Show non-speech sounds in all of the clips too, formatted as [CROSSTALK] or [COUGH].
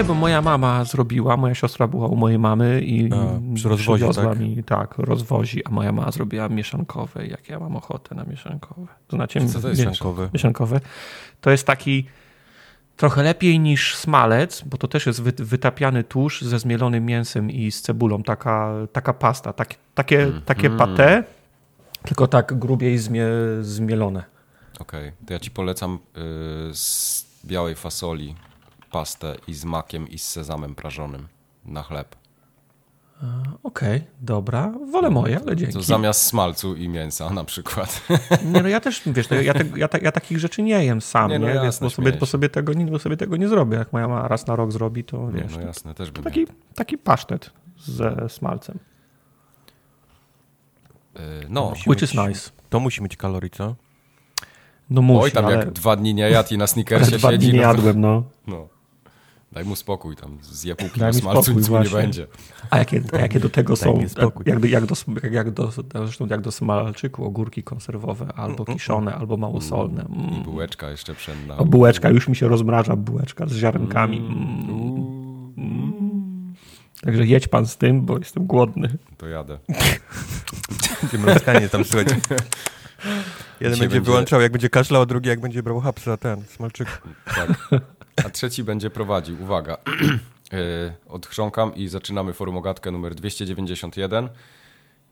Nie, bo moja mama zrobiła, moja siostra była u mojej mamy i A, przywiozła tak? mi, tak, rozwozi, a moja mama zrobiła mieszankowe, jak ja mam ochotę na mieszankowe. Znacie, Co to jest mie- Mieszankowe. mieszankowe? To jest taki trochę lepiej niż smalec, bo to też jest wy, wytapiany tłuszcz ze zmielonym mięsem i z cebulą, taka, taka pasta, tak, takie, Mhm. takie pate, tylko tak grubiej zmie, zmielone. Okej, to ja ci polecam y, z białej fasoli pastę i z makiem i z sezamem prażonym na chleb. Okej, dobra, wolę moje, ale dzięki. To zamiast smalcu i mięsa na przykład. Nie, no ja też, wiesz, no ja, te, ja, ta- ja takich rzeczy nie jem sam, Nie, nie, no Więc jasne, bo, sobie, bo, sobie tego, nie- bo sobie tego nie zrobię. Jak moja mama raz na rok zrobi, to Nie, wiesz, no to, jasne, też bym taki, taki pasztet ze smalcem. Y, No, which is nice. To musi mieć kalorii, co? No musi, oj tam ale, jak dwa dni nie jadł i na ale [LAUGHS] snickersie dwa siedzi. dni nie no, jadłem, no. No. Daj mu spokój tam, kilo Daj mi smalcu, nic mu nie będzie. A jakie, a jakie do tego Daj są, spokój. jak, jak, do, jak, jak, do, zresztą jak do smalczyku, ogórki konserwowe, albo kiszone, albo małosolne. I Mm. bułeczka jeszcze pszenna. O, bułeczka, już mi się rozmraża bułeczka z ziarenkami. Mm. Także jedź pan z tym, bo jestem głodny. To jadę. Będzie mlaskanie tam, słuchajcie. [LAUGHS] Jeden będzie będzie- wyłączał, jak będzie kaszlał, a drugi jak będzie brał hapsa, ten, smalczyk. Tak. A trzeci będzie prowadził. Uwaga. Yy, [CLEARS THROAT] Odchrząkam i zaczynamy formogatkę numer 291.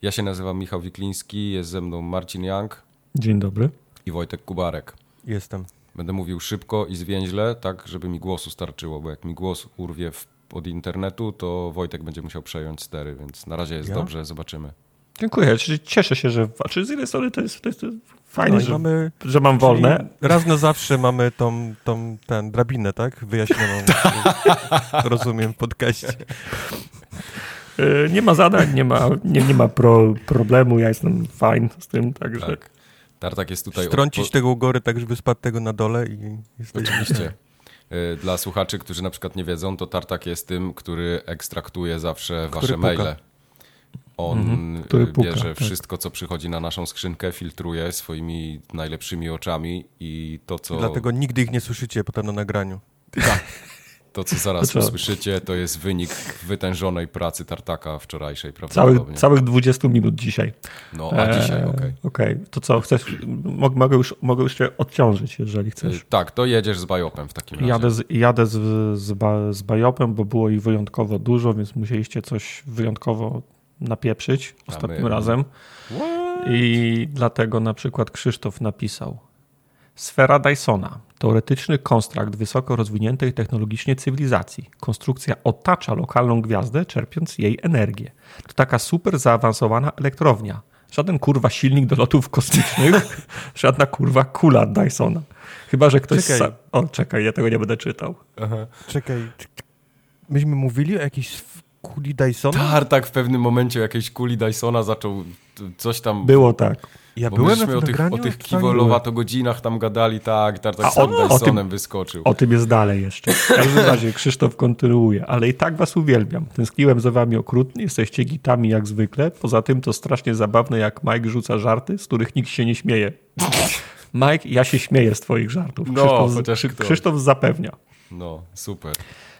Ja się nazywam Michał Wikliński, jest ze mną Marcin Young Dzień dobry. i Wojtek Kubarek. Jestem. Będę mówił szybko i zwięźle, tak żeby mi głosu starczyło, bo jak mi głos urwie od internetu, to Wojtek będzie musiał przejąć stery, więc na razie jest Ja? dobrze, zobaczymy. Dziękuję. Cieszę się, że. Czy z jednej strony to jest, to jest fajne, No że, mamy, że mam wolne. Raz na zawsze mamy tą, tą ten, drabinę, tak? Wyjaśnioną. [LAUGHS] rozumiem w podcaście. Y, Nie ma zadań, nie ma, nie, nie ma pro, problemu. Ja jestem fajny z tym, także. Tak. Tartak jest tutaj... Strącić odpo- tego u góry tak, żeby spadł tego na dole i jesteś... Oczywiście. Y, Dla słuchaczy, którzy na przykład nie wiedzą, to Tartak jest tym, który ekstraktuje zawsze wasze puka. maile. On Mhm, y, puka, bierze tak. wszystko, co przychodzi na naszą skrzynkę, filtruje swoimi najlepszymi oczami i to, co, Dlatego nigdy ich nie słyszycie potem na nagraniu. [LAUGHS] to, co zaraz To usłyszycie, to jest wynik wytężonej pracy Tartaka wczorajszej, Całych, prawdopodobnie. całych 20 minut dzisiaj. No, a dzisiaj, Eee, okej. Okej, to co, chcesz? Mog, mogę, już, mogę już cię odciążyć, jeżeli chcesz. Y, Tak, to jedziesz z bajopem w takim razie. Jadę, z, jadę z, z, ba, z bajopem, bo było ich wyjątkowo dużo, więc musieliście coś wyjątkowo napieprzyć ostatnim my- razem. I dlatego na przykład Krzysztof napisał Sfera Dysona. Teoretyczny konstrakt wysoko rozwiniętej technologicznie cywilizacji. Konstrukcja otacza lokalną gwiazdę, czerpiąc jej energię. To taka super zaawansowana elektrownia. Żaden kurwa silnik do lotów kosmicznych, [LAUGHS] żadna kurwa kula Dysona. Chyba, że ktoś. Czekaj. Sa... O, czekaj, ja tego nie będę czytał. Czekaj, czy- myśmy mówili o jakiejś kuli Dysona? Tartak w pewnym momencie jakiejś kuli Dysona zaczął coś tam... Było tak. Ja Bo byłem myśmy o tych, o tych Czy tam kiwolowato-godzinach tam gadali, tak, Tartak A z tym o- o Dysonem tym- wyskoczył. O tym jest dalej jeszcze. W każdym razie Krzysztof kontynuuje, ale i tak was uwielbiam. Tęskniłem za wami okrutnie, jesteście gitami jak zwykle. Poza tym to strasznie zabawne, jak Mike rzuca żarty, z których nikt się nie śmieje. Mike, ja się śmieję z twoich żartów. No, Krzysztof, chociaż Krzy- ktoś. Krzysztof zapewnia. No, super.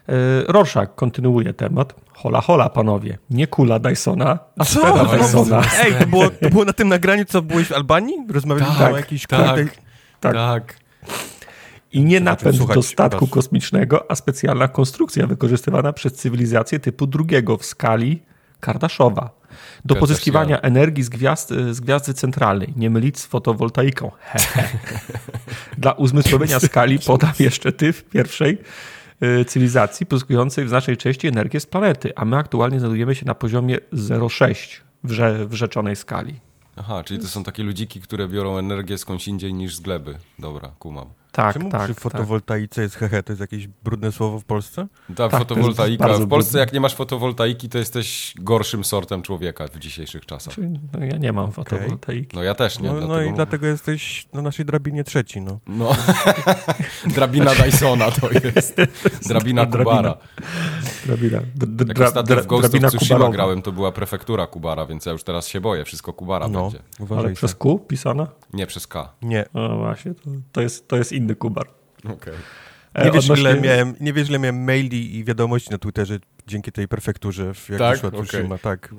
E, Rorschach kontynuuje temat. Hola, hola, panowie. Nie kula Dysona, a Co? sfera Dysona. Ej, to było, to było na tym nagraniu, co byłeś w Albanii? Rozmawialiśmy Tak, o jakiejś tak. Dys- Tak. Tak. I nie napęd do statku proszę. kosmicznego, a specjalna konstrukcja wykorzystywana przez cywilizację typu drugiego w skali Kardaszowa. Do Kardashian. pozyskiwania energii z, gwiazd, z gwiazdy centralnej. Nie mylić z fotowoltaiką. [LAUGHS] Dla uzmysłowienia skali podam jeszcze typ pierwszej y, cywilizacji pozyskującej w znacznej części energię z planety, a my aktualnie znajdujemy się na poziomie 0,6 w, rze, w rzeczonej skali. Aha, czyli to są takie ludziki, które biorą energię skądś indziej niż z gleby. Dobra, kumam. Tak, Czemu tak, przy tak. fotowoltaice jest hehe? To jest jakieś brudne słowo w Polsce? Ta jest fotowoltaika. W Polsce brudne. jak nie masz fotowoltaiki, to jesteś gorszym sortem człowieka w dzisiejszych czasach. No, ja nie mam fotowoltaiki. No ja też nie. No, dlatego no i dlatego jesteś na naszej drabinie trzeci, no. No, [LAUGHS] drabina Dysona to jest. Drabina Drabina. Kubara. Drabina. D- d- Jak ostatnio dra- w Ghost of drabina Tsushima grałem, to była prefektura Kubara, więc ja już teraz się boję. Wszystko Kubara No, będzie. uważaj. Ale przez Q pisana? Nie przez K. Nie. No właśnie, to, to, jest, to jest inny kubar. Okej. E, Nie wiesz, odnośnie- ile miałem, nie wiesz, ile miałem maili i wiadomości na Twitterze dzięki tej prefekturze, w- jak Tak? wyszła. Tsushima, tak.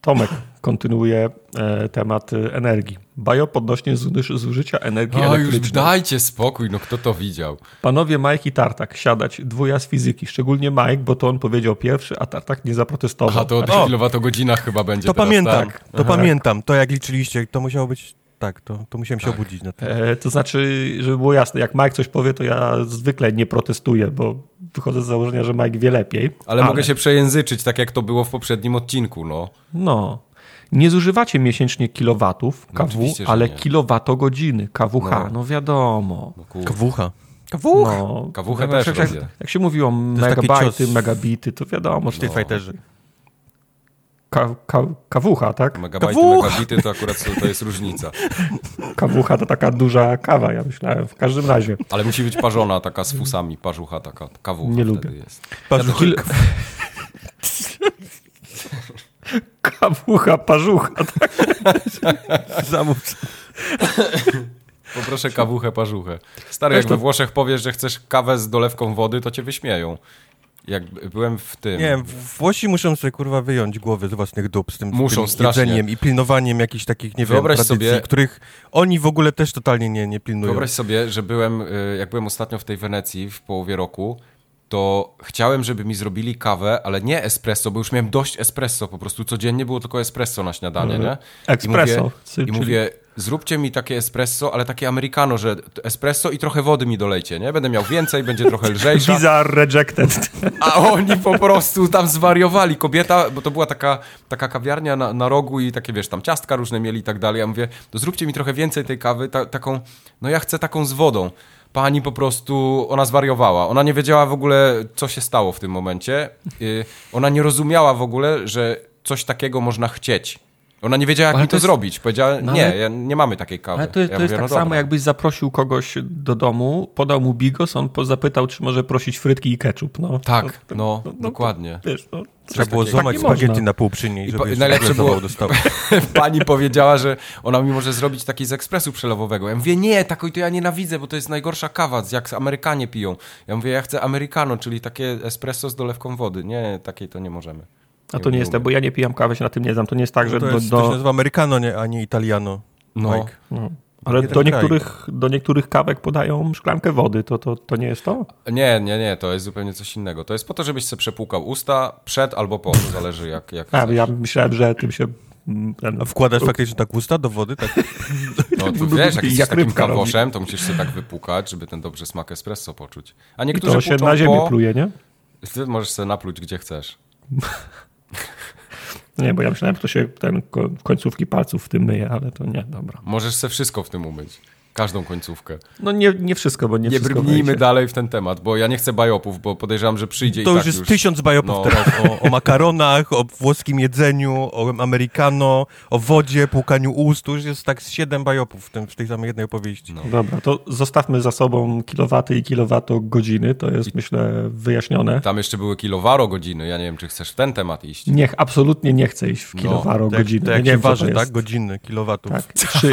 Tomek [LAUGHS] kontynuuje e, temat energii. Biop odnośnie zuż- zużycia energii O, już elektrycznej. dajcie spokój, no kto to widział? Panowie Mike i Tartak, siadać, dwuja z fizyki. Szczególnie Mike, bo to on powiedział pierwszy, a Tartak nie zaprotestował. Aha, to o O! 3 kWh chyba będzie To teraz, pamiętam, tak? to pamiętam. To jak liczyliście, to musiało być, tak, to, to musiałem się Tak. obudzić na to. E, to znaczy, żeby było jasne, jak Mike coś powie, to ja zwykle nie protestuję, bo wychodzę z założenia, że Mike wie lepiej. Ale, mogę się przejęzyczyć, tak jak to było w poprzednim odcinku, no. No. Nie zużywacie miesięcznie kilowatów No KW, że ale nie. kilowatogodziny KWH. No, No. wiadomo. no kur... Kawucha. No, jak, też jak, jak się mówiło megabajty, cios. megabity, to wiadomo, że W tej to fajterze. Ka, ka, kawucha, tak? Megabajty, Kawuch! megabity to akurat to, jest różnica. [LAUGHS] Kawucha to taka duża kawa, ja myślałem. W każdym razie. Ale musi być parzona, taka z fusami, parzucha taka, kawucha Nie lubię. jest. Patrz, Kil... [LAUGHS] Kawucha, parzucha. Tak? [LAUGHS] zamów. Poproszę kawuchę, parzuchę. Stary, Weź jak to- we Włoszech powiesz, że chcesz kawę z dolewką wody, to cię wyśmieją. Jak byłem w tym... Nie Włosi muszą sobie kurwa wyjąć głowy z własnych dup z tym, Muszą z tym jedzeniem i pilnowaniem jakichś takich, nie Wyobraź wiem, tradycji, sobie- których oni w ogóle też totalnie nie, nie pilnują. Wyobraź sobie, że byłem, y, jak byłem ostatnio w tej Wenecji w połowie roku, to chciałem, żeby mi zrobili kawę, ale nie espresso, bo już miałem dość espresso, po prostu codziennie było tylko espresso na śniadanie, nie? Espresso, I mówię, czyli- i mówię zróbcie mi takie espresso, ale takie americano, że espresso i trochę wody mi dolejcie, nie? Będę miał więcej, będzie trochę [LAUGHS] lżejsza. Visa rejected. A oni po prostu tam zwariowali. Kobieta, bo to była taka, taka kawiarnia na, na rogu i takie, wiesz, tam ciastka różne mieli i tak dalej. Ja mówię, to zróbcie mi trochę więcej tej kawy, ta, taką, no ja chcę taką z wodą. Pani po prostu, ona zwariowała. Ona nie wiedziała w ogóle, co się stało w tym momencie. Yy, ona nie rozumiała w ogóle, że coś takiego można chcieć. Ona nie wiedziała, jak Ale mi to to, jest- zrobić. Powiedziała, No nie, ale- ja, nie mamy takiej kawy. Ale to, ja to mówię, jest tak no samo, dobra. jakbyś zaprosił kogoś do domu, podał mu bigos, on zapytał, czy może prosić frytki i ketchup. No, Tak, To- to- no, to- dokładnie. Wiesz, no, Trzeba było złamać Tak spaghetti można. na pół przy niej, I żeby po- jeszcze najlepsze było-. [LAUGHS] Pani powiedziała, że ona mi może zrobić taki z ekspresu przelewowego. Ja mówię, nie, takiej to ja nienawidzę, bo to jest najgorsza kawa, jak Amerykanie piją. Ja mówię, ja chcę americano, czyli takie espresso z dolewką wody. Nie, takiej to nie możemy. A to nie jest tak, bo ja nie pijam kawy, się na tym nie znam. To nie jest tak, że No to, do, jest, to się do, nazywa Americano, nie, a nie Italiano. No. Mike. no, ale nie do kraj. niektórych, do niektórych kawek podają szklankę wody. To, to, to nie jest to? Nie, nie, nie, to jest zupełnie coś innego. To jest po to, żebyś sobie przepłukał usta przed albo po, to zależy jak, jak A, chcesz. ja myślałem, że tym się... Ten, A wkładasz faktycznie tak usta do wody? Tak? [LAUGHS] No to [LAUGHS] wiesz, jak Jak jesteś takim robi. kawoszem, to musisz sobie tak wypukać, żeby ten dobry smak espresso poczuć. A I niektórzy to się na ziemię po... pluje, nie? Ty możesz sobie napluć gdzie chcesz. [LAUGHS] Nie, bo ja myślałem, że to się ten ko- końcówki palców w tym myje, ale to nie, dobra. Możesz sobie wszystko w tym umyć. Każdą końcówkę. No nie, nie wszystko, bo nie, Nie wszystko brnijmy wejdzie. dalej w ten temat, bo ja nie chcę bajopów, bo podejrzewam, że przyjdzie To i już tak jest już... tysiąc bajopów No. teraz o, o makaronach, o włoskim jedzeniu, o americano, o wodzie, płukaniu ust. To już jest tak z siedem bajopów w, tym, w tej samej jednej opowieści. No. Dobra, to zostawmy za sobą kilowaty i kilowatogodziny, to jest myślę wyjaśnione. Tam jeszcze były kilowaro godziny, ja nie wiem, czy chcesz w ten temat iść. Niech, absolutnie nie chcę iść w No, kilowaro To jak, godziny. to jak nie co waży, tak? Godziny, kilowatów. Tak. [LAUGHS] Czy,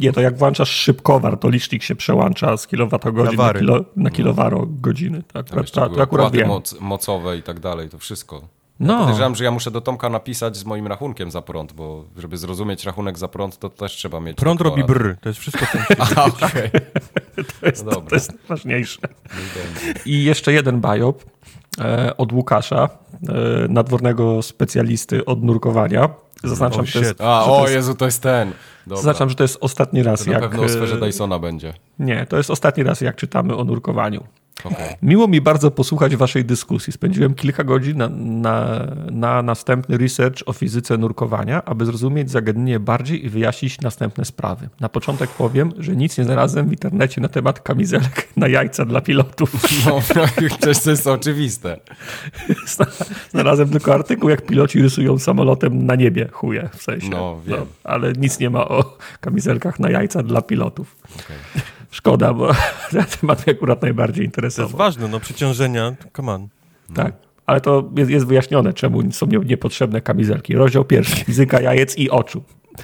nie, to jak włączasz szybkowar, to licznik się przełącza z kilowatogodzin Na kilo, na kilowaro godziny. To Tam akurat, to, to akurat opłaty wiem. moc, mocowe i tak dalej, to wszystko. No, Podejrzewam, że ja muszę do Tomka napisać z moim rachunkiem za prąd, bo żeby zrozumieć rachunek za prąd, to też trzeba mieć... Prąd robi brr. To jest wszystko, co... [LAUGHS] A, okej. [LAUGHS] to, jest, no to, jest najważniejsze. No i jeszcze jeden bajop e, od Łukasza, e, nadwornego specjalisty od nurkowania. Zaznaczam, Oh, że to jest. A, o jest, Jezu, to jest ten. Dobra. zaznaczam, że to jest ostatni raz, to na jak... pewno o sferze e, Dysona będzie. Nie, to jest ostatni raz, jak czytamy o nurkowaniu. Okej. Miło mi bardzo posłuchać waszej dyskusji. Spędziłem kilka godzin na, na, na następny research o fizyce nurkowania, aby zrozumieć zagadnienie bardziej i wyjaśnić następne sprawy. Na początek powiem, że nic nie znalazłem w internecie na temat kamizelek [LAUGHS] na jajca dla pilotów. No, przecież to jest oczywiste. [LAUGHS] Znalazłem tylko artykuł, jak piloci rysują samolotem na niebie chuje, w sensie. No, wiem. ale nic nie ma o kamizelkach na jajca dla pilotów. Okej. Szkoda, bo [LAUGHS] ten temat mnie akurat najbardziej To jest interesował. ważne, no przeciążenia, come on. Tak. Ale to jest, jest wyjaśnione, czemu są nie- niepotrzebne kamizelki. Rozdział pierwszy. Fizyka jajec i oczu. [LAUGHS]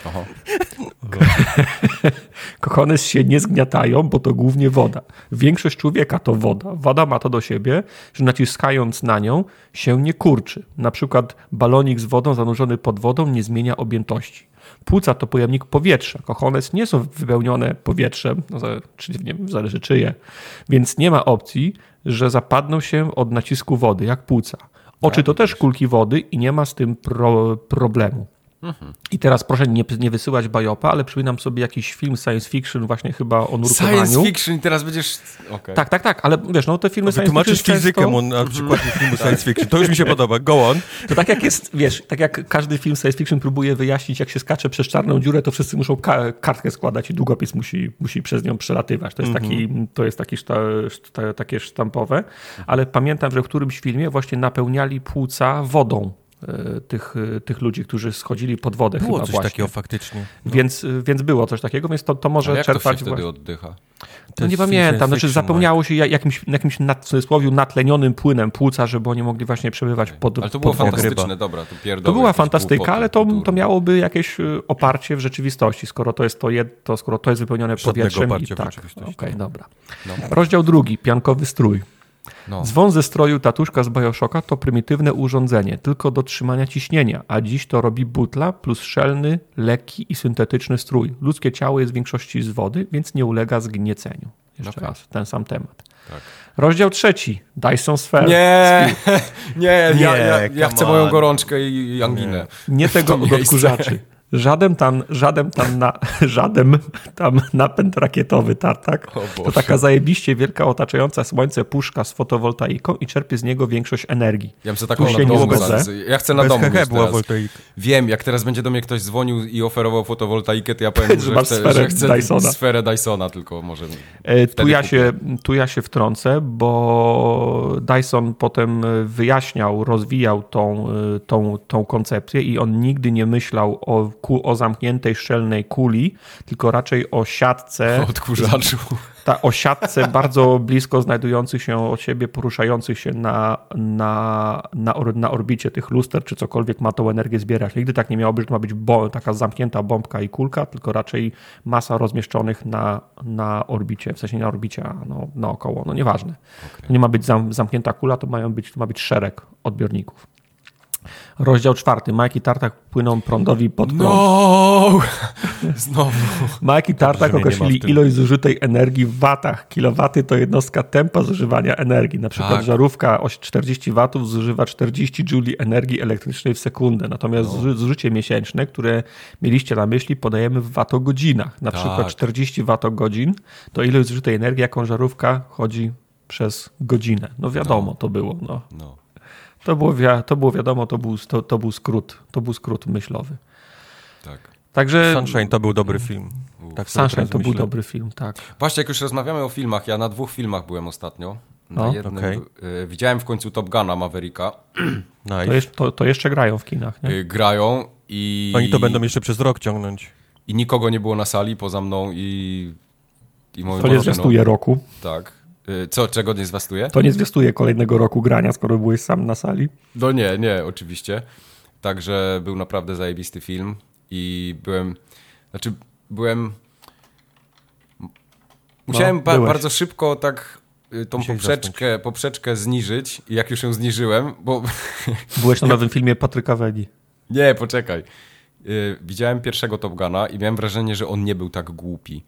Kochones się nie zgniatają, bo to głównie woda. Większość człowieka to woda. Woda ma to do siebie, że naciskając na nią się nie kurczy. Na przykład balonik z wodą zanurzony pod wodą nie zmienia objętości. Płuca to pojemnik powietrza. Kochones nie są wypełnione powietrzem, no, czy nie wiem, zależy czyje, więc nie ma opcji, że zapadną się od nacisku wody, jak płuca. Oczy to też kulki wody i nie ma z tym pro, problemu. I teraz proszę nie, nie wysyłać bajopa, ale przypominam sobie jakiś film science fiction właśnie chyba o nurkowaniu. Science fiction i teraz będziesz... Okej. Tak, tak, tak, ale wiesz, no te filmy science Wytłumaczysz fiction fizykę często, na przykładzie filmu science fiction. To już mi się podoba. Go on. To tak jak jest, wiesz, tak jak każdy film science fiction próbuje wyjaśnić, jak się skacze przez czarną dziurę, to wszyscy muszą ka- kartkę składać i długopis musi, musi przez nią przelatywać. To jest, taki, to jest taki szta, szta, takie sztampowe, ale pamiętam, że w którymś filmie właśnie napełniali płuca wodą tych, e, tych ludzi, którzy schodzili pod wodę Było chyba coś właśnie. takiego faktycznie. Więc, więc było coś takiego, więc to, to A może jak to się czerpać... wtedy oddycha? No nie pamiętam, znaczy zapomniało się ja- jakimś, jakimś nad, w cudzysłowie natlenionym płynem płuca, żeby oni mogli właśnie przebywać pod Ale to było fantastyczne, dobra, to pierdolę. To była fantastyka, głupoty ale to, to miałoby jakieś oparcie w rzeczywistości, skoro to jest to, jed, to skoro to jest wypełnione Żadnego powietrzem. I oparcia w tak, rzeczywistości. okej, dobra. No. Rozdział drugi, piankowy strój. No. Dzwon ze stroju tatuszka z Bioshocka to prymitywne urządzenie, tylko do trzymania ciśnienia, a dziś to robi butla plus szelny, lekki i syntetyczny strój. Ludzkie ciało jest w większości z wody, więc nie ulega zgnieceniu. Jeszcze Okej. raz, ten sam temat. Tak. Rozdział trzeci, Dyson Sphere. Nie, [LAUGHS] nie, ja, Nie, ja, ja come chcę moją gorączkę i, i anginę. Nie tego [LAUGHS] To od odkurzaczy. Żaden tam, żaden tam, na, [LAUGHS] żaden tam napęd rakietowy tartak. O To taka zajebiście wielka otaczająca słońce puszka z fotowoltaiką i czerpie z niego większość energii. Ja bym sobie taką na domu Ja chcę na domu była woltaika. Wiem, jak teraz będzie do mnie ktoś dzwonił i oferował fotowoltaikę, to ja powiem, Że chcę, sferę że chcę Dysona. sferę Dysona, tylko może... E, Tu ja, kupię. się, tu ja się wtrącę, bo Dyson potem wyjaśniał, rozwijał tą, e, tą, tą koncepcję i on nigdy nie myślał o, ku, o zamkniętej, szczelnej kuli, tylko raczej o siatce Odkurzaczu. ta, o siatce bardzo blisko znajdujących się od siebie, poruszających się na, na, na, or, na orbicie tych luster, czy cokolwiek ma tą energię zbierać. Nigdy tak nie miało być, że to ma być bo, taka zamknięta bombka i kulka, tylko raczej masa rozmieszczonych na, na orbicie, w sensie na orbicie, no, naokoło, no nieważne. To nie ma być zam, zamknięta kula, to, mają być, to ma być szereg odbiorników. Rozdział czwarty. Majki Tartak płyną prądowi pod prąd. No! [LAUGHS] Znowu. Mike i Tartak określili ilość zużytej energii w watach. Kilowaty to jednostka tempa zużywania energii. Na przykład Tak. żarówka o 40 watów zużywa 40 jouli energii elektrycznej w sekundę. Natomiast No. zuży- zużycie miesięczne, które mieliście na myśli, podajemy w watogodzinach. Na Tak. przykład 40 watogodzin to ilość zużytej energii, jaką żarówka chodzi przez godzinę. No wiadomo, to było. No. No. To, było wi- to było wiadomo, to był, to, to był skrót. To był skrót myślowy. Tak. Także Sunshine to był dobry film. Tak Sunshine to był myślę. dobry film, tak. Właśnie, jak już rozmawiamy o filmach, ja na dwóch filmach byłem ostatnio. Na No. jednym Okej. y, widziałem w końcu Top Guna Mavericka. [CLEARS THROAT] Nice. To, jest, to, to jeszcze grają w kinach, nie? Y, grają i... Oni to będą jeszcze przez rok ciągnąć. I nikogo nie było na sali poza mną i... i To nie zwiastuje roku. Tak. Y, Co, czego nie zwiastuje? To nie zwiastuje kolejnego roku grania, skoro byłeś sam na sali. No nie, nie, oczywiście. Także był naprawdę zajebisty film i byłem, znaczy byłem, musiałem ba- byłeś. bardzo szybko tak y, tą Musiałeś poprzeczkę, poprzeczkę zniżyć i jak już ją zniżyłem, bo [LAUGHS] Byłeś na nowym filmie Patryka Wegi. nie, poczekaj. Y, Widziałem pierwszego Top Guna i miałem wrażenie, że on nie był tak głupi.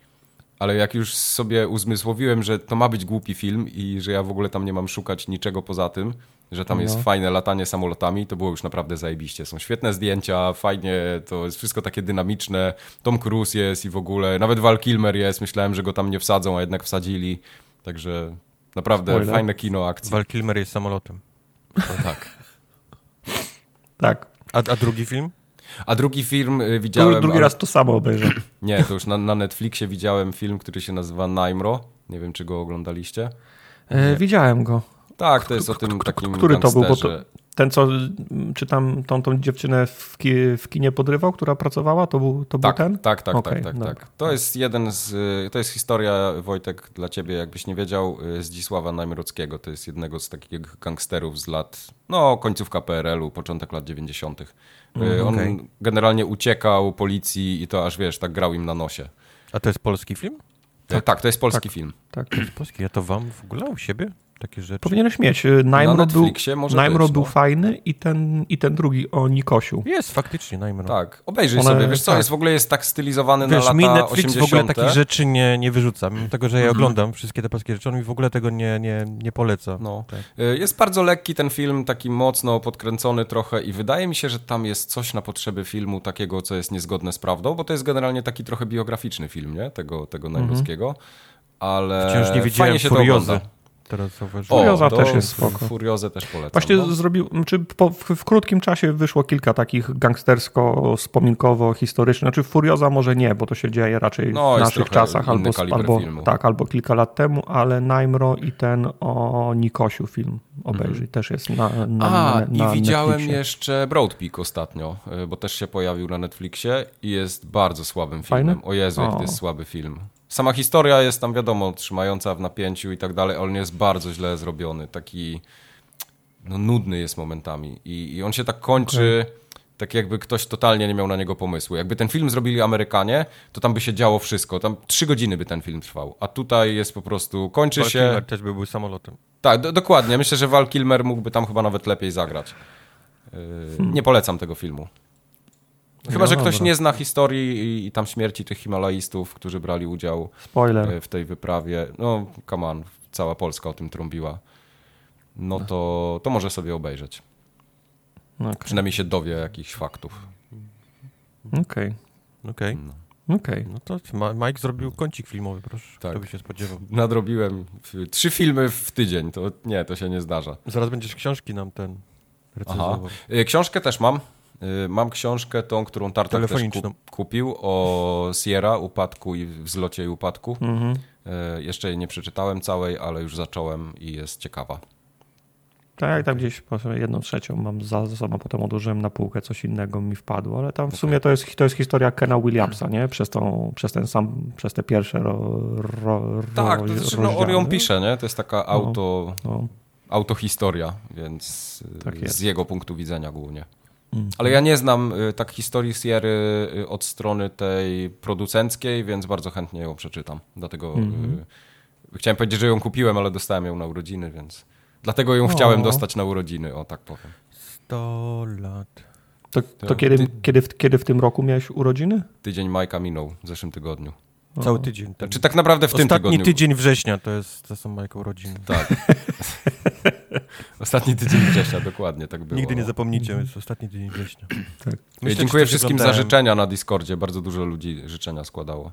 Ale jak już sobie uzmysłowiłem, że to ma być głupi film i że ja w ogóle tam nie mam szukać niczego poza tym, że tam No. jest fajne latanie samolotami, to było już naprawdę zajebiście. Są świetne zdjęcia, fajnie, to jest wszystko takie dynamiczne. Tom Cruise jest i w ogóle, nawet Val Kilmer jest. Myślałem, że go tam nie wsadzą, a jednak wsadzili. Także naprawdę Spoiler. fajne kino akcji. Val Kilmer jest samolotem. No tak. Tak. A, a drugi film? A drugi film y, widziałem... Drugi, drugi ale- raz to samo obejrzę. [CLEARS THROAT] Nie, to już na, na Netflixie widziałem film, który się nazywa Naimro. Nie wiem, czy go oglądaliście. E, widziałem go. Tak, to jest o tym takim który to był? Bo to-. Ten, co czy tam tą, tą dziewczynę w, ki, w kinie podrywał, która pracowała, to był, to Tak, był ten? tak, tak, Okej, tak, tak, tak. To jest jeden z, to jest historia, Wojtek, dla ciebie, jakbyś nie wiedział, y, Zdzisława Najmrockiego. To jest jednego z takich gangsterów z lat, no końcówka PRL-u, początek lat 90. Y, Mhm, On okej. generalnie uciekał policji i to aż, wiesz, tak grał im na nosie. A to jest polski film? Tak, tak to jest polski film. Tak. To jest polski. Ja to wam w ogóle u siebie? Takie rzeczy? Powinieneś mieć. Najmro był, Najmro być, był no. fajny i ten, i ten drugi o Nikosiu. Jest, faktycznie, najmniej. Tak, obejrzyj One- sobie. Wiesz co, tak. jest w ogóle jest tak stylizowany na Wiesz, lata mi Netflix 80. w ogóle takich rzeczy nie, nie wyrzuca. Mimo tego, że ja Mhm. oglądam wszystkie te polskie rzeczy, on mi w ogóle tego nie, nie, nie poleca. No. Tak. Y, Jest bardzo lekki ten film, taki mocno podkręcony trochę i wydaje mi się, że tam jest coś na potrzeby filmu takiego, co jest niezgodne z prawdą, bo to jest generalnie taki trochę biograficzny film, nie? Tego, tego Najmowskiego. Ale Wciąż nie widziałem fajnie się to Furiozy. Teraz zauważyłem. O, Furioza to też jest spoko. Furiozę też polecam. Właśnie no. zrobił, czy po, w, w krótkim czasie wyszło kilka takich gangstersko-spominkowo-historycznych. Znaczy Furioza może nie, bo to się dzieje raczej No, w naszych czasach albo, albo, filmu. tak, albo kilka lat temu, ale Najmro i ten o Nikosiu film obejrzyj. Też jest na, na, Mhm. A, na, na i widziałem Netflixie. jeszcze Broad Peak ostatnio, y, bo też się pojawił na Netflixie i jest bardzo słabym filmem. Fajny? O Jezu, jak O. to jest słaby film. Sama historia jest tam, wiadomo, trzymająca w napięciu i tak dalej, ale on jest bardzo źle zrobiony. Taki, no nudny jest momentami i, i on się tak kończy... Tak jakby ktoś totalnie nie miał na niego pomysłu. Jakby ten film zrobili Amerykanie, to tam by się działo wszystko. Tam trzy godziny by ten film trwał. A tutaj jest po prostu, kończy Val się... Kilmer też by był samolotem. Tak, do, dokładnie. Myślę, że Val Kilmer mógłby tam chyba nawet lepiej zagrać. Yy, Nie polecam tego filmu. Chyba, No że ktoś dobra. nie zna historii i, i tam śmierci tych Himalajstów, którzy brali udział Spoiler. e, w tej wyprawie. No, come on, cała Polska o tym trąbiła. No to, to może sobie obejrzeć. Okej. Przynajmniej się dowie jakichś faktów. Okej. Okej. Okej. No to Ma- Mike zrobił kącik filmowy, proszę. Tak. Kto by się spodziewał. [LAUGHS] Nadrobiłem trzy filmy w tydzień. To nie, to się nie zdarza. Zaraz będziesz książki nam ten Aha. recenzował. Y, Książkę też mam. Y, Mam książkę tą, którą Tartak też kup, kupił o Sierra, upadku i wzlocie i upadku. Mhm. Y, Jeszcze jej nie przeczytałem całej, ale już zacząłem i jest ciekawa. Tak, tam gdzieś jedną trzecią mam za, za sobą, potem odłożyłem na półkę, coś innego mi wpadło, ale tam w sumie to jest, to jest historia Kena Williamsa, nie? Przez, tą, przez ten sam, przez te pierwsze ro, ro, Tak, ro, to znaczy, no. Orion pisze, nie? To jest taka auto, No, autohistoria, więc y, Tak z jest. jego punktu widzenia głównie. Mm. Ale ja nie znam y, tak historii Sierry y, od strony tej producenckiej, więc bardzo chętnie ją przeczytam. Dlatego Mhm. y, chciałem powiedzieć, że ją kupiłem, ale dostałem ją na urodziny, więc dlatego ją chciałem O. dostać na urodziny, o tak powiem. 100 lat. to, to To kiedy, ty- kiedy, w- kiedy w tym roku miałeś urodziny? Tydzień Majka minął w zeszłym tygodniu. Cały tydzień. Ten. Czy tak naprawdę w tym Ostatni tygodniu? tydzień września to jest to są Majka urodziny. Tak. [LAUGHS] Ostatni tydzień września, dokładnie tak było. Nigdy nie no. zapomnicie, jest ostatni tydzień września. Tak. Myślę, Dziękuję wszystkim za życzenia na Discordzie. Bardzo dużo ludzi życzenia składało.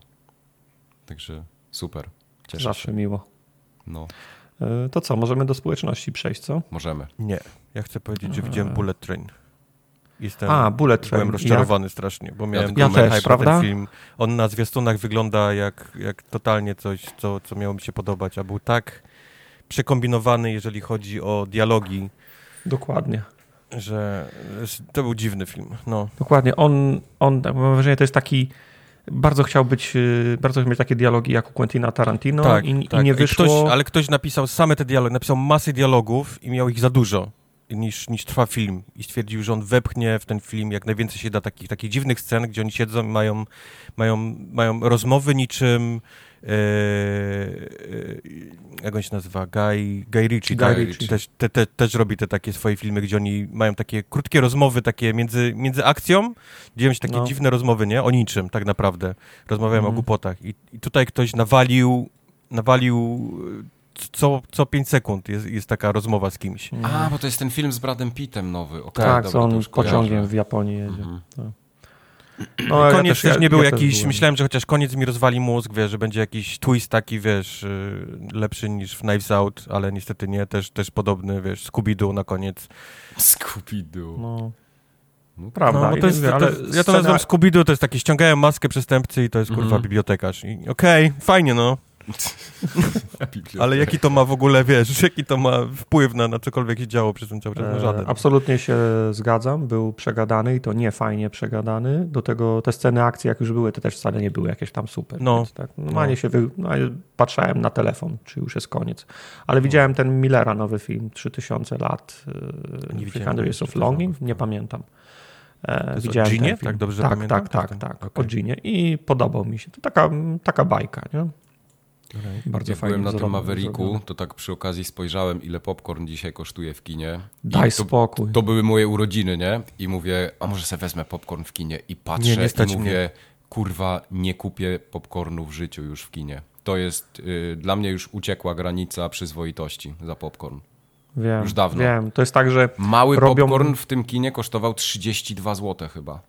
Także super. Cieszę Zawsze się. miło. No, E, To co, możemy do społeczności przejść, co? możemy. Nie. Ja chcę powiedzieć, że widziałem Bullet Train. Jestem, A, Bullet Train. Byłem rozczarowany strasznie, bo miałem Ja też, hype prawda? ten film. On na zwiastunach wygląda jak, jak totalnie coś, co, co miało mi się podobać, a był tak przekombinowany, jeżeli chodzi o dialogi, Dokładnie. że że to był dziwny film. No. Dokładnie. On, on tak mam wrażenie, to jest taki. Bardzo chciał być, y, bardzo chciał mieć takie dialogi jak u Quentina Tarantino tak, i, tak. i nie wyszło. Ktoś, ale ktoś napisał same te dialogi, napisał masę dialogów i miał ich za dużo niż, niż trwa film. I stwierdził, że on wepchnie w ten film jak najwięcej się da takich, takich dziwnych scen, gdzie oni siedzą i mają, mają, mają rozmowy niczym jak on się nazywa? Guy, Guy Ritchie. Guy tak? Ritchie. Też, te, te, też robi te takie swoje filmy, gdzie oni mają takie krótkie rozmowy takie między, między akcją, dzieją się takie No. dziwne rozmowy, nie? O niczym tak naprawdę. Rozmawiają o Mhm. głupotach. I, I tutaj ktoś nawalił, nawalił e, co, co 5 sekund jest, jest taka rozmowa z kimś. A, bo to jest ten film z Bradem Pittem nowy. Okay, tak, dobra, co to on już pociągiem kojarzę. w Japonii jedzie. Mhm. Tak. No, ja koniec też, nie był ja jakiś, myślałem, że chociaż koniec mi rozwali mózg, wiesz, że będzie jakiś twist taki, wiesz, y, lepszy niż w Knives Out, ale niestety nie, też, też podobny, wiesz, Scooby-Doo na koniec. Scooby-Doo. No, No, prawda. no, to jest, mówię, to, ale ja to scena- nazywam Scooby-Doo, to jest takie, ściągają maskę przestępcy i to jest, kurwa, Mhm. bibliotekarz. I Okej, fajnie, no, [LAUGHS] Ale jaki to ma w ogóle, wiesz, jaki to ma wpływ na, na cokolwiek się działo przez ten cały czas? No E, żaden. Absolutnie się zgadzam. Był przegadany i to nie fajnie przegadany. Do tego te sceny akcji, jak już były, to też wcale nie były jakieś tam super. No. Więc tak, normalnie się wy... no, patrzałem na telefon, czy już jest koniec. Ale widziałem ten Millera nowy film, 3000 lat. Nie Nie widziałem, Years of 3000 Longing, nie pamiętam. E, jest o widziałem dżinie? film. Tak dobrze tak, pamiętam? Tak, tak, Tak, tak, tak. o dżinie. I podobał mi się. To taka, taka bajka, nie? Okej. Bardzo Jak fajnie byłem na tym zrobione. to tak przy okazji spojrzałem, ile popcorn dzisiaj kosztuje w kinie. I Daj to, spokój. to były moje urodziny, nie? I mówię, a może sobie wezmę popcorn w kinie. I patrzę Nie, nie i mówię, mnie. kurwa, nie kupię popcornu w życiu już w kinie. To jest, y, dla mnie już uciekła granica przyzwoitości za popcorn. Wiem, już dawno. Wiem, to jest tak, że Mały Robią- popcorn w tym kinie kosztował 32 zł chyba.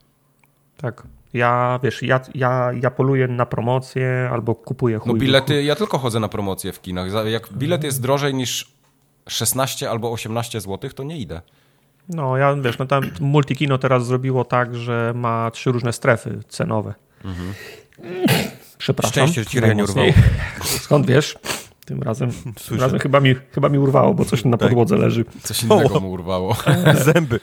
tak, ja, wiesz, ja, ja, ja poluję na promocję albo kupuję chuj. No bilety, ja tylko chodzę na promocje w kinach. Jak bilet jest drożej niż 16 albo 18 zł, to nie idę. No, ja, wiesz, no tam Multikino teraz zrobiło tak, że ma trzy różne strefy cenowe. Przepraszam. Szczęście, że ci nie najmocniej. Skąd wiesz? Tym razem, [LAUGHS] tym razem chyba, mi, chyba mi urwało, bo coś na Tak. podłodze leży. Coś innego mu urwało. [LAUGHS] Zęby.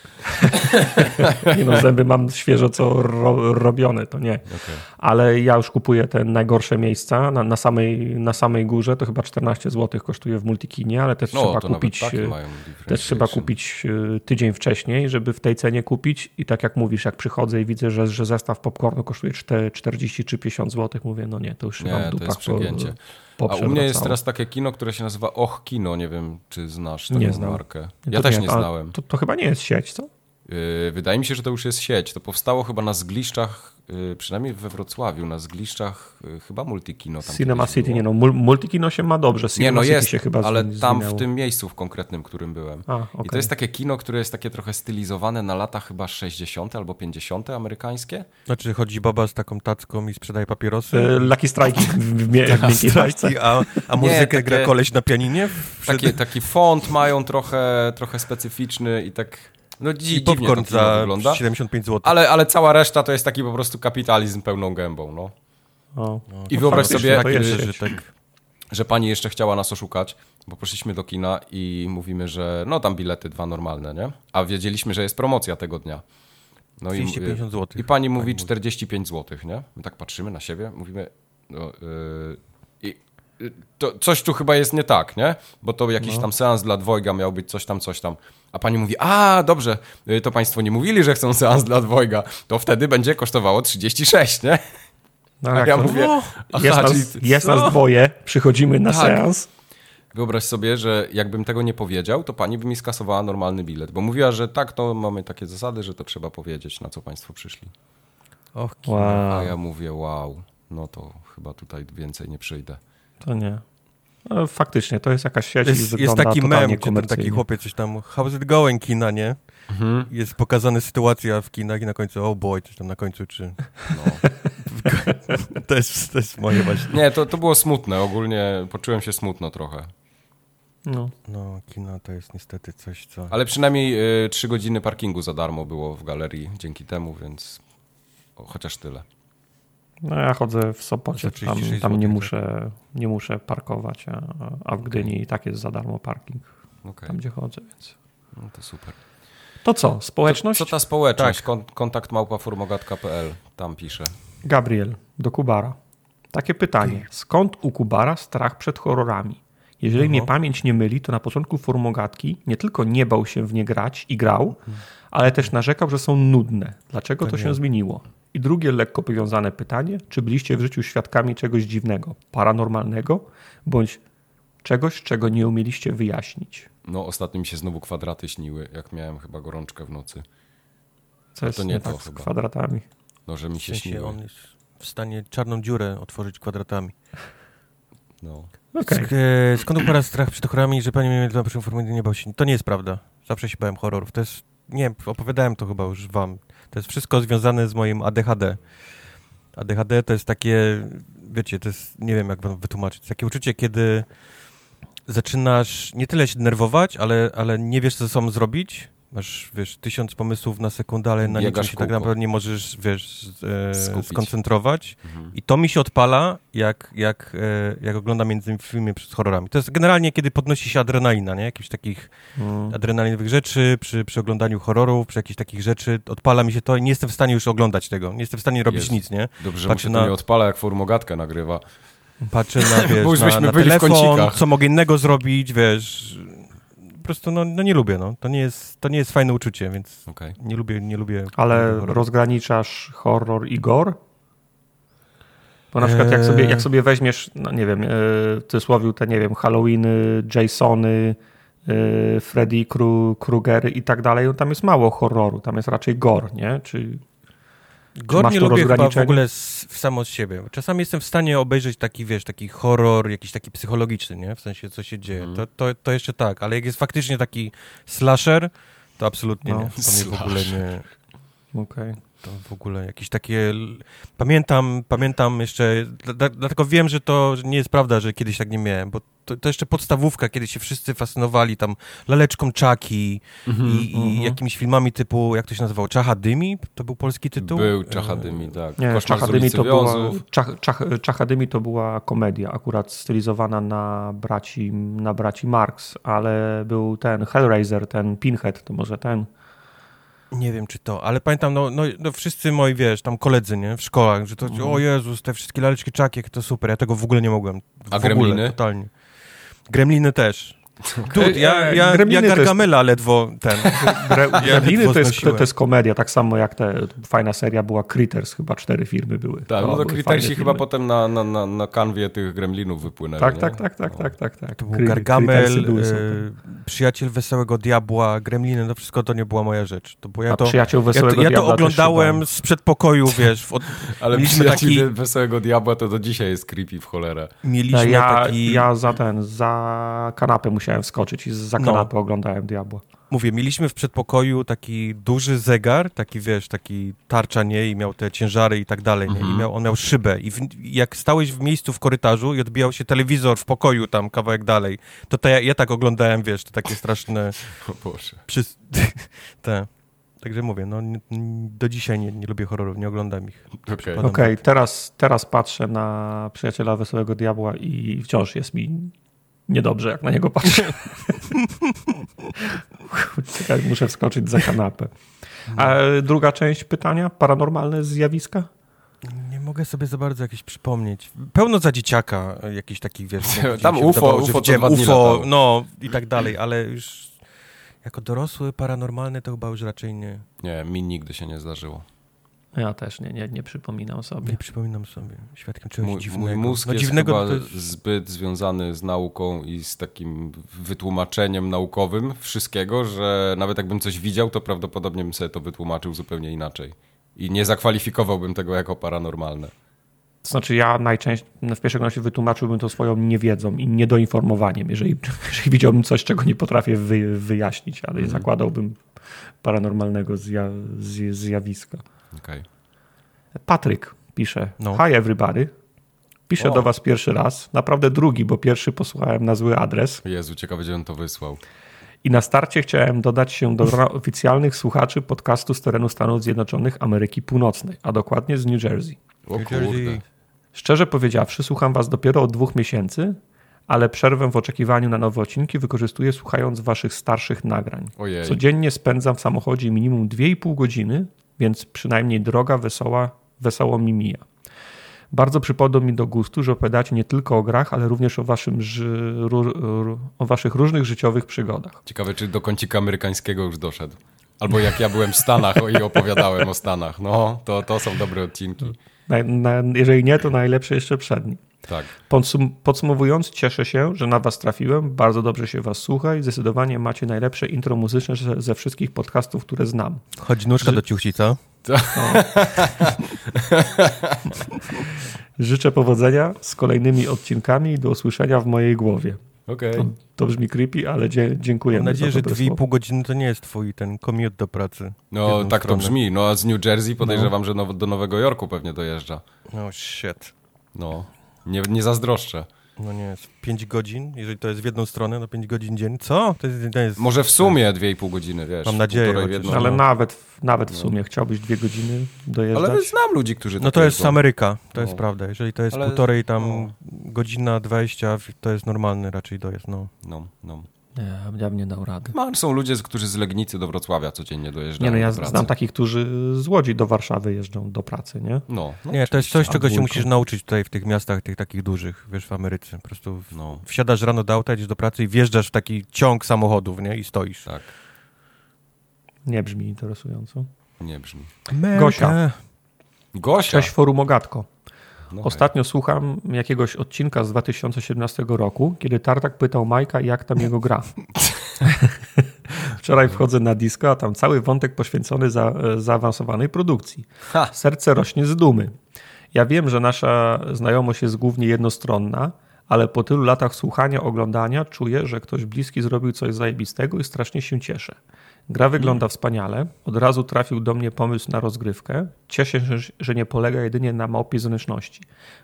[LAUGHS] Nie no, zęby mam świeżo co ro, robione, to nie. Okej. Ale ja już kupuję te najgorsze miejsca na, na, samej, na samej górze, to chyba 14 zł kosztuje w Multikinie, ale też No, trzeba to kupić... e, Też trzeba kupić y, tydzień wcześniej, żeby w tej cenie kupić. I tak jak mówisz, jak przychodzę i widzę, że, że zestaw popcornu kosztuje czte- 40 czy 50 zł, mówię, no nie, to już Nie, mam w to dupach jest przegięcie. po, A u mnie jest teraz takie kino, które się nazywa Och Kino. Nie wiem, czy znasz tę Nie markę. Ja też nie a znałem. To, to chyba nie jest sieć, co? Yy, Wydaje mi się, że to już jest sieć. To powstało chyba na zgliszczach, yy, przynajmniej we Wrocławiu, na zgliszczach yy, chyba Multikino. Tam Cinema City, było. nie no, Mul- Multikino się ma dobrze, Nie, Cinema no City jest, się chyba ale tam w tym miejscu w konkretnym, którym byłem. A, I okej. to jest takie kino, które jest takie trochę stylizowane na lata chyba 60. albo 50. amerykańskie. Znaczy chodzi baba z taką tacką i sprzedaje papierosy. Y, Lucky Strike w, mie- w [LAUGHS] miękkiej. Strajki, a, a muzykę takie- gra koleś na pianinie? Przed... Taki, taki font mają trochę, trochę specyficzny i tak no, dzi, I dziwnie to popcorn za wygląda. 75 zł. Ale, ale cała reszta to jest taki po prostu kapitalizm pełną gębą. No. O. I wyobraź sobie, takie jest że tak. że pani jeszcze chciała nas oszukać, bo poszliśmy do kina i mówimy, że no tam bilety dwa normalne, nie? A wiedzieliśmy, że jest promocja tego dnia. No i, 250 zł. I pani mówi 45 zł, nie? My tak patrzymy na siebie, mówimy, no, yy, i y, to coś tu chyba jest nie tak, nie? Bo to jakiś No. tam seans dla dwojga miał być coś tam, coś tam. A pani mówi, a dobrze, y, to państwo nie mówili, że chcą seans dla dwojga, to wtedy będzie kosztowało 36, nie? No, A jak ja to? mówię, jest, aha, nas, czyli- jest nas dwoje, przychodzimy na Tak. seans. Wyobraź sobie, że jakbym tego nie powiedział, to pani by mi skasowała normalny bilet, bo mówiła, że tak, to mamy takie zasady, że to trzeba powiedzieć, na co państwo przyszli. Och, A Wow, ja mówię, wow, no to chyba tutaj więcej nie przyjdę. to nie. No, faktycznie, to jest jakaś sieć i jest, jest wygląda taki mem, gdzie ten taki chłopiec coś tam, how's it going kina, nie? Jest pokazana sytuacja w kinach i na końcu, oh boy, coś tam na końcu, czy... No. [LAUGHS] To jest, to jest moje właśnie. Nie, to, to było smutne, ogólnie poczułem się smutno trochę. No. No, kino to jest niestety coś, co... Ale przynajmniej y, trzy godziny parkingu za darmo było w galerii dzięki temu, więc o, chociaż tyle. No ja chodzę w Sopocie, tam, 36 tam nie, muszę, nie muszę parkować, a, a w Gdyni i tak jest za darmo parking, Okej, tam gdzie chodzę, więc... no to super. To co, społeczność? Co ta społeczność? Tak. Kon, kontakt małpaformogatka.pl, tam pisze. Gabriel, do Kubara. Takie pytanie. Skąd u Kubara strach przed horrorami? Jeżeli Mhm. mnie pamięć nie myli, to na początku Formogatki nie tylko nie bał się w nie grać i grał, ale też narzekał, że są nudne. Dlaczego to Tak się zmieniło? I drugie lekko powiązane pytanie, czy byliście w życiu świadkami czegoś dziwnego, paranormalnego, bądź czegoś, czego nie umieliście wyjaśnić? No ostatnio mi się znowu kwadraty śniły, jak miałem chyba gorączkę w nocy. Co jest to nie nie to tak z chyba. kwadratami? No, że mi W się sensie śniły. on jest w stanie czarną dziurę otworzyć kwadratami. No. Sk- e, skąd upada strach przed horrorami, że pani mnie na pierwszym formie nie bał się? To nie jest prawda. Zawsze się bałem horrorów. To jest, nie wiem, opowiadałem to chyba już wam. To jest wszystko związane z moim ADHD. ADHD to jest takie, wiecie, to jest, nie wiem jak wam wytłumaczyć, takie uczucie, kiedy zaczynasz nie tyle się denerwować, ale, ale nie wiesz, co ze sobą zrobić Masz, wiesz, tysiąc pomysłów na sekundę, ale na niczym się tak naprawdę nie możesz, wiesz, e, skoncentrować. Mhm. I to mi się odpala, jak, jak, e, jak oglądam między innymi filmy z horrorami. To jest generalnie, kiedy podnosi się adrenalina, nie? Jakichś takich Mm. adrenalinowych rzeczy, przy, przy oglądaniu horrorów, przy jakichś takich rzeczy, odpala mi się to i nie jestem w stanie już oglądać tego. Nie jestem w stanie robić Jezu. nic, nie? Dobrze, że Patrzę mu się to na- nie odpala, jak formogatkę nagrywa. Patrzę na, wiesz, [LAUGHS] na, na telefon, co mogę innego zrobić, wiesz. Po prostu, no, no nie lubię, no. To nie, jest, to nie jest fajne uczucie, więc Okej. nie lubię, nie lubię Ale horroru. rozgraniczasz horror i gore? Bo na przykład jak sobie, jak sobie weźmiesz, no nie wiem, e, w cudzysłowie te, nie wiem, Halloweeny, Jasony, e, Freddy Kru, Kruegery i tak dalej, no tam jest mało horroru, tam jest raczej gore, nie? Czy Gore nie lubię chyba w ogóle z, w samo z siebie. Czasami jestem w stanie obejrzeć taki, wiesz, taki horror, jakiś taki psychologiczny, nie? W sensie, co się dzieje. Mhm. To, to, to jeszcze tak, ale jak jest faktycznie taki slasher, to absolutnie No. nie. To mnie w ogóle nie... okej. To w ogóle jakieś takie... Pamiętam, pamiętam jeszcze... Dla, dlatego wiem, że to nie jest prawda, że kiedyś tak nie miałem, bo to, to jeszcze podstawówka, kiedy się wszyscy fascynowali tam laleczką Czaki i, i mhm. jakimiś filmami typu, jak to się nazywało, Czacha Dymi? To był polski tytuł? Był E, Czachadymi, tak. Nie, Czachadymi to, była. Czach, Czach, Czachadymi to była komedia, akurat stylizowana na braci, na braci Marx, ale był ten Hellraiser, ten Pinhead, to może ten. Nie wiem, czy to, ale pamiętam, no, no, no wszyscy moi, wiesz, tam koledzy, nie, w szkołach, że to, Mhm. o Jezus, te wszystkie laleczki czaki, jak to super, ja tego w ogóle nie mogłem. W A ogóle, Gremliny? totalnie. Gremliny też. Dude, ja, E, ja, Gremliny ja to jest- Gargamela ledwo ten. [LAUGHS] Gremliny ledwo to jest, to, to jest komedia, tak samo jak te, fajna seria była Critters, chyba cztery firmy były. Tak, no to Crittersi chyba potem na, na, na, na kanwie tych gremlinów wypłynęli, Tak, tak, tak, tak, tak, tak, tak. To był Gargamel, były e. Przyjaciel Wesołego Diabła, Gremliny, no wszystko to nie była moja rzecz. To, bo ja A to, Przyjaciół ja Wesołego to, ja to Diabła też oglądałem z przedpokoju, [LAUGHS] wiesz, w, od, Ale Mieliśmy przyjaciel taki- Wesołego Diabła to do dzisiaj jest creepy w cholerę. mieliśmy Ja, taki... ja za ten, za kanapę musiałem wskoczyć i za No. kanapę oglądałem Diabła. Mówię, mieliśmy w przedpokoju taki duży zegar, taki wiesz, taki tarcza, nie, i miał te ciężary i tak dalej, nie? i Mhm. miał, on miał szybę i w, jak stałeś w miejscu w korytarzu i odbijał się telewizor w pokoju tam kawałek dalej, to, to ja, ja tak oglądałem, wiesz, to takie straszne [LAUGHS] O Boże. przy... [LAUGHS] te. Także mówię, no do dzisiaj nie, nie lubię horrorów, nie oglądam ich. Okej. Przypadam- Okej, teraz, teraz patrzę na Przyjaciela Wesołego Diabła i wciąż jest mi niedobrze, jak na niego patrzę. Czekaj, muszę wskoczyć za kanapę. A druga część pytania, paranormalne zjawiska? Nie mogę sobie za bardzo jakieś przypomnieć. Pełno za dzieciaka, jakichś takich, wiesz... [LAUGHS] Tam UFO, wydawało, UFO UFO, latało. no i tak dalej, ale już jako dorosły, paranormalny to chyba już raczej nie. Nie, mi nigdy się nie zdarzyło. Ja też nie, nie, nie przypominam sobie. Nie przypominam sobie. Świadkiem czegoś Mój, dziwnego. mój mózg no, jest dziwnego chyba to jest... zbyt związany z nauką i z takim wytłumaczeniem naukowym wszystkiego, że nawet jakbym coś widział, to prawdopodobnie bym sobie to wytłumaczył zupełnie inaczej. I nie zakwalifikowałbym tego jako paranormalne. To znaczy ja najczęściej, w pierwszej kolejności wytłumaczyłbym to swoją niewiedzą i niedoinformowaniem, jeżeli, [LAUGHS] jeżeli widziałbym coś, czego nie potrafię wy, wyjaśnić, ale Mhm. zakładałbym paranormalnego zja, zj, zjawiska. Okej. Patryk pisze, No. hi everybody. Piszę O. do was pierwszy raz, naprawdę drugi, bo pierwszy posłałem na zły adres. Jezu, ciekawe, gdzie on to wysłał. I na starcie chciałem dodać się do oficjalnych słuchaczy podcastu z terenu Stanów Zjednoczonych Ameryki Północnej, a dokładnie z New Jersey. O New kurde. Jersey. Szczerze powiedziawszy, słucham was dopiero od dwóch miesięcy, ale przerwę w oczekiwaniu na nowe odcinki wykorzystuję słuchając waszych starszych nagrań. Ojej. Codziennie spędzam w samochodzie minimum 2,5 godziny, więc przynajmniej droga wesoła, wesoło mi mija. Bardzo przypadło mi do gustu, że opowiadacie nie tylko o grach, ale również o, waszym ży, o waszych różnych życiowych przygodach. Ciekawe, czy do kącika amerykańskiego już doszedł. Albo jak ja byłem w Stanach i opowiadałem o Stanach. No, to, to są dobre odcinki. Na, na, jeżeli nie, to najlepsze jeszcze przed nim. Tak. Podsum- Podsumowując, cieszę się, że na Was trafiłem. Bardzo dobrze się Was słucha i zdecydowanie macie najlepsze intro muzyczne ze, ze wszystkich podcastów, które znam. Chodzi nóżka do ciuchci, co? [LAUGHS] Życzę powodzenia z kolejnymi odcinkami i do usłyszenia w mojej głowie. Okej. To, to brzmi creepy, ale dzie- dziękuję. Mam nadzieję, że 2,5 godziny to nie jest twój ten commute do pracy. No, tak to stronę. brzmi. No, a z New Jersey podejrzewam, że now- do Nowego Jorku pewnie dojeżdża. No shit. No, nie, nie zazdroszczę. No nie, 5 godzin, jeżeli to jest w jedną stronę, no 5 godzin dzień. Co? To jest, to jest... Może w sumie 2,5 godziny, wiesz. Mam nadzieję, jedną. Ale no. nawet, nawet w sumie chciałbyś dwie godziny dojeżdżać. Ale znam ludzi, którzy No tak to jest jeżdżą. Ameryka, to No. jest prawda. Jeżeli to jest Ale- półtorej tam no. godzina 20, to jest normalny raczej dojazd, no. No, no. Nie, ja bym nie dał rady. Ma- Są ludzie, z- którzy z Legnicy do Wrocławia codziennie dojeżdżają Nie no, ja do pracy. znam takich, którzy z Łodzi do Warszawy jeżdżą do pracy, nie? No, no, Nie, to jest coś, czego się musisz nauczyć tutaj w tych miastach, tych takich dużych, wiesz, w Ameryce. Po prostu w- no, wsiadasz rano do auta, idziesz do pracy i wjeżdżasz w taki ciąg samochodów, nie? I stoisz. tak, Nie brzmi interesująco. nie brzmi. Gosia. Gosia! Cześć Forum Ogatko. No Ostatnio słucham jakiegoś odcinka z 2017 roku, kiedy Tartak pytał Majka, jak tam jego gra. [LAUGHS] Wczoraj wchodzę na disco, a tam cały wątek poświęcony za, zaawansowanej produkcji. Ha. Serce rośnie z dumy. Ja wiem, że nasza znajomość jest głównie jednostronna, ale po tylu latach słuchania, oglądania czuję, że ktoś bliski zrobił coś zajebistego i strasznie się cieszę. Gra wygląda wspaniale, od razu trafił do mnie pomysł na rozgrywkę. Cieszę się, że nie polega jedynie na małpie zręczności.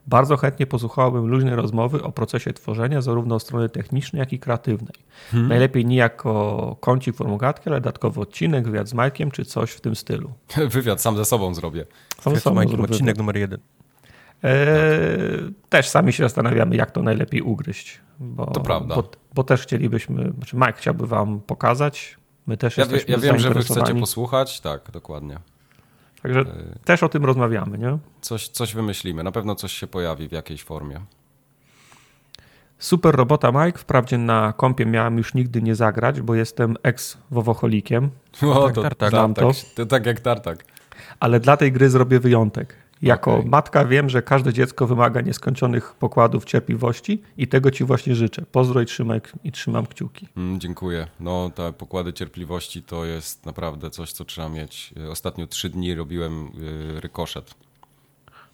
Bardzo chętnie posłuchałbym luźnej rozmowy o procesie tworzenia, zarówno strony technicznej, jak i kreatywnej. Najlepiej nie jako kącik formogatki, ale dodatkowy odcinek, wywiad z Majkiem, czy coś w tym stylu. [LAUGHS] Wywiad sam ze sobą zrobię. Sam sam Mike, zrobię. odcinek numer jeden. Eee, też sami się zastanawiamy, jak to najlepiej ugryźć. Bo, To prawda. Bo, bo też chcielibyśmy, znaczy Mike chciałby wam pokazać, my też Ja, jesteśmy ja wiem, że wy chcecie posłuchać, tak, dokładnie. Także E, też o tym rozmawiamy, nie? Coś, coś wymyślimy, na pewno coś się pojawi w jakiejś formie. Super robota Mike, wprawdzie na kompie miałem już nigdy nie zagrać, bo jestem ex-wowocholikiem, O, tak, tartak. Znam to. to tak jak tartak. ale dla tej gry zrobię wyjątek. Jako Okej. matka wiem, że każde dziecko wymaga nieskończonych pokładów cierpliwości i tego ci właśnie życzę. Pozdro i, trzymaj, i trzymam kciuki. Mm, dziękuję. No, te pokłady cierpliwości to jest naprawdę coś, co trzeba mieć. Ostatnio trzy dni robiłem y, rykoszet.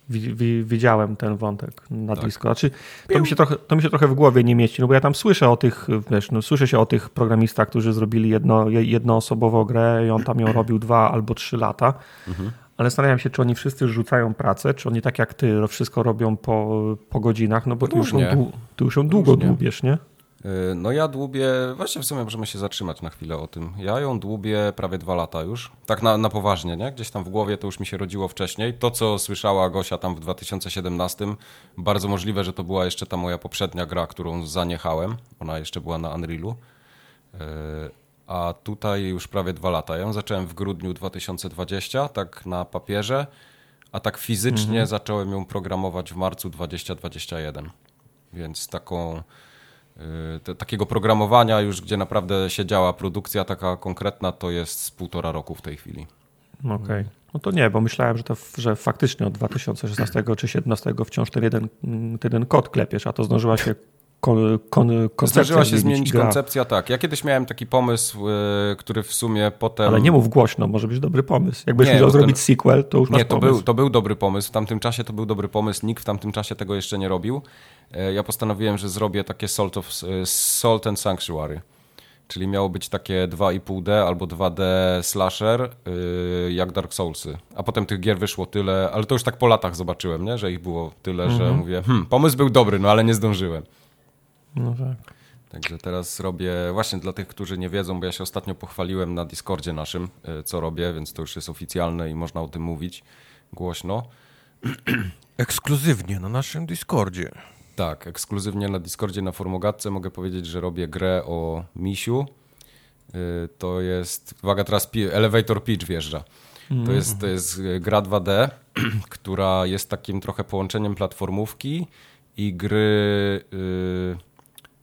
Wi- wi- widziałem ten wątek na Tak. disco. Znaczy, to, mi się trochę, to mi się trochę w głowie nie mieści, no bo ja tam słyszę o tych, wiesz, no, słyszę się o tych programistach, którzy zrobili jedno, je- jednoosobową grę i on tam ją [CLEARS THROAT] robił dwa albo trzy lata. Mhm. Ale zastanawiam się, czy oni wszyscy rzucają pracę, czy oni tak jak ty wszystko robią po, po godzinach, no bo ty już, ją, ty już ją długo Różnie. dłubiesz, nie? Y, No ja dłubię, właśnie w sumie możemy się zatrzymać na chwilę o tym. Ja ją dłubię prawie dwa lata już. Tak na, na poważnie, nie? Gdzieś tam w głowie to już mi się rodziło wcześniej. To, co słyszała Gosia tam w 2017, bardzo możliwe, że to była jeszcze ta moja poprzednia gra, którą zaniechałem. Ona jeszcze była na Unrealu. A tutaj już prawie dwa lata. Ja ją zacząłem w grudniu 2020, tak na papierze, a tak fizycznie zacząłem ją programować w marcu 2021. Więc taką y, te, takiego programowania już, gdzie naprawdę siedziała produkcja taka konkretna, to jest z półtora roku w tej chwili. Okej. No to nie, bo myślałem, że, to, że faktycznie od 2016 czy 2017 wciąż ten jeden, ten jeden kod klepiesz, a to zdążyła się kon, kon, koncepcja Zdążyła się zmienić gra. koncepcja, tak. Ja kiedyś miałem taki pomysł, y, który w sumie potem... Ale nie mów głośno, może być dobry pomysł. Jakbyś Nie, chciał ten- zrobić sequel, to już masz Nie, to pomysł. był, to był dobry pomysł. W tamtym czasie to był dobry pomysł. Nikt w tamtym czasie tego jeszcze nie robił. E, Ja postanowiłem, że zrobię takie Salt, of, e, Salt and Sanctuary. Czyli miało być takie 2,5D albo 2D slasher, y, jak Dark Soulsy. A potem tych gier wyszło tyle, ale to już tak po latach zobaczyłem, nie? że ich było tyle, Mhm. że mówię, hmm, pomysł był dobry, no ale nie zdążyłem. No tak. Także teraz robię, właśnie dla tych, którzy nie wiedzą, bo ja się ostatnio pochwaliłem na Discordzie naszym, y, co robię, więc to już jest oficjalne i można o tym mówić głośno. [CLEARS THROAT] Ekskluzywnie na naszym Discordzie. Tak, ekskluzywnie na Discordzie na Formogatce mogę powiedzieć, że robię grę o misiu. Y, To jest, uwaga teraz Elevator Pitch wjeżdża. To jest, to jest gra 2D, [CLEARS THROAT] która jest takim trochę połączeniem platformówki i gry y,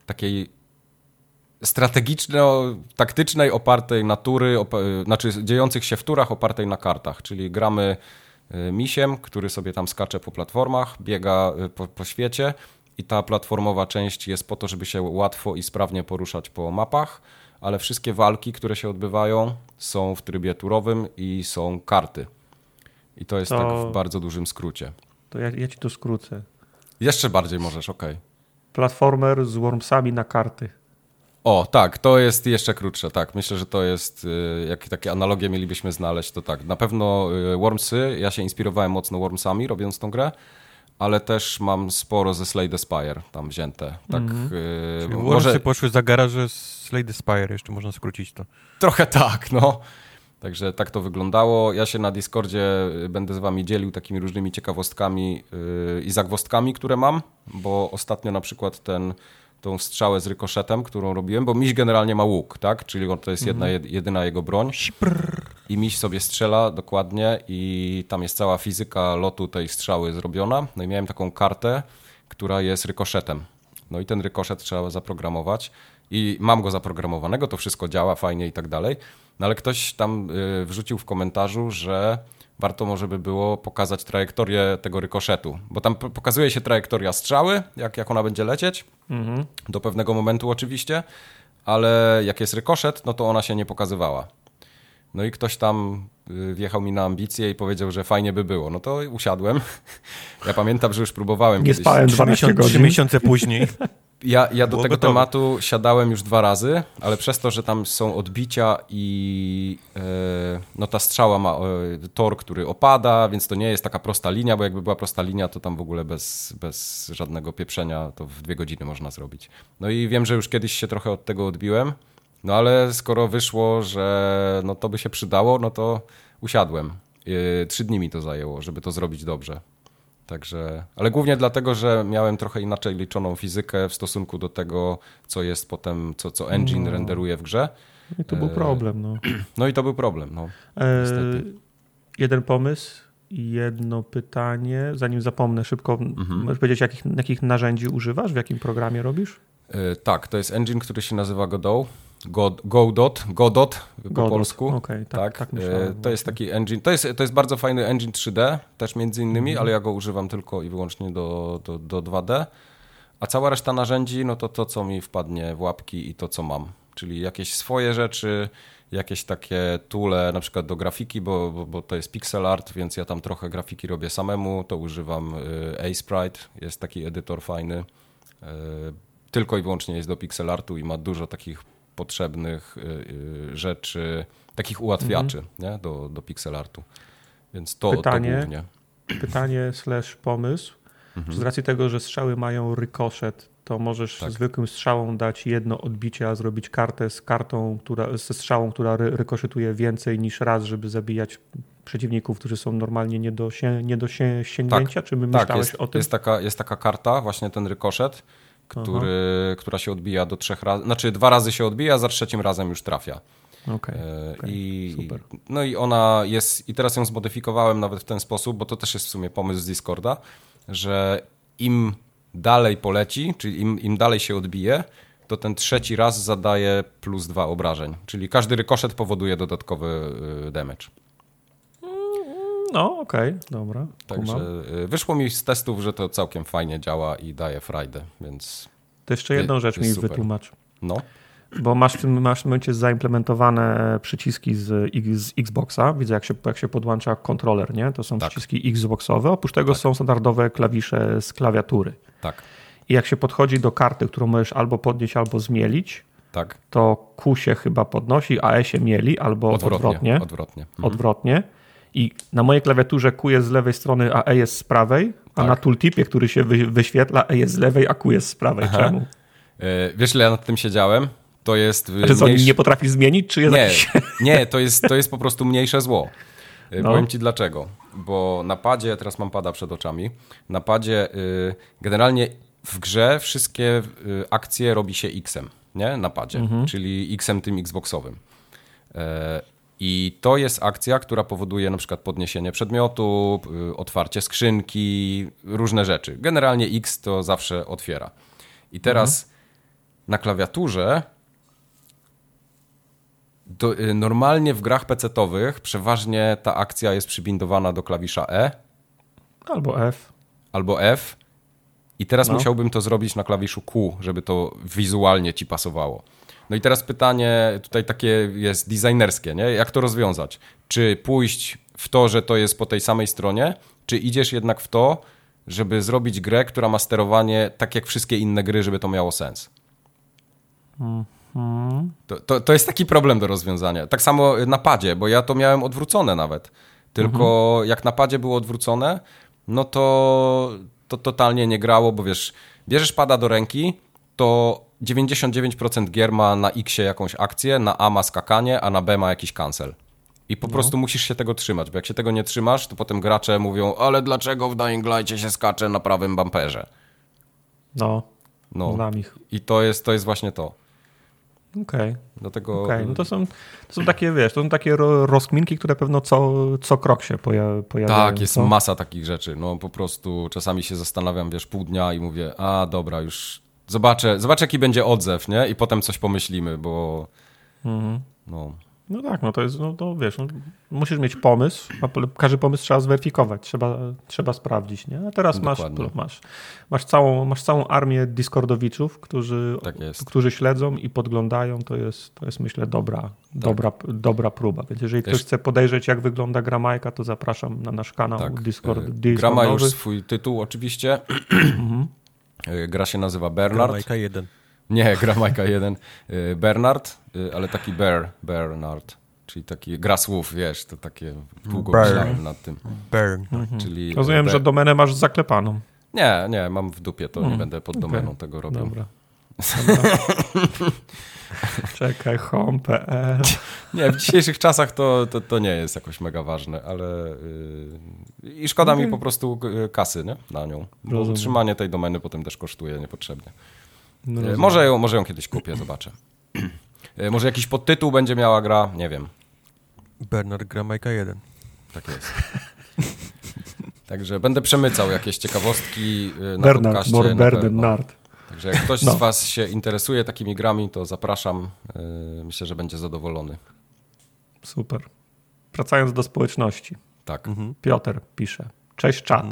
takiej strategiczno-taktycznej, opartej na tury, opa- y, znaczy dziejących się w turach, opartej na kartach. Czyli gramy y, misiem, który sobie tam skacze po platformach, biega y, po, po świecie i ta platformowa część jest po to, żeby się łatwo i sprawnie poruszać po mapach, ale wszystkie walki, które się odbywają są w trybie turowym i są karty. I to jest To- tak w bardzo dużym skrócie. To ja, ja ci to skrócę. Jeszcze bardziej możesz, okej. Platformer z wormsami na karty. O, tak, to jest jeszcze krótsze, tak. Myślę, że to jest, y, jak takie analogie mielibyśmy znaleźć, to tak. Na pewno y, Wormsy, ja się inspirowałem mocno Wormsami robiąc tą grę, ale też mam sporo ze Slade Spire tam wzięte. Tak, Mhm. yy, Czyli może poszły za garaże z Slade Spire, jeszcze można skrócić to. trochę tak, no. Także tak to wyglądało. Ja się na Discordzie y, będę z wami dzielił takimi różnymi ciekawostkami yy, i zagwozdkami, które mam, bo ostatnio na przykład ten tą strzałę z rykoszetem, którą robiłem, bo miś generalnie ma łuk, tak? Czyli to jest jedna, jed- jedyna jego broń. I miś sobie strzela dokładnie i tam jest cała fizyka lotu tej strzały zrobiona. No i miałem taką kartę, która jest rykoszetem. No i ten rykoszet trzeba zaprogramować i mam go zaprogramowanego, to wszystko działa fajnie i tak dalej. No ale ktoś tam y, wrzucił w komentarzu, że warto może by było pokazać trajektorię tego rykoszetu, bo tam pokazuje się trajektoria strzały, jak, jak ona będzie lecieć, do pewnego momentu oczywiście, ale jak jest rykoszet, no to ona się nie pokazywała. No i ktoś tam y, wjechał mi na ambicje i powiedział, że fajnie by było. No to usiadłem. [LAUGHS] Ja pamiętam, że już próbowałem Nie kiedyś. spałem Trzy 12 miesiące, trzy miesiące później. [LAUGHS] Ja, ja do tego gotowe. tematu siadałem już dwa razy, ale przez to, że tam są odbicia i e, no ta strzała ma e, tor, który opada, więc to nie jest taka prosta linia, bo jakby była prosta linia, to tam w ogóle bez, bez żadnego pieprzenia to w dwie godziny można zrobić. No i wiem, że już kiedyś się trochę od tego odbiłem, no ale skoro wyszło, że no to by się przydało, no to usiadłem. E, Trzy dni mi to zajęło, żeby to zrobić dobrze. Także, ale głównie dlatego, że miałem trochę inaczej liczoną fizykę w stosunku do tego, co jest potem, co, co engine No. renderuje w grze. I to był E, problem. No. [CLEARS THROAT] No i to był problem. No. E, jeden pomysł jedno pytanie. Zanim zapomnę szybko, Mhm. możesz powiedzieć, jakich, jakich narzędzi używasz? W jakim programie robisz? E, tak, to jest engine, który się nazywa Godot. God, Godot, Godot po Godot. polsku. Okej, tak, tak, E, myślałem. to jest taki engine, to jest, to jest bardzo fajny engine 3D, też między innymi, Mhm. ale ja go używam tylko i wyłącznie do, do, do 2D. A cała reszta narzędzi, no to to, co mi wpadnie w łapki i to, co mam. Czyli jakieś swoje rzeczy, jakieś takie tule, na przykład do grafiki, bo, bo, bo to jest pixel art, więc ja tam trochę grafiki robię samemu, to używam y, A-Sprite, jest taki edytor fajny. Y, Tylko i wyłącznie jest do pixel artu i ma dużo takich potrzebnych y, y, rzeczy, takich ułatwiaczy nie? Do, do pixel artu. Więc to, Pytanie. to głównie. Pytanie slash pomysł. Mhm. Z racji tego, że strzały mają rykoszet, to możesz Tak. zwykłym strzałą dać jedno odbicie, a zrobić kartę z kartą, która, ze strzałą, która ry, rykoszetuje więcej niż raz, żeby zabijać przeciwników, którzy są normalnie nie do, nie do sięgnięcia? Czy my Tak, myślałeś jest, o tym? jest, taka, jest taka karta, właśnie ten rykoszet, który, która się odbija do trzech razy, znaczy dwa razy się odbija, a za trzecim razem już trafia. Okej. E, Okej, I, super. No i ona jest, i teraz ją zmodyfikowałem nawet w ten sposób, bo to też jest w sumie pomysł z Discorda, że im dalej poleci, czyli im, im dalej się odbije, to ten trzeci raz zadaje plus dwa obrażeń. Czyli każdy rykoszet powoduje dodatkowy y, damage. No, okej, dobra. Także kumam. y, wyszło mi z testów, że to całkiem fajnie działa i daje frajdę, więc To jeszcze jedną jest rzecz mi super. wytłumacz. no. Bo masz w tym, masz w momencie zaimplementowane przyciski z, z Xboxa. Widzę, jak się, jak się podłącza kontroler, nie? To są Tak. przyciski Xboxowe. Oprócz tego są standardowe klawisze z klawiatury. Tak, I jak się podchodzi do karty, którą możesz albo podnieść, albo zmielić, tak. to Q się chyba podnosi, a E się mieli, albo odwrotnie. Odwrotnie. Odwrotnie. Mhm. odwrotnie. I na mojej klawiaturze Q jest z lewej strony, a E jest z prawej, a Tak. na tooltipie, który się wy, wyświetla, E jest z lewej, a Q jest z prawej. Czemu? Y, Wiesz, ile ja nad tym siedziałem? To jest... y, Czy co, nie potrafisz zmienić, czy jest Nie, jakiś... [LAUGHS] nie to, jest, to jest po prostu mniejsze zło. Y, No. Powiem ci dlaczego. Bo na padzie, teraz mam pada przed oczami, na padzie generalnie w grze wszystkie akcje robi się X-em, nie? Na padzie, Mhm. czyli X-em tym Xboxowym. I to jest akcja, która powoduje na przykład podniesienie przedmiotu, y, otwarcie skrzynki, różne rzeczy. Generalnie X to zawsze otwiera. I teraz Mhm. na klawiaturze do, y, normalnie w grach PC-owych przeważnie ta akcja jest przybindowana do klawisza E Albo F. albo F i teraz No. musiałbym to zrobić na klawiszu Q, żeby to wizualnie ci pasowało. No i teraz pytanie tutaj takie jest designerskie, nie? Jak to rozwiązać? Czy pójść w to, że to jest po tej samej stronie, czy idziesz jednak w to, żeby zrobić grę, która ma sterowanie tak jak wszystkie inne gry, żeby to miało sens? To, to, to jest taki problem do rozwiązania. Tak samo na padzie, bo ja to miałem odwrócone nawet. Tylko jak na padzie było odwrócone, no to to totalnie nie grało, bo wiesz, bierzesz pada do ręki, to 99% gier ma na X jakąś akcję, na A ma skakanie, a na B ma jakiś cancel. I po prostu musisz się tego trzymać, bo jak się tego nie trzymasz, to potem gracze mówią, ale dlaczego w Dying Light się skacze na prawym bumperze? No, No. znam ich. I to jest, to jest właśnie to. Okej. Dlatego Okej, no to są, to są takie, wiesz, to są takie ro, rozkminki, które pewno co, co krok się poja, pojawiają. tak, jest co? masa takich rzeczy. No po prostu czasami się zastanawiam, wiesz, pół dnia i mówię, a dobra, już zobaczę, zobaczę jaki będzie odzew, nie? I potem coś pomyślimy, bo Mhm. no, No tak, no to jest, no to wiesz, no, musisz mieć pomysł, a każdy pomysł trzeba zweryfikować, trzeba, trzeba sprawdzić, nie? A teraz masz, Dokładnie. masz, masz, całą, masz całą armię Discordowiczów, którzy, Tak którzy śledzą i podglądają, to jest, to jest myślę dobra, dobra, dobra próba, więc jeżeli ktoś chce podejrzeć jak wygląda gra Majka, to zapraszam na nasz kanał tak. Discord, E, Discordowy. Gra ma już swój tytuł oczywiście. E, Gra się nazywa Bernard. Majka 1. Nie, [LAUGHS] gra Majka 1. Y, Bernard, y, ale taki Bear, Bernard, czyli taki gra słów, wiesz, to takie długo myślałem nad tym. Burn. Czyli Rozumiem, Be- że domenę masz zaklepaną. Nie, nie, mam w dupie, to nie będę pod domeną tego robił. Dobra. [LAUGHS] Czekaj, home.pl. Nie, w dzisiejszych czasach to, to, to nie jest jakoś mega ważne, ale yy, i szkoda mi po prostu y, kasy nie? na nią, bo Rozumiem. utrzymanie tej domeny potem też kosztuje niepotrzebnie. No Y, rozumiem. może, ją, może ją kiedyś kupię, zobaczę. Y, Może jakiś podtytuł będzie miała gra, nie wiem. Bernard gra Majka 1. Tak jest. [LAUGHS] Także będę przemycał jakieś ciekawostki y, na Bernard, podcaście. Bernard, pewno. Nard. Także jak ktoś No. z was się interesuje takimi grami, to zapraszam. Y, Myślę, że będzie zadowolony. Super. Wracając do społeczności. Tak. Piotr pisze. Cześć czat.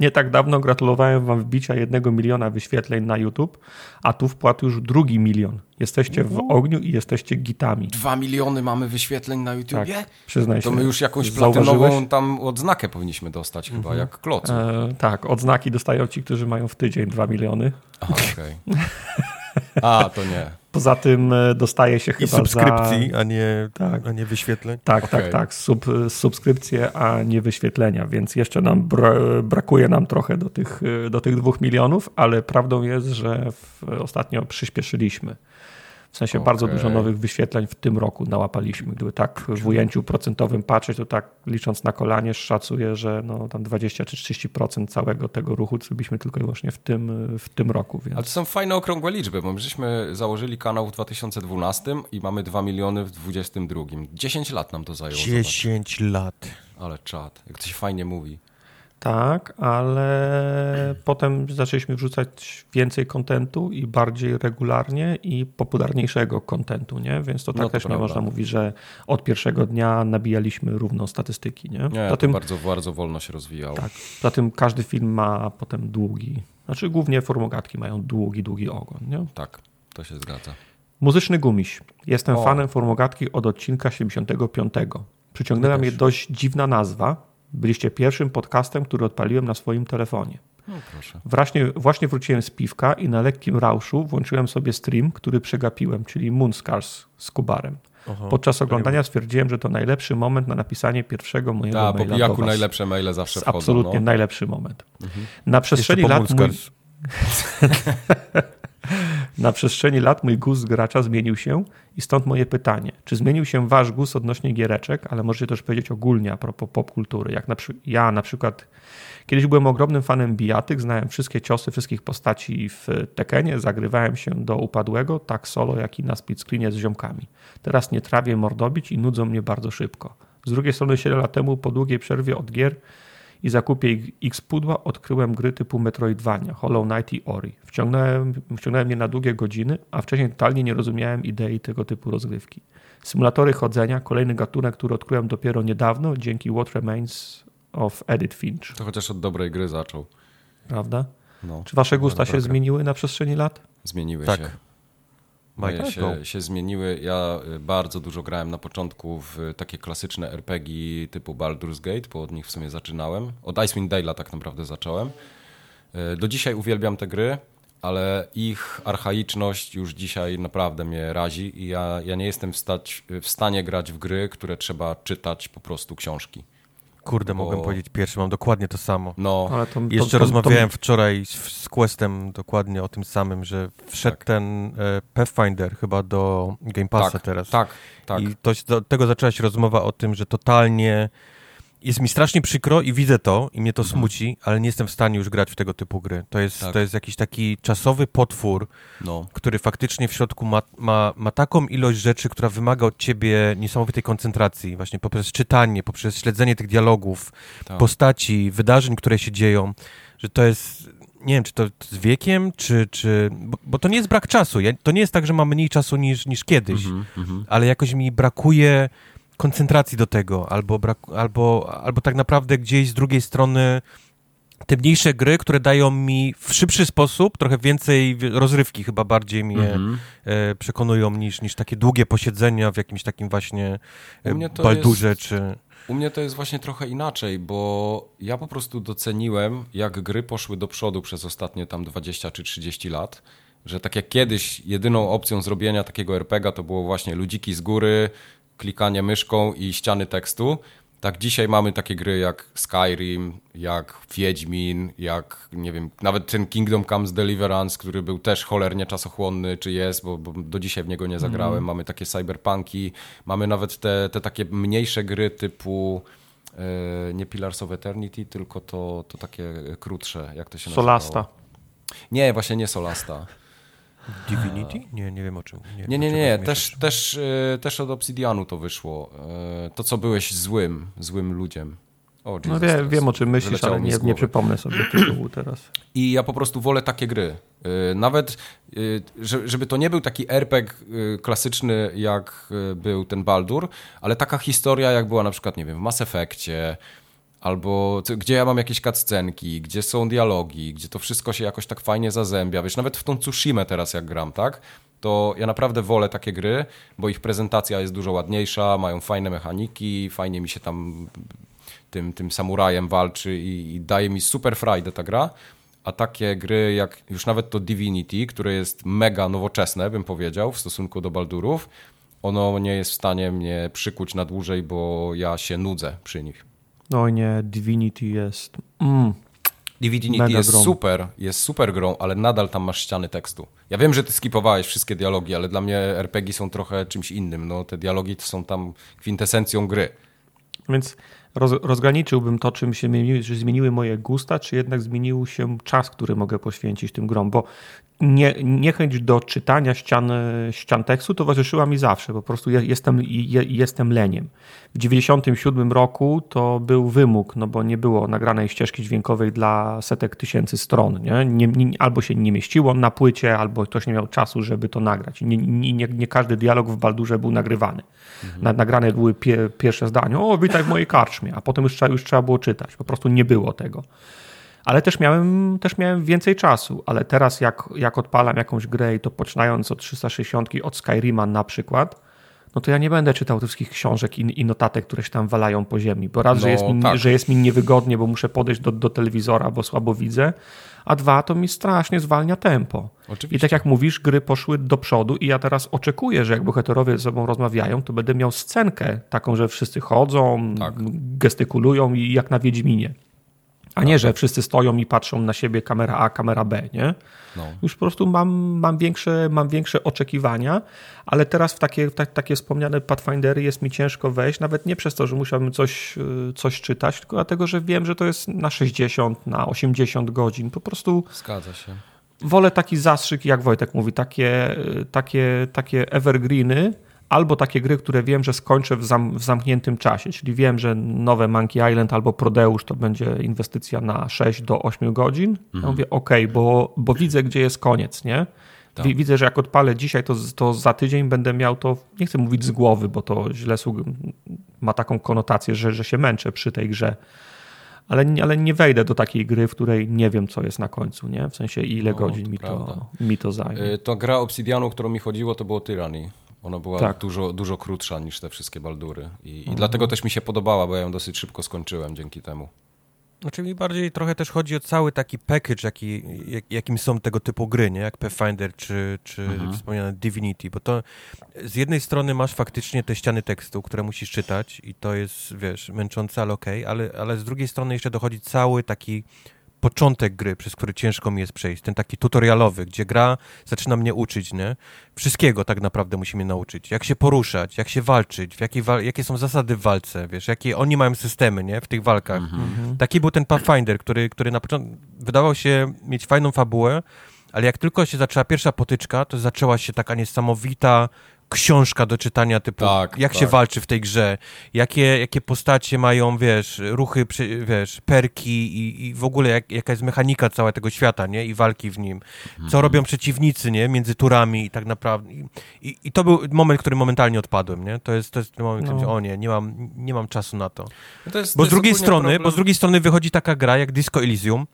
Nie tak dawno gratulowałem wam wbicia jednego miliona wyświetleń na YouTube, a tu wpłat już drugi milion. Jesteście w ogniu i jesteście gitami. Dwa miliony mamy wyświetleń na Tak, YouTubie? przyznaj się. To my już jakąś platynową tam odznakę powinniśmy dostać chyba, jak klocu. E, tak, odznaki dostają ci, którzy mają w tydzień 2 miliony. Aha, okej. [LAUGHS] A, to nie. Poza tym e, dostaje się I chyba subskrypcji, za... a nie, Tak. a nie wyświetleń. Tak, Okej. tak, tak. Sub, subskrypcje, a nie wyświetlenia, więc jeszcze nam bra brakuje nam trochę do tych, do tych dwóch milionów, ale prawdą jest, że w, ostatnio przyspieszyliśmy. W sensie bardzo Okej. dużo nowych wyświetleń w tym roku nałapaliśmy. Gdyby tak w ujęciu procentowym patrzeć, to tak licząc na kolanie szacuję, że no, tam 20 czy 30% całego tego ruchu zrobiliśmy tylko i wyłącznie w tym, w tym roku. Więc... Ale to są fajne okrągłe liczby, bo my żeśmy założyli kanał w 2012 i mamy 2 miliony w 2022. 10 lat nam to zajęło. zobacz. 10 lat. Ale czad, jak to się fajnie mówi. Tak, ale potem zaczęliśmy wrzucać więcej kontentu i bardziej regularnie i popularniejszego kontentu, nie? Więc to tak No to też nie prawda. można mówić, że od pierwszego dnia nabijaliśmy równo statystyki, nie? Nie, to tym, bardzo, bardzo wolno się rozwijało. tak, poza tym każdy film ma potem długi, znaczy głównie formogatki mają długi, długi ogon, nie? Tak, to się zgadza. Muzyczny gumiś. Jestem O. fanem formogatki od odcinka 75. Przyciągnęła mnie dość dziwna nazwa. Byliście pierwszym podcastem, który odpaliłem na swoim telefonie. No. Właśnie, właśnie wróciłem z piwka i na lekkim rauszu włączyłem sobie stream, który przegapiłem, czyli Moonscars z Kubarem. Aha. Podczas oglądania stwierdziłem, że to najlepszy moment na napisanie pierwszego mojego po maila pijaku was. najlepsze maile zawsze wchodzą. absolutnie no. najlepszy moment. Mhm. Na przestrzeni, po lat mój. [LAUGHS] [LAUGHS] na przestrzeni lat mój gust gracza zmienił się i stąd moje pytanie. Czy zmienił się wasz gust odnośnie giereczek, ale możecie też powiedzieć ogólnie a propos popkultury. Jak na. Ja na przykład kiedyś byłem ogromnym fanem bijatyk, znałem wszystkie ciosy wszystkich postaci w Tekenie, zagrywałem się do upadłego, tak solo, jak i na split screenie z ziomkami. Teraz nie trawię mordobić i nudzą mnie bardzo szybko. Z drugiej strony 7 lat temu po długiej przerwie od gier i zakupie X pudła odkryłem gry typu Metroidvania, Hollow Knight i Ori. Wciągnąłem, wciągnąłem je na długie godziny, a wcześniej totalnie nie rozumiałem idei tego typu rozgrywki. Symulatory chodzenia, kolejny gatunek, który odkryłem dopiero niedawno dzięki What Remains of Edith Finch, To chociaż od dobrej gry zaczął. prawda? No, Czy wasze gusta się gra. zmieniły na przestrzeni lat? zmieniły Tak. się. Moje się, się zmieniły. Ja y, bardzo dużo grałem na początku w takie klasyczne RPG typu Baldur's Gate, bo od nich w sumie zaczynałem. Od Icewind Dale'a tak naprawdę zacząłem. Y, Do dzisiaj uwielbiam te gry, ale ich archaiczność już dzisiaj naprawdę mnie razi i ja, ja nie jestem w, stać, w stanie grać w gry, które trzeba czytać po prostu książki. Kurde, Bo- mogłem powiedzieć pierwszy, mam dokładnie to samo. No, Ale to, to, Jeszcze to, rozmawiałem wczoraj z, z Questem dokładnie o tym samym, że wszedł Tak. ten e, Pathfinder chyba do Game Passa tak, teraz. tak, tak. I to, do tego zaczęła się rozmowa o tym, że totalnie jest mi strasznie przykro i widzę to i mnie to smuci, ale nie jestem w stanie już grać w tego typu gry. To jest, Tak. to jest jakiś taki czasowy potwór, No, który faktycznie w środku ma, ma, ma taką ilość rzeczy, która wymaga od ciebie niesamowitej koncentracji, właśnie poprzez czytanie, poprzez śledzenie tych dialogów, tak. postaci, wydarzeń, które się dzieją, że to jest, nie wiem, czy to z wiekiem, czy, czy bo, bo to nie jest brak czasu, ja, to nie jest tak, że mam mniej czasu niż, niż kiedyś, Mhm, mhm. ale jakoś mi brakuje koncentracji do tego, albo, brak, albo, albo tak naprawdę gdzieś z drugiej strony te mniejsze gry, które dają mi w szybszy sposób trochę więcej wi- rozrywki, chyba bardziej mnie Mhm. e, przekonują niż, niż takie długie posiedzenia w jakimś takim właśnie e, baldurze, jest- czy... U mnie to jest właśnie trochę inaczej, bo ja po prostu doceniłem, jak gry poszły do przodu przez ostatnie tam 20 czy 30 lat. Że tak jak kiedyś jedyną opcją zrobienia takiego RPGa to było właśnie ludziki z góry, klikanie myszką i ściany tekstu. Tak dzisiaj mamy takie gry jak Skyrim, jak Wiedźmin, jak nie wiem, nawet ten Kingdom Comes Deliverance, który był też cholernie czasochłonny, czy jest, bo, bo do dzisiaj w niego nie zagrałem. Mamy takie cyberpunki, mamy nawet te, te takie mniejsze gry typu e, nie Pillars of Eternity, tylko to, to takie krótsze, jak to się nazywało? Solasta. Nie, właśnie nie Solasta. Divinity? Nie, nie wiem o czym. Nie, nie, czym nie, rozmawiasz. też, też, e, też od Obsidianu to wyszło. E, To, co byłeś złym, złym ludziem. O, No Jesus, wie, teraz wiem o czym myślisz, ale nie, nie przypomnę sobie [CLEARS THROAT] tytułu teraz. I ja po prostu wolę takie gry. Y, Nawet, że- żeby to nie był taki RPG klasyczny, jak był ten Baldur, ale taka historia, jak była na przykład, nie wiem, w Mass Effectie, albo co- gdzie ja mam jakieś cutscenki, gdzie są dialogi, gdzie to wszystko się jakoś tak fajnie zazębia. Wiesz, nawet w tą Tsushima teraz jak gram, tak? To ja naprawdę wolę takie gry, bo ich prezentacja jest dużo ładniejsza, mają fajne mechaniki, fajnie mi się tam tym, tym samurajem walczy i, i daje mi super frajdę ta gra. A takie gry jak już nawet to Divinity, które jest mega nowoczesne, bym powiedział, w stosunku do Baldurów, ono nie jest w stanie mnie przykuć na dłużej, bo ja się nudzę przy nich. No nie, Divinity jest... Mm, Divinity Mega jest grą. super, jest super grą, ale nadal tam masz ściany tekstu. Ja wiem, że ty skipowałeś wszystkie dialogi, ale dla mnie RPG są trochę czymś innym. No, te dialogi to są tam kwintesencją gry. Więc roz, rozgraniczyłbym to, czym się zmieniły, czy zmieniły moje gusta, czy jednak zmienił się czas, który mogę poświęcić tym grom, bo nie, niechęć do czytania ścian, ścian tekstu towarzyszyła mi zawsze, po prostu je, jestem, je, jestem leniem. W 97 roku to był wymóg, no bo nie było nagranej ścieżki dźwiękowej dla setek tysięcy stron, nie? Nie, nie, albo się nie mieściło na płycie, albo ktoś nie miał czasu, żeby to nagrać. Nie, nie, nie, każdy dialog w Baldurze był nagrywany. Na, nagrane były pie, pierwsze zdania, o witaj w mojej karczmie, a potem już trzeba, już trzeba było czytać, po prostu nie było tego. Ale też miałem, też miałem więcej czasu, ale teraz jak, jak odpalam jakąś grę i to poczynając od 360, od Skyrima na przykład, no to ja nie będę czytał tych wszystkich książek i, i notatek, które się tam walają po ziemi, bo raz, że, No, jest mi, tak. że jest mi niewygodnie, bo muszę podejść do, do telewizora, bo słabo widzę, a dwa, to mi strasznie zwalnia tempo. Oczywiście. I tak jak mówisz, gry poszły do przodu i ja teraz oczekuję, że jak bohaterowie ze sobą rozmawiają, to będę miał scenkę taką, że wszyscy chodzą, Tak. gestykulują i jak na Wiedźminie. A nie, że wszyscy stoją i patrzą na siebie kamera A, kamera B, nie? No. Już po prostu mam, mam, większe, mam większe oczekiwania, ale teraz w takie, w ta, takie wspomniane Pathfindery jest mi ciężko wejść, nawet nie przez to, że musiałbym coś, y, coś czytać, tylko dlatego, że wiem, że to jest na 60, na 80 godzin. Po prostu Zgadza się. wolę taki zastrzyk, jak Wojtek mówi, takie, y, takie, takie evergreeny, albo takie gry, które wiem, że skończę w, zam, w zamkniętym czasie, czyli wiem, że nowe Monkey Island albo Prodeusz to będzie inwestycja na 6 do 8 godzin. Ja mówię, ok, bo, bo widzę, gdzie jest koniec, nie? Tak. Wi- Widzę, że jak odpalę dzisiaj, to, to za tydzień będę miał to, nie chcę mówić z głowy, bo to źle ma taką konotację, że, że się męczę przy tej grze. Ale, nie- ale nie wejdę do takiej gry, w której nie wiem, co jest na końcu, nie? W sensie, ile No, godzin to mi prawda. to, mi to zajmie. Y, To gra Obsidianu, o którą mi chodziło, to było Tyranny. Ona była Tak. dużo, dużo krótsza niż te wszystkie Baldury. I, i dlatego też mi się podobała, bo ja ją dosyć szybko skończyłem dzięki temu. Znaczy mi bardziej trochę też chodzi o cały taki package, jaki, jak, jakim są tego typu gry, nie? Jak Pathfinder czy, czy Mhm. wspomniane Divinity, bo to z jednej strony masz faktycznie te ściany tekstu, które musisz czytać i to jest, wiesz, męczące, ale okej, ale, ale z drugiej strony jeszcze dochodzi cały taki początek gry, przez który ciężko mi jest przejść, ten taki tutorialowy, gdzie gra zaczyna mnie uczyć, nie? Wszystkiego tak naprawdę musi mnie nauczyć. Jak się poruszać, jak się walczyć, w jakiej wa- jakie są zasady w walce, wiesz, jakie oni mają systemy, nie? W tych walkach. Mhm. Taki był ten Pathfinder, który, który na początku wydawał się mieć fajną fabułę, ale jak tylko się zaczęła pierwsza potyczka, to zaczęła się taka niesamowita książka do czytania typu Tak, jak się tak. walczy w tej grze, jakie, jakie postacie mają, wiesz, ruchy, wiesz, perki i, i w ogóle jak, jaka jest mechanika całego tego świata, nie? I walki w nim. Co Mhm. robią przeciwnicy, nie? Między turami i tak naprawdę. I, i, I to był moment, w którym momentalnie odpadłem, nie? To jest, to jest ten moment, No. gdzie o nie, nie mam, nie mam czasu na to. To jest, Bo to z drugiej strony, problem- bo z drugiej strony wychodzi taka gra jak Disco Elysium,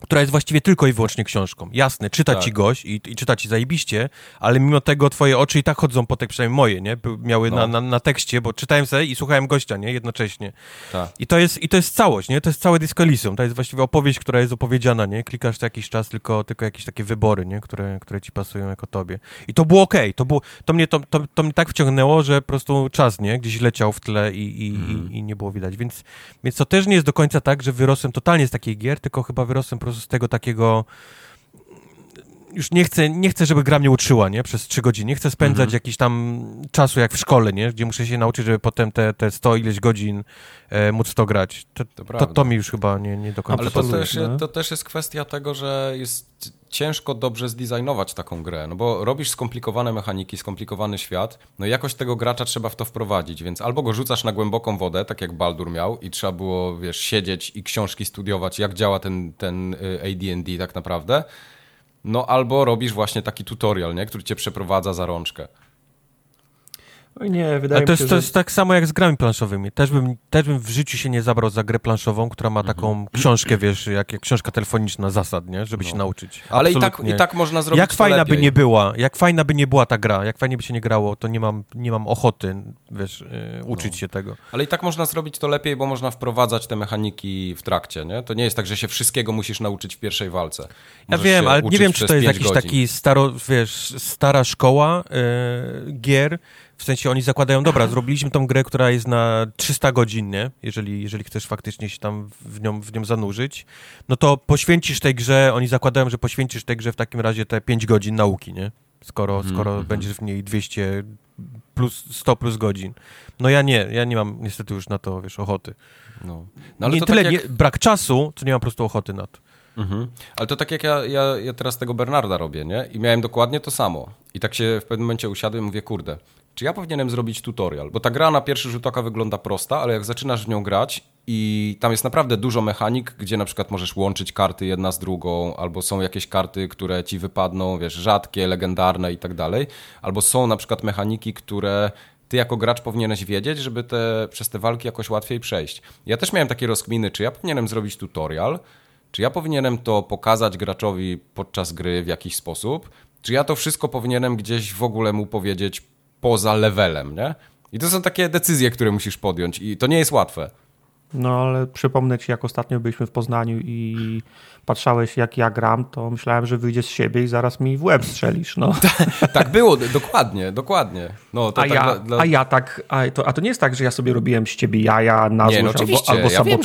która jest właściwie tylko i wyłącznie książką. Jasne, czyta Tak. ci gość i, i czyta ci zajebiście, ale mimo tego twoje oczy i tak chodzą po tak przynajmniej moje, nie? Miały No. na, na, na tekście, bo czytałem sobie i słuchałem gościa, nie? Jednocześnie. Tak. I to jest, i to jest całość, nie? To jest całe Disco Elysium. To jest właściwie opowieść, która jest opowiedziana, nie? Klikasz co jakiś czas, tylko, tylko jakieś takie wybory, nie? Które, które ci pasują jako tobie. I to było okej. To, było, to, mnie, to, to, to mnie tak wciągnęło, że po prostu czas, nie? Gdzieś leciał w tle i, i, Mhm. i, i nie było widać. Więc, więc to też nie jest do końca tak, że wyrosłem totalnie z takiej gier, tylko chyba wyrosłem po prostu z tego takiego już nie chcę, nie chcę, żeby gra mnie uczyła, nie? Przez trzy godziny. Nie chcę spędzać Mhm. jakiś tam czasu jak w szkole, nie? Gdzie muszę się nauczyć, żeby potem te, te 100 ileś godzin e, móc to grać. To, To to, to mi już chyba nie, nie do końca Ale to też, to też jest kwestia tego, że jest ciężko dobrze zdesignować taką grę, no bo robisz skomplikowane mechaniki, skomplikowany świat, no i jakoś tego gracza trzeba w to wprowadzić, więc albo go rzucasz na głęboką wodę, tak jak Baldur miał i trzeba było, wiesz, siedzieć i książki studiować, jak działa ten, ten y, AD&D tak naprawdę, no albo robisz właśnie taki tutorial, nie, który cię przeprowadza za rączkę. Oj nie, wydaje Ale mi to się, jest, to że... jest tak samo jak z grami planszowymi. Też bym, też bym w życiu się nie zabrał za grę planszową, która ma taką Mhm. książkę, wiesz, jak, jak książka telefoniczna zasad, nie? Żeby się No. nauczyć. Ale i tak, i tak można zrobić Jak to fajna lepiej. by nie była, jak fajna by nie była ta gra, jak fajnie by się nie grało, to nie mam, nie mam ochoty, wiesz, yy, uczyć No. się tego. Ale i tak można zrobić to lepiej, bo można wprowadzać te mechaniki w trakcie, nie? To nie jest tak, że się wszystkiego musisz nauczyć w pierwszej walce. Ja Możesz wiem, się ale nie wiem, czy to jest jakiś godzin. taki staro, wiesz, stara szkoła yy, gier, w sensie oni zakładają, dobra, zrobiliśmy tą grę, która jest na 300 godzin, nie? Jeżeli, jeżeli chcesz faktycznie się tam w nią, w nią zanurzyć, no to poświęcisz tej grze, oni zakładają, że poświęcisz tej grze w takim razie te 5 godzin nauki, nie? Skoro, Mhm, skoro mhm. będziesz w niej 200 plus 100 plus godzin. No ja nie, ja nie mam niestety już na to, wiesz, ochoty. No. No, nie tyle tak jak... nie, brak czasu, to nie mam po prostu ochoty na to. Mhm. Ale to tak jak ja, ja, ja teraz tego Bernarda robię, nie? I miałem dokładnie to samo. I tak się w pewnym momencie usiadłem i mówię, kurde, czy ja powinienem zrobić tutorial? Bo ta gra na pierwszy rzut oka wygląda prosta, ale jak zaczynasz w nią grać i tam jest naprawdę dużo mechanik, gdzie na przykład możesz łączyć karty jedna z drugą, albo są jakieś karty, które ci wypadną, wiesz, rzadkie, legendarne i tak dalej, albo są na przykład mechaniki, które ty jako gracz powinieneś wiedzieć, żeby te, przez te walki jakoś łatwiej przejść. Ja też miałem takie rozkminy, czy ja powinienem zrobić tutorial, czy ja powinienem to pokazać graczowi podczas gry w jakiś sposób, czy ja to wszystko powinienem gdzieś w ogóle mu powiedzieć poza levelem, nie? I to są takie decyzje, które musisz podjąć i to nie jest łatwe. No ale przypomnę ci, jak ostatnio byliśmy w Poznaniu i patrzałeś, jak ja gram, to myślałem, że wyjdziesz z siebie i zaraz mi w łeb strzelisz. No. [LAUGHS] Tak było, dokładnie, dokładnie. No, to A, tak ja, dla, dla... a ja tak, a to, a to nie jest tak, że ja sobie robiłem z ciebie jaja na no złość, albo, oczywiście, albo, ja wiem,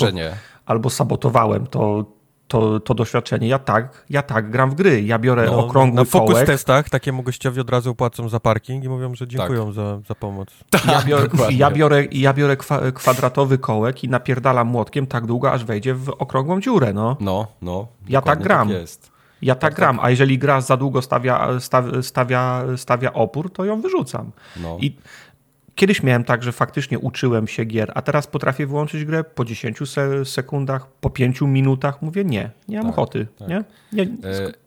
albo sabotowałem to, to, to doświadczenie. Ja tak, ja tak gram w gry. Ja biorę No, okrągły na focus kołek, testach takiemu gościowi od razu płacą za parking i mówią, że dziękują za, za pomoc. ja biorę, dokładnie. ja biorę, ja biorę kwa, kwadratowy kołek i napierdalam młotkiem tak długo, aż wejdzie w okrągłą dziurę. No. No, no. Ja tak dokładnie gram. jest. Ja tak, gram, a jeżeli gra za długo stawia, stawia, stawia, stawia opór, to ją wyrzucam. No. I kiedyś miałem tak, że faktycznie uczyłem się gier, a teraz potrafię wyłączyć grę po 10 se sekundach, po 5 minutach. Mówię nie, nie mam Tak, ochoty. tak. Nie, nie, E,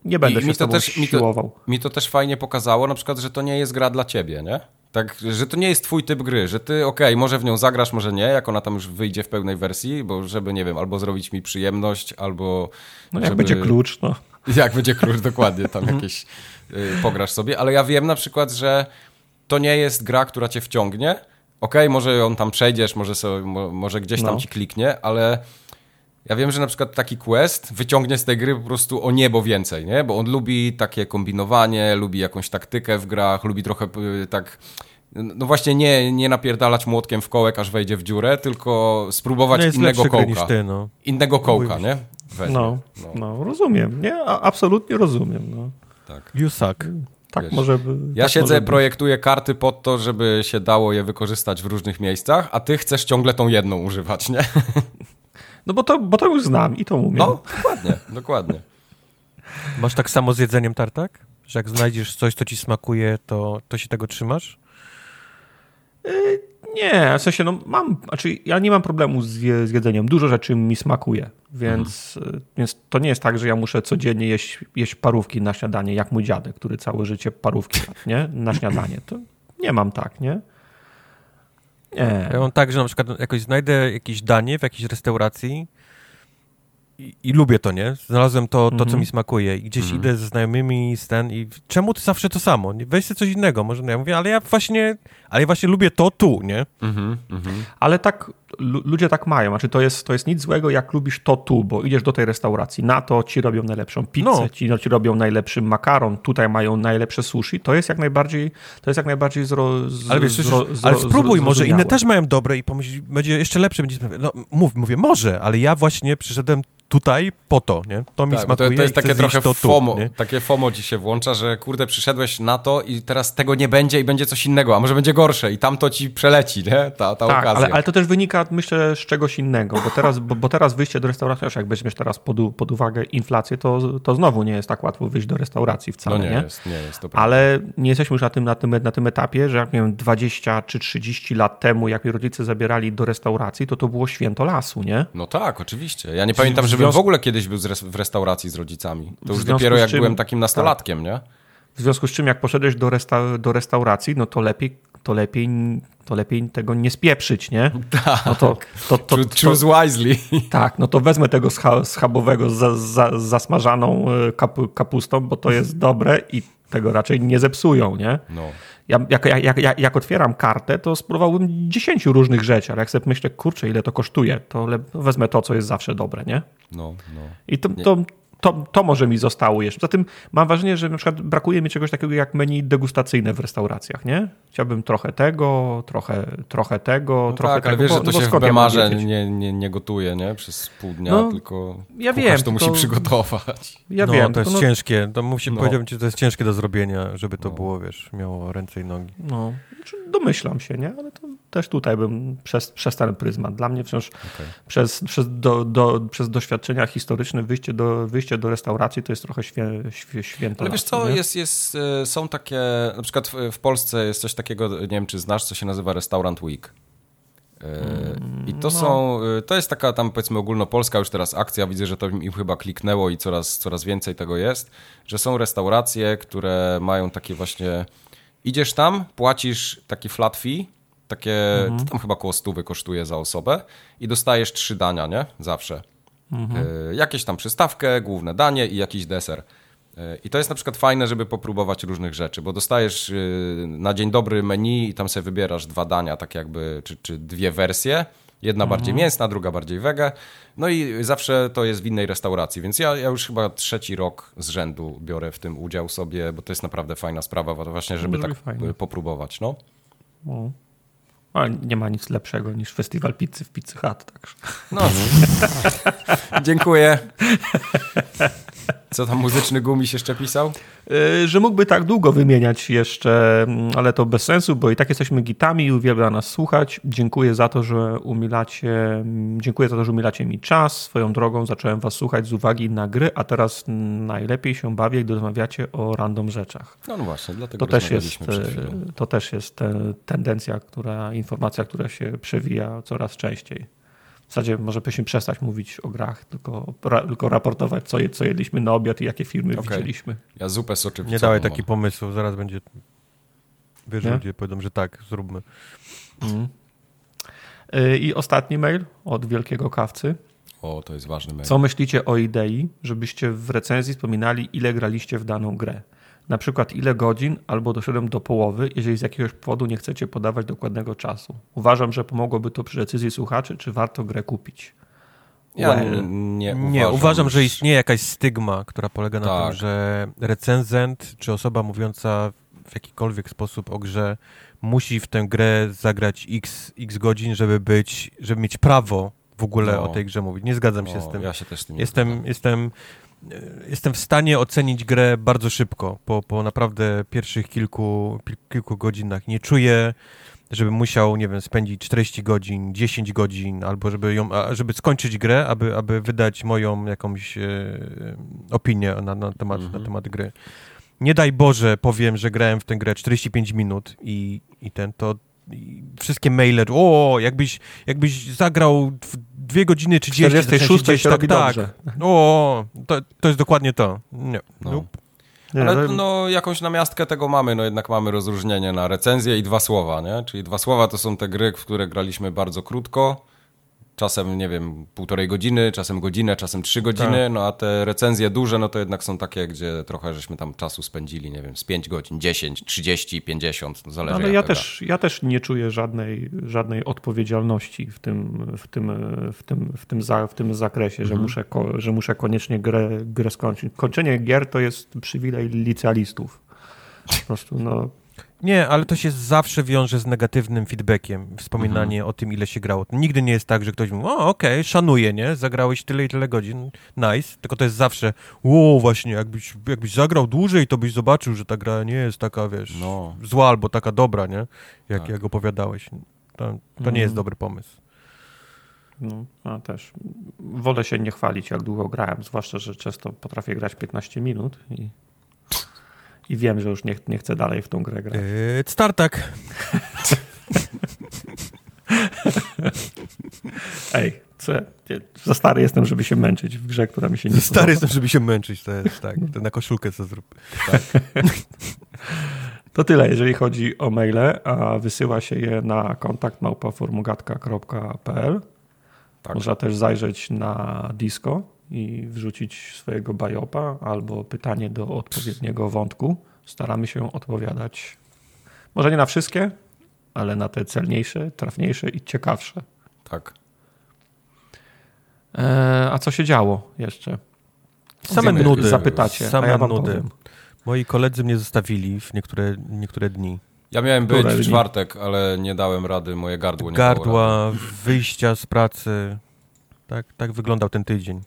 nie będę i się mi to też- mi to- siłował. mi to też fajnie pokazało, na przykład, że to nie jest gra dla ciebie, nie? Tak, że to nie jest twój typ gry, że ty, okej, może w nią zagrasz, może nie, jak ona tam już wyjdzie w pełnej wersji, bo żeby, nie wiem, albo zrobić mi przyjemność, albo... No jak żeby- będzie klucz, no. [LAUGHS] Jak będzie klucz, dokładnie, tam jakieś y, pograsz sobie, ale ja wiem na przykład, że to nie jest gra, która cię wciągnie, okej, może ją tam przejdziesz, może, sobie, mo, może gdzieś tam No. ci kliknie, ale Ja wiem, że na przykład taki quest wyciągnie z tej gry po prostu o niebo więcej, nie? Bo on lubi takie kombinowanie, lubi jakąś taktykę w grach, lubi trochę y, tak... No właśnie nie, nie napierdalać młotkiem w kołek, aż wejdzie w dziurę, tylko spróbować No innego kołka. niż ty, no. Innego kołka, nie? Weźmie. No, no, rozumiem, nie? A, absolutnie rozumiem, no. Tak. You suck. Tak Wiesz, może by, Ja tak siedzę, może być. projektuję karty pod to, żeby się dało je wykorzystać w różnych miejscach, a ty chcesz ciągle tą jedną używać, nie? [LAUGHS] No bo to, bo to już znam i to umiem. No, dokładnie, dokładnie. [LAUGHS] Masz tak samo z jedzeniem tartak? Że jak znajdziesz coś, co ci smakuje, to, to się tego trzymasz? Nie, w sensie, no mam, znaczy ja nie mam problemu z, je, z jedzeniem. Dużo rzeczy mi smakuje, więc, y, więc to nie jest tak, że ja muszę codziennie jeść, jeść parówki na śniadanie, jak mój dziadek, który całe życie parówki jadł, nie? Na śniadanie. To nie mam tak, nie? Nie. Ja mam tak, że na przykład jakoś znajdę jakieś danie w jakiejś restauracji i, i lubię to, nie? Znalazłem to, to co Mhm. mi smakuje i gdzieś idę ze znajomymi z ten i czemu ty zawsze to samo? Weź sobie coś innego. Może no ja mówię, ale ja właśnie, ale ja właśnie lubię to tu, nie? Mhm, mhm. Ale tak, lu- ludzie tak mają. Znaczy, to jest, to jest nic złego, jak lubisz to tu, bo idziesz do tej restauracji, na to ci robią najlepszą pizzę, No. ci, no, ci robią najlepszy makaron, tutaj mają najlepsze sushi. To jest jak najbardziej, to jest jak najbardziej zro, z, Ale wiesz, zro, zro, ale spróbuj, zro- może inne też mają dobre i pomyśl, będzie jeszcze lepsze. Będzie, no mów, mówię, może, ale ja właśnie przyszedłem tutaj po to, nie? To mi Tak, smakuje to, to jest takie trochę to FOMO, tu, takie FOMO ci się włącza, że kurde, przyszedłeś na to i teraz tego nie będzie i będzie coś innego, a może będzie gorsze i tam to ci przeleci, nie? Ta, ta Tak, okazja. ale, ale to też wynika, myślę, z czegoś innego, bo teraz, bo, bo teraz wyjście do restauracji, jak weźmiesz teraz pod, pod uwagę inflację, to, to znowu nie jest tak łatwo wyjść do restauracji No wcale, nie, nie? jest, nie jest to prawda. Ale nie jesteśmy już na tym, na, tym, na tym etapie, że jak miałem 20 czy 30 lat temu, jak mnie rodzice zabierali do restauracji, to to było święto lasu, nie? No tak, oczywiście. Ja nie pamiętam, żebym związku- w ogóle kiedyś był w restauracji z rodzicami. To już dopiero jak czym- byłem takim nastolatkiem, nie? W związku z czym, jak poszedłeś do, resta, do restauracji, no to lepiej, to, lepiej, to lepiej tego nie spieprzyć, nie? Tak. No to, to, to, to, Choose wisely. tak, no to wezmę tego scha, schabowego z za, za, zasmażaną e, kapu, kapustą, bo to jest dobre i tego raczej nie zepsują, nie? No. Ja, jak, jak, jak, jak otwieram kartę, to spróbowałbym 10 różnych rzeczy, ale jak sobie myślę, kurczę, ile to kosztuje, to wezmę to, co jest zawsze dobre, nie? No, no. I to, to, to, to może mi zostało jeszcze. Zatem mam wrażenie, że na przykład brakuje mi czegoś takiego jak menu degustacyjne w restauracjach, nie? Chciałbym trochę tego, trochę, trochę tego, No trochę tak, ale tego. wiesz, bo- że to no się w Bemarze nie, nie, nie gotuje, nie? Przez pół dnia, No, tylko ja wiem, to musi tylko- przygotować. Ja no, wiem, to jest no, ciężkie. To musi, No. powiedziałbym ci, że to jest ciężkie do zrobienia, żeby to No. było, wiesz, miało ręce i nogi. No, znaczy domyślam się, nie? Ale to też tutaj bym przez, przez ten pryzmat. Dla mnie wciąż Okej. przez, przez, do, do, przez doświadczenia historyczne wyjście do, wyjście do restauracji to jest trochę świe, świe, święto. Ale wiesz co, nie? jest, jest, e, są takie, na przykład w, Polsce jest coś takiego, nie wiem czy znasz, co się nazywa Restaurant Week. E, I to są, e, to jest taka tam powiedzmy ogólnopolska już teraz akcja, widzę, że to im chyba kliknęło i coraz, coraz więcej tego jest, że są restauracje, które mają takie właśnie, idziesz tam, płacisz taki flat fee, takie, to tam chyba koło stówy kosztuje za osobę i dostajesz trzy dania, nie? Zawsze. E, jakieś tam przystawkę, główne danie i jakiś deser. E, I to jest na przykład fajne, żeby popróbować różnych rzeczy, bo dostajesz y, na dzień dobry menu i tam sobie wybierasz dwa dania, tak jakby, czy, czy dwie wersje. Jedna bardziej mięsna, druga bardziej wege. No i zawsze to jest w innej restauracji, więc ja, ja już chyba trzeci rok z rzędu biorę w tym udział sobie, bo to jest naprawdę fajna sprawa, właśnie, żeby tak fajnie. popróbować, no. No. Ale nie ma nic lepszego niż festiwal pizzy w Pizzy Hut. Także. No. [LAUGHS] Dziękuję. Co tam muzyczny gumiś jeszcze pisał? Yy, Że mógłby tak długo wymieniać jeszcze, mm, ale to bez sensu, bo i tak jesteśmy gitami i uwielbia nas słuchać. Dziękuję za to, że umilacie, mm, dziękuję za to, że umilacie mi czas. Swoją drogą zacząłem was słuchać z uwagi na gry, a teraz najlepiej się bawię, gdy rozmawiacie o random rzeczach. No, no właśnie, dlatego To też jest, e, to też jest te, tendencja, która, informacja, która się przewija coraz częściej. W zasadzie może byśmy przestać mówić o grach, tylko, ra, tylko raportować, co, je, co jedliśmy na obiad i jakie filmy Okej. widzieliśmy. Ja zupę soczewicową Nie dawaj mam. takich pomysłów, zaraz będzie... Wiesz, Nie? ludzie powiedzą, że tak, zróbmy. Mm. I ostatni mail od wielkiego kawcy. O, to jest ważny mail. Co myślicie o idei, żebyście w recenzji wspominali, ile graliście w daną grę? Na przykład ile godzin, albo doszedłem do połowy, jeżeli z jakiegoś powodu nie chcecie podawać dokładnego czasu. Uważam, że pomogłoby to przy decyzji słuchaczy, czy warto grę kupić. Ja Well. nie, Nie, uważam, uważam, że istnieje jakaś stygma, która polega na Tak. tym, że recenzent czy osoba mówiąca w jakikolwiek sposób o grze musi w tę grę zagrać x, x godzin, żeby być, żeby mieć prawo w ogóle No. o tej grze mówić. Nie zgadzam się O, z tym. Ja się też z tym nie Jestem, zgadzam. jestem, e, jestem w stanie ocenić grę bardzo szybko, po, po naprawdę pierwszych kilku, kilku godzinach. Nie czuję, żeby musiał, nie wiem, spędzić 40 godzin, 10 godzin, albo żeby ją, żeby skończyć grę, aby, aby wydać moją jakąś e, opinię na, na, temat, Mhm. na temat gry. Nie daj Boże, powiem, że grałem w tę grę 45 minut i, i ten, to wszystkie maile, o, jakbyś, jakbyś zagrał w 2 godziny 30, to 46 gdzieś się tak, robi tak. dobrze. O, to, to jest dokładnie to. Nie. No. Nope. Nie, Ale to- no, jakąś namiastkę tego mamy, no jednak mamy rozróżnienie na recenzję i dwa słowa, nie? Czyli dwa słowa to są te gry, w które graliśmy bardzo krótko, czasem, nie wiem, półtorej godziny, czasem godzinę, czasem trzy godziny, Tak. no a te recenzje duże, no to jednak są takie, gdzie trochę żeśmy tam czasu spędzili, nie wiem, z 5 godzin, 10, 30, 50, no zależy Ale jaka ja też, ja też nie czuję żadnej, żadnej odpowiedzialności w tym, w tym, w tym, w tym, za, w tym zakresie, że, muszę, że muszę koniecznie grę, grę skończyć. Kończenie gier to jest przywilej licealistów. Po prostu, no, Nie, ale to się zawsze wiąże z negatywnym feedbackiem, wspominanie o tym, ile się grało. Nigdy nie jest tak, że ktoś mówi, o okej, szanuję, nie? Zagrałeś tyle i tyle godzin, nice. Tylko to jest zawsze, o właśnie, jakbyś, jakbyś zagrał dłużej, to byś zobaczył, że ta gra nie jest taka, wiesz, No. zła albo taka dobra, nie? Jak, Tak. jak opowiadałeś. To, to nie jest dobry pomysł. no, a też wolę się nie chwalić, jak długo grałem, zwłaszcza, że często potrafię grać 15 minut i, i wiem, że już nie, nie chcę dalej w tą grę grać. It's Startak. Ej, co, za stary jestem, żeby się męczyć w grze, która mi się nie Stary podoba. jestem, żeby się męczyć, to jest tak. To na koszulkę co zrób. [LAUGHS] To tyle, jeżeli chodzi o maile, a wysyła się je na kontakt małpaformugatka.pl. Tak. Można też zajrzeć na disco i wrzucić swojego bajopa albo pytanie do odpowiedniego wątku. Staramy się odpowiadać może nie na wszystkie, ale na te celniejsze, trafniejsze i ciekawsze. Tak. Eee, a co się działo jeszcze? Same Wiemy, nudy. Zapytacie, Same ja nudy. powiem. Moi koledzy mnie zostawili w niektóre, niektóre dni. Ja miałem być Które w dni? czwartek, ale nie dałem rady, moje gardło nie. Gardła, wyjścia z pracy. Tak, tak wyglądał ten tydzień.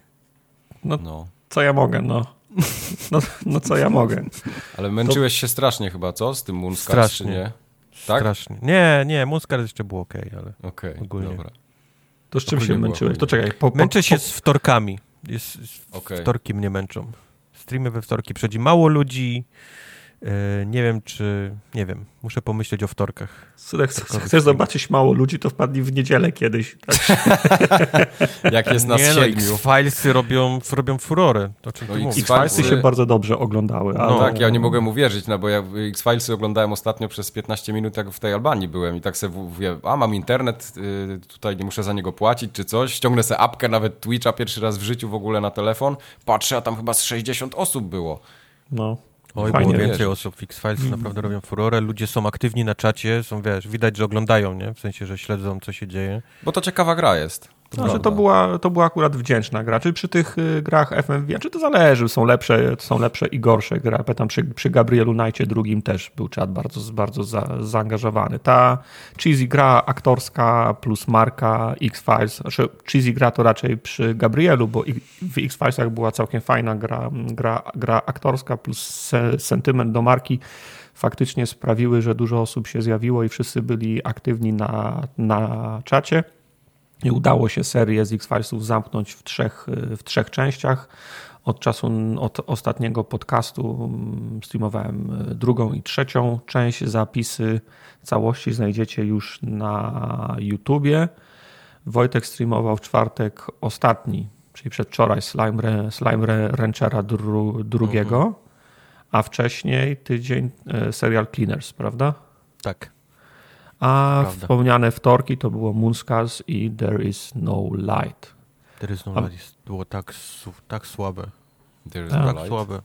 No. Co ja mogę, no. No, no co ja mogę. Ale męczyłeś się strasznie chyba, co? Z tym Moonscars, czy Strasznie. nie? Tak? Strasznie. Nie, nie, Muskar jeszcze było okej, ale Okej, Ogólnie. dobra. To z czym Ogólnie się męczyłeś? To czekaj. Po, po, męczę się po, z wtorkami. Jest, Okej. Wtorki mnie męczą. Streamy we wtorki przychodzi mało ludzi. E, nie wiem, czy... Nie wiem. Muszę pomyśleć o wtorkach. Słuchaj, chcesz, chcesz zobaczyć mało ludzi, to wpadnij w niedzielę kiedyś. Tak? [LAUGHS] Jak jest nas nie no, siedmiu. X-Filesy robią, robią furorę. O czym No X-Filesy się bardzo dobrze oglądały. No ale- tak, ja nie mogłem uwierzyć, no bo ja X-Filesy oglądałem ostatnio przez 15 minut, jak w tej Albanii byłem i tak sobie mówię, a mam internet, y, tutaj nie muszę za niego płacić czy coś, ściągnę sobie apkę, nawet Twitcha pierwszy raz w życiu w ogóle na telefon, patrzę, a tam chyba z 60 osób było. No. Oj, Fajnie, było więcej wiesz. osób. X-Filesy naprawdę robią furorę. Ludzie są aktywni na czacie, są, wiesz, widać, że oglądają, nie? W sensie, że śledzą, co się dzieje. Bo to ciekawa gra jest. To No, że to, była, to była akurat wdzięczna gra. Czy przy tych y, grach FMV, czy to zależy, są lepsze, są lepsze i gorsze gry. Ja Pamiętam przy, przy Gabrielu Knightie drugim też był czat bardzo, bardzo za, zaangażowany. Ta cheesy gra aktorska plus marka X-Files, znaczy cheesy gra to raczej przy Gabrielu, bo w X-Filesach była całkiem fajna gra, gra, gra aktorska plus se, sentyment do marki faktycznie sprawiły, że dużo osób się zjawiło i wszyscy byli aktywni na, na czacie. Udało się serię z X-Filesów zamknąć w trzech, w trzech częściach. Od czasu od ostatniego podcastu mm, streamowałem y, drugą i trzecią część. Zapisy całości znajdziecie już na YouTubie. Wojtek streamował w czwartek ostatni, czyli przedwczoraj Slime, Slime Ranchera dru, drugiego, a wcześniej tydzień y, serial Cleaners, prawda? Tak. A Prawda. wspomniane wtorki to było Moonscars i There is no light. There is no light. Było tak, tak słabe. There is A. no Tak light. słabe.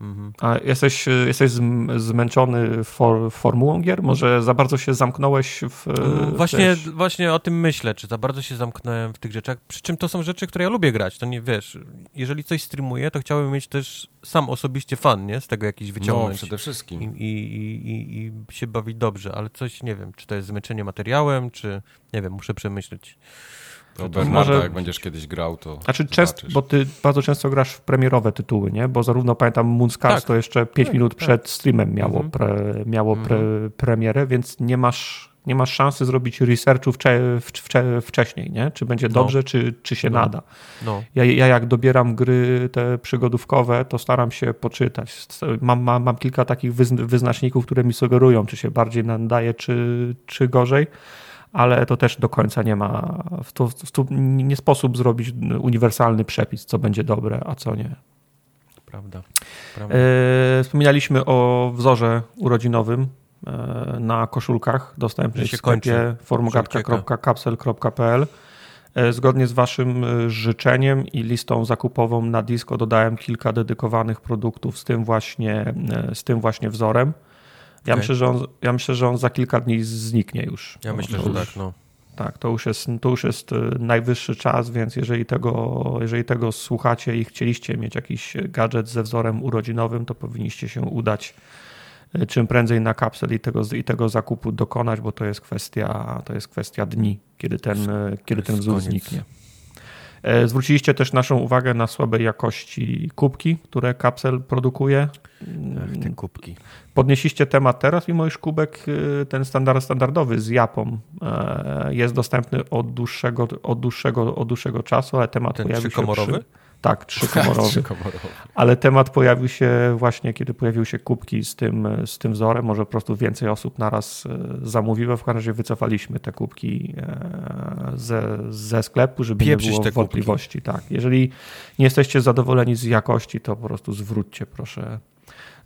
Mhm. A jesteś, jesteś zm- zmęczony for, formułą gier? Może za bardzo się zamknąłeś w. Mm, Właśnie, wiesz, właśnie o tym myślę, czy za bardzo się zamknąłem w tych rzeczach. Przy czym to są rzeczy, które ja lubię grać. To nie wiesz, jeżeli coś streamuję, to chciałbym mieć też sam osobiście fan, nie? Z tego jakiś No, wyciągnąć. przede I, wszystkim. i, i, i, I się bawić dobrze, ale coś nie wiem, czy to jest zmęczenie materiałem, czy nie wiem, muszę przemyśleć. To Bernarda, może- jak będziesz kiedyś grał, to Znaczy, często, bo ty bardzo często grasz w premierowe tytuły, nie? Bo zarówno pamiętam Moonscars Tak. to jeszcze 5 Tak, minut tak. przed streamem miało, Mhm. pre, miało pre, premierę, więc nie masz, nie masz szansy zrobić researchu wcze, wcze, wcześniej, nie? Czy będzie No. dobrze, czy, czy się No. nada. No, Ja, ja jak dobieram gry te przygodówkowe, to staram się poczytać. Mam, mam, mam kilka takich wyzn- wyznaczników, które mi sugerują, czy się bardziej nadaje, czy, czy gorzej, ale to też do końca nie ma. W to, to nie sposób zrobić uniwersalny przepis, co będzie dobre, a co nie. prawda. prawda. E, wspominaliśmy o wzorze urodzinowym e, na koszulkach dostępnych w sklepie. E, Zgodnie z Waszym e, życzeniem i listą zakupową na disco dodałem kilka dedykowanych produktów z tym właśnie, e, z tym właśnie wzorem. Ja, Okej. myślę, że on, ja myślę, że on za kilka dni zniknie już. ja To- myślę, że już- tak, no. tak, to już jest, to już jest e, najwyższy czas, więc jeżeli tego, jeżeli tego słuchacie i chcieliście mieć jakiś gadżet ze wzorem urodzinowym, to powinniście się udać e, czym prędzej na kapsel i tego, i tego zakupu dokonać, bo to jest kwestia, to jest kwestia dni, kiedy ten, e, kiedy ten wzór zniknie. E, Zwróciliście też naszą uwagę na słabej jakości kubki, które kapsel produkuje. Ach, te kubki. Podnieśliście temat teraz, mimo iż kubek y, ten standard, standardowy z japą e, jest dostępny od dłuższego, od dłuższego, od dłuższego czasu, ale temat Ten pojawił się przy, tak, trzykomorowy. [LAUGHS] Trzykomorowy. ale temat pojawił się właśnie, kiedy pojawiły się kubki z tym, z tym wzorem. Może po prostu więcej osób naraz e, zamówiło. W każdym razie wycofaliśmy te kubki e, ze, ze sklepu, żeby Pieprzyć nie było kubki. wątpliwości. Tak. Jeżeli nie jesteście zadowoleni z jakości, to po prostu zwróćcie proszę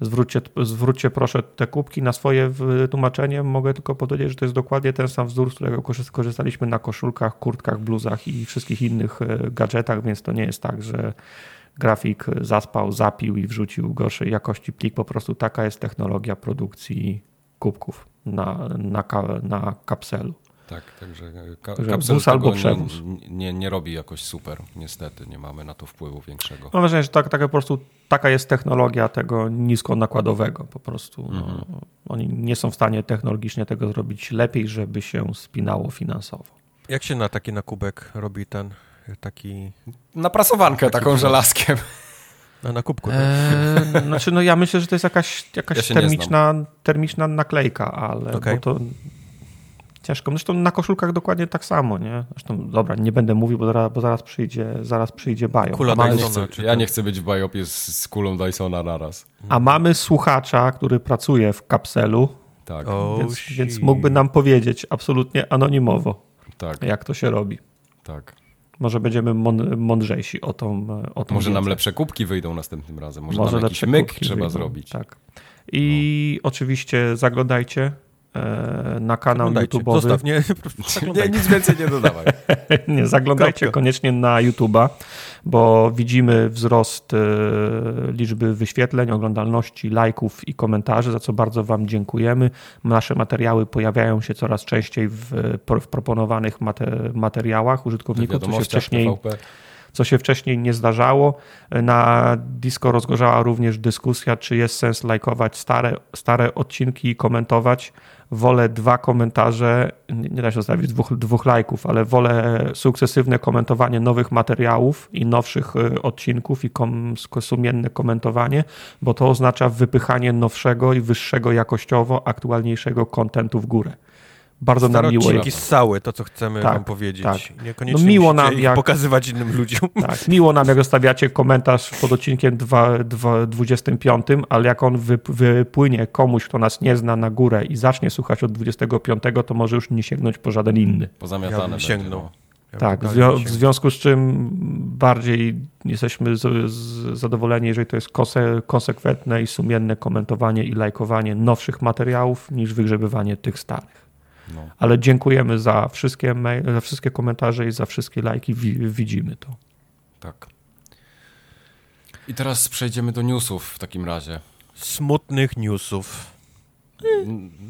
Zwróćcie, zwróćcie proszę te kubki na swoje wytłumaczenie. Mogę tylko powiedzieć, że to jest dokładnie ten sam wzór, z którego korzy- korzystaliśmy na koszulkach, kurtkach, bluzach i wszystkich innych e, gadżetach, więc to nie jest tak, że grafik zaspał, zapił i wrzucił gorszej jakości plik. Po prostu taka jest technologia produkcji kubków na, na, na kapselu. Tak, także ka- Także kapsel bus albo przewóz. nie, nie, nie robi jakoś super, niestety, nie mamy na to wpływu większego. Mam wrażenie, że tak, tak po prostu taka jest technologia tego niskonakładowego. Po prostu no, oni nie są w stanie technologicznie tego zrobić lepiej, żeby się spinało finansowo. Jak się na taki nakubek robi ten taki... Na prasowankę taką żelazkiem. Na nakubku. tak? Eee, znaczy, no ja myślę, że to jest jakaś, jakaś Ja termiczna, termiczna naklejka, ale Okej. bo to ciężko. Zresztą na koszulkach dokładnie tak samo, nie? Zresztą, dobra, nie będę mówił, bo zaraz, bo zaraz przyjdzie, zaraz przyjdzie Bajo. Kula mamy, Ja nie, Dysona, chcę, ja nie chcę być w biopie z, z kulą Dysona naraz. a mamy słuchacza, który pracuje w kapselu, Tak, O, więc, mógłby nam powiedzieć absolutnie anonimowo, tak, jak to się robi. tak. Może będziemy mąd- mądrzejsi o tą, o tą Może nam wiedzę. lepsze kubki wyjdą następnym razem. Może, nam jakiś lepsze myk trzeba wyjdą. zrobić. Tak. I oczywiście zaglądajcie na kanał. YouTube'owy. Zostaw, nie? [LAUGHS] Nie, nic więcej nie dodawaj. [LAUGHS] Nie, zaglądajcie Kropka. koniecznie na YouTube'a, bo widzimy wzrost e, liczby wyświetleń, oglądalności, lajków i komentarzy, za co bardzo Wam dziękujemy. Nasze materiały pojawiają się coraz częściej w, w proponowanych mate, materiałach użytkowników, co się wcześniej TVP. co się wcześniej nie zdarzało. Na Disco rozgorzała również dyskusja, czy jest sens lajkować stare, stare odcinki i komentować. Wolę dwa komentarze, nie nie da się zostawić dwóch, dwóch lajków, ale wolę sukcesywne komentowanie nowych materiałów i nowszych y, odcinków i kom, sumienne komentowanie, bo to oznacza wypychanie nowszego i wyższego jakościowo, aktualniejszego kontentu w górę. Bardzo nam miło odcinki jest. ssały, to co chcemy Tak, wam powiedzieć. tak. Niekoniecznie No miło nam, jak- pokazywać innym ludziom. Tak, miło nam, jak zostawiacie komentarz pod odcinkiem dwa- dwa- 25, ale jak on wy, wypłynie komuś, kto nas nie zna na górę i zacznie słuchać od 25, to może już nie sięgnąć po żaden inny. Ja Pozamiatane będzie, sięgnął. no. Ja tak, w, zwią- w związku z czym bardziej jesteśmy z, z zadowoleni, jeżeli to jest konse, konsekwentne i sumienne komentowanie i lajkowanie nowszych materiałów, niż wygrzebywanie tych starych. No. Ale dziękujemy za wszystkie, mail, za wszystkie komentarze i za wszystkie lajki. Wi- widzimy to. Tak. I teraz przejdziemy do newsów w takim razie. Smutnych newsów.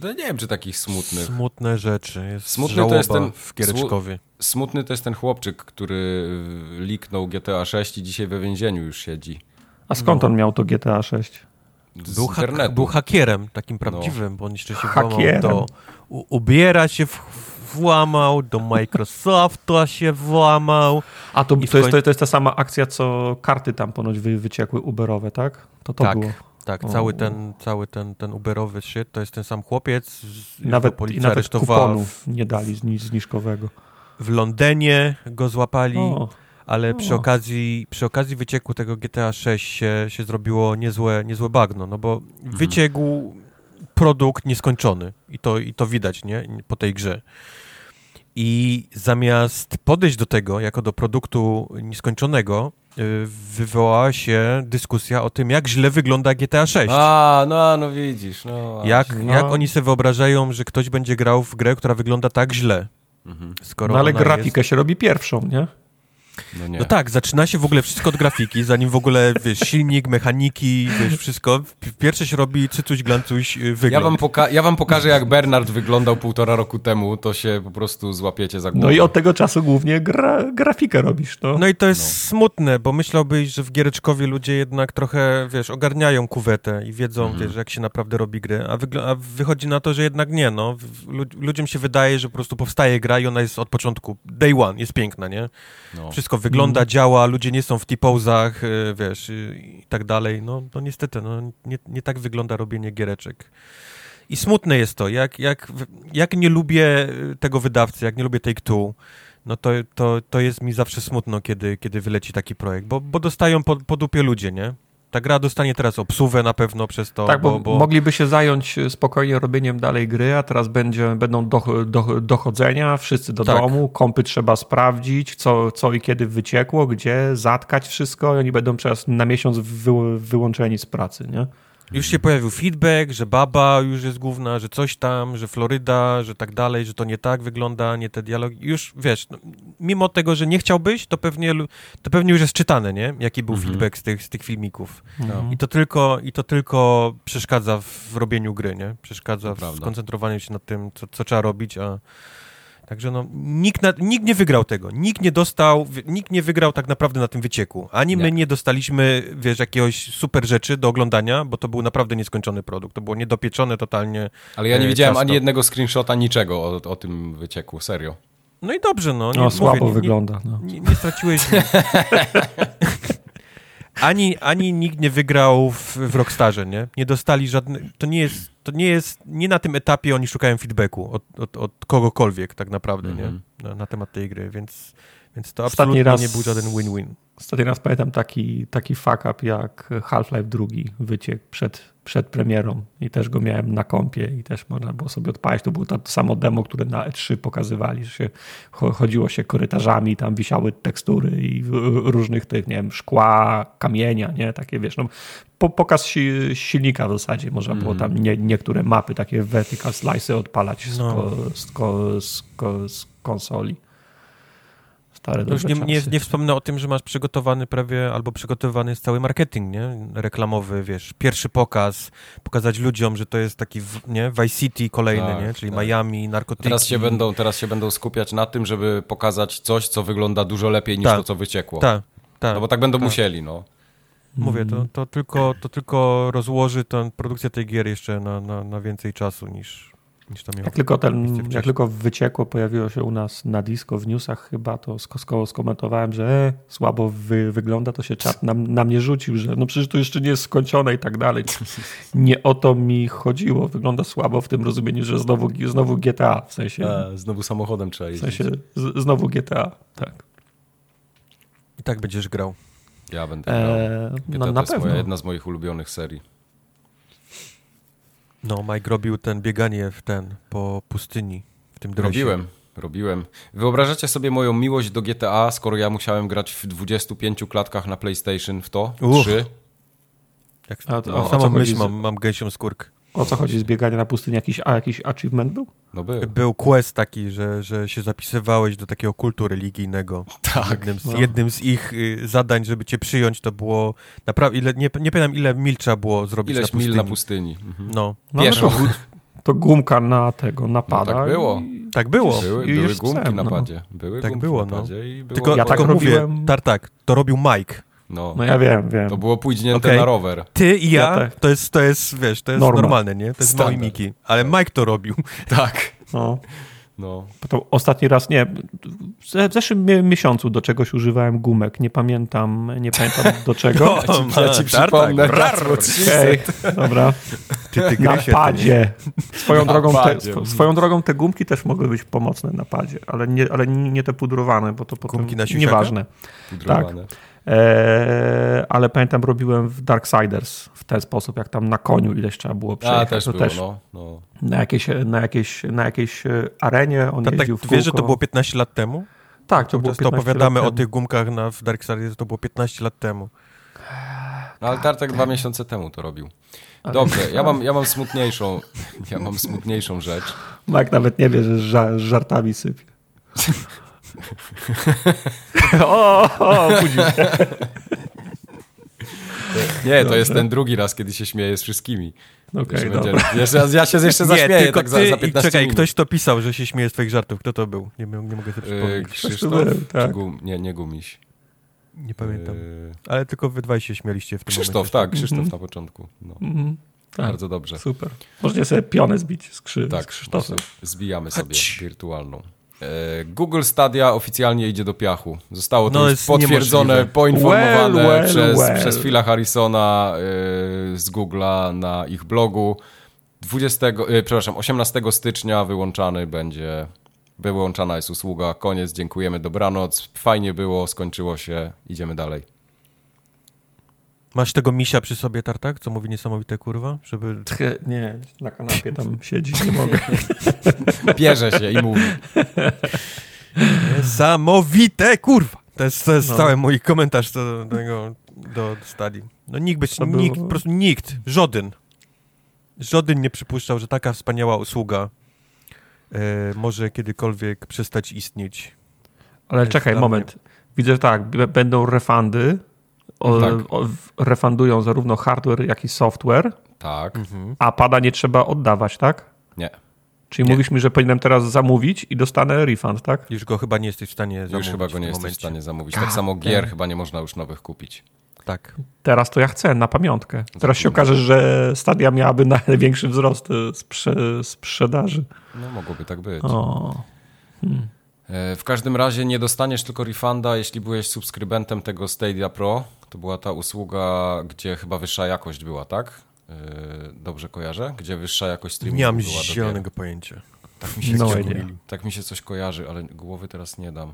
No, nie wiem, czy takich smutnych. Smutne rzeczy. Jest Smutny to jest ten- w Giereczkowie. Smutny to jest ten chłopczyk, który liknął GTA 6 i dzisiaj we więzieniu już siedzi. A skąd on miał to GTA 6? Z Był, internetu. był hakierem, takim prawdziwym, bo on jeszcze się włamał do... Ubiera się w, włamał, do Microsoftu się włamał. A to, I to, jest, to, to jest ta sama akcja, co karty tam ponoć wy, wyciekły Uberowe, tak? To to tak, było. tak, O. cały ten, cały ten, ten Uberowy shit, to jest ten sam chłopiec. Nawet, I policja nawet aresztowała kuponów nie dali zni- zniżkowego. W, Londynie go złapali. O, Ale O. przy okazji, przy okazji wycieku tego GTA 6 się, się zrobiło niezłe, niezłe bagno, no bo wyciekł produkt nieskończony i to, i to widać, nie? Po tej grze. I zamiast podejść do tego jako do produktu nieskończonego, y, wywołała się dyskusja o tym, jak źle wygląda GTA 6. A, no, no widzisz. No, Jak, no. jak oni sobie wyobrażają, że ktoś będzie grał w grę, która wygląda tak źle? Mhm. Skoro no ale grafikę się robi pierwszą, nie? No nie. No tak, zaczyna się w ogóle wszystko od grafiki, zanim w ogóle, wiesz, silnik, mechaniki, wiesz, wszystko. Pierwsze się robi cycuś, glancuś, y, Ja wygląd. wam, poka- ja wam pokażę, jak Bernard wyglądał półtora roku temu, to się po prostu złapiecie za głowę. No i od tego czasu głównie gra, grafikę robisz, no. No i to jest smutne, bo myślałbyś, że w Giereczkowie ludzie jednak trochę, wiesz, ogarniają kuwetę i wiedzą, Mhm. wiesz, jak się naprawdę robi gry, a, wygl- a wychodzi na to, że jednak nie, no. Lu- ludziom się wydaje, że po prostu powstaje gra i ona jest od początku, day one, jest piękna, nie? No. Wszystko wygląda, działa, ludzie nie są w T-pozach, y, wiesz, y, i tak dalej. No, no niestety, no, nie, nie tak wygląda robienie giereczek. I smutne jest to, jak, jak, jak nie lubię y, tego wydawcy, jak nie lubię Take-Two, no to, to, to jest mi zawsze smutno, kiedy, kiedy wyleci taki projekt, bo, bo dostają po, po dupie ludzie, nie? Ta gra dostanie teraz obsuwę na pewno przez to, tak, bo, bo, bo mogliby się zająć e, spokojnie robieniem dalej gry, a teraz będzie, będą do, do, dochodzenia, wszyscy do Tak. domu, kompy trzeba sprawdzić, co, co i kiedy wyciekło, gdzie, zatkać wszystko i oni będą przez na miesiąc wy, wyłączeni z pracy, nie? Już się pojawił feedback, że baba już jest główna, że coś tam, że Floryda, że tak dalej, że to nie tak wygląda, nie te dialogi. Już wiesz, no, mimo tego, że nie chciałbyś, to pewnie, to pewnie już jest czytane, nie? Jaki był Mhm. feedback z tych, z tych filmików. No. I to, tylko, I to tylko przeszkadza w robieniu gry, nie? Przeszkadza w skoncentrowaniu się nad tym, co, co trzeba robić, a Także no, nikt, na, nikt nie wygrał tego. Nikt nie dostał, nikt nie wygrał tak naprawdę na tym wycieku. Ani my Nie. nie dostaliśmy, wiesz, jakiegoś super rzeczy do oglądania, bo to był naprawdę nieskończony produkt. To było niedopieczone totalnie. Ale ja nie e, widziałem ciasto. ani jednego screenshota, niczego o, o tym wycieku, serio. No i dobrze, no. Nie, No, słabo mówię, nie- wygląda. No. Nie, nie straciłeś... [LAUGHS] ani, ani nikt nie wygrał w, w Rockstarze, nie? Nie dostali żadnych... To nie jest... To nie jest... Nie na tym etapie oni szukają feedbacku od, od, od kogokolwiek tak naprawdę, Mhm. nie? Na, na temat tej gry, więc... Więc to Ostatni absolutnie raz- nie był żaden win-win. Ostatni raz pamiętam taki, taki fuck up jak Half-Life 2 wyciekł przed, przed premierą i też go miałem na kompie i też można było sobie odpalić. To było to samo demo, które na E3 pokazywali, że się cho- chodziło się korytarzami, tam wisiały tekstury i różnych tych, nie wiem, szkła, kamienia, nie, takie wiesz, no, po, pokaz si, silnika w zasadzie, można było tam nie, niektóre mapy, takie vertical slice odpalać No. z, ko, z, ko, z konsoli. Stare No już nie, nie, nie wspomnę o tym, że masz przygotowany prawie, albo przygotowany jest cały marketing, nie? Reklamowy, wiesz, pierwszy pokaz, pokazać ludziom, że to jest taki, nie? Vice City kolejny, Tak, nie? Czyli tak. Miami, narkotyki. Teraz się, będą, teraz się będą skupiać na tym, żeby pokazać coś, co wygląda dużo lepiej niż Tak. to, co wyciekło. Tak, tak. No bo tak będą tak. musieli, no. Mówię, to, to, tylko, to tylko rozłoży tę produkcję tej gier jeszcze na, na, na więcej czasu niż, niż to miało. Jak tylko, ten, jak tylko wyciekło, pojawiło się u nas na disco w newsach chyba, to sk- sk- skomentowałem, że e, słabo wy, wygląda, to się czat na, na mnie rzucił, że no przecież to jeszcze nie jest skończone i tak dalej. [LAUGHS] Nie o to mi chodziło. Wygląda słabo w tym rozumieniu, że znowu, znowu GTA, w sensie, E, znowu samochodem trzeba w jeździć. sensie z, znowu GTA, tak. I tak będziesz grał. Ja będę grał. E, GTA no, to na jest pewno. moja, jedna z moich ulubionych serii. No, Mike robił ten bieganie w ten, po pustyni, w tym dresie. Robiłem, robiłem. Wyobrażacie sobie moją miłość do GTA, skoro ja musiałem grać w 25 klatkach na PlayStation w to? Uch. Trzy. Jak, A to- no, co samą myśl mam, mam gęsią skórkę. O co chodzi? Zbieganie na pustyni? Jakiś, a jakiś achievement był? No był. Był quest taki, że, że się zapisywałeś do takiego kultu religijnego. Tak. Jednym z, no. jednym z ich y, zadań, żeby cię przyjąć, to było naprawdę, ile, nie, nie pamiętam ile mil trzeba było zrobić Ileś na mil pustyni. na pustyni. Mhm. No, No, Pieszo. no to, to gumka na tego napada. No tak było. I... tak było. Były, I były już gumki chcę, na no. Były Tak gumki było, na no. i było... Tylko, Ja tak tylko mówię, robiłem- Tartak, to robił Mike. No, No ja wiem, wiem. to było pójdźnięte Okej. na rower. Ty i ja, Ja tak. to, jest, to jest, wiesz, to jest Norma. normalne, nie? To jest Standard. Miki. Ale Mike to robił. [LAUGHS] Tak. No. No. To ostatni raz, nie, w zeszłym mie- miesiącu do czegoś używałem gumek. Nie pamiętam, nie pamiętam [LAUGHS] do czego. No, Ja ci, ja ci Tartak, przypomnę. trzy Okej, [LAUGHS] dobra. Ty, ty Na padzie. Swoją Na drogą, te, padzie. swo- swoją drogą te gumki też mogły być pomocne na padzie, ale nie, ale nie te pudrowane, bo to potem Gumki na nieważne. pudrowane. Eee, ale pamiętam, robiłem w Darksiders w ten sposób, jak tam na koniu ileś trzeba było A, przejechać. też to było, też no. no. na, jakiejś, na, jakiejś, na jakiejś e, arenie on Tartak, jeździł w ty wiesz, że to było 15 lat temu? Tak, to To było Często 15 opowiadamy lat o temu. tych gumkach na, w Darksiders, to było 15 lat temu. No, ale Tartek dwa miesiące temu to robił. Dobrze, ja mam, ja mam smutniejszą, ja mam smutniejszą rzecz. Mike nawet nie wie, że ża- żartami sypie. [LAUGHS] [LAUGHS] o, o, budził się. Nie, to jest ten drugi raz, kiedy się śmieję z wszystkimi. Okej, Jeszcze dobra. będzie- jeszcze, ja się jeszcze zaśmieję tylko tak za, ty za i 15 czekaj, minut. ktoś to pisał, że się śmieje z twoich żartów. Kto to był? Nie, nie mogę sobie Yy, przypomnieć. Krzysztof? był, tak. Czy gum, nie, nie Gumiś. Nie pamiętam. Yy, Ale tylko wy dwaj się śmieliście w tym Krzysztof, momencie. tak, Krzysztof na początku. No, Mhm. Tak, Bardzo dobrze. super. Możecie sobie pionę zbić z, krzy- z Tak, Krzysztofem. zbijamy sobie wirtualną. E, Google Stadia oficjalnie idzie do piachu. Zostało to No, już potwierdzone, niemożliwe. poinformowane Well, well, przez, well. przez Phila Harrisona e, z Google'a na ich blogu. 20, e, przepraszam, 18 stycznia wyłączany będzie, wyłączana jest usługa. Koniec, dziękujemy, dobranoc. Fajnie było, skończyło się, idziemy dalej. Masz tego misia przy sobie, Tartak, co mówi niesamowite kurwa? Żeby... Tch, Nie, na kanapie tam [LAUGHS] siedzi, nie mogę. [LAUGHS] Bierze się i mówi. Niesamowite, kurwa! To jest, to jest No. cały mój komentarz do tego, do stadii. No nikt, by, To było- nikt, po prostu nikt, żaden, żaden nie przypuszczał, że taka wspaniała usługa e, może kiedykolwiek przestać istnieć. Ale czekaj, moment. Widzę, że tak, będą refundy. O, Tak. o, refundują zarówno hardware, jak i software, Tak, Mhm. a pada nie trzeba oddawać, tak? nie. Czyli Nie. mówisz mi, że powinienem teraz zamówić i dostanę refund, tak? Już go chyba nie jesteś w stanie zamówić. Już chyba go nie jesteś w stanie zamówić. God Tak samo gier chyba nie można już nowych kupić. Tak. Teraz to ja chcę, na pamiątkę. Teraz się okaże, że Stadia miałaby największy wzrost e, sprze- sprzedaży. No mogłoby tak być. O, E, W każdym razie nie dostaniesz tylko refunda, jeśli byłeś subskrybentem tego Stadia Pro. To była ta usługa, gdzie chyba wyższa jakość była, tak? E, Dobrze kojarzę? Gdzie wyższa jakość streamingu Nie mam była zielonego pojęcia. Tak mi się No coś, idea. tak mi się coś kojarzy, ale głowy teraz nie dam.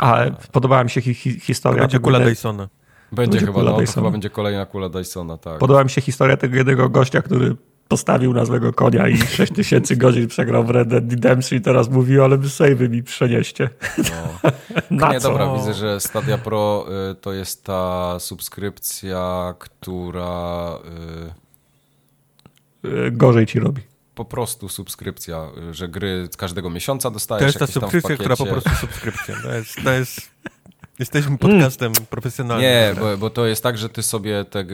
a podobała mi się hi- hi- To historia. będzie kula Dysona. Będzie, będzie chyba, no, chyba będzie kolejna kula Dysona, tak. Podoba mi się historia tego jednego gościa, który postawił na złego konia i 6 tysięcy godzin przegrał w Red Dead Redemption i teraz mówi, ale wy savey mi przenieście. No. [LAUGHS] Na Nie, co? dobra, widzę, że Stadia Pro y, to jest ta subskrypcja, która y, E, Gorzej ci robi. po prostu subskrypcja, y, że gry z każdego miesiąca dostajesz To jest ta subskrypcja, która po prostu subskrypcja. To jest, to jest... [LAUGHS] Jesteśmy podcastem profesjonalnym. Nie, bo, bo to jest tak, że ty sobie te,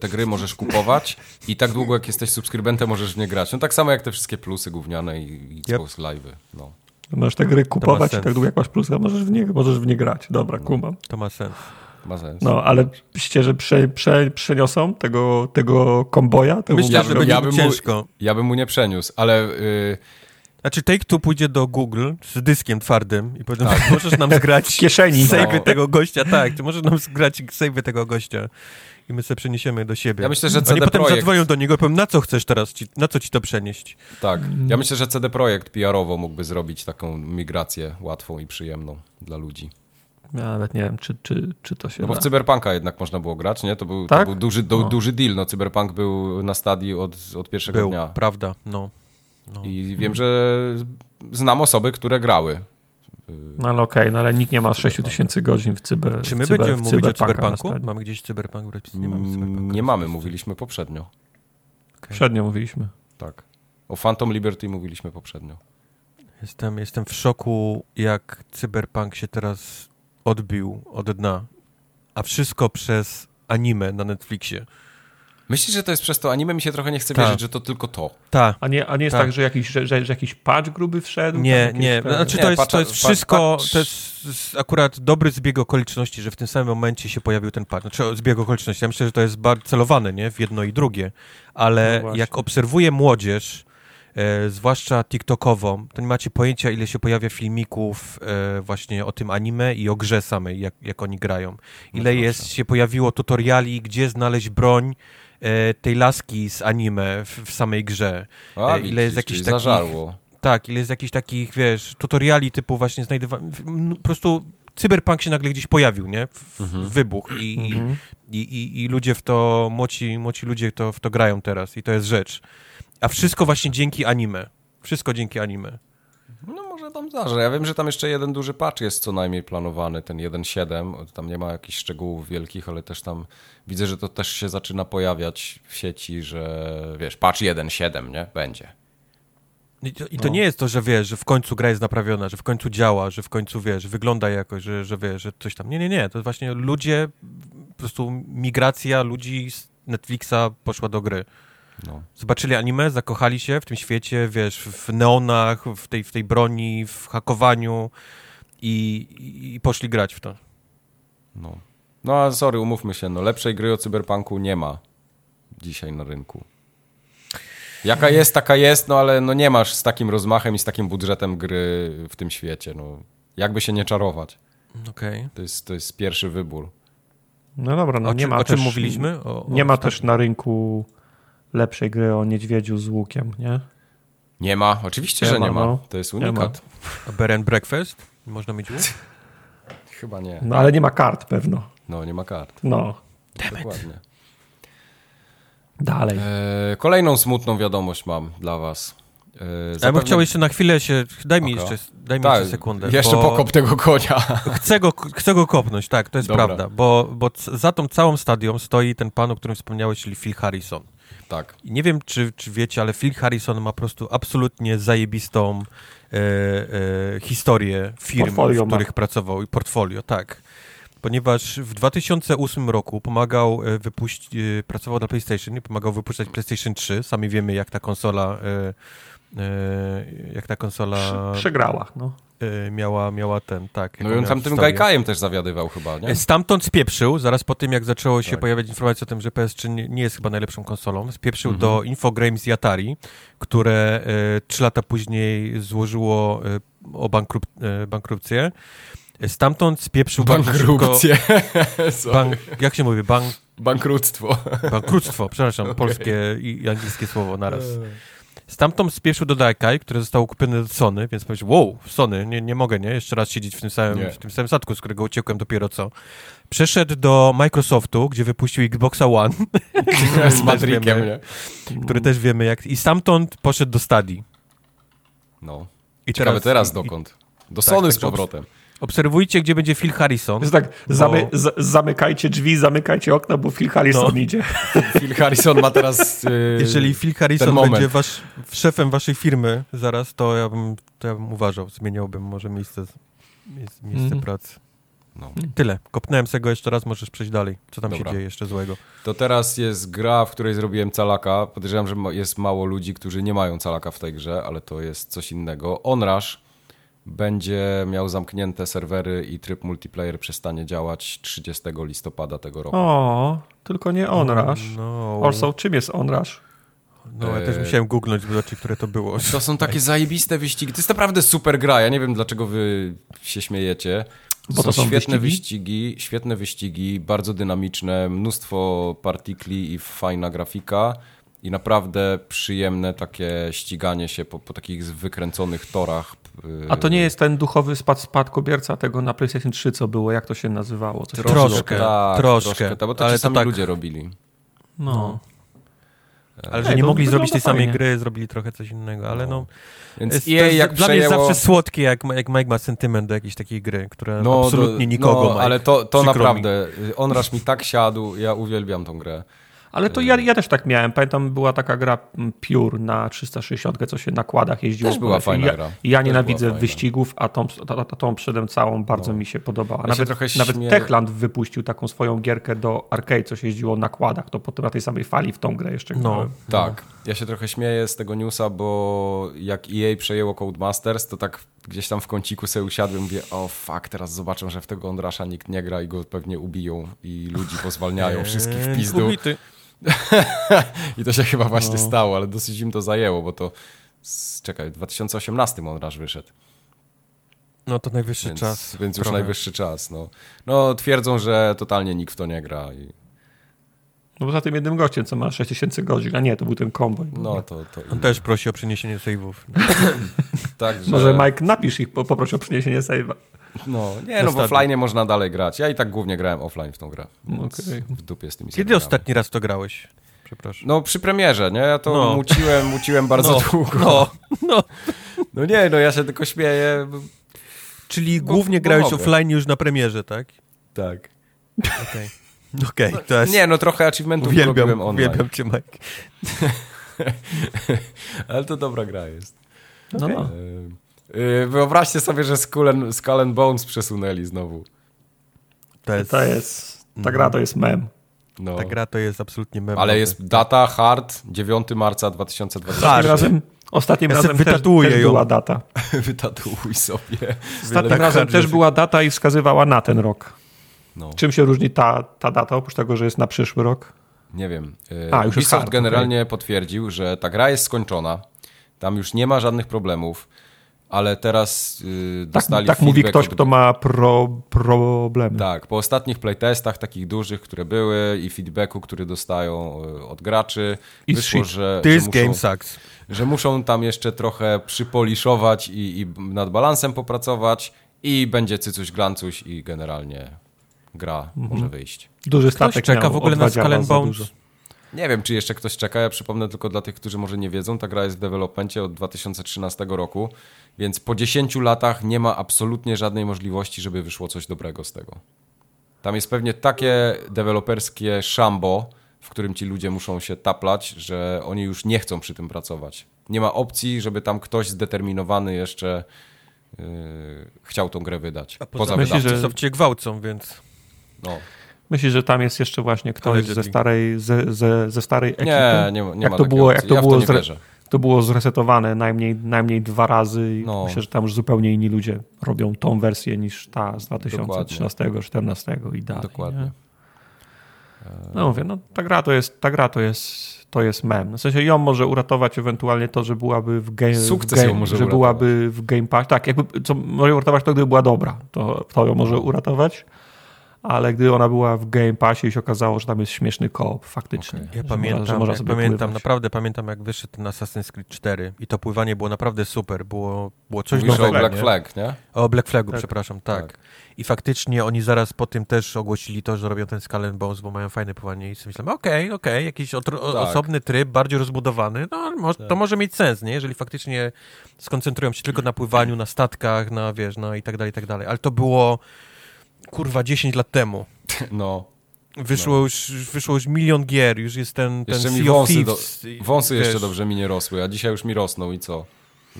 te gry możesz kupować i tak długo jak jesteś subskrybentem możesz w nie grać. No tak samo jak te wszystkie plusy gówniane i, i Yep. Xbox Live'y. No. Możesz te gry kupować i tak długo jak masz plusa, możesz w nie, możesz w nie grać. Dobra, kumam. To ma sens. Ma sens. No, ale myślicie, że prze, prze, przeniosą tego, tego komboja? Tego Myślę, Ja że bym- będzie ja bym mu- ciężko. Ja bym mu nie przeniósł, ale y, Znaczy Take-Two pójdzie do Google z dyskiem twardym i powiedzą, [LAUGHS] możesz nam zgrać [LAUGHS] W kieszeni. No. tego gościa, tak, ty możesz nam zgrać savey tego gościa i my sobie przeniesiemy do siebie. Ja myślę, że Oni CD potem Projekt- zadzwonią do niego i powiem, na co chcesz teraz, ci, na co ci to przenieść? tak. Ja myślę, że CD Projekt PR-owo mógłby zrobić taką migrację łatwą i przyjemną dla ludzi. Ja nawet nie wiem, czy, czy, czy to się No bo da. w Cyberpunka jednak można było grać, nie? To był, Tak? to był duży, du, O. duży deal. No, Cyberpunk był na stadii od, od pierwszego Był, dnia. prawda, no. No. I wiem, że znam osoby, które grały. No ale okej, no ale nikt nie ma 6 tysięcy godzin w cyber Czy my cyber, będziemy w mówić o cyberpunku? Mamy gdzieś cyberpunk? Nie mamy cyberpunka. Nie mamy, mówiliśmy poprzednio. Przednio mówiliśmy. Tak. O Phantom Liberty mówiliśmy poprzednio. Jestem, jestem w szoku, jak Cyberpunk się teraz odbił od dna. A wszystko przez anime na Netflixie. Myślisz, że to jest przez to anime? Mi się trochę nie chce Tak. wierzyć, że to tylko to. Tak. A nie, a nie jest Tak. tak, że, jakiś, że, że, że jakiś patch gruby wszedł? Nie, Tam nie. jakieś Znaczy Nie, to jest, to jest wszystko, patrz- to jest akurat dobry zbieg okoliczności, że w tym samym momencie się pojawił ten patch. Znaczy zbieg okoliczności. Ja myślę, że to jest bardzo celowane, nie? W jedno i drugie. Ale No jak obserwuję młodzież, e, zwłaszcza TikTokową, to nie macie pojęcia, ile się pojawia filmików e, właśnie o tym anime i o grze samej, jak, jak oni grają. Ile proszę. jest, się pojawiło tutoriali, gdzie znaleźć broń tej laski z anime w, w samej grze. A, E, ile widzisz, jest jakichś takich- zażarło. Tak, ile jest jakichś takich, wiesz, tutoriali typu właśnie znajdywania... Po prostu cyberpunk się nagle gdzieś pojawił, nie? W, Mhm. Wybuch i, Mhm. i, i, i ludzie w to, młoci, młoci ludzie to, w to grają teraz i to jest rzecz. A wszystko właśnie dzięki anime. Wszystko dzięki anime. No może tam zdarzy. Ja wiem, że tam jeszcze jeden duży patch jest co najmniej planowany, ten 1.7. Tam nie ma jakichś szczegółów wielkich, ale też tam widzę, że to też się zaczyna pojawiać w sieci, że wiesz, patch 1.7, nie? Będzie. I to, i to No. nie jest to, że wiesz, że w końcu gra jest naprawiona, że w końcu działa, że w końcu wiesz, wygląda jakoś, że, że wiesz, że coś tam. Nie, nie, nie. To właśnie ludzie, po prostu migracja ludzi z Netflixa poszła do gry. No. Zobaczyli anime, zakochali się w tym świecie, wiesz, w neonach, w tej, w tej broni, w hakowaniu i, i, poszli grać w to. No. no a sorry, umówmy się, no lepszej gry o cyberpunku nie ma dzisiaj na rynku. Jaka jest, taka jest, no ale no nie masz z takim rozmachem i z takim budżetem gry w tym świecie. No. Jakby się nie czarować. Okej. To jest, to jest pierwszy wybór. No dobra, no O, nie czym- ma o czym też, mówiliśmy? O, Nie o, ma też na rynku lepszej gry o niedźwiedziu z łukiem, nie? Nie ma, oczywiście, Nie że ma, nie ma. no. To jest unikat. A Bear and Breakfast? Można mieć łuk? [LAUGHS] Chyba nie. No ale nie ma kart pewno. No, nie ma kart. No, Dokładnie. dalej. E, kolejną smutną wiadomość mam dla was. E, Ja bym zapewne- chciał jeszcze na chwilę się... Daj mi jeszcze, daj mi Tak, jeszcze sekundę. Jeszcze bo pokop tego konia. [LAUGHS] Chcę go, chcę go kopnąć, tak, to jest Dobra. prawda. Bo, bo za tą całą stadią stoi ten pan, o którym wspomniałeś, czyli Phil Harrison. Tak. I nie wiem, czy, czy wiecie, ale Phil Harrison ma po prostu absolutnie zajebistą e, e, historię firm, Portfolio w ma. których pracował i portfolio, tak. Ponieważ w 2008 roku pomagał e, wypuścić, e, pracował dla PlayStation i pomagał wypuszczać PlayStation 3. Sami wiemy, jak ta konsola, e, e, jak ta konsola Przegrała, no. E, miała, miała ten, tak. No i on tam tym gajkajem też zawiadywał chyba, nie? E, Stamtąd spieprzył, zaraz po tym jak zaczęło się Tak. pojawiać informacje o tym, że PS3 nie, jest chyba najlepszą konsolą, spieprzył Mhm. do Infogrames i Atari, które e, trzy lata później złożyło o bankrup, bankrucję. E, Stamtąd spieprzył [LAUGHS] Bankrupcję. szybko- [LAUGHS] Bank, jak się mówi? Bank, Bankructwo. bankructwo, przepraszam, [LAUGHS] polskie i i angielskie słowo naraz. Stamtąd spieszył do Daikai, które zostało kupione do Sony, więc powiedział, wow, Sony, nie, nie mogę, nie, jeszcze raz siedzieć w tym, samym, Nie. w tym samym statku, z którego uciekłem dopiero co. Przeszedł do Microsoftu, gdzie wypuścił Xboxa One, [LAUGHS] Z nie? który też wiemy jak... I stamtąd poszedł do Stadii. No. I Ciekawe teraz i- dokąd. Do Tak, Sony z także obs- powrotem. Obserwujcie, gdzie będzie Phil Harrison. Jest tak, Bo- zamy, z, zamykajcie drzwi, zamykajcie okna, bo Phil Harrison No. idzie. [LAUGHS] Phil Harrison ma teraz... Yy, [LAUGHS] Jeżeli Phil Harrison będzie wasz, szefem waszej firmy zaraz, to ja bym, to ja bym uważał, zmieniałbym może miejsce, miejsce, miejsce Mhm. pracy. No. Tyle. Kopnąłem se go jeszcze raz, możesz przejść dalej. Co tam Dobra. się dzieje jeszcze złego? To teraz jest gra, w której zrobiłem calaka. Podejrzewam, że jest mało ludzi, którzy nie mają calaka w tej grze, ale to jest coś innego. Onrush będzie miał zamknięte serwery i tryb multiplayer przestanie działać 30 listopada tego roku. O, tylko nie Onrush. No, Also, czym jest Onrush? no ja też Eee. musiałem googlnąć, zobaczyć, które to było. To są takie zajebiste wyścigi. To jest naprawdę super gra. Ja nie wiem, dlaczego wy się śmiejecie. Bo to są świetne wyścigi? wyścigi, świetne wyścigi, bardzo dynamiczne, mnóstwo partikli i fajna grafika i naprawdę przyjemne takie ściganie się po, po takich wykręconych torach. Yy, A to nie jest ten duchowy spad, spadkobierca tego na PlayStation 3, co było, jak to się nazywało? Coś Troszkę, takiego. tak, troszkę, tak, bo to ale sami tak. ludzie robili. No. Ale że Ej, nie mogli zrobić tej samej fajnie. gry, zrobili trochę coś innego, ale no... Więc jest, EA dla mnie jest przejęło... zawsze słodkie, jak, jak Mike ma sentyment do jakiejś takiej gry, która No, absolutnie nikogo no, Mike. ale to, to Przykro mi. naprawdę, Onrush mi tak siadł, ja uwielbiam tą grę. Ale to ja, ja też tak miałem. Pamiętam, była taka gra mm, Pure na 360, co się na kładach jeździło. Też była fajna ja, gra. i Ja Też nienawidzę wyścigów, a tą, a, a tą przedem całą bardzo mi się podobała. Ja się Nawet, trochę nawet Techland wypuścił taką swoją gierkę do arcade, co się jeździło na kładach. To potem na tej samej fali w tą grę jeszcze No. grałem. Tak, ja się trochę śmieję z tego newsa, bo jak EA przejęło Codemasters, to tak gdzieś tam w kąciku sobie usiadłem i mówię, o fuck, teraz zobaczą, że w tego Ondrasza nikt nie gra i go pewnie ubiją i ludzi pozwalniają wszystkich w Eee, pizdu. ubity. [LAUGHS] I to się chyba właśnie No. stało, ale dosyć im to zajęło, bo to z, czekaj, w 2018 Ondrasz wyszedł. No to najwyższy Więc, czas. więc już najwyższy czas. No. no twierdzą, że totalnie nikt w to nie gra. I, No poza tym jednym gościem, co ma 6000 godzin, a nie, to był ten komboj. no to, to On też prosi o przeniesienie save'ów. [LAUGHS] tak, że... Może Mike napisz ich, po- poproś o przyniesienie save'a. No, nie, no w offline można dalej grać. Ja i tak głównie grałem offline w tą grę. Okej. W dupie z tymi Kiedy serwerami. ostatni raz to grałeś? Przepraszam. No przy premierze, nie? Ja to No. muciłem, muciłem [LAUGHS] bardzo no, długo. No, no. No nie, no ja się tylko śmieję. Czyli Bo- głównie bo grałeś mogę. offline już na premierze, tak? Tak. Okej. [LAUGHS] Okej, to jest... Nie, no trochę achievementów uwielbiam, robiłem online. uwielbiam cię, Mike. [LAUGHS] Ale to dobra gra jest. No, no. Yy, Wyobraźcie sobie, że Skull and, Skull and Bones przesunęli znowu. To jest, To jest, ta gra to jest mem. No. Ta gra to jest absolutnie mem. Ale jest data hard 9 marca 2020. Hard. Ostatnim razem, ostatnim Ja razem też, też ją. była data. [LAUGHS] Wytatuuj sobie. Ostatnim tak razem też była data i wskazywała na ten rok. No. Czym się różni ta, ta data, oprócz tego, że jest na przyszły rok? Nie wiem. Yy, A, już Ubisoft hard, generalnie potwierdził, że ta gra jest skończona. Tam już nie ma żadnych problemów. Ale teraz yy, Tak, dostali tak mówi feedback ktoś, od- kto ma pro, problemy. Tak, po ostatnich playtestach, takich dużych, które były i feedbacku, który dostają y, od graczy, I wyszło, shit. że, że, This muszą, game sucks. że muszą tam jeszcze trochę przypoliszować i, i nad balansem popracować i będzie cycuś glancuś i generalnie gra może wyjść. Duży Ktoś statek czeka miał w ogóle na Skull Bones? Nie wiem, czy jeszcze ktoś czeka. Ja przypomnę tylko dla tych, którzy może nie wiedzą, ta gra jest w developmencie od 2013 roku, więc po 10 latach nie ma absolutnie żadnej możliwości, żeby wyszło coś dobrego z tego. Tam jest pewnie takie deweloperskie szambo, w którym ci ludzie muszą się taplać, że oni już nie chcą przy tym pracować. Nie ma opcji, żeby tam ktoś zdeterminowany jeszcze yy, chciał tą grę wydać. A Poza poza myślę, wydawcą. że- cię gwałcą, więc... No. Myślę, że tam jest jeszcze właśnie ktoś ze starej, ze, ze, ze starej ekipy. Nie, nie, nie jak ma to takiej było, jak to ja w było, to nie wierzę. To było zresetowane najmniej, najmniej dwa razy No. myślę, że tam już zupełnie inni ludzie robią tą wersję niż ta z 2013-2014 i dalej. Dokładnie. Nie? No mówię, no ta gra to jest, ta gra to jest, to jest mem. W sensie ją może uratować ewentualnie to, że byłaby w game, Sukces w game może że uratować. byłaby w Game Pass. Tak, jakby, co może uratować to, gdyby była dobra. To, to ją może uratować. Ale gdy ona była w Game Passie i się okazało, że tam jest śmieszny koop faktycznie. Okej. Ja że pamiętam, można, że można jak sobie pamiętam, pływać. naprawdę pamiętam, jak wyszedł ten Assassin's Creed 4 i to pływanie było naprawdę super, było, było coś Mówisz o nowego. Black nie? Flag, nie? O Black Flagu, Tak. przepraszam, tak. Tak. I faktycznie oni zaraz po tym też ogłosili to, że robią ten Skull and Bones, bo mają fajne pływanie i sobie myślałem, okej, okej, jakiś otro- o- Tak. osobny tryb, bardziej rozbudowany, no to może mieć sens, nie? Jeżeli faktycznie skoncentrują się tylko na pływaniu, na statkach, na wiesz, no i tak dalej, i tak dalej. Ale to było, kurwa, 10 lat temu. [LAUGHS] No. Wyszło, już, wyszło już milion gier, już jest ten, ten Jeszcze mi wąsy, do, wąsy jeszcze wiesz. dobrze mi nie rosły, a dzisiaj już mi rosną i co?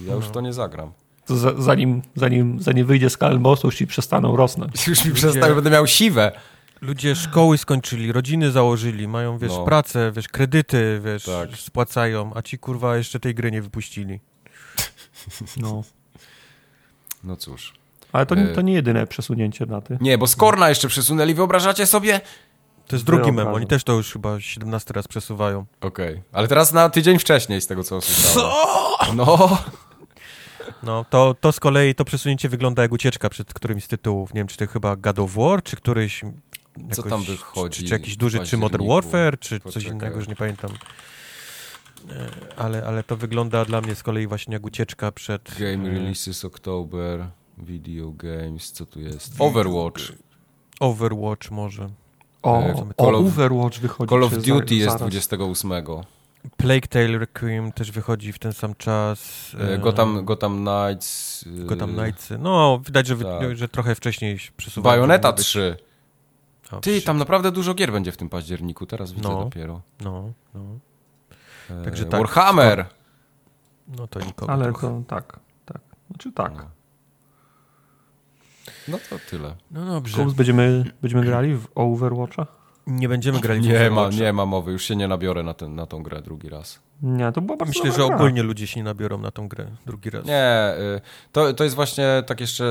Ja już w to nie zagram. To za, zanim, zanim, zanim wyjdzie z Boss, już ci przestaną rosnąć. [LAUGHS] Już mi przestały, będę miał siwe. Ludzie szkoły skończyli, rodziny założyli, mają, wiesz, No. pracę, wiesz, kredyty, wiesz, Tak. spłacają, a ci, kurwa, jeszcze tej gry nie wypuścili. No. No cóż. Ale to, E. to nie jedyne przesunięcie daty. Nie, bo Skorna jeszcze przesunęli, wyobrażacie sobie? To jest drugi mem, oni też to już chyba 17 raz przesuwają. Okej, ale teraz na tydzień wcześniej z tego co słyszałem. No, No, to, to z kolei, to przesunięcie wygląda jak ucieczka przed którymś z tytułów. Nie wiem, czy to chyba God of War, czy któryś... Co tam wychodzi Czy, czy jakiś duży, czy Modern? Warfare, czy coś Poczekaj. innego, już nie pamiętam. E, Ale, ale to wygląda dla mnie z kolei właśnie jak ucieczka przed... Game releases October, video games, co tu jest? Overwatch. Overwatch może. O, E, o Call of- Overwatch wychodzi. Call of Duty jest zaraz. 28. Plague Tale Requiem też wychodzi w ten sam czas. E, E, Gotham, Gotham Knights. Gotham Knightsy. No, widać, że, tak. że trochę wcześniej się przesuwają. Bayonetta żeby być. 3. A, Ty, tam naprawdę dużo gier będzie w tym październiku, teraz widzę No. dopiero. No, no. Także tak, Warhammer! No to nikogo Ale trochę. to tak, tak. Znaczy tak. No to tyle. No dobrze. Kubs, będziemy, będziemy grali w Overwatcha? Nie będziemy grali w Nie ma, Overwatcha. nie ma mowy, już się nie nabiorę na, ten, na tą grę drugi raz. Nie, to była Myślę, że gra. ogólnie ludzie się nie nabiorą na tą grę drugi raz. Nie, y, to, to jest właśnie tak jeszcze,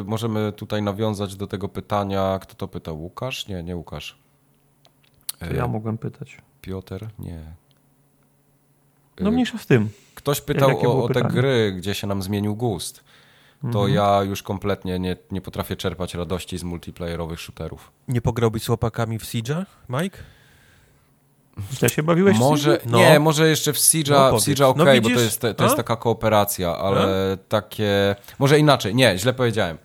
y, możemy tutaj nawiązać do tego pytania, kto to pytał? Łukasz? Nie, nie Łukasz. To ja mogłem pytać. Piotr? Nie. No Y, mniejsza z tym. Ktoś pytał o, o te gry, gdzie się nam zmienił gust. To Mhm. ja już kompletnie nie, nie potrafię czerpać radości z multiplayerowych shooterów. Nie pograłbyś z łopakami w Siege'a, Mike? Źle się bawiłeś? Może, No. nie, może jeszcze w Siege'a, No, w powiedz. Siege'a okej, No bo to jest, to jest A? taka kooperacja, ale takie... Może inaczej, nie, źle powiedziałem.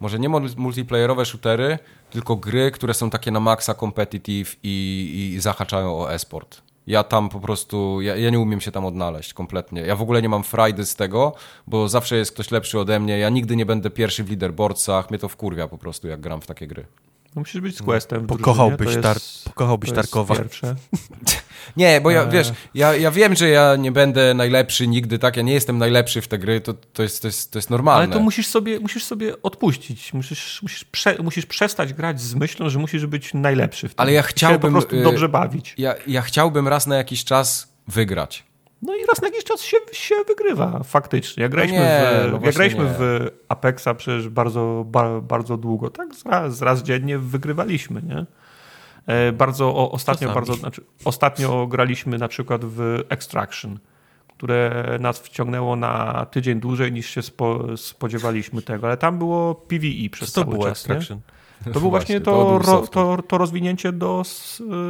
Może nie mul- multiplayerowe shootery, tylko gry, które są takie na maksa competitive i, i zahaczają o e-sport. Ja tam po prostu, ja, ja nie umiem się tam odnaleźć kompletnie. Ja w ogóle nie mam frajdy z tego, bo zawsze jest ktoś lepszy ode mnie. Ja nigdy nie będę pierwszy w leaderboardsach. Mnie to wkurwia po prostu, jak gram w takie gry. No musisz być z Questem. w Pokochałbyś drużynie, Tar- jest- pokochałbyś Tarkowa. [LAUGHS] Nie, bo ja, Eee. wiesz, ja, ja wiem, że ja nie będę najlepszy nigdy, tak? Ja nie jestem najlepszy w te gry, to, to, jest, to, jest, to jest normalne. Ale to musisz sobie, musisz sobie odpuścić. Musisz, musisz, prze, musisz przestać grać z myślą, że musisz być najlepszy w tym. Ale ja Się chciałbym, po prostu dobrze bawić. Ja, ja chciałbym raz na jakiś czas wygrać. No i raz na jakiś czas się, się wygrywa, faktycznie. Jak graliśmy, nie, w, no jak graliśmy nie. w Apexa przecież bardzo, ba, bardzo długo, tak? Z raz, raz dziennie wygrywaliśmy, nie? E, Bardzo o, ostatnio, Czasami. bardzo, znaczy, ostatnio graliśmy na przykład w Extraction, które nas wciągnęło na tydzień dłużej niż się spo, spodziewaliśmy tego, ale tam było PvE przez to cały było czas. Nie? Extraction? To było [LAUGHS] właśnie to to, to, rozwinięcie do,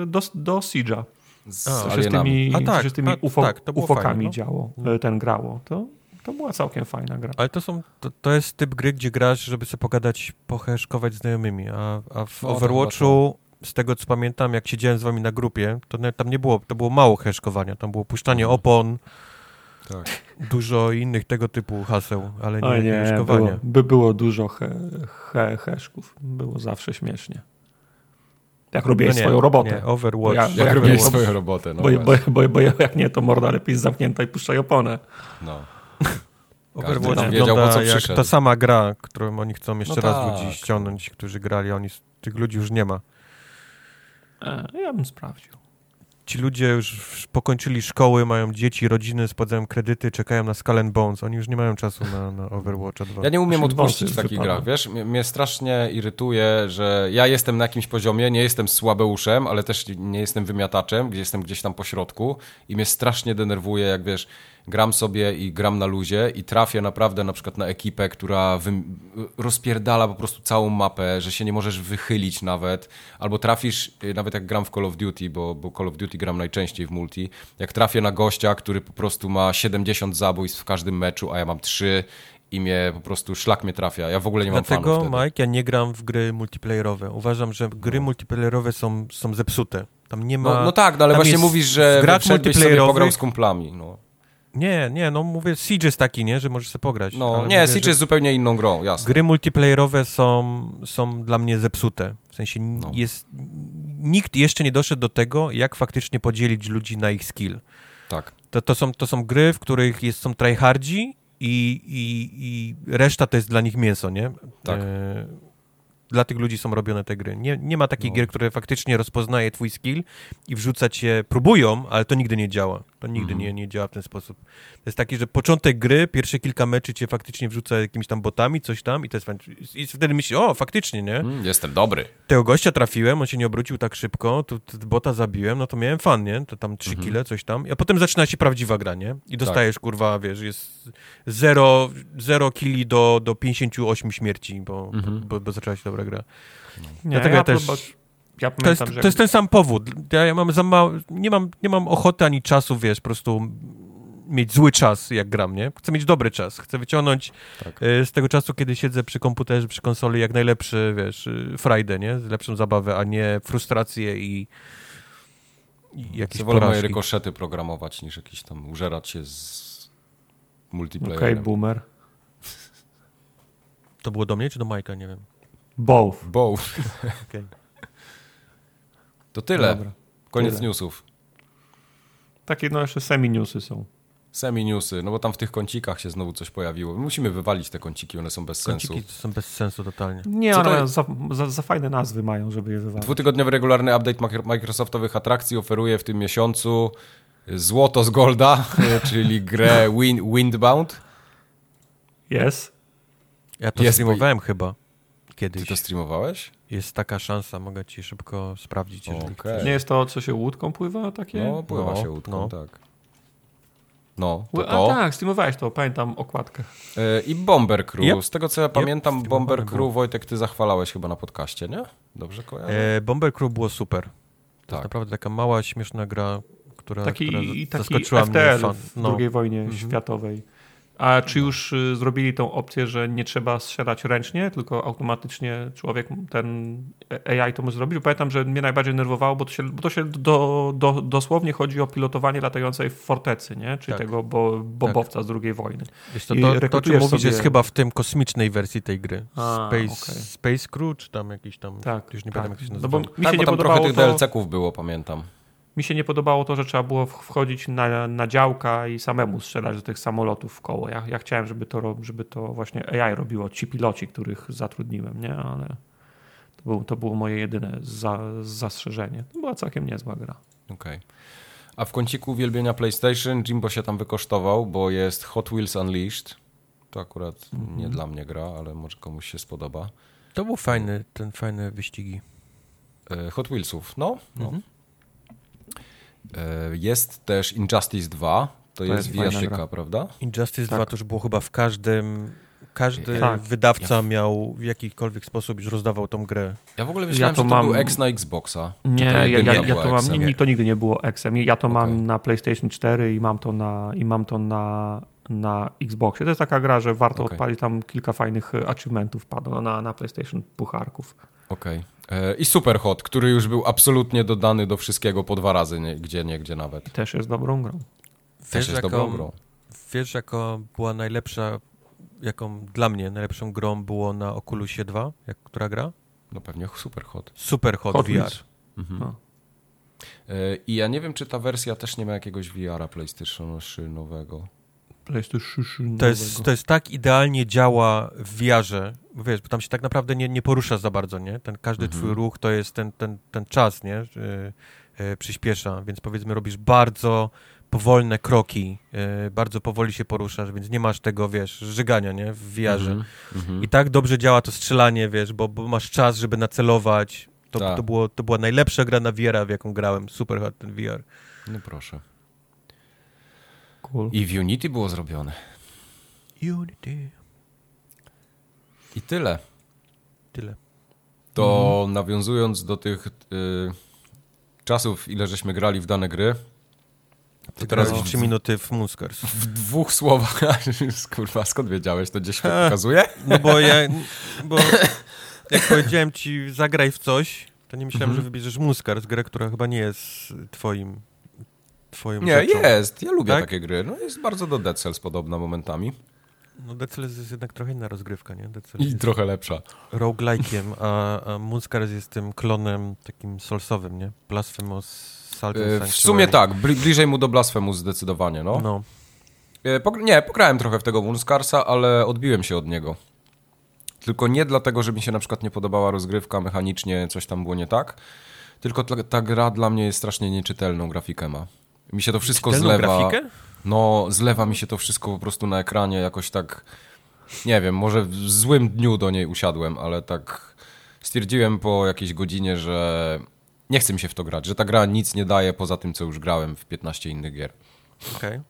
do, do Siege'a. Z A, alienami. tymi, A tak, z tymi a, UFO, tak, to ufokami fajne, no. działo, e, ten grało. To, to była całkiem fajna gra. Ale to są, to, to jest typ gry, gdzie grasz, żeby sobie pogadać, poheszkować z znajomymi, a, a w No, Overwatchu, z tego co pamiętam, jak siedziałem z wami na grupie, to tam nie było, to było mało heszkowania, tam było puszczanie Mhm. opon, Tak. dużo innych tego typu haseł, ale nie, O nie nie, heszkowania. było, by było dużo he, he, heszków. Było zawsze śmiesznie. Jak robiłeś No nie, swoją robotę. Nie, Overwatch. Ja- Jak Jak było? swoją robotę, no bo, bo, bo, bo jak nie, to morda lepiej zamknięta i puszczaj oponę. no. [LAUGHS] Overwatch tam wygląda wiedział, po co jak ta sama gra, którą oni chcą jeszcze No raz tak. ludzi ściągnąć, którzy grali, oni, tych ludzi już nie ma. E, ja bym sprawdził. Ci ludzie już pokończyli szkoły, mają dzieci, rodziny, spłacają kredyty, czekają na Skull Bones. Oni już nie mają czasu na, na Overwatcha 2. Ja nie umiem odpuścić takich grach, wiesz? Mnie, mnie strasznie irytuje, że ja jestem na jakimś poziomie, nie jestem słabeuszem, ale też nie jestem wymiataczem, gdzie jestem gdzieś tam po środku i mnie strasznie denerwuje, jak wiesz, gram sobie i gram na luzie i trafię naprawdę na przykład na ekipę, która rozpierdala po prostu całą mapę, że się nie możesz wychylić nawet, albo trafisz, y, nawet jak gram w Call of Duty, bo, bo Call of Duty gram najczęściej w multi, jak trafię na gościa, który po prostu ma 70 zabójstw w każdym meczu, a ja mam 3 i mnie po prostu szlak mnie trafia. Ja w ogóle nie mam Dlatego, fanów wtedy. Mike, ja nie gram w gry multiplayerowe. Uważam, że gry multiplayerowe są, są zepsute. Tam nie ma... No, no tak, no ale właśnie mówisz, że w grach wszedłbyś sobie multiplayerowych- pograł z kumplami. No, Nie, nie, no mówię, Siege jest taki, nie, że możesz sobie pograć. no nie, mówię, Siege jest zupełnie inną grą, jasne. Gry multiplayerowe są, są dla mnie zepsute. W sensie No. jest... Nikt jeszcze nie doszedł do tego, jak faktycznie podzielić ludzi na ich skill. Tak. To, to, są, to są gry, w których jest, są tryhardzi i, i, i reszta to jest dla nich mięso, nie? Tak. E, dla tych ludzi są robione te gry. Nie, nie ma takich No. gier, które faktycznie rozpoznaje twój skill i wrzuca cię, próbują, ale to nigdy nie działa. To nigdy Mhm. nie, nie działa w ten sposób. To jest taki, że początek gry, pierwsze kilka meczy cię faktycznie wrzuca jakimiś tam botami, coś tam i to jest. I wtedy myślisz, o, faktycznie, nie? Mm, jestem dobry. Tego gościa trafiłem, on się nie obrócił tak szybko, tu, tu bota zabiłem, no to miałem fan, nie? To tam trzy Mhm. kile, coś tam. A potem zaczyna się prawdziwa gra, nie? I Tak. dostajesz, kurwa, wiesz, jest zero, zero killi do, do 58 śmierci, bo, Mhm. bo, bo zaczęła się dobra gra. Nie, Dlatego ja, ja też- też... Ja To jest, pamiętam, że to jest ten sam powód. Ja, ja mam za mało, nie mam, nie mam ochoty ani czasu, wiesz, po prostu mieć zły czas, jak gram, nie? Chcę mieć dobry czas. Chcę wyciągnąć Tak. e, z tego czasu, kiedy siedzę przy komputerze, przy konsoli, jak najlepszy, wiesz, y, frajdę, nie? Lepszą zabawę, a nie frustrację i, i jakieś Ja wolę moje porażki. rykoszety programować, niż jakiś tam użerać się z Okej, multiplayerem. boomer. To było do mnie, czy do Majka? Nie wiem. Both. Bo Okej. To tyle. Dobra. Koniec tyle. newsów. Takie no jeszcze semi-newsy są. Semi-newsy, no bo tam w tych kącikach się znowu coś pojawiło. Musimy wywalić te kąciki, one są bez Kąciki sensu. są bez sensu totalnie. Nie, Co to ale jest? za, za, za fajne nazwy mają, żeby je wywalić. Dwutygodniowy regularny update Microsoftowych atrakcji oferuje w tym miesiącu złoto z Golda, [LAUGHS] czyli grę Win Windbound. Jest. Ja to Jest- streamowałem chyba Ty kiedyś. to streamowałeś? Jest taka szansa, mogę ci szybko sprawdzić. jeżeli chcesz. Nie jest to, co się łódką pływa, takie? No, pływa No, się łódką, no. tak. No, to A to. tak, streamowałeś to, pamiętam okładkę. E, I Bomber Crew. Yep. Z tego co ja pamiętam, streamowany Bomber. Crew, Wojtek, ty zachwalałeś chyba na podcaście, nie? Dobrze kojarzę? E, Bomber Crew było super. To Tak. jest naprawdę taka mała, śmieszna gra, która, Taki, która taki zaskoczyła mnie. FTL Fan. w No. II wojnie światowej. A czy już y, zrobili tą opcję, że nie trzeba strzelać ręcznie, tylko automatycznie człowiek, ten AI to może zrobić? Bo Pamiętam, że mnie najbardziej nerwowało, bo to się, bo to się do, do, dosłownie chodzi o pilotowanie latającej fortecy, nie? czyli Tak. tego bo, bobowca z II wojny. Wiesz, to, I to, to, czym mówisz, sobie- jest chyba w tym kosmicznej wersji tej gry. A, Space, okej. Space Crew, czy tam jakiś tam, Tak, już nie tak. pamiętam jak się No bo nazywa. mi tak, się bo nie tam trochę tych to, DLC-ków było, pamiętam. Mi się nie podobało to, że trzeba było wchodzić na, na działka i samemu strzelać do tych samolotów w koło. Ja, ja chciałem, żeby to, żeby to właśnie AI robiło, ci piloci, których zatrudniłem, nie? Ale to, był, to było moje jedyne za, zastrzeżenie. To była całkiem niezła gra. Okej. A w kąciku uwielbienia PlayStation Jimbo się tam wykosztował, bo jest Hot Wheels Unleashed. To akurat Mhm. nie dla mnie gra, ale może komuś się spodoba. To był fajny, ten fajne wyścigi. E, Hot Wheelsów, no. no. Mhm. E, Jest też Injustice 2. To, jest jest wijatyka, gra. prawda? Injustice Tak. 2 to już było chyba w każdym... Każdy Tak. wydawca miał w jakikolwiek sposób już rozdawał tą grę. Ja w ogóle myślałem, to że to mam- był X na Xboxa. Nie, To ja, ja, ja, to mam, nie, to nigdy nie było Xem. Ja to Okej. mam na PlayStation 4 i mam to na, i mam to na, na Xboxie. To jest taka gra, że warto Okej. odpalić tam kilka fajnych e, achievementów padło na, na PlayStation pucharków. Okej. E, I Superhot, który już był absolutnie dodany do wszystkiego po dwa razy, nie, gdzie nie, gdzie nawet. I też jest dobrą grą. Też jest dobrą grą. Wiesz, jaka była najlepsza, jaką dla mnie najlepszą grą było na Oculusie 2, jak, która gra? No pewnie Superhot. Super Hot, Hot VR. Mhm. No. E, I ja nie wiem, czy ta wersja też nie ma jakiegoś VR-a PlayStation 3 nowego. PlayStation To jest, to jest tak idealnie działa w bo wiesz, bo tam się tak naprawdę nie, nie porusza za bardzo, nie? Ten każdy Mhm. twój ruch to jest ten, ten, ten czas, nie? Yy, yy, przyspiesza, więc powiedzmy robisz bardzo powolne kroki, yy, bardzo powoli się poruszasz, więc nie masz tego, wiesz, żygania, nie? W VR-ze. Mhm. Mhm. I tak dobrze działa to strzelanie, wiesz, bo, bo masz czas, żeby nacelować. To, Tak. to, było, to była najlepsza gra na VR, w jaką grałem. Super hot ten VR. No proszę. Cool. I w Unity było zrobione. Unity. I tyle. Tyle. To Mhm. nawiązując do tych y, czasów, ile żeśmy grali w dane gry, to Ty teraz w, trzy minuty w Moonskers. w dwóch słowach. [LAUGHS] Kurwa, skąd wiedziałeś? To gdzieś pokazuje? No bo ja, [LAUGHS] bo jak powiedziałem ci zagraj w coś, to nie myślałem, Mhm. że wybierzesz Moonskers, grę, która chyba nie jest twoim, twoją Nie, rzeczą. jest. Ja lubię Tak? takie gry. No jest bardzo do Dead Cells podobna momentami. No Dead Cells jest jednak trochę inna rozgrywka, nie? Dead Cells I trochę lepsza. roguelike'iem, a, a Moonskers jest tym klonem takim soulsowym, nie? Blasphemous, E, W sumie tak, bli bliżej mu do Blasphemous zdecydowanie, no. No. E, pogr- nie, pograłem trochę w tego Moonscarsa, ale odbiłem się od niego. Tylko nie dlatego, że mi się na przykład nie podobała rozgrywka, mechanicznie coś tam było nie tak, tylko ta, ta gra dla mnie jest strasznie nieczytelną grafikę ma. Mi się to wszystko Czytelną zlewa. grafikę? No, zlewa mi się to wszystko po prostu na ekranie jakoś tak, nie wiem, może w złym dniu do niej usiadłem, ale tak stwierdziłem po jakiejś godzinie, że nie chce mi się w to grać, że ta gra nic nie daje poza tym, co już grałem w 15 innych gier. Okej.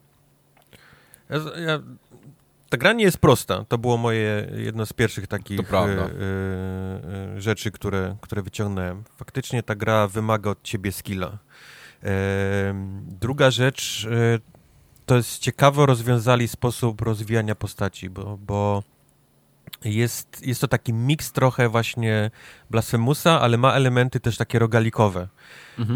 Ja, z- ja, ta gra nie jest prosta. To było moje jedno z pierwszych takich e, e, e, rzeczy, które, które wyciągnąłem. Faktycznie ta gra wymaga od ciebie skilla. Druga rzecz, e, to jest ciekawo rozwiązali sposób rozwijania postaci, bo, bo jest, jest to taki miks trochę właśnie Blasphemousa, ale ma elementy też takie rogalikowe.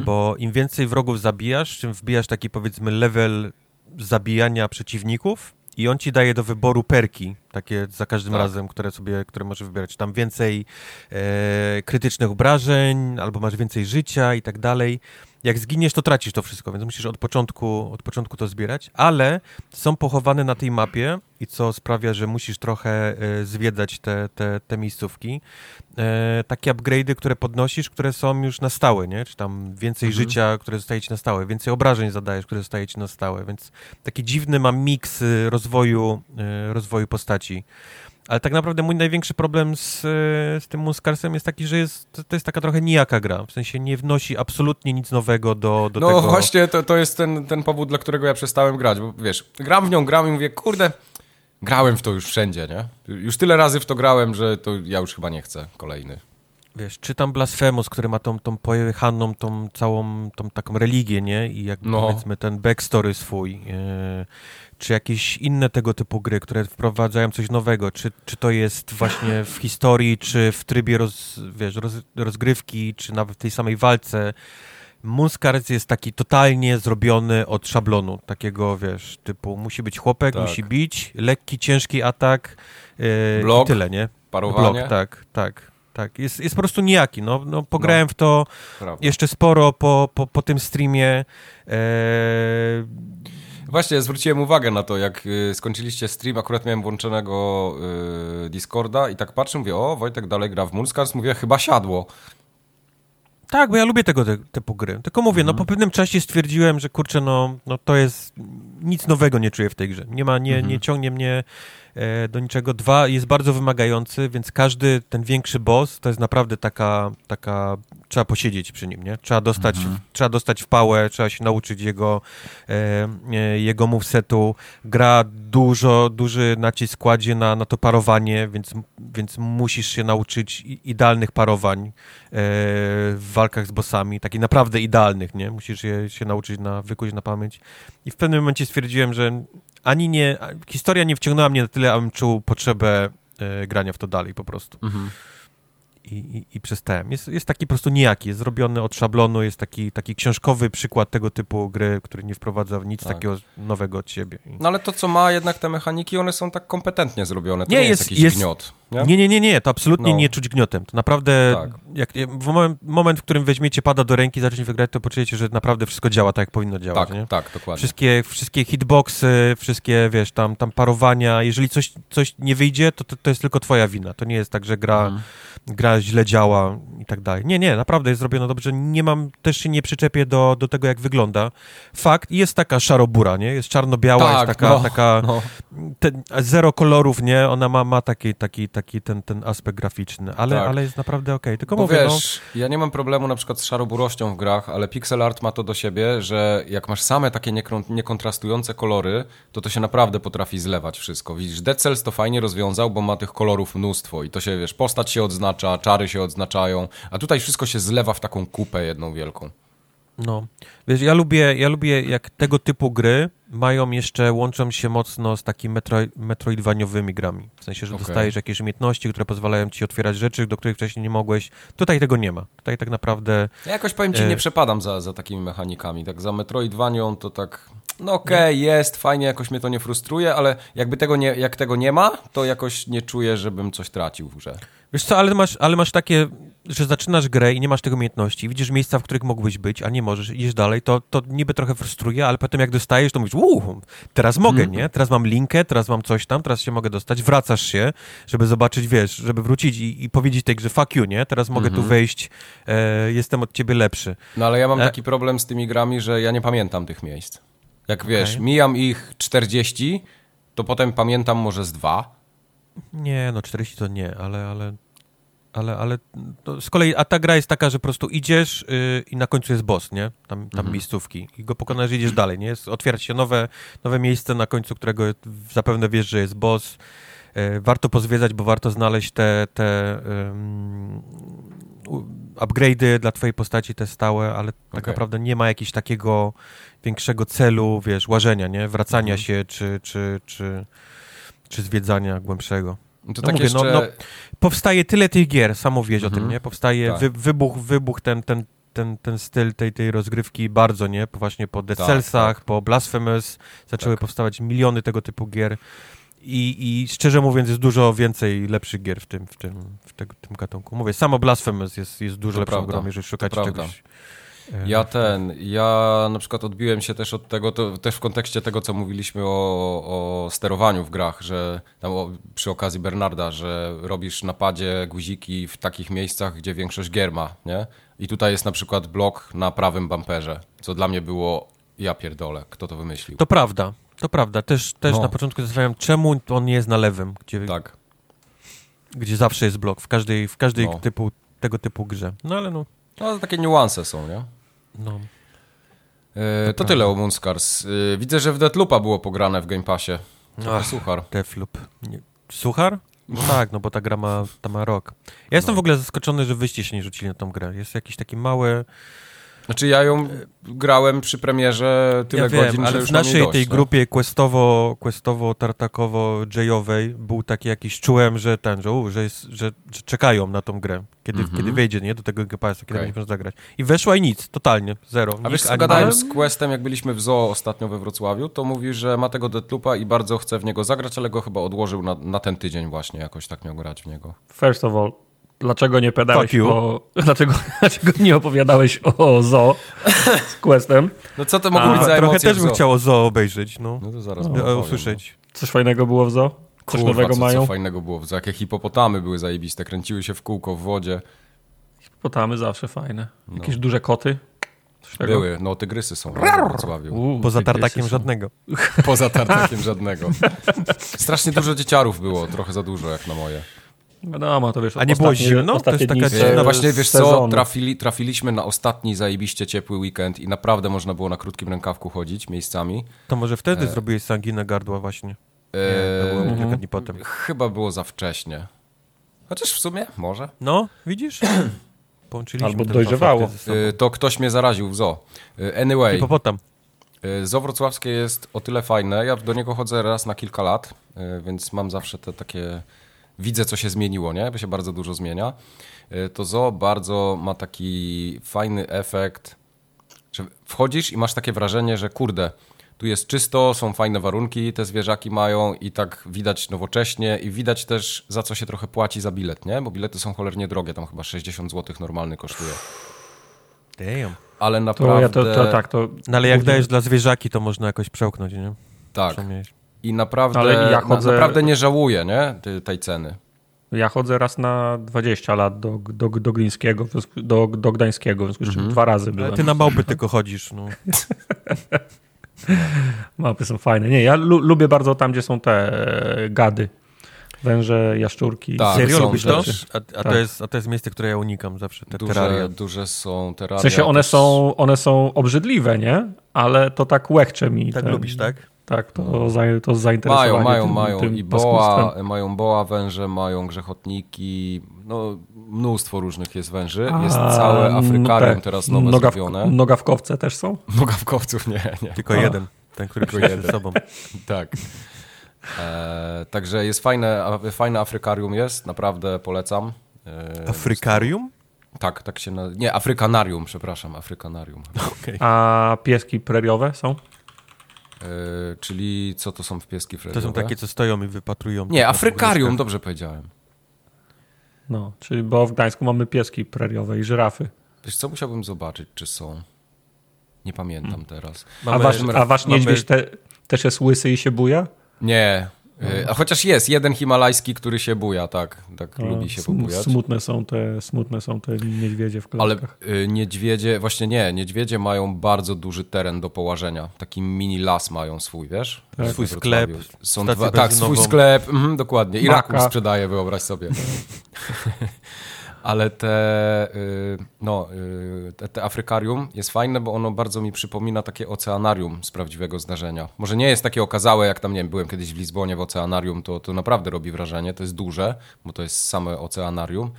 Bo im więcej wrogów zabijasz, czym wbijasz taki powiedzmy level zabijania przeciwników i on ci daje do wyboru perki, takie za każdym Tak. razem, które sobie, które możesz wybierać. Tam więcej e, krytycznych obrażeń, albo masz więcej życia i tak dalej. Jak zginiesz, to tracisz to wszystko, więc musisz od początku, od początku to zbierać, ale są pochowane na tej mapie i co sprawia, że musisz trochę e, zwiedzać te, te, te miejscówki. E, takie upgrade'y, które podnosisz, które są już na stałe, nie? Czy tam więcej Mhm. życia, które zostaje ci na stałe, więcej obrażeń zadajesz, które zostaje ci na stałe, więc taki dziwny mam miks y, rozwoju, y, rozwoju postaci. Ale tak naprawdę mój największy problem z, y, z tym Muskarsem jest taki, że jest, to- jest taka trochę nijaka gra. W sensie nie wnosi absolutnie nic nowego do, do no tego. właśnie, to, to jest ten, ten powód, dla którego ja przestałem grać, bo wiesz, gram w nią, gram i mówię, kurde, grałem w to już wszędzie, nie? Już tyle razy w to grałem, że to ja już chyba nie chcę kolejny. Wiesz, czytam Blasphemous, który ma tą, tą pojechaną, tą całą, tą taką religię, nie? I jak No. powiedzmy ten backstory swój, e, czy jakieś inne tego typu gry, które wprowadzają coś nowego, czy, czy to jest właśnie w historii, czy w trybie roz, wiesz, roz, rozgrywki, czy nawet w tej samej walce. Moonscars jest taki totalnie zrobiony od szablonu, takiego, wiesz, typu musi być chłopek, Tak. musi bić, lekki, ciężki atak e, Blok, i tyle, nie? Parowanie, Blok, tak, tak, tak. Jest, jest po prostu nijaki, no, no pograłem w to prawda. jeszcze sporo po, po, po tym streamie. E, Właśnie, zwróciłem uwagę na to, jak y, skończyliście stream, akurat miałem włączonego y, Discorda i tak patrzę, mówię, o, Wojtek dalej gra w Moonscars, mówię, chyba siadło. tak, bo ja lubię tego te- typu gry. Tylko mówię, no Mhm. po pewnym czasie stwierdziłem, że kurczę, no, no to jest, nic nowego nie czuję w tej grze. Nie ma, nie, Mhm. nie ciągnie mnie do niczego. Dwa, jest bardzo wymagający, więc każdy ten większy boss to jest naprawdę taka, taka trzeba posiedzieć przy nim, nie? Trzeba dostać, Mhm. trzeba dostać w pałę, trzeba się nauczyć jego, e, e, jego movesetu. Gra dużo, duży nacisk kładzie na, na to parowanie, więc, więc musisz się nauczyć idealnych parowań e, w walkach z bossami, takich naprawdę idealnych, nie? Musisz je się nauczyć na, wykuć na pamięć. I w pewnym momencie stwierdziłem, że ani nie, historia nie wciągnęła mnie na tyle, abym czuł potrzebę e, grania w to dalej po prostu. I, i, i przestałem. Jest, jest taki po prostu nijaki, jest zrobiony od szablonu, jest taki, taki książkowy przykład tego typu gry, który nie wprowadza nic Tak. takiego nowego od siebie. No ale to, co ma jednak te mechaniki, one są tak kompetentnie zrobione. To Nie, nie, jest, jest- jakiś jest- gniot. Nie? Nie, nie, nie, nie, to absolutnie No. nie czuć gniotem. To naprawdę, Tak. jak, w moment, moment, w którym weźmiecie pada do ręki i zaczniecie wygrać, to poczujecie, że naprawdę wszystko działa tak, jak powinno działać, tak, nie? tak, dokładnie. Wszystkie, wszystkie hitboxy, wszystkie, wiesz, tam, tam parowania, jeżeli coś, coś nie wyjdzie, to, to, to jest tylko twoja wina. To nie jest tak, że gra, Mhm. gra źle działa i tak dalej. Nie, nie, naprawdę jest zrobione dobrze. Nie mam, też się nie przyczepię do, do tego, jak wygląda. Fakt, jest taka szarobura, nie? Jest czarno-biała, Tak, jest taka, no, taka No. ten, zero kolorów, nie? Ona ma, ma taki, taki, taki ten, ten aspekt graficzny, ale, Tak. ale jest naprawdę okej. Tylko Bo mówię, no, wiesz, ja nie mam problemu na przykład z szaroburością w grach, ale pixel art ma to do siebie, że jak masz same takie niekontrastujące kolory, to to się naprawdę potrafi zlewać wszystko. Widzisz, Dead Cells to fajnie rozwiązał, bo ma tych kolorów mnóstwo i to się, wiesz, postać się odznacza, czary się odznaczają, a tutaj wszystko się zlewa w taką kupę jedną wielką. No. Wiesz, ja lubię, ja lubię, jak tego typu gry mają jeszcze, łączą się mocno z takimi metro, metroidwaniowymi grami. W sensie, że Okej. dostajesz jakieś umiejętności, które pozwalają ci otwierać rzeczy, do których wcześniej nie mogłeś. Tutaj tego nie ma. Tutaj tak naprawdę... Ja jakoś powiem ci, E. nie przepadam za, za takimi mechanikami. Tak za Metroidvanią to tak. No okej, jest, fajnie, jakoś mnie to nie frustruje, ale jakby tego nie, jak tego nie ma, to jakoś nie czuję, żebym coś tracił w grze. Wiesz co, ale masz, ale masz takie, że zaczynasz grę i nie masz tego umiejętności, widzisz miejsca, w których mógłbyś być, a nie możesz, idziesz dalej, to, to niby trochę frustruje, ale potem jak dostajesz, to mówisz, uuu, teraz mogę, Mhm. nie? Teraz mam linkę, teraz mam coś tam, teraz się mogę dostać, wracasz się, żeby zobaczyć, wiesz, żeby wrócić i, i powiedzieć tej grze, fuck you, nie? Teraz mogę Mhm. tu wejść, e, jestem od ciebie lepszy. No ale ja mam E. taki problem z tymi grami, że ja nie pamiętam tych miejsc. Jak wiesz, Okej. mijam ich 40, to potem pamiętam może z dwa. Nie, no 40 to nie, ale, ale, ale, ale to z kolei, a ta gra jest taka, że po prostu idziesz yy, i na końcu jest boss, nie? Tam, tam Mhm. miejscówki i go pokonasz idziesz dalej, nie? Jest, otwiera się nowe, nowe miejsce, na końcu którego zapewne wiesz, że jest boss. Yy, warto pozwiedzać, bo warto znaleźć te, te u- upgrade'y dla twojej postaci, te stałe, ale tak Okej. naprawdę nie ma jakiegoś takiego większego celu, wiesz, łażenia, nie? Wracania Mhm. się, czy, czy, czy, czy zwiedzania głębszego. No to No tak mówię, no- jeszcze... no, powstaje tyle tych gier, sam mówiłeś o Mhm. tym, nie? Powstaje Tak. wy, wybuch, wybuch ten, ten, ten, ten styl tej, tej rozgrywki bardzo, nie? Właśnie po Dead Tak, Cellsach, tak. po Blasphemous zaczęły Tak. powstawać miliony tego typu gier I, I szczerze mówiąc, jest dużo więcej lepszych gier w tym, w tym, w te, tym gatunku. Mówię, samo Blasphemous jest, jest dużo To lepszą prawda, grą, jeżeli szukacie prawda. E, Ja ten, ja na przykład odbiłem się też od tego, to też w kontekście tego, co mówiliśmy o, o sterowaniu w grach, że tam o, przy okazji Bernarda, że robisz na padzie guziki w takich miejscach, gdzie większość gier ma, nie? I tutaj jest na przykład blok na prawym bumperze, co dla mnie było, ja pierdolę, kto to wymyślił. To prawda, to prawda. Też, też No. na początku zastanawiałem, czemu on nie jest na lewym, gdzie, Tak. gdzie zawsze jest blok, w każdej, w każdej No. typu, tego typu grze. No ale no, No, takie niuanse są, nie? No. E, to tyle o Moonscars. E, widzę, że w Deathloopa było pograne w Game Passie. Trochę Ach. suchar. Deathloop. Nie. Suchar? No tak, no bo ta gra ma, ta ma rok. Ja jestem No. w ogóle zaskoczony, że wyście się nie rzucili na tą grę. Jest jakiś taki mały... Znaczy ja ją grałem przy premierze tyle ja wiem, godzin, ale że już w naszej dość, tej nie? grupie questowo, questowo tartakowo jayowej był taki jakiś, czułem, że ten, że, u, że, jest, że, że czekają na tą grę, kiedy, Mhm. kiedy wejdzie, nie, do tego GPS, kiedy Okej. będzie można zagrać. I weszła i nic, totalnie, zero. A Nikt wiesz co, gadałem z Questem, jak byliśmy w zoo ostatnio we Wrocławiu, to mówi, że ma tego Deathloopa i bardzo chce w niego zagrać, ale go chyba odłożył na, na ten tydzień właśnie, jakoś tak miał grać w niego. First of all, dlaczego nie pedałeś o... [LAUGHS] Dlaczego, dlaczego nie opowiadałeś o zoo z Questem? No co to mogło być za Trochę też w bym zoo? chciał zoo obejrzeć, no. No to zaraz No, usłyszeć. Coś fajnego było w zoo? No. Coś Kurwa, nowego co, mają? co fajnego było w zoo. Jakie hipopotamy były zajebiste, kręciły się w kółko w wodzie. Potamy zawsze fajne. No. Jakieś duże koty? Były, no tygrysy są we Wrocławiu. Uuu, Poza tartakiem są. żadnego. Poza tartakiem żadnego. Strasznie dużo dzieciarów było, trochę za dużo jak na moje. Wiadomo, to wiesz, A nie było ostatnie- zimno? To jest taka dziwna- właśnie wiesz co, sezonu. trafili, trafiliśmy na ostatni zajebiście ciepły weekend i naprawdę można było na krótkim rękawku chodzić miejscami. To może wtedy E. zrobiłeś sanginę gardła właśnie. Nie, to E, było Mhm. kilka dni potem. Chyba było za wcześnie. Chociaż w sumie, może. No, widzisz? [CLEARS THROAT] Połączyliśmy Albo dojrzewało. E, To ktoś mnie zaraził w zoo. E, Anyway, Hipopotam. e, zoo wrocławskie jest o tyle fajne. Ja do niego chodzę raz na kilka lat, e, więc mam zawsze te takie... Widzę, co się zmieniło, nie? Bo się bardzo dużo zmienia. E, To zoo bardzo ma taki fajny efekt, że wchodzisz i masz takie wrażenie, że kurde, tu jest czysto, są fajne warunki, te zwierzaki mają i tak widać nowocześnie i widać też za co się trochę płaci za bilet, nie? Bo bilety są cholernie drogie, tam chyba 60 zł normalny kosztuje. Damn. Ale To naprawdę... ja to, to tak, to... No ale jak dajesz dla zwierzaki, to można jakoś przełknąć, nie? Tak. I naprawdę, Ale ja chodzę- naprawdę nie żałuję, nie? Tej, ceny. Ja chodzę raz na 20 lat do, do, do Glińskiego, do, do Gdańskiego, w związku z czym Mhm. dwa razy Ale byłem. ty na małpy tylko chodzisz, no. [LAUGHS] Mapy są fajne. Nie, ja lu, lubię bardzo tam, gdzie są te e, gady. Węże, jaszczurki. Tak. Serio lubisz to? A, a, Tak. to jest, a to jest miejsce, które ja unikam zawsze, te Duże, teraria. duże są teraria. W sensie one też- są, one są obrzydliwe, nie? Ale to tak łechcze mi. Tak ten- lubisz, tak? Tak, to, za, to zainteresowanie Mają, mają, tym, mają tym i boa, mają boa węże, mają grzechotniki, no mnóstwo różnych jest węży. Jest A, całe Afrykarium no te teraz nowe noga w, zrobione. Nogawkowce też są? Nogawkowców nie, nie. Tylko A. jeden, ten, który Tylko jeden. z sobą. [LAUGHS] Tak. E, także jest fajne, fajne Afrykarium jest, naprawdę polecam. E, Afrykarium? Tak, tak się na... Nie, Afrykanarium, przepraszam, Afrykanarium. [LAUGHS] Okej. A pieski preriowe są? E, czyli co to są w pieski To freriowe? są takie, co stoją i wypatrują. Nie, Afrykarium, dobrze powiedziałem. No, czyli bo w Gdańsku mamy pieski preriowe i żyrafy. Wiesz co, musiałbym zobaczyć, czy są. Nie pamiętam Hmm. teraz. A Mamy- wasz, a wasz mamy- niedźwiedź te, też jest łysy i się buja? Nie. E, A chociaż jest jeden himalajski, który się buja, tak. Tak No, lubi się sm- pobujać. Smutne są te, smutne są te niedźwiedzie w Ale klatkach. y, niedźwiedzie, właśnie nie, niedźwiedzie mają bardzo duży teren do połażenia. Taki mini las mają swój, wiesz? Tak. Swój sklep, Są dwa, tak, swój sklep, mhm, dokładnie. I Maka. raków sprzedaje, wyobraź sobie. [LAUGHS] Ale te, y, no, y, te, te Afrykarium jest fajne, bo ono bardzo mi przypomina takie oceanarium z prawdziwego zdarzenia. Może nie jest takie okazałe, jak tam, nie wiem, byłem kiedyś w Lizbonie w oceanarium, to, to naprawdę robi wrażenie. To jest duże, bo to jest same oceanarium,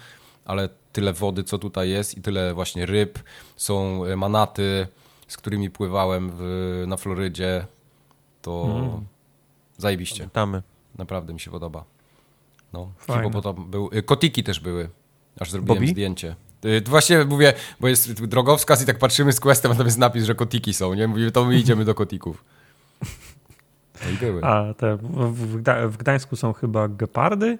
ale tyle wody, co tutaj jest i tyle właśnie ryb, są y, manaty, z którymi pływałem w, na Florydzie, to Mm. zajebiście. Pamiętamy. Naprawdę mi się podoba. No, hipopotam był. Kotiki też były. Aż zrobiłem Bobby? zdjęcie. Y, to Właśnie mówię, bo jest drogowskaz i tak patrzymy z questem, a tam jest napis, że kotiki są, nie? Mówię, to my idziemy do kotików. No były. A te w, Gda- w Gdańsku są chyba gepardy,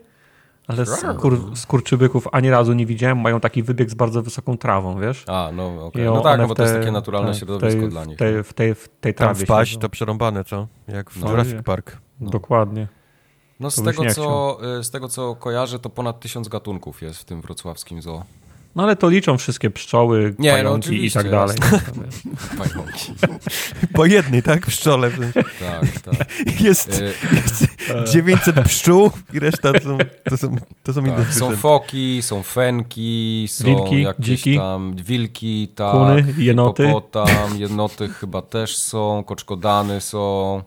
ale skur, skurczybyków ani razu nie widziałem. Mają taki wybieg z bardzo wysoką trawą, wiesz? A, no okej. I No tak, no bo to jest takie naturalne tak, środowisko tej, dla nich. W tej, w tej, w tej Tam trawie wpaść to przerąbane, co? Jak w No, Jurassic. Park. Dokładnie. No z tego, co, y, z tego co kojarzę, to ponad tysiąc gatunków jest w tym wrocławskim zoo. No ale to liczą wszystkie pszczoły, Nie, no pająki i oczywiście, tak dalej. [LAUGHS] Pająki. Po jednej, tak? Pszczole. tak, tak. Jest, Y, jest 900 pszczół i reszta to są, to są, to są inne tak. Są zwierzęta. foki, są fenki, są Wilki, jakieś dziki. tam wilki, tak, Kuny, jenoty. hipopotam, jednoty chyba też są, koczkodany są,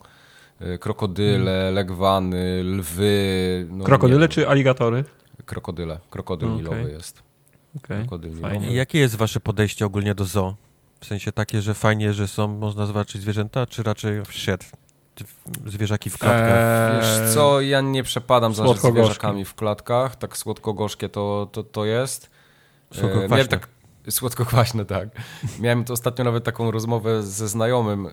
krokodyle, legwany, lwy. No, Krokodyle czy aligatory? Krokodyle, krokodyl Okej. nilowy jest. Okej, Krokodyl nilowy. Jakie jest wasze podejście ogólnie do zoo? W sensie takie, że fajnie, że są, można zobaczyć zwierzęta, czy raczej shit, zwierzaki w klatkach? Eee, Wiesz co, ja nie przepadam za zwierzakami w klatkach, tak słodko-gorzkie to, to, to jest. Słodko-kwaśne. miałem tak, słodko-kwaśne, tak. Miałem to ostatnio nawet taką rozmowę ze znajomym, y,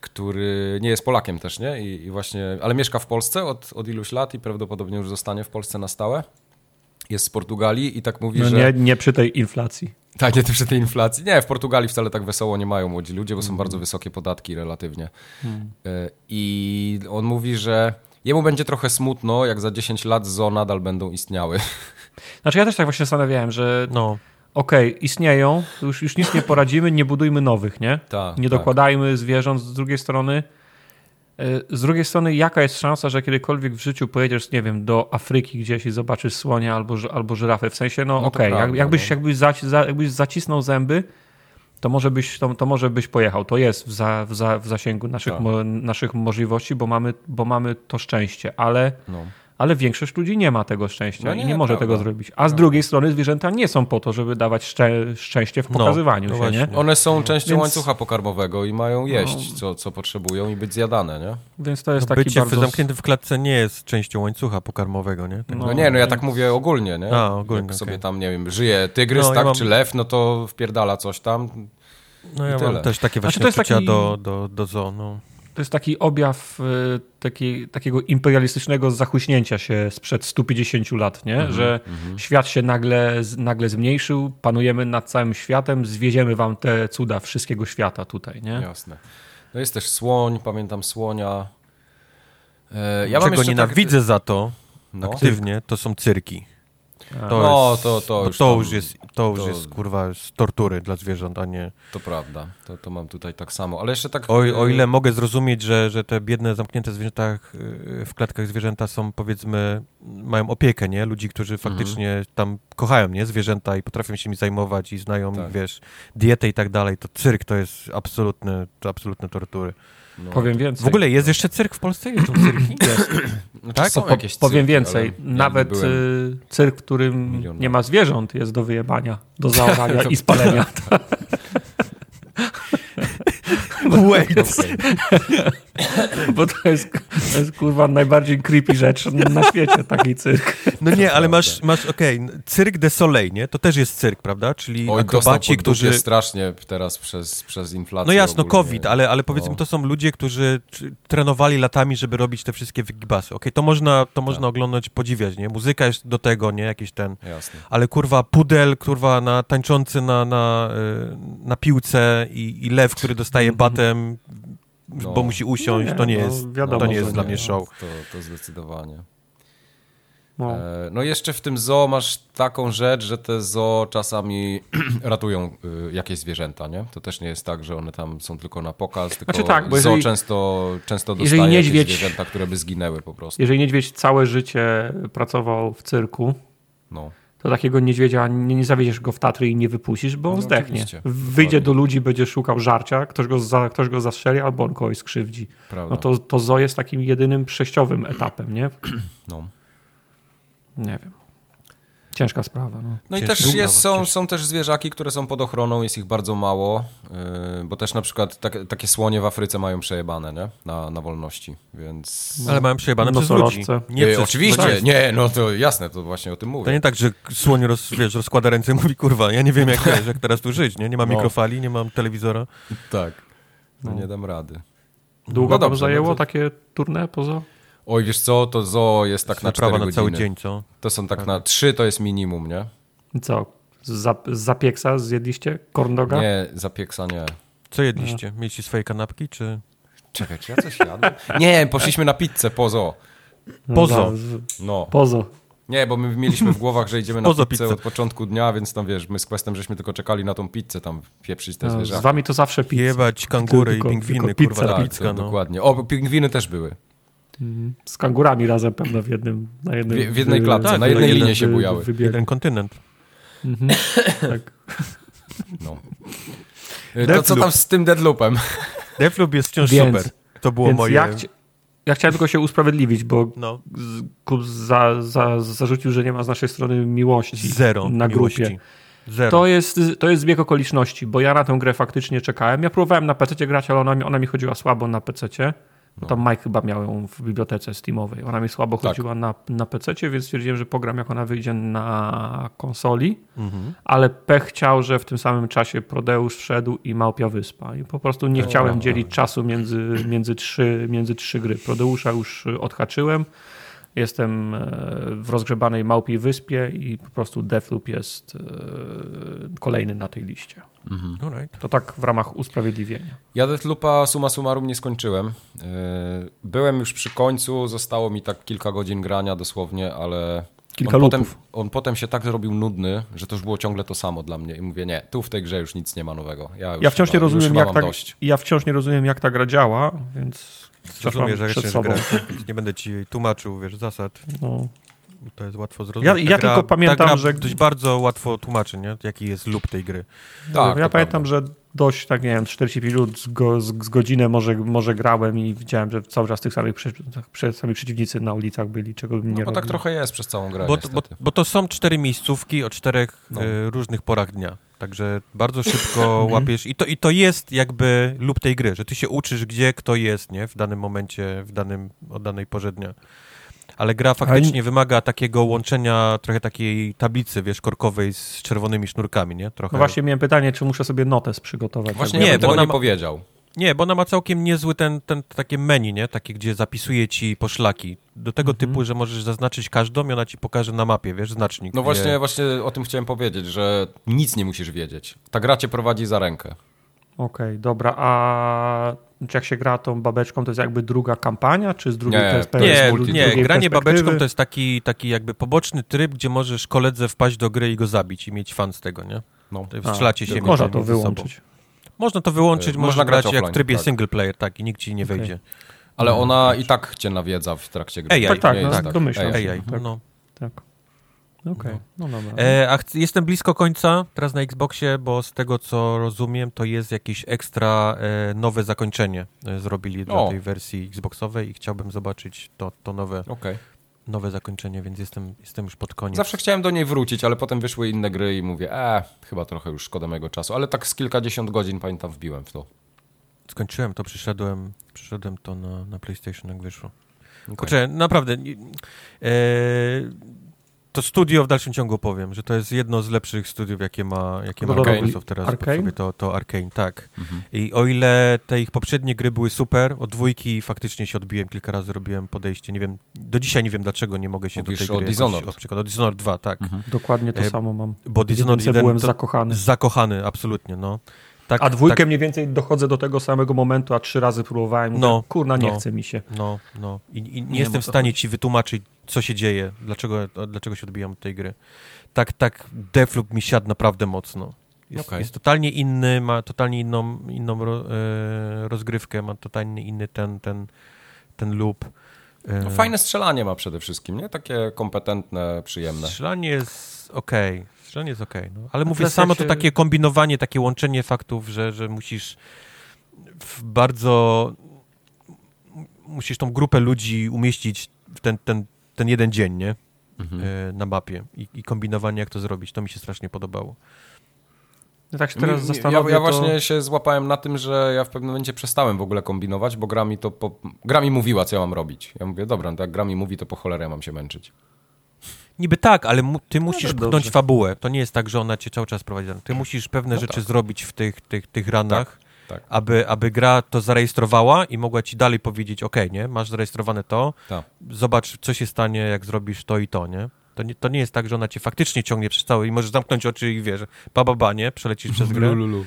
który nie jest Polakiem też, nie? I, i właśnie, ale mieszka w Polsce od, od iluś lat i prawdopodobnie już zostanie w Polsce na stałe. Jest z Portugalii i tak mówi, No że... nie, nie przy tej inflacji. Tak, nie przy tej inflacji. Nie, w Portugalii wcale tak wesoło nie mają młodzi ludzie, bo są bardzo wysokie podatki relatywnie. E, I on mówi, że jemu będzie trochę smutno, jak za 10 lat zoo nadal będą istniały. Znaczy ja też tak właśnie zastanawiałem, że No, okej, istnieją, już, już nic nie poradzimy, nie budujmy nowych, nie? Tak, nie tak. dokładajmy zwierząt. Z drugiej strony, y, z drugiej strony, jaka jest szansa, że kiedykolwiek w życiu pojedziesz, nie wiem, do Afryki gdzieś i zobaczysz słonia albo, albo żyrafę? W sensie, no, No okej, jak, prawda, jakbyś, no. jakbyś, zaci, za, jakbyś zacisnął zęby, to może byś, to, to może byś pojechał. To jest w, za, w, za, w zasięgu naszych, Tak. mo, naszych możliwości, bo mamy, bo mamy to szczęście, ale, No. Ale większość ludzi nie ma tego szczęścia No i nie, nie może prawda. tego zrobić. A z drugiej strony zwierzęta nie są po to, żeby dawać szczę, szczęście w No, pokazywaniu no się, nie? One są częścią Więc- łańcucha pokarmowego i mają jeść, co, co potrzebują i być zjadane, nie? Więc to jest no taki bycie bardzo... w zamkniętym w klatce nie jest częścią łańcucha pokarmowego, nie? Tak. No, No, nie, no ja tak mówię ogólnie, nie? A, ogólnie, Jak sobie tam, nie wiem, żyje tygrys, No, ja tak, mam- czy lew, no to wpierdala coś tam. No ja mam też takie Znaczy, właśnie to jest uczucia taki- do, do, do zoo, no. To jest taki objaw y, taki, takiego imperialistycznego zachuśnięcia się sprzed 150 lat, nie? Mhm, że świat się nagle, nagle zmniejszył, panujemy nad całym światem, zwieziemy wam te cuda wszystkiego świata tutaj, nie? Jasne. No jest też słoń, pamiętam słonia. E, ja mam Czego jeszcze nienawidzę za to Tak, no, aktywnie, to są cyrki. A, To No, jest, to- to już to tam- już jest, to już to- jest kurwa z tortury dla zwierząt, a nie... to prawda. To, to mam tutaj tak samo. Ale jeszcze tak... O, o ile mogę zrozumieć, że, że te biedne, zamknięte zwierzęta y, w klatkach zwierzęta są powiedzmy, mają opiekę, nie? Ludzi, którzy Mhm. faktycznie tam kochają, nie? Zwierzęta i potrafią się nimi zajmować i znają, Tak. wiesz, dietę i tak dalej, to cyrk to jest absolutne, to absolutne tortury. No, Powiem więcej. W ogóle jest jeszcze cyrk w Polsce? Jest tu cyrki? [CLEARS THROAT] znaczy tak? są Po, jakieś powiem cyrki, więcej. Nawet byłem. y, cyrk, w którym nie ma zwierząt, jest do wyjebania, do [LAUGHS] zaorania i spalenia. Wait! [LAUGHS] Bo to jest, to jest kurwa najbardziej creepy rzecz na świecie, taki cyrk. No nie, ale masz, masz okej, Cyrk de Soleil, nie? To też jest cyrk, prawda? Czyli Oj, akrobaci, którzy... którzy... strasznie teraz przez, przez inflację. No jasno, ogólnie. COVID, ale, ale powiedzmy, No. to są ludzie, którzy trenowali latami, żeby robić te wszystkie wygibasy. Okej, to można, to można oglądać, podziwiać, nie? Muzyka jest do tego, nie? Jakiś ten... Jasne. Ale kurwa, pudel, kurwa, na, tańczący na, na, y, na piłce i, i lew, który dostaje batem, No. bo musi usiąść, to nie no, jest, wiadomo, to nie jest dla nie. mnie show. To, to zdecydowanie. No. E, No jeszcze w tym zoo masz taką rzecz, że te zoo czasami [CLEARS THROAT] ratują y, jakieś zwierzęta, nie? To też nie jest tak, że one tam są tylko na pokaz, tylko Znaczy tak, bo zoo jeżeli- często, często jeżeli dostaje niedźwiedź- jakieś zwierzęta, które by zginęły po prostu. Jeżeli niedźwiedź całe życie pracował w cyrku, No. To takiego niedźwiedzia nie, nie zawiedziesz go w Tatry i nie wypuścisz, bo on No, zdechnie. Wyjdzie do ludzi, będzie szukał żarcia, ktoś go, za, ktoś go zastrzeli albo on kogoś skrzywdzi. Prawda. No to, to zoo jest takim jedynym przejściowym etapem, nie? No. Nie wiem. Ciężka sprawa. No. No i też jest, są, są też zwierzaki, które są pod ochroną, jest ich bardzo mało, yy, bo też na przykład tak, takie słonie w Afryce mają przejebane, nie? Na, na wolności, więc... Ale mają przejebane przez ludzi. Nie Yy, przez, oczywiście, no tak. nie, no to jasne, to właśnie o tym mówię. To nie tak, że słoń roz, wiesz, rozkłada ręce i mówi, kurwa, ja nie wiem jak, wiesz, [LAUGHS] jak teraz tu żyć, nie? Nie mam No. mikrofali, nie mam telewizora. Tak, no No. nie dam rady. Długo No wam dobrze, zajęło no to- takie turne poza? Oj, wiesz co, to zoo jest tak na Prawa 4 na cały godziny. dzień, co? To są tak na 3 to jest minimum, nie? Co? Z, zap- z zapieksa zjedliście? Corndoga? Nie, zapieksa nie. Co jedliście? Mieliście swoje kanapki, czy... Czekaj, czy ja coś jadłem? Nie, poszliśmy na pizzę po zoo. No, Pozo. z- No. Pozo. Nie, bo my mieliśmy w głowach, że idziemy na pizzę pizzę. od początku dnia, więc tam wiesz, my z Questem żeśmy tylko czekali na tą pizzę tam pieprzyć te No, z zwierzaki. wami to zawsze pizza. Jebać kangury Tylko- i pingwiny, tylko kurwa, pizza. na Tak, pizza, no. dokładnie. O, pingwiny też były. Z kangurami razem pewno w jednym. Na jednym W- w jednej klatce, Tak, na jednej linie się bujały. wybiegu. Jeden kontynent. Mhm. [LAUGHS] tak. No. [LAUGHS] To co tam z tym Deadloopem? [LAUGHS] Deathloop jest wciąż Więc- super. To było moje... ja, chci- ja chciałem tylko się usprawiedliwić, bo No, Kup za, za, zarzucił, że nie ma z naszej strony miłości zero na miłości. grupie. Zero. To jest, to jest zbieg okoliczności, bo ja na tę grę faktycznie czekałem. Ja próbowałem na PC grać, ale ona, mi- ona mi chodziła słabo na PC. Bo tam Mike chyba miał ją w bibliotece Steamowej. Ona mi słabo Tak. chodziła na, na PC, więc stwierdziłem, że pogram jak ona wyjdzie na konsoli. Mhm. Ale pech chciał, że w tym samym czasie Prodeusz wszedł i Małpia Wyspa. I po prostu nie chciałem prawda. dzielić czasu między, między, trzy, między trzy gry. Prodeusza już odhaczyłem. Jestem e, w rozgrzebanej Małpiej Wyspie i po prostu Deathloop jest e, kolejny na tej liście. Alright. To tak w ramach usprawiedliwienia. Ja Deathloopa summa summarum nie skończyłem. Yy, Byłem już przy końcu, zostało mi tak kilka godzin grania dosłownie, ale Kilka on potem, on potem się tak zrobił nudny, że to już było ciągle to samo dla mnie i mówię, nie, tu w tej grze już nic nie ma nowego. Ja, już Ja wciąż nie rozumiem, jak mam tak, dość. ja wciąż nie rozumiem, jak ta gra działa, więc Zrozumiesz, że przed jeszcze sobą. grę. Nie będę ci tłumaczył, wiesz, zasad. No. To jest łatwo zrozumieć. Ja- ja Ta tylko pamiętam, ta gra że- dość bardzo łatwo tłumaczy, nie? Jaki jest lub tej gry. Tak, ja pamiętam, prawda. że dość, tak nie wiem, 45 minut z, go, z, z godzinę może, może grałem i widziałem, że cały czas tych samych przy, przy, sami przeciwnicy na ulicach byli, czego bym nie No bo tak robił. trochę jest przez całą grę Bo, to- bo, bo to są cztery miejscówki o czterech No. e, różnych porach dnia. Także bardzo szybko [LAUGHS] łapiesz. I to, I to jest jakby lub tej gry, że ty się uczysz, gdzie kto jest, nie? W danym momencie, w danym, o danej porze dnia. Ale gra faktycznie wymaga takiego łączenia, trochę takiej tablicy, wiesz, korkowej z czerwonymi sznurkami, nie? Trochę. No właśnie miałem pytanie, czy muszę sobie notes przygotować. Właśnie Nie, ja bo tego ona nie ma- powiedział. Nie, bo ona ma całkiem niezły ten, ten takie menu, nie? Takie, gdzie zapisuje ci poszlaki. Do tego Mhm. typu, że możesz zaznaczyć każdą i ona ci pokaże na mapie, wiesz, znacznik. No gdzie- właśnie, właśnie o tym chciałem powiedzieć, że nic nie musisz wiedzieć. Ta gra cię prowadzi za rękę. Okej, dobra, a czy jak się gra tą babeczką, to jest jakby druga kampania, czy z drugiej Nie, perspektywy? Nie, z drugiej nie, granie babeczką to jest taki, taki jakby poboczny tryb, gdzie możesz koledze wpaść do gry i go zabić i mieć fan z tego, nie? No. To A, Strzelacie się Można to wyłączyć. Można to wyłączyć, Y, można, można grać grać jak w offline, trybie tak. single player, tak, i nikt ci nie Okej. wejdzie. Ale ona i tak cię nawiedza w trakcie gry. AI, Tak, tak, Nie no, jest tak. domyślam AI. się. AI, tak. no. Tak. Okej, no dobra. E, a jestem blisko końca teraz na Xboxie, bo z tego co rozumiem, to jest jakieś ekstra e, nowe zakończenie e, zrobili dla O. tej wersji Xboxowej i chciałbym zobaczyć to, to nowe, Okej. nowe zakończenie, więc jestem, jestem już pod koniec. Zawsze chciałem do niej wrócić, ale potem wyszły inne gry i mówię, e, chyba trochę już szkoda mojego czasu. Ale tak z kilkadziesiąt godzin pamiętam wbiłem w to. Skończyłem to, przyszedłem, przyszedłem to na, na PlayStation, jak wyszło. Okej. Kurczę, naprawdę. E, to studio w dalszym ciągu powiem, że to jest jedno z lepszych studiów, jakie ma, jakie ma robi? Microsoft teraz. Arcane? Sobie, to, to Arkane, tak. Mhm. I o ile te ich poprzednie gry były super, od dwójki faktycznie się odbiłem, kilka razy robiłem podejście. Nie wiem, do dzisiaj nie wiem dlaczego nie mogę się Mówisz do tej o gry Dishonored. Jakoś, o przykład o Dishonored 2, tak. Mhm. Dokładnie to e, samo mam. Bo Dishonored Jedynce 1 byłem to, zakochany. zakochany, absolutnie, no. Tak, A dwójkę tak, mniej więcej dochodzę do tego samego momentu, a trzy razy próbowałem. Mówię, No, kurna, nie no. chce mi się. No, no. I, i nie, Nie jestem w stanie chodzi. ci wytłumaczyć, co się dzieje, dlaczego, dlaczego się odbijam od tej gry. Tak, tak, Deathloop mi siadł naprawdę mocno. Jest, Okej. jest totalnie inny, ma totalnie inną, inną ro, e, rozgrywkę, ma totalnie inny ten, ten, ten loop. E, No, fajne strzelanie ma przede wszystkim, nie? Takie kompetentne, przyjemne. Strzelanie jest okej, strzelanie jest okej, no. ale A mówię, teraz samo jak to takie kombinowanie, takie łączenie faktów, że, że musisz w bardzo musisz tą grupę ludzi umieścić w ten, ten, ten jeden dzień, nie? Mhm. E, na mapie I, i kombinowanie, jak to zrobić, to mi się strasznie podobało. Ja tak się teraz zastanowię, ja, ja to... właśnie się złapałem na tym, że ja w pewnym momencie przestałem w ogóle kombinować, bo gra mi to po... gra mi mówiła, co ja mam robić. Ja mówię, dobra, no to jak gra mi mówi, to po cholerę mam się męczyć. Niby tak, ale mu, ty musisz dobrze. pchnąć fabułę. To nie jest tak, że ona cię cały czas prowadzi. Ty musisz pewne No rzeczy tak. zrobić w tych, tych, tych ranach Tak. aby, aby gra to zarejestrowała i mogła ci dalej powiedzieć, ok, nie, masz zarejestrowane to, Tak. zobacz, co się stanie, jak zrobisz to i to, nie? To nie, to nie jest tak, że ona cię faktycznie ciągnie przez cały i możesz zamknąć oczy i wiesz, ba, ba, ba, nie? Przelecisz przez grę. Lulu.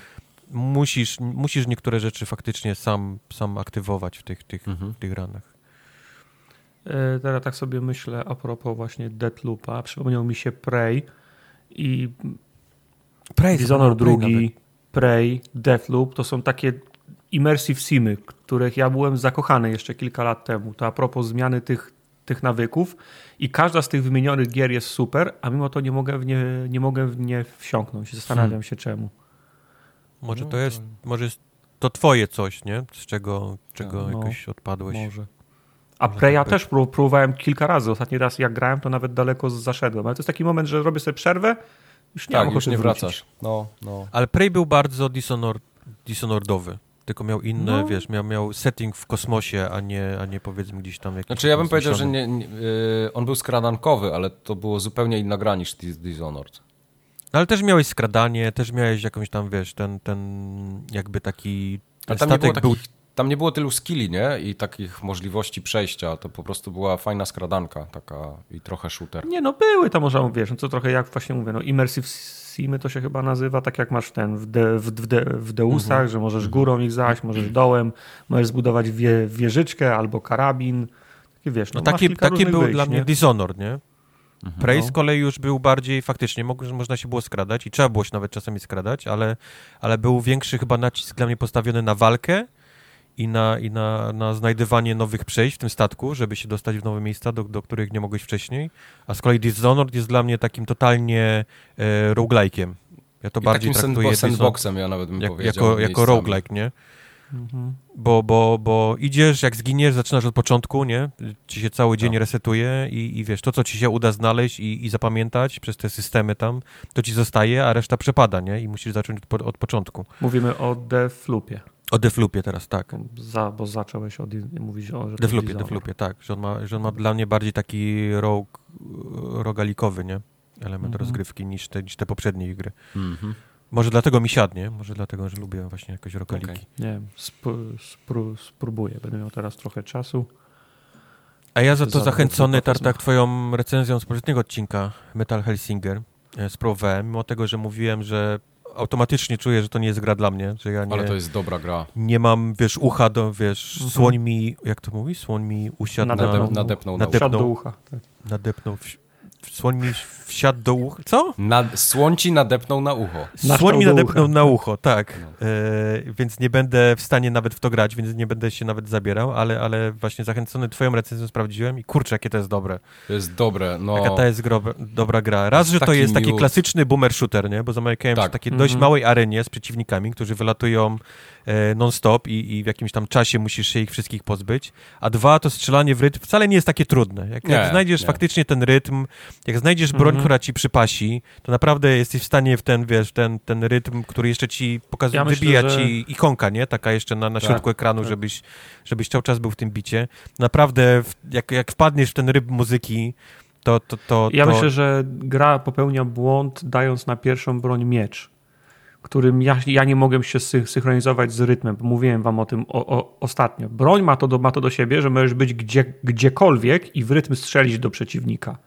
Musisz, musisz niektóre rzeczy faktycznie sam, sam aktywować w tych, tych, Mhm. w tych ranach. E, Teraz tak sobie myślę a propos właśnie Deathloopa. Przypomniał mi się Prey i Prey, Dishonored Prey drugi. Prey, Deathloop to są takie immersive simy, których ja byłem zakochany jeszcze kilka lat temu. To a propos zmiany tych, tych nawyków i każda z tych wymienionych gier jest super, a mimo to nie mogę w nie, nie, mogę w nie wsiąknąć. Zastanawiam Hmm. się czemu. Może No to to- jest, może jest to twoje coś, nie? Z czego, czego No, jakoś odpadłeś. Może. A Może Preya tak być. też pró- próbowałem kilka razy. Ostatni raz jak grałem, to nawet daleko zaszedłem. Ale to jest taki moment, że robię sobie przerwę, już nie mam Tak, już ochoty nie wrócić. wracasz. No, no. Ale Prey był bardzo Dishonored, Dishonoredowy. Tylko miał inne, No. wiesz, miał, miał setting w kosmosie, a nie, a nie powiedzmy gdzieś tam jakiś Znaczy ja bym powiedział, że nie, nie, y, on był skradankowy, ale to było zupełnie inna gra niż Dis- Dishonored. No, ale też miałeś skradanie, też miałeś jakąś tam, wiesz, ten, ten jakby taki... Ten Ale tam nie było statek był... tam nie było tylu skilli, nie? I takich możliwości przejścia. To po prostu była fajna skradanka taka i trochę shooter. Nie, no były tam, może wiesz, no to trochę jak właśnie mówię, no immersive simy to się chyba nazywa, tak jak masz ten w, de, w, w, de, w Deusach, Mhm. że możesz górą ich zaś, możesz dołem, możesz zbudować wie, wieżyczkę albo karabin. Takie wiesz, no, No taki, taki był wyjść, dla mnie nie? Dishonored, nie? Prey No. z kolei już był bardziej faktycznie, mo- można się było skradać i trzeba było się nawet czasami skradać, ale, ale był większy chyba nacisk dla mnie postawiony na walkę i na, i na, na znajdywanie nowych przejść w tym statku, żeby się dostać w nowe miejsca, do, do których nie mogłeś wcześniej. A z kolei Dishonored jest dla mnie takim totalnie e, roguelike'iem. Ja to I bardziej takim traktuję Dishonored sandboxem ja nawet bym jak, powiedział. jako, jako roguelike, nie? Mhm. Bo, bo, bo idziesz, jak zginiesz, zaczynasz od początku, nie? Ci się cały dzień No. resetuje i, i wiesz, to co ci się uda znaleźć i, i zapamiętać przez te systemy tam, to ci zostaje, a reszta przepada, nie? I musisz zacząć od, od początku. Mówimy o Defloopie, O Defloopie teraz, tak. za, bo zacząłeś od, mówić o Dishonored. Defloopie, tak. Że on, ma, że on ma dla mnie bardziej taki rogue, rogalikowy, nie? Element Mhm. rozgrywki niż te, niż te poprzednie ich gry. Mhm. Może dlatego mi siadnie, może dlatego, że lubię właśnie jakoś rogaliki. Okej. Nie wiem, spró- spró- spróbuję. Będę miał teraz trochę czasu. A ja za to Za- zachęcony, za- Tartak, twoją recenzją z poprzedniego odcinka Metal Hellsinger e, spróbowałem, mimo tego, że mówiłem, że automatycznie czuję, że to nie jest gra dla mnie, że ja nie, Ale to jest dobra gra. nie mam, wiesz, ucha do, wiesz, Mhm. słoń mi, jak to mówi? Słoń mi usiadł na, Nadepnął. Nadepnął, nadepnął Nadep- ucha. Tak. nadepnął, w, w, słoń mi wsiadł do ucha, co? Nad, słoń ci nadepnął na ucho. Natknął Słoń mi nadepnął ucha. na ucho, tak. No. E, więc nie będę w stanie nawet w to grać, więc nie będę się nawet zabierał, ale, ale właśnie zachęcony twoją recenzją sprawdziłem i kurczę, jakie to jest dobre. To jest dobre. No, Jaka to jest gro, dobra gra. Raz, że to jest taki miły. klasyczny boomer shooter, nie? bo zamykałem się Tak. w takiej dość Mhm. małej arenie z przeciwnikami, którzy wylatują non-stop i, i w jakimś tam czasie musisz się ich wszystkich pozbyć. A dwa, to strzelanie w rytm wcale nie jest takie trudne. Jak, Nie, jak znajdziesz nie. faktycznie ten rytm, jak znajdziesz broń, Mhm. która ci przypasi, to naprawdę jesteś w stanie w ten, wiesz, ten, ten rytm, który jeszcze ci pokazuje, Ja myślę, wybija że- ci ikonka, nie? Taka jeszcze na, na Tak, środku ekranu, tak. żebyś, żebyś cały czas był w tym bicie. Naprawdę, w, jak, jak wpadniesz w ten rytm muzyki, to, to, to, Ja myślę, że gra popełnia błąd, dając na pierwszą broń miecz, którym ja, ja nie mogłem się sy- synchronizować z rytmem. bo Mówiłem wam o tym o, o, ostatnio. Broń ma to, do, ma to do siebie, że możesz być gdzie, gdziekolwiek i w rytm strzelić do przeciwnika.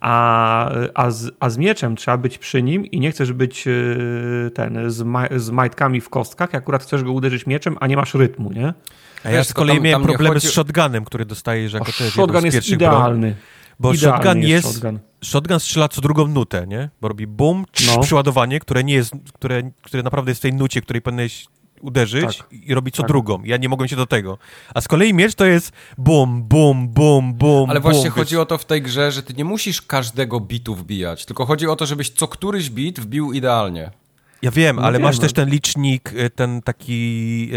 A, a, z, a z mieczem trzeba być przy nim i nie chcesz być yy, ten z, ma, z majtkami w kostkach, jak akurat chcesz go uderzyć mieczem, a nie masz rytmu, nie? A ja Wiesz, z kolei tam- miałem tam problemy chodzi z o- shotgunem, który dostajesz O, jako też jedną shotgun jest pierwszych broń. Bo Idealny shotgun jest, shotgun. shotgun strzela co drugą nutę, nie? Bo robi bum, No. przyładowanie, które nie jest, które, które naprawdę jest w tej nucie, której powinieneś uderzyć Tak. i robi co Tak. drugą. Ja nie mogłem się do tego. A z kolei miecz to jest bum, bum, bum, bum, Ale właśnie wiesz. chodzi o to w tej grze, że ty nie musisz każdego bitu wbijać, tylko chodzi o to, żebyś co któryś bit wbił idealnie. Ja wiem, No ale wiem, masz no. też ten licznik, y, ten taki...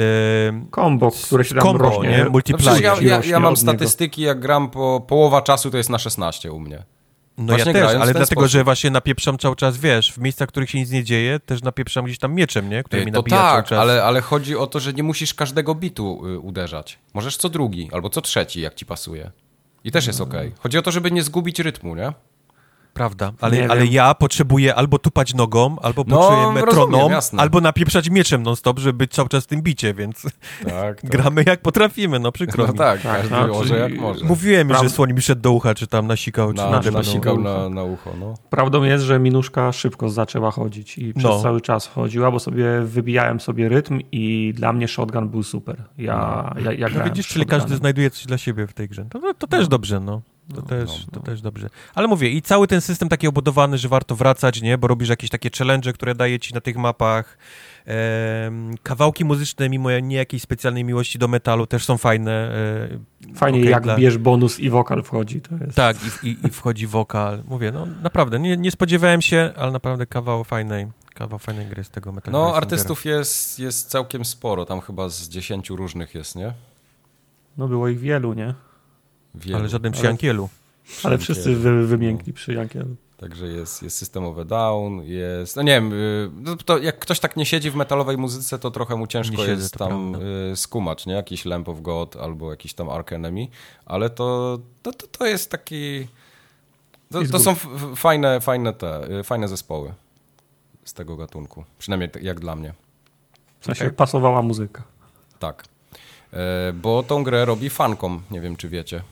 E, Kombo, które się tam Combo, rośnie. nie? No Multiplayer. przecież ja, ja, ja mam statystyki, jak gram po połowa czasu, to jest na 16 u mnie. No Właśnie ja też, ale dlatego, sposób. że właśnie napieprzam cały czas, wiesz, w miejscach, w których się nic nie dzieje, też napieprzam gdzieś tam mieczem, nie? Który mi To nabija cały tak, czas. ale, ale chodzi o to, że nie musisz każdego bitu y, uderzać. Możesz co drugi, albo co trzeci, jak ci pasuje. I też jest okej. Chodzi o to, żeby nie zgubić rytmu, nie? Prawda. Nie Ale, ale wiem. ja potrzebuję albo tupać nogą, albo No, rozumiem, metronom, jasne. albo napieprzać mieczem non-stop, żeby być cały czas w tym bicie, więc [LAUGHS] Tak, gramy jak potrafimy, no przykro No mi. tak, Tak, każdy no, może jak może. Mówiłem, Prawda. że słoń mi szedł do ucha, czy tam nasikał, czy Na, nade mną. nasikał na, na ucho, no. Prawdą jest, że minuszka szybko zaczęła chodzić i przez No. cały czas chodziła, bo sobie wybijałem sobie rytm i dla mnie shotgun był super. Ja, ja, ja No grałem widzisz, z czyli każdy znajduje coś dla siebie w tej grze. To, to, to też dobrze, no. To, też, no, to no. też dobrze. Ale mówię, i cały ten system taki obudowany, że warto wracać, nie? Bo robisz jakieś takie challenge, które daje ci na tych mapach. Kawałki muzyczne, mimo nie jakiejś specjalnej miłości do metalu, też są fajne. e, Fajnie, okej, jak dla- bierz bonus i wokal wchodzi. To jest... Tak, i, i, i wchodzi wokal. Mówię, no naprawdę, nie, nie spodziewałem się, ale naprawdę kawał fajnej, kawał fajnej gry z tego Metal No, artystów jest, jest całkiem sporo, tam chyba z dziesięciu różnych jest, nie? No było ich wielu, nie? Wielu. Ale żaden przy Ale- Jankielu. Ale Jankielu. wszyscy wy, wymiękli przy Jankielu. Także jest, jest systemowe down, jest. No nie wiem, y, no to jak ktoś tak nie siedzi w metalowej muzyce, to trochę mu ciężko siedzę, jest tam prawda. y, skumać, nie? Jakiś Lamp of God albo jakiś tam Ark Enemy, ale to, to, to, to jest taki. To, to są fajne, fajne te, y, fajne zespoły z tego gatunku. Przynajmniej tak jak dla mnie. W sensie Okej. pasowała muzyka. Tak. E, bo tą grę robi Fancom, nie wiem czy wiecie.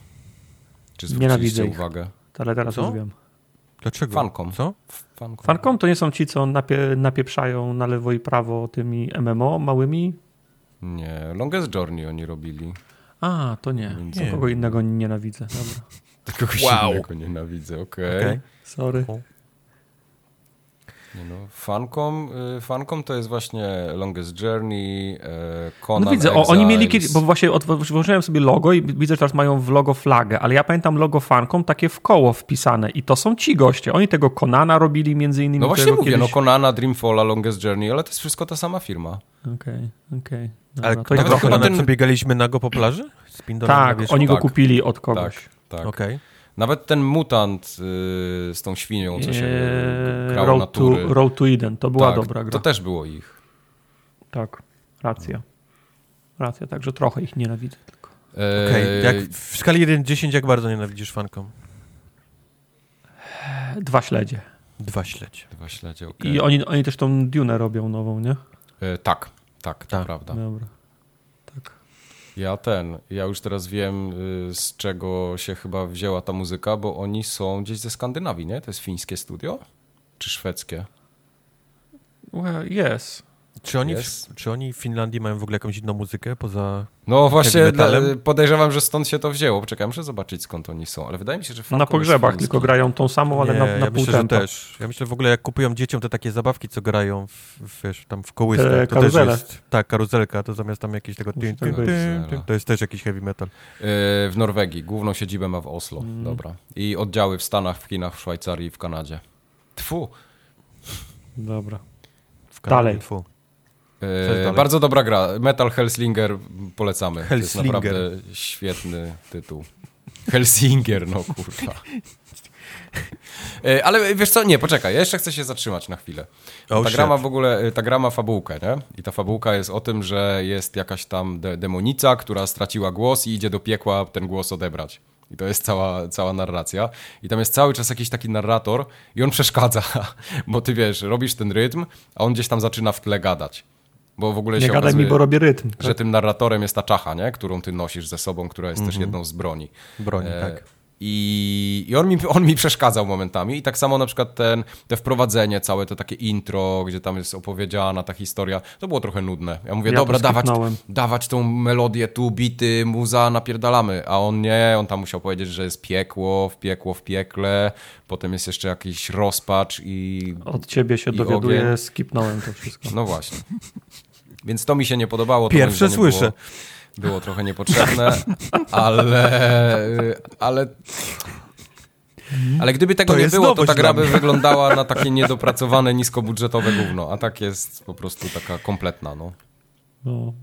Czy zwróciliście Nienawidzę ich. uwagę? Ale teraz Co? już wiem. Dlaczego? Fancom. Co? Fancom to nie są ci, co napie, napieprzają na lewo i prawo tymi MMO małymi? Nie, Longest Journey oni robili. A, to nie. Więc To nie. kogo innego nienawidzę. Dobra. [LAUGHS] Kogoś Wow. innego nienawidzę, okej. Okej. Sorry. Nie no, Fancom, y, Fancom to jest właśnie Longest Journey, e, Conan No widzę, o, oni mieli kiedyś, bo właśnie otworzyłem sobie logo i widzę, że teraz mają w logo flagę, ale ja pamiętam logo Fancom takie w koło wpisane i to są ci goście. Oni tego Konana robili między innymi. No właśnie mówię, no kiedyś... Conana, Dreamfalla, Longest Journey, ale to jest wszystko ta sama firma. Okej, okej. Ale Dobra, to chyba chyba ten- co biegaliśmy nago po plaży? Z Tak, oni go Tak. kupili od kogoś. Tak, tak. Okej. Nawet ten mutant y, z tą świnią, co się Eee, grał na Road, to, tury. Road to Eden, to była tak, dobra gra. To też było ich. Tak, racja. Racja, także trochę ich nienawidzę tylko. E, Okej, jak w skali 1-10 jak bardzo nienawidzisz fanką? Dwa śledzie. Dwa śledź. Dwa śledzie, okej. I oni, oni też tą Dune robią nową, nie? E, tak, tak, to Tak. prawda. Dobra. Ja ten, ja już teraz wiem y, z czego się chyba wzięła ta muzyka, bo oni są gdzieś ze Skandynawii, nie? To jest fińskie studio? Czy szwedzkie? Well, yes. Czy oni, w, czy oni w Finlandii mają w ogóle jakąś inną muzykę poza... No właśnie, dla, podejrzewam, że stąd się to wzięło. Poczekaj, muszę zobaczyć skąd oni są, ale wydaje mi się, że Na pogrzebach tylko grają tą samą, ale nie, na, na ja pół myślę, też. Ja myślę w ogóle jak kupują dzieciom te takie zabawki, co grają w, wiesz, tam w kołysach, Te to karuzele. też jest... Tak, karuzelka, to zamiast tam jakieś tego... Tak tym, być. tym, tym, to jest też jakiś heavy metal. Y, w Norwegii. Główną siedzibę ma w Oslo. Mm. Dobra. I oddziały w Stanach, w Chinach, w Szwajcarii i w Kanadzie. Tfu. Dobra. W Kanadzie, Dalej. Fu. E, bardzo dobra gra. Metal Hellslinger polecamy. To jest Hellslinger. naprawdę świetny tytuł. Hellsinger, no kurwa. E, ale wiesz co, nie, poczekaj, ja jeszcze chcę się zatrzymać na chwilę. Oh, ta shit. gra ma w ogóle, e, ta gra ma fabułkę, nie? I ta fabułka jest o tym, że jest jakaś tam de demonica, która straciła głos i idzie do piekła ten głos odebrać. I to jest cała, cała narracja. I tam jest cały czas jakiś taki narrator i on przeszkadza, [LAUGHS] bo ty wiesz, robisz ten rytm, a on gdzieś tam zaczyna w tle gadać. Bo w ogóle Nie się gadaj okazuje, mi, bo robię rytm. że tym narratorem jest ta czacha, nie? którą ty nosisz ze sobą, która jest też jedną z broni. Broni, E, tak. I, i on, mi, on mi przeszkadzał momentami. I tak samo na przykład ten, te wprowadzenie, całe to takie intro, gdzie tam jest opowiedziana ta historia, to było trochę nudne. Ja mówię, Ja dobra, dawać, dawać tą melodię tu, bity, muza, napierdalamy. A on nie, on tam musiał powiedzieć, że jest piekło, w piekło, w piekle, potem jest jeszcze jakiś rozpacz i... Od ciebie się dowiaduję, ogień. skipnąłem to wszystko. No właśnie. Więc to mi się nie podobało. To Pierwsze słyszę. Było, było trochę niepotrzebne, ale, ale Ale gdyby tego To nie było, to ta gra by wyglądała na takie niedopracowane, niskobudżetowe gówno, a tak jest po prostu taka kompletna, no. No.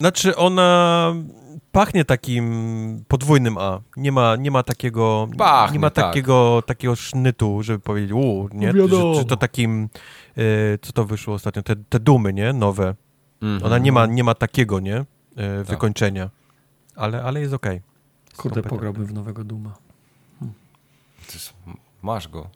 Znaczy ona pachnie takim podwójnym A. Nie ma, nie ma takiego Pachnie, nie ma tak. takiego, takiego sznytu, żeby powiedzieć, u, nie? No wiadomo. Że, że to takim, e, co to wyszło ostatnio, te, te dumy, nie? Nowe. Mhm. Ona nie ma, nie ma takiego, nie? E, Tak. wykończenia. Ale, ale jest okej. Kurde, pograłbym w nowego Duma. Jest- Masz go.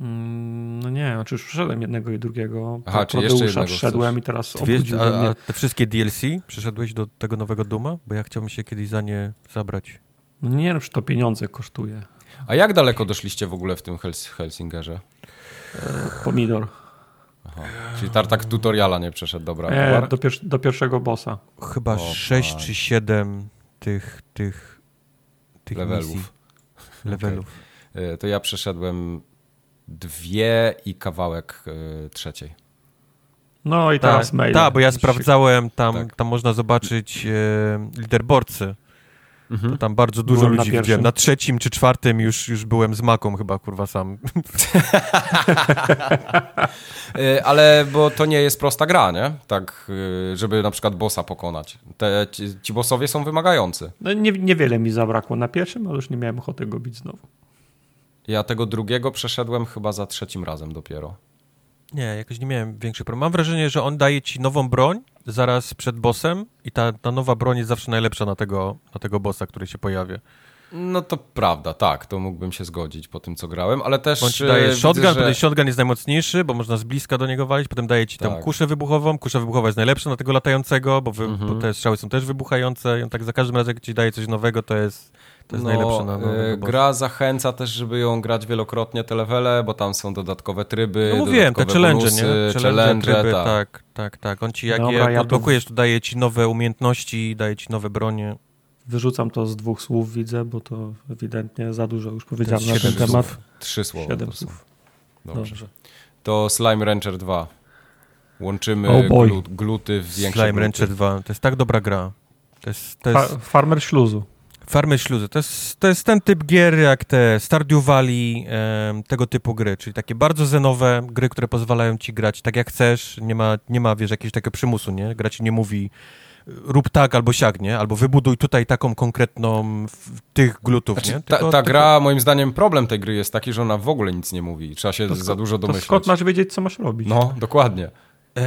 Mm, no nie, znaczy już przeszedłem jednego i drugiego. Aha, czy jeszcze Prodeusza jednego przeszedłem chcesz? i teraz Ty wiesz, obudził a, a te wszystkie DLC przeszedłeś do tego nowego Duma? Bo ja chciałbym się kiedyś za nie zabrać. No nie, no przecież to pieniądze kosztuje. A jak daleko doszliście w ogóle w tym Hels Helsingerze? Pomidor. Czyli Tartak tutoriala nie przeszedł, dobra. Nie, Kowar? do, pier do pierwszego bossa. Chyba O, 6 tak. czy 7 tych, tych, tych Levelów. misji. [LAUGHS] Levelów. Y, To ja przeszedłem dwie i kawałek y, trzeciej. No i Tak, teraz mail. tak, bo ja sprawdzałem, tam, Tak. tam można zobaczyć e, leaderboardsy. Mhm. To tam bardzo dużo Byłem na ludzi pierwszym. widziałem. Na trzecim czy czwartym już, już byłem z maką chyba, kurwa, sam. [LAUGHS] Y, Ale bo to nie jest prosta gra, nie? Tak, y, żeby na przykład bossa pokonać. Te, ci, ci bossowie są wymagający. No, nie, niewiele mi zabrakło na pierwszym, ale już nie miałem ochoty go bić znowu. Ja tego drugiego przeszedłem chyba za trzecim razem dopiero. Nie, jakoś nie miałem większych problemów. Mam wrażenie, że on daje ci nową broń zaraz przed bossem i ta, ta nowa broń jest zawsze najlepsza na tego, na tego bossa, który się pojawia. No to prawda, tak, to mógłbym się zgodzić po tym, co grałem, ale też... On ci daje widzę, shotgun, że- potem shotgun jest najmocniejszy, bo można z bliska do niego walić, potem daje ci tam Tak. kuszę wybuchową, kusza wybuchowa jest najlepsza na tego latającego, bo, wy, Mhm. bo te strzały są też wybuchające i on tak za każdym razem, jak ci daje coś nowego, to jest, to jest no, najlepsze na nowego bossa. Gra zachęca też, żeby ją grać wielokrotnie te levele, bo tam są dodatkowe tryby, No mówiłem, te dodatkowe challenge, bonusy, nie? Challenge, challenge tryby, tak. tak, tak, tak. On ci jak Dobra, je ja odblokujesz, to daje ci nowe umiejętności, daje ci nowe bronie. Wyrzucam to z dwóch słów, widzę, bo to ewidentnie za dużo już powiedziałem na ten siedem temat. Słów. Trzy słowa. Siedem słów. Dobrze. Dobrze. To Slime Rancher 2. Łączymy Oh gluty w większe Slime gluty. Rancher 2, to jest tak dobra gra. To jest, to Fa jest farmer śluzu. Farmy Śluzy. To jest, to jest ten typ gier jak te Stardew Valley, em, tego typu gry, czyli takie bardzo zenowe gry, które pozwalają ci grać tak jak chcesz, nie ma, nie ma wiesz, jakiegoś takiego przymusu, nie? Gra ci nie mówi rób tak albo siak, nie? Albo wybuduj tutaj taką konkretną w, tych glutów, Znaczy, nie? ta, Tylko- ta tylko- gra, moim zdaniem, problem tej gry jest taki, że ona w ogóle nic nie mówi. Trzeba się To za dużo To domyśleć. skąd masz wiedzieć, co masz robić? No, dokładnie. Eee,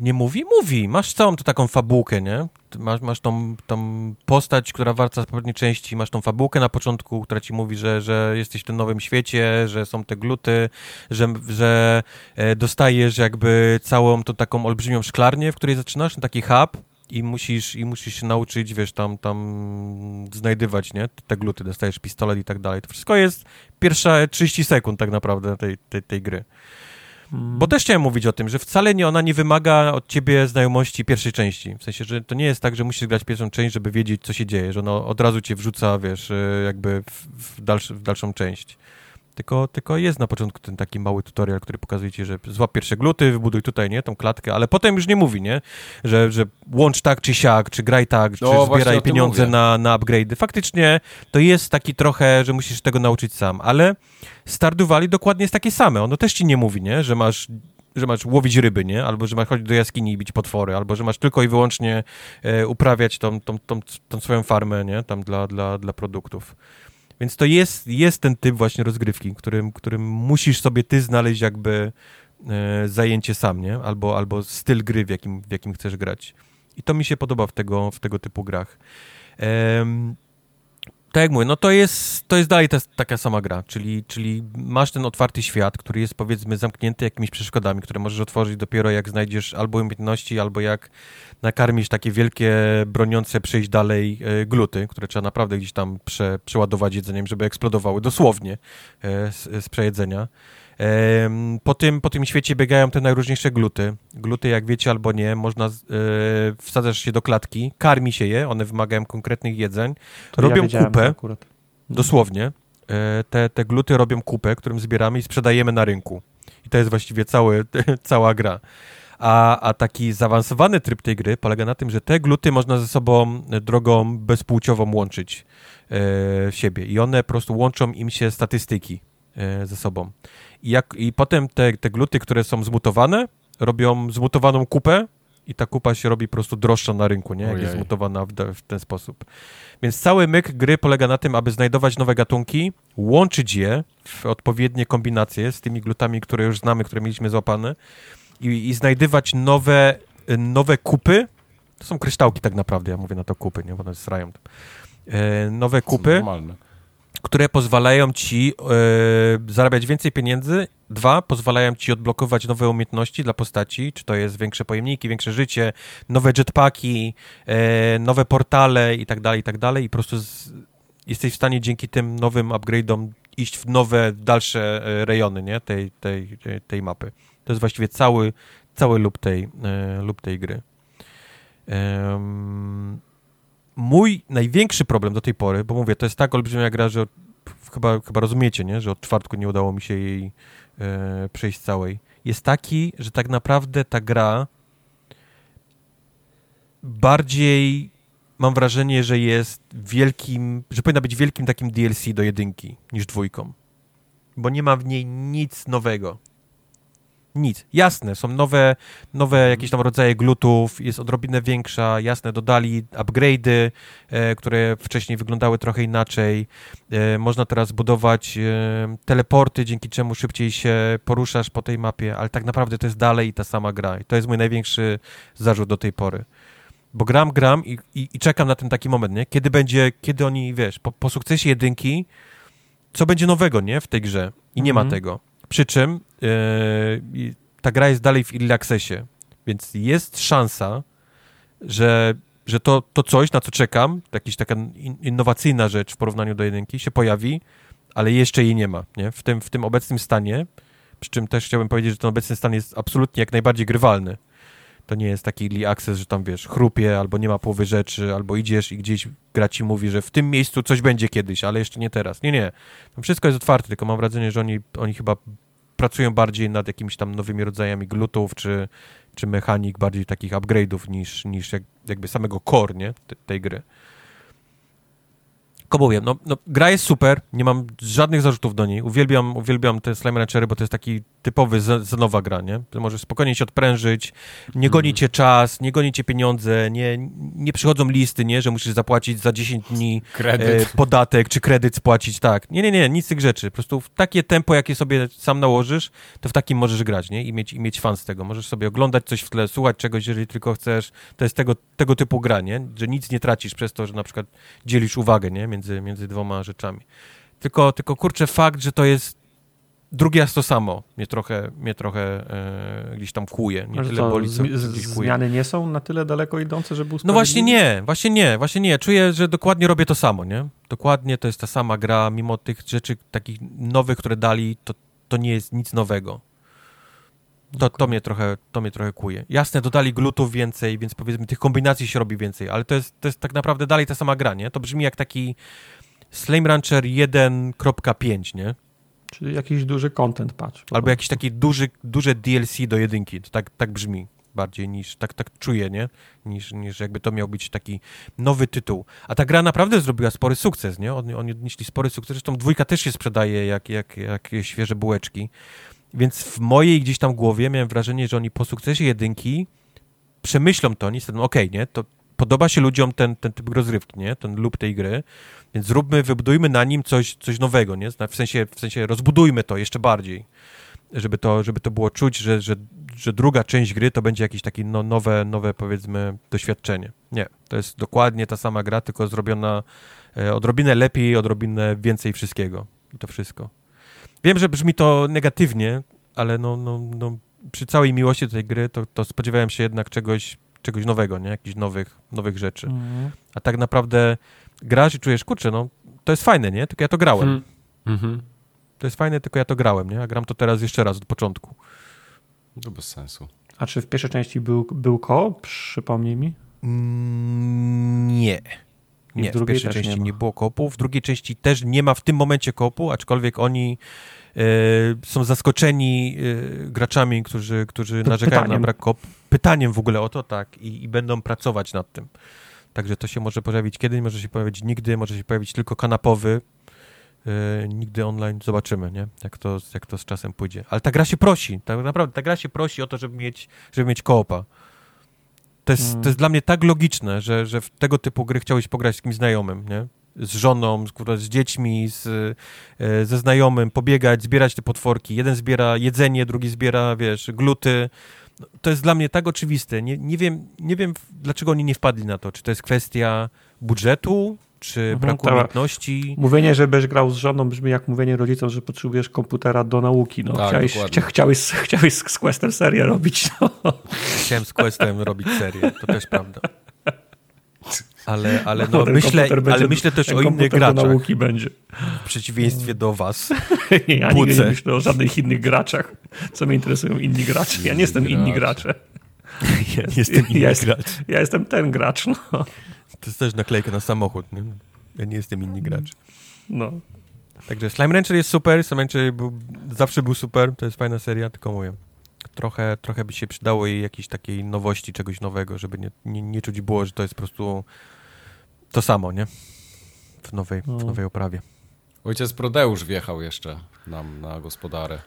nie mówi? Mówi. Masz całą tu taką fabułkę, nie? Masz, masz tą, tą postać, która warta z poprzedniej części, masz tą fabułkę na początku, która ci mówi, że, że jesteś w tym nowym świecie, że są te gluty, że, że e, dostajesz jakby całą tą taką olbrzymią szklarnię, w której zaczynasz, taki hub i musisz, i musisz się nauczyć, wiesz, tam, tam znajdywać, nie? Te gluty, dostajesz pistolet i tak dalej. To wszystko jest pierwsze 30 sekund tak naprawdę tej, tej, tej gry. Bo też chciałem mówić o tym, że wcale nie ona nie wymaga od ciebie znajomości pierwszej części. W sensie, że to nie jest tak, że musisz grać pierwszą część, żeby wiedzieć, co się dzieje, że ono od razu cię wrzuca, wiesz, y, jakby w, w, dalszy, w dalszą część. Tylko, tylko jest na początku ten taki mały tutorial, który pokazuje ci, że złap pierwsze gluty, wybuduj tutaj, nie, tą klatkę, ale potem już nie mówi, nie, że, że łącz tak czy siak, czy graj tak, czy No, właśnie o zbieraj pieniądze mówię. na, na upgrade'y. Faktycznie to jest taki trochę, że musisz tego nauczyć sam, ale Stardew Valley dokładnie jest takie same. Ono też ci nie mówi, nie? Że masz że masz łowić ryby, nie? Albo że masz chodzić do jaskini i bić potwory, albo że masz tylko i wyłącznie e, uprawiać tą, tą, tą, tą swoją farmę, nie? Tam dla, dla, dla produktów. Więc to jest, jest ten typ właśnie rozgrywki, którym, którym musisz sobie ty znaleźć jakby e, zajęcie sam, nie? Albo, albo styl gry, w jakim, w jakim chcesz grać. I to mi się podoba w tego, w tego typu grach. Em, tak jak mówię, no to jest, to jest dalej ta, taka sama gra, czyli, czyli masz ten otwarty świat, który jest powiedzmy zamknięty jakimiś przeszkodami, które możesz otworzyć dopiero jak znajdziesz albo umiejętności, albo jak nakarmisz takie wielkie, broniące przejść dalej e, gluty, które trzeba naprawdę gdzieś tam prze, przeładować jedzeniem, żeby eksplodowały dosłownie e, z, z przejedzenia. Po tym, po tym świecie biegają te najróżniejsze gluty. Gluty, jak wiecie albo nie, można, e, wsadzasz się do klatki, karmi się je, one wymagają konkretnych jedzeń, To ja robią wiedziałem kupę, Akurat. dosłownie. E, Te, te gluty robią kupę, którą zbieramy i sprzedajemy na rynku. I to jest właściwie cały, [LAUGHS] cała gra. A, a taki zaawansowany tryb tej gry polega na tym, że te gluty można ze sobą drogą bezpłciową łączyć e, w siebie. I one po prostu łączą im się statystyki ze sobą. I, jak, i potem te, te gluty, które są zmutowane, robią zmutowaną kupę i ta kupa się robi po prostu droższa na rynku, nie? Jak jest Ojej. zmutowana w, w ten sposób. Więc cały myk gry polega na tym, aby znajdować nowe gatunki, łączyć je w odpowiednie kombinacje z tymi glutami, które już znamy, które mieliśmy złapane i, i znajdywać nowe, y, nowe kupy. To są kryształki tak naprawdę, ja mówię na to kupy, nie? Bo one srają. E, nowe kupy, Normalne. Które pozwalają ci e, zarabiać więcej pieniędzy. Dwa, pozwalają ci odblokować nowe umiejętności dla postaci, czy to jest większe pojemniki, większe życie, nowe jetpacki, e, nowe portale i tak dalej, i tak dalej. I po prostu z, jesteś w stanie dzięki tym nowym upgrade'om iść w nowe, dalsze e, rejony nie? Tej, tej, tej mapy. To jest właściwie cały, cały lub tej, lub tej gry. Mój największy problem do tej pory, bo mówię, to jest tak olbrzymia gra, że chyba, chyba rozumiecie, nie? że od czwartku nie udało mi się jej e, przejść całej, jest taki, że tak naprawdę ta gra bardziej mam wrażenie, że jest wielkim, że powinna być wielkim takim DLC do jedynki niż dwójką. Bo nie ma w niej nic nowego. Nic. Jasne, są nowe, nowe jakieś tam rodzaje glutów, jest odrobinę większa, jasne, dodali upgrade'y, e, które wcześniej wyglądały trochę inaczej. E, można teraz budować e, teleporty, dzięki czemu szybciej się poruszasz po tej mapie, ale tak naprawdę to jest dalej ta sama gra. I to jest mój największy zarzut do tej pory. Bo gram, gram i, i, i, czekam na ten taki moment, nie? Kiedy będzie, kiedy oni, wiesz, po, po sukcesie jedynki, co będzie nowego, nie? W tej grze. I nie ma mhm. tego. Przy czym yy, ta gra jest dalej w early accessie, więc jest szansa, że, że to, to coś, na co czekam, jakaś taka in, innowacyjna rzecz w porównaniu do jedynki się pojawi, ale jeszcze jej nie ma, nie? W tym, w tym obecnym stanie, przy czym też chciałbym powiedzieć, że ten obecny stan jest absolutnie jak najbardziej grywalny. To nie jest taki early access, że tam wiesz, chrupie, albo nie ma połowy rzeczy, albo idziesz i gdzieś gra ci mówi, że w tym miejscu coś będzie kiedyś, ale jeszcze nie teraz. Nie, nie. Tam wszystko jest otwarte, tylko mam wrażenie, że oni, oni chyba pracują bardziej nad jakimiś tam nowymi rodzajami glutów, czy, czy mechanik bardziej takich upgrade'ów niż, niż jak, jakby samego core, nie, tej gry. Kobuję, no, no, gra jest super, nie mam żadnych zarzutów do niej. Uwielbiam, uwielbiam te Slime Ranchery, bo to jest taki typowy nowa gra, nie? Możesz spokojnie się odprężyć, nie goni cię czas, nie goni cię pieniądze, nie, nie przychodzą listy, nie? Że musisz zapłacić za 10 dni e, podatek, czy kredyt spłacić, tak. Nie, nie, nie, nic z tych rzeczy. Po prostu w takie tempo, jakie sobie sam nałożysz, to w takim możesz grać, nie? I mieć, i mieć fan z tego. Możesz sobie oglądać coś w tle, słuchać czegoś, jeżeli tylko chcesz. To jest tego, tego typu gra, nie? Że nic nie tracisz przez to, że na przykład dzielisz uwagę, nie? Między, między dwoma rzeczami. Tylko, tylko kurczę, fakt, że to jest drugi raz to samo mnie trochę, mnie trochę e, gdzieś tam kłuje. Nie tyle boli, co, z, kłuje. Zmiany nie są na tyle daleko idące, żeby No właśnie nie, właśnie nie, właśnie nie. Czuję, że dokładnie robię to samo, nie? Dokładnie to jest ta sama gra, mimo tych rzeczy takich nowych, które dali, to, to nie jest nic nowego. To, okay. to, mnie trochę, to mnie trochę kłuje. Jasne, dodali glutów więcej, więc powiedzmy tych kombinacji się robi więcej, ale to jest, to jest tak naprawdę dalej ta sama gra, nie? To brzmi jak taki Slime Rancher 1.5, nie? Czyli jakiś duży content patch. Albo jakiś taki duży, duże DLC do jedynki. To tak, tak brzmi bardziej niż, tak, tak czuję, nie? Niż, niż jakby to miał być taki nowy tytuł. A ta gra naprawdę zrobiła spory sukces, nie? Oni, oni odnieśli spory sukces. Zresztą dwójka też się sprzedaje jak, jak, jak świeże bułeczki. Więc w mojej gdzieś tam głowie miałem wrażenie, że oni po sukcesie jedynki przemyślą to, oni stwierdzą, okej, okay, nie? To podoba się ludziom ten, ten typ rozrywki, nie? Ten lub tej gry więc zróbmy, wybudujmy na nim coś, coś nowego, nie? W sensie, w sensie rozbudujmy to jeszcze bardziej, żeby to, żeby to było czuć, że, że, że druga część gry to będzie jakieś takie no, nowe, nowe, powiedzmy, doświadczenie. Nie, to jest dokładnie ta sama gra, tylko zrobiona e, odrobinę lepiej, odrobinę więcej wszystkiego. I to wszystko. Wiem, że brzmi to negatywnie, ale no, no, no, przy całej miłości do tej gry, to, to spodziewałem się jednak czegoś, czegoś nowego, nie? Jakichś nowych, nowych rzeczy. Mm. A tak naprawdę grasz i czujesz, kurczę, no to jest fajne, nie? Tylko ja to grałem. Hmm. Mhm. To jest fajne, tylko ja to grałem, nie? A gram to teraz jeszcze raz od początku. To bez sensu. A czy w pierwszej części był, był koop? Przypomnij mi. Mm, nie. Nie, w, w pierwszej części nie, nie, było kopu. W drugiej części też nie ma w tym momencie kopu, aczkolwiek oni e, są zaskoczeni e, graczami, którzy, którzy narzekają Pytaniem. na brak kopu. Pytaniem w ogóle o to, tak. I, I będą pracować nad tym. Także to się może pojawić kiedyś, może się pojawić nigdy, może się pojawić tylko kanapowy. Yy, nigdy online zobaczymy, nie? Jak to, jak to z czasem pójdzie. Ale ta gra się prosi, tak naprawdę ta gra się prosi o to, żeby mieć, żeby mieć koopa. To jest, hmm. to jest dla mnie tak logiczne, że, że w tego typu gry chciałeś pograć z kimś znajomym, nie? Z żoną, z, z dziećmi, z, yy, ze znajomym, pobiegać, zbierać te potworki. Jeden zbiera jedzenie, drugi zbiera, wiesz, gluty to jest dla mnie tak oczywiste. Nie, nie, wiem, nie wiem, dlaczego oni nie wpadli na to. Czy to jest kwestia budżetu, czy Mhm, braku tak. umiejętności. Mówienie, że będziesz grał z żoną brzmi jak mówienie rodzicom, że potrzebujesz komputera do nauki. No, Tak, chciałeś, chcia, chciałeś, chciałeś z Questem serię robić. No. Chciałem z Questem robić serię, to też prawda. Ale, ale no, Ten myślę, będzie- ale myślę też o innych graczach, nauki będzie. w przeciwieństwie do was. [LAUGHS] Nie, ja nigdy nie myślę o żadnych innych graczach. Co mnie interesują inni gracze. Ja nie jestem inni gracze. [LAUGHS] Ja jestem ja, jestem, gracz. ja jestem ten gracz. No. To jest też naklejka na samochód. Nie? Ja nie jestem inni gracz. No. Także Slime Rancher jest super, Slime Rancher był, zawsze był super, to jest fajna seria, tylko mówię. Trochę, trochę by się przydało jej jakiejś takiej nowości, czegoś nowego, żeby nie, nie, nie czuć było, że to jest po prostu to samo, nie? W nowej, w No. nowej oprawie. Ojciec Prodeusz wjechał jeszcze nam na gospodarę.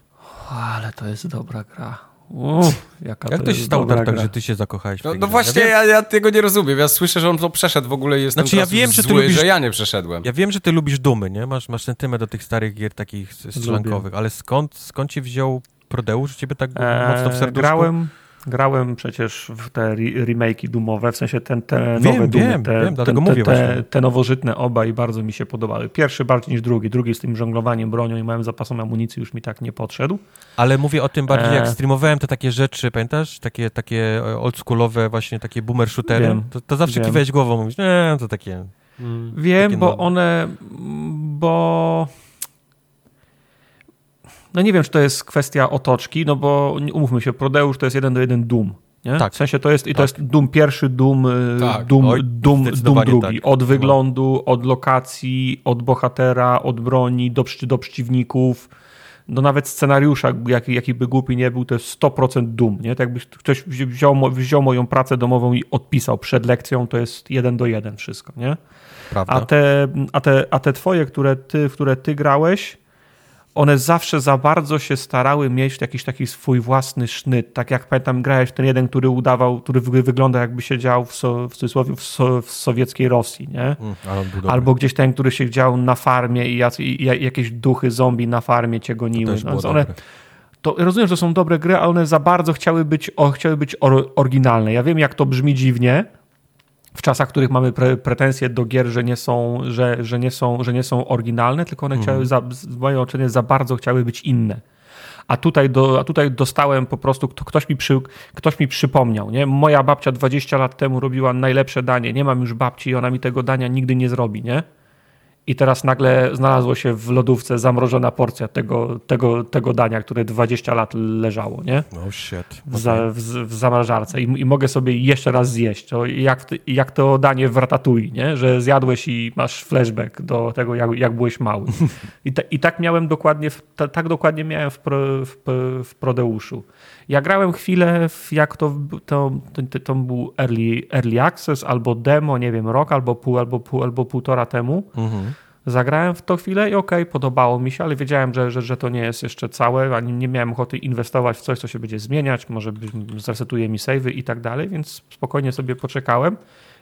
Ale to jest dobra gra. Uff, jaka Jak to się stało tak, tak, że ty się zakochałeś w No, no właśnie, ja ja, ja tego nie rozumiem. Ja słyszę, że on to przeszedł w ogóle i jestem Znaczy, ja wiem, że ty zły, lubisz- że ja nie przeszedłem. ja wiem, że ty lubisz dumy, nie? Masz, masz sentyment do tych starych gier takich strzelankowych, ale skąd, skąd ci wziął Prodeusz? Ciebie tak mocno w Eee, serduszku? grałem, grałem przecież w te re- remake'i dumowe, w sensie ten, te Wiem, nowe dumy, wiem, te, wiem, dlatego te, mówię te, właśnie. te, te nowożytne oba i bardzo mi się podobały. Pierwszy bardziej niż drugi. Drugi z tym żonglowaniem bronią i małym zapasem amunicji już mi tak nie podszedł. Ale mówię o tym bardziej, jak Eee. streamowałem te takie rzeczy, pamiętasz? Takie, takie oldschoolowe właśnie takie boomer shootery. Wiem, to, to zawsze wiem. kiwałeś głową, mówisz, nie, to takie... Wiem, Takie bo nowe. one, bo... No nie wiem, czy to jest kwestia otoczki, no bo umówmy się, Prodeusz to jest jeden do jeden Doom. Nie? Tak. W sensie to jest, i to Tak. jest Doom pierwszy, Doom, y, Tak. Doom, Oj, Doom, Doom zdecydowanie drugi. tak. Od wyglądu, od lokacji, od bohatera, od broni, do, do przeciwników, do nawet scenariusza, jaki, jaki by głupi nie był, to jest 100% Doom. Nie? Tak jakby ktoś wzi- wziął, wziął moją pracę domową i odpisał przed lekcją, to jest jeden do jeden wszystko. Nie? Prawda? A te, a, te, a te twoje, które ty, w które ty grałeś, one zawsze za bardzo się starały mieć jakiś taki swój własny sznyt. Tak jak pamiętam, grałeś ten jeden, który udawał, który wy- wygląda jakby siedział w, so, w cudzysłowie w, so, w sowieckiej Rosji, nie? Mm. Albo gdzieś ten, który się dział na farmie i, jacy, i jakieś duchy zombie na farmie cię to goniły. też No, one, to rozumiem, że są dobre gry, ale one za bardzo chciały być, o, chciały być or, oryginalne. Ja wiem, jak to brzmi dziwnie w czasach, w których mamy pre, pretensje do gier, że nie są, że, że nie są, że nie są oryginalne, tylko one chciały, za, w mojej ocenie, za bardzo chciały być inne. A tutaj, do, a tutaj dostałem po prostu, kto- ktoś mi, przy, ktoś mi przypomniał, nie? Moja babcia 20 lat temu robiła najlepsze danie, nie mam już babci i ona mi tego dania nigdy nie zrobi, nie? I teraz nagle znalazło się w lodówce zamrożona porcja tego, tego, tego dania, które 20 lat leżało, nie? Oh shit. W, za, w, w zamrażarce I, i mogę sobie jeszcze raz zjeść. To jak, jak to danie w ratatouille, nie? że zjadłeś i masz flashback do tego, jak, jak byłeś mały. [LAUGHS] I, ta, I tak miałem dokładnie, ta, tak dokładnie miałem w, pro, w, w Prodeuszu. Ja grałem chwilę, w, jak to, to, to, to był early, early access albo demo, nie wiem, rok albo pół, albo pół, albo półtora temu. Mhm. Zagrałem w to chwilę i okej, podobało mi się, ale wiedziałem, że, że, że to nie jest jeszcze całe, ani nie miałem ochoty inwestować w coś, co się będzie zmieniać, może zresetuje mi savey i tak dalej, więc spokojnie sobie poczekałem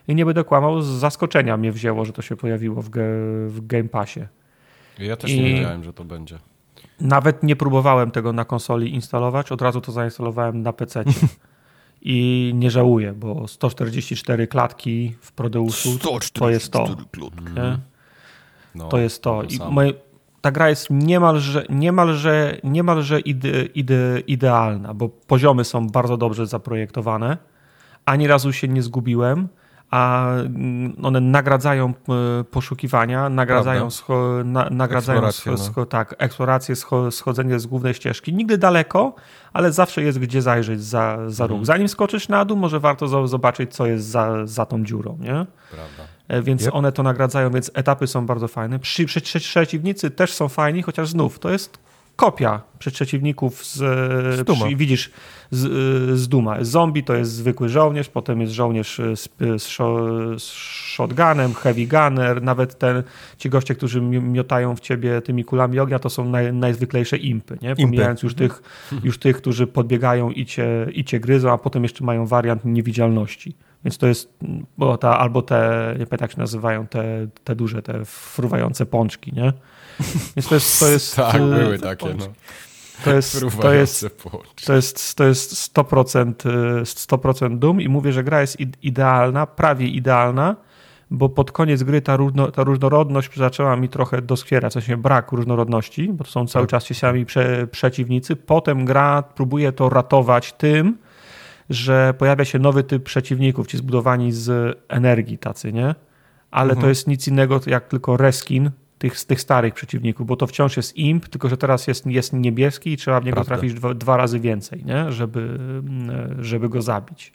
i nie będę kłamał, z zaskoczenia mnie wzięło, że to się pojawiło w, ge, w Game Passie. Ja też I- nie wiedziałem, że to będzie. Nawet nie próbowałem tego na konsoli instalować, od razu to zainstalowałem na PC. [LAUGHS] I nie żałuję, bo 144 klatki w Prodeuszu to jest to. No, To jest to. I samo. moje, ta gra jest niemalże, niemalże, niemalże ide, ide, idealna, bo poziomy są bardzo dobrze zaprojektowane. Ani razu się nie zgubiłem, a one nagradzają e, poszukiwania, nagradzają, scho, na, nagradzają Eksplorację, scho, no. tak, eksplorację, scho, schodzenie z głównej ścieżki. Nigdy daleko, ale zawsze jest gdzie zajrzeć za, za róg. Zanim skoczysz na dół, może warto zo- zobaczyć, co jest za, za tą dziurą. Nie? Prawda. E, Więc Yep. one to nagradzają, więc etapy są bardzo fajne. Przy, przy, przeciwnicy też są fajni, chociaż znów to jest kopia przy przeciwników z, Z Duma. Przy, widzisz z, y, z Duma. Zombie to jest zwykły żołnierz, potem jest żołnierz y, z, z, z shotgunem, heavy gunner, nawet ten, ci goście, którzy mi- miotają w ciebie tymi kulami ognia, to są naj, najzwyklejsze impy, nie? pomijając już tych, już tych, którzy podbiegają i cię, i cię gryzą, a potem jeszcze mają wariant niewidzialności. Więc to jest bo ta, albo te, nie pamiętam jak się nazywają, te, te duże, te fruwające pączki, nie? Więc to jest, to jest, [LAUGHS] Tak, y, były takie, no. to jest, to jest, to jest, to jest 100%, y, 100% dum i mówię, że gra jest id- idealna, prawie idealna, bo pod koniec gry ta, ta różnorodność zaczęła mi trochę doskwierać, w sensie brak różnorodności, bo to są cały czas ci sami prze, przeciwnicy. Potem gra próbuje to ratować tym, że pojawia się nowy typ przeciwników, ci zbudowani z energii tacy, nie? Ale to jest nic innego jak tylko reskin tych, z tych starych przeciwników, bo to wciąż jest imp, tylko że teraz jest, jest niebieski i trzeba w niego Prawda. trafić dwa, dwa razy więcej, nie? Żeby, mm, żeby go zabić.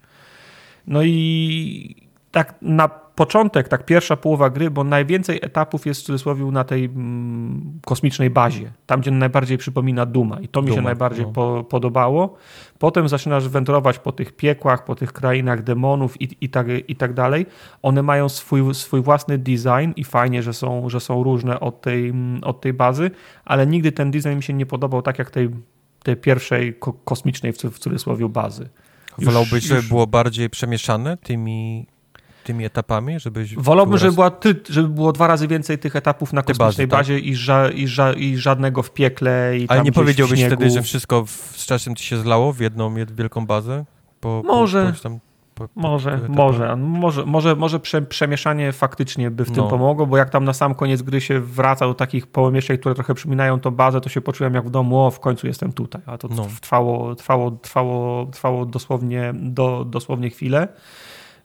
No i tak na początek, tak pierwsza połowa gry, bo najwięcej etapów jest w cudzysłowie na tej mm, kosmicznej bazie, tam gdzie najbardziej przypomina Duma i to mi się Duma, najbardziej no. po, podobało. Potem zaczynasz wędrować po tych piekłach, po tych krainach demonów i, i, tak, i tak dalej. One mają swój, swój własny design i fajnie, że są, że są różne od tej, mm, od tej bazy, ale nigdy ten design mi się nie podobał tak jak tej, tej pierwszej ko kosmicznej w, w cudzysłowie bazy. Wolałbyś, żeby było bardziej przemieszane tymi, tymi etapami, żebyś... Wolałbym, żeby, była ty, żeby było dwa razy więcej tych etapów na kosmicznej bazy, tak? bazie i, ża, i, ża, i żadnego w piekle. I Ale nie powiedziałbyś wtedy, że wszystko w, z czasem ci się zlało w jedną jed- wielką bazę? Po, Może. Po, po, Może, może, może, może, może prze, przemieszanie faktycznie by w tym No. pomogło, bo jak tam na sam koniec gry się wraca do takich pomieszczeń, które trochę przypominają tą bazę, to się poczułem jak w domu, o w końcu jestem tutaj, a to No. trwało, trwało, trwało, trwało dosłownie, do, dosłownie chwilę,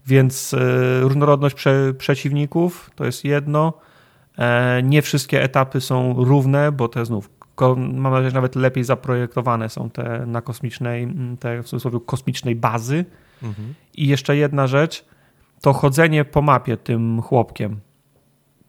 więc e, różnorodność prze, przeciwników to jest jedno, e, nie wszystkie etapy są równe, bo te znów mam nadzieję, że nawet lepiej zaprojektowane są te na kosmicznej, te w cudzysłowie kosmicznej bazy, Mhm. i jeszcze jedna rzecz, to chodzenie po mapie tym chłopkiem.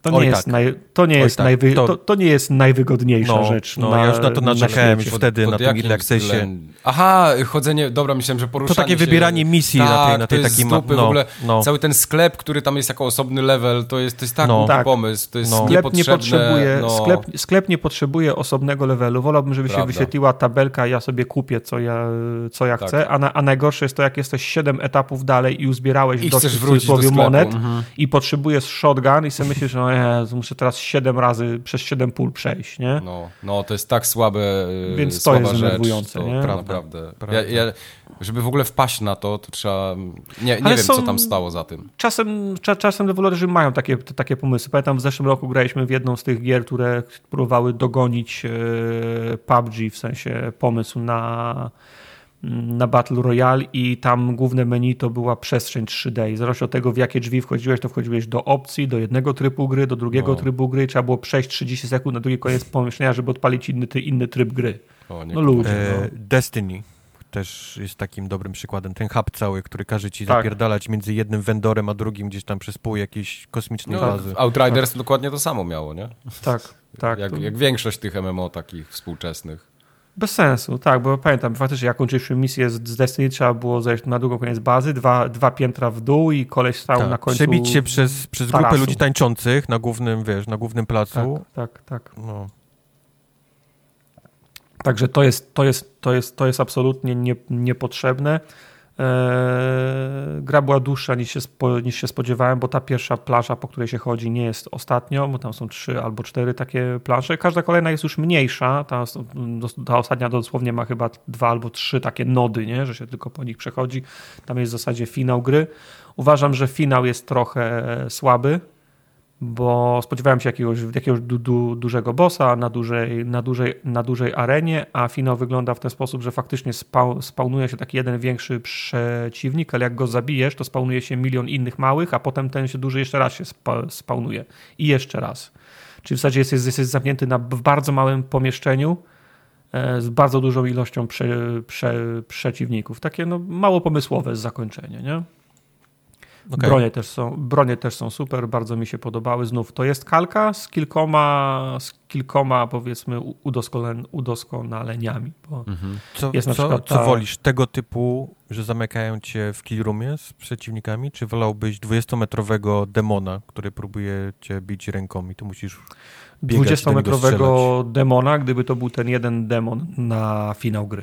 To nie, Oj, jest, tak. naj, to nie, Oj, jest, tak. najwy, To- to, to nie jest najwygodniejsza No, rzecz. no, na, ja już na to naczekałem świecie. już wtedy na tym jakim Early Accessie. względem? Aha, chodzenie, dobra, myślałem, że To poruszanie takie się... wybieranie misji na tej, Tak, na tej to jest takiej dupy, no, w ogóle no. Cały ten sklep, który tam jest jako osobny level, to jest, to jest taki No. Tak. pomysł, to jest No. Sklep nie, potrzebuje, no, sklep, sklep nie potrzebuje osobnego levelu. Wolałbym, żeby się Prawda. wyświetliła tabelka, ja sobie kupię, co ja, co ja Tak. chcę. A, na, a najgorsze jest to, jak jesteś 7 etapów dalej i uzbierałeś I dość chcesz w cudzysłowie monet Mhm. i potrzebujesz shotgun i sobie myślisz, Jezu, muszę teraz 7 razy przez 7 pól przejść, nie? No, no, to jest tak słabe, yy, Więc to jest rzecz, denerwujące, to nie? Naprawdę. Prawda. Ja, ja, żeby w ogóle wpaść na to, to trzeba... Nie, nie Ale wiem, są- co tam stało za tym. Czasem, cza, czasem deweloperzy mają takie, takie pomysły. Pamiętam, w zeszłym roku graliśmy w jedną z tych gier, które próbowały dogonić e, PUBG, w sensie pomysł na, na Battle Royale i tam główne menu to była przestrzeń 3D i zależnie od tego, w jakie drzwi wchodziłeś, to wchodziłeś do opcji, do jednego trybu gry, do drugiego No. trybu gry i trzeba było przejść 30 sekund na drugi koniec pomieszczenia, żeby odpalić inny, ty- inny tryb gry. O, nie No ludzie, E, no. Destiny też jest takim dobrym przykładem. Ten hub cały, który każe ci Tak. zapierdalać między jednym vendorem a drugim gdzieś tam przez pół jakiejś kosmicznej No, bazy. Outriders dokładnie to samo miało, nie? Tak, tak. jak, to- jak większość tych MMO takich współczesnych. Bez sensu, tak, bo pamiętam, faktycznie jak kończyliśmy misję z, Destiny, trzeba było zejść na drugą koniec bazy, dwa, dwa piętra w dół i koleś stał Tak. na końcu. Przebić się przez, przez grupę ludzi tańczących na głównym, wiesz, na głównym placu. Tak, tak, tak. No. Także to jest, to jest, to jest, to jest absolutnie nie, niepotrzebne. Eee, gra była dłuższa niż się, niż się spodziewałem, bo ta pierwsza plansza, po której się chodzi, nie jest ostatnią, bo tam są trzy albo cztery takie plansze. Każda kolejna jest już mniejsza. Ta, ta ostatnia dosłownie ma chyba dwa albo trzy takie nody, nie? że się tylko po nich przechodzi. Tam jest w zasadzie finał gry. Uważam, że finał jest trochę słaby, bo spodziewałem się jakiegoś, jakiegoś du, du, dużego bossa na dużej, na, dużej, na dużej arenie, a finał wygląda w ten sposób, że faktycznie spawnuje się taki jeden większy przeciwnik, ale jak go zabijesz, to spawnuje się milion innych małych, a potem ten się duży jeszcze raz się spa, spawnuje i jeszcze raz. Czyli w zasadzie jesteś, jesteś zamknięty na, w bardzo małym pomieszczeniu e, z bardzo dużą ilością prze, prze, przeciwników. Takie no, mało pomysłowe zakończenie, nie? Okej. Bronie, też są, bronie też są super, bardzo mi się podobały. Znów to jest kalka z kilkoma, z kilkoma powiedzmy u- udoskonale, udoskonaleniami. Bo Co, Jest na co, przykład co ta- wolisz? Tego typu, że zamykają cię w killroomie z przeciwnikami, czy wolałbyś 20-metrowego demona, który próbuje cię bić ręką i tu musisz biegać do niego 20-metrowego demona, gdyby to był ten jeden demon na finał gry.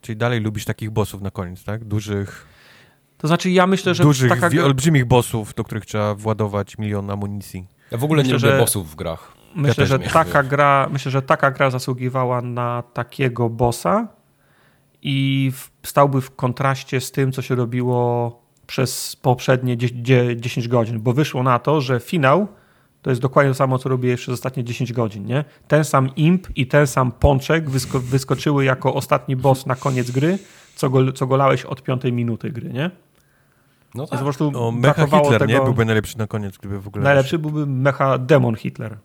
Czyli dalej lubisz takich bossów na koniec, tak? Dużych, To znaczy ja myślę, że dużych taka, olbrzymich bossów, do których trzeba władować milion amunicji. Ja w ogóle Myślę, nie lubię że- bossów w grach. myślę, też że taka gra, myślę, że taka gra zasługiwała na takiego bossa i w, stałby w kontraście z tym, co się robiło przez poprzednie 10 godzin, bo wyszło na to, że finał to jest dokładnie to samo, co robię przez ostatnie 10 godzin, nie? Ten sam imp i ten sam pączek wysko wyskoczyły jako ostatni boss na koniec gry, co go, co go lałeś od piątej minuty gry, nie? No To tak. jest po prostu O, Mecha Hitler, tego... nie? Byłby najlepszy na koniec, gdyby w ogóle... Najlepszy byłby Mecha Demon Hitler.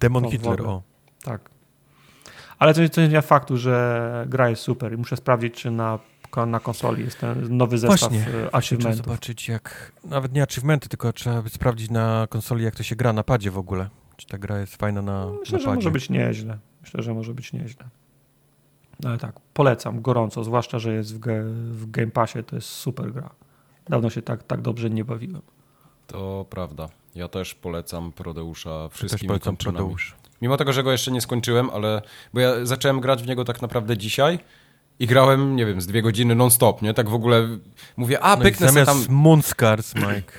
Demon to Hitler, o. Tak. Ale to, to nie zmienia faktu, że gra jest super i muszę sprawdzić, czy na, na konsoli jest ten nowy zestaw Właśnie. e, Trzeba achievementów. zobaczyć jak... Nawet nie achievementy, tylko trzeba by sprawdzić na konsoli, jak to się gra na padzie w ogóle. Czy ta gra jest fajna na, Myślę, na że może być nieźle. Myślę, że może być nieźle. No ale tak, polecam gorąco, zwłaszcza, że jest w, ge, w Game Passie, to jest super gra. Dawno się tak, tak dobrze nie bawiłem. To prawda. Ja też polecam Prodeusza Ja wszystkim też polecam Prodeusz. Mimo tego, że go jeszcze nie skończyłem, ale bo ja zacząłem grać w niego tak naprawdę dzisiaj i grałem, nie wiem, z dwie godziny non-stop, nie? Tak w ogóle mówię, a No pyknę zamiast tam, Moonscars, Mike.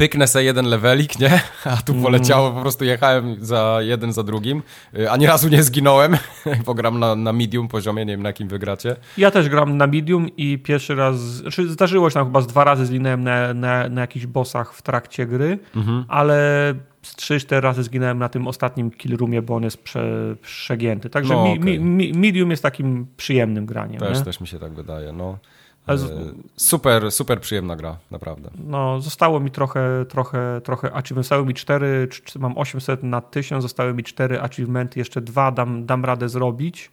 Pyknę se jeden levelik, nie? A tu Mm. poleciało, po prostu jechałem za jeden za drugim. Y, Ani razu nie zginąłem, [LAUGHS] bo gram na, na medium poziomie, nie wiem na jakim wygracie. Ja też gram na medium i pierwszy raz, znaczy zdarzyło się tam chyba z dwa razy zginąłem na, na, na jakichś bossach w trakcie gry, ale z 3-4 razy zginąłem na tym ostatnim kill roomie, bo on jest prze, przegięty. Także No, mi, okej. mi, mi, medium jest takim przyjemnym graniem. Też, nie? też mi się tak wydaje, no. E, z- Super, super przyjemna gra, naprawdę. No, zostało mi trochę, trochę, trochę achievement. Zostały mi cztery, cz- mam 800 na 1000, zostały mi cztery achievementy, jeszcze dwa dam, dam radę zrobić,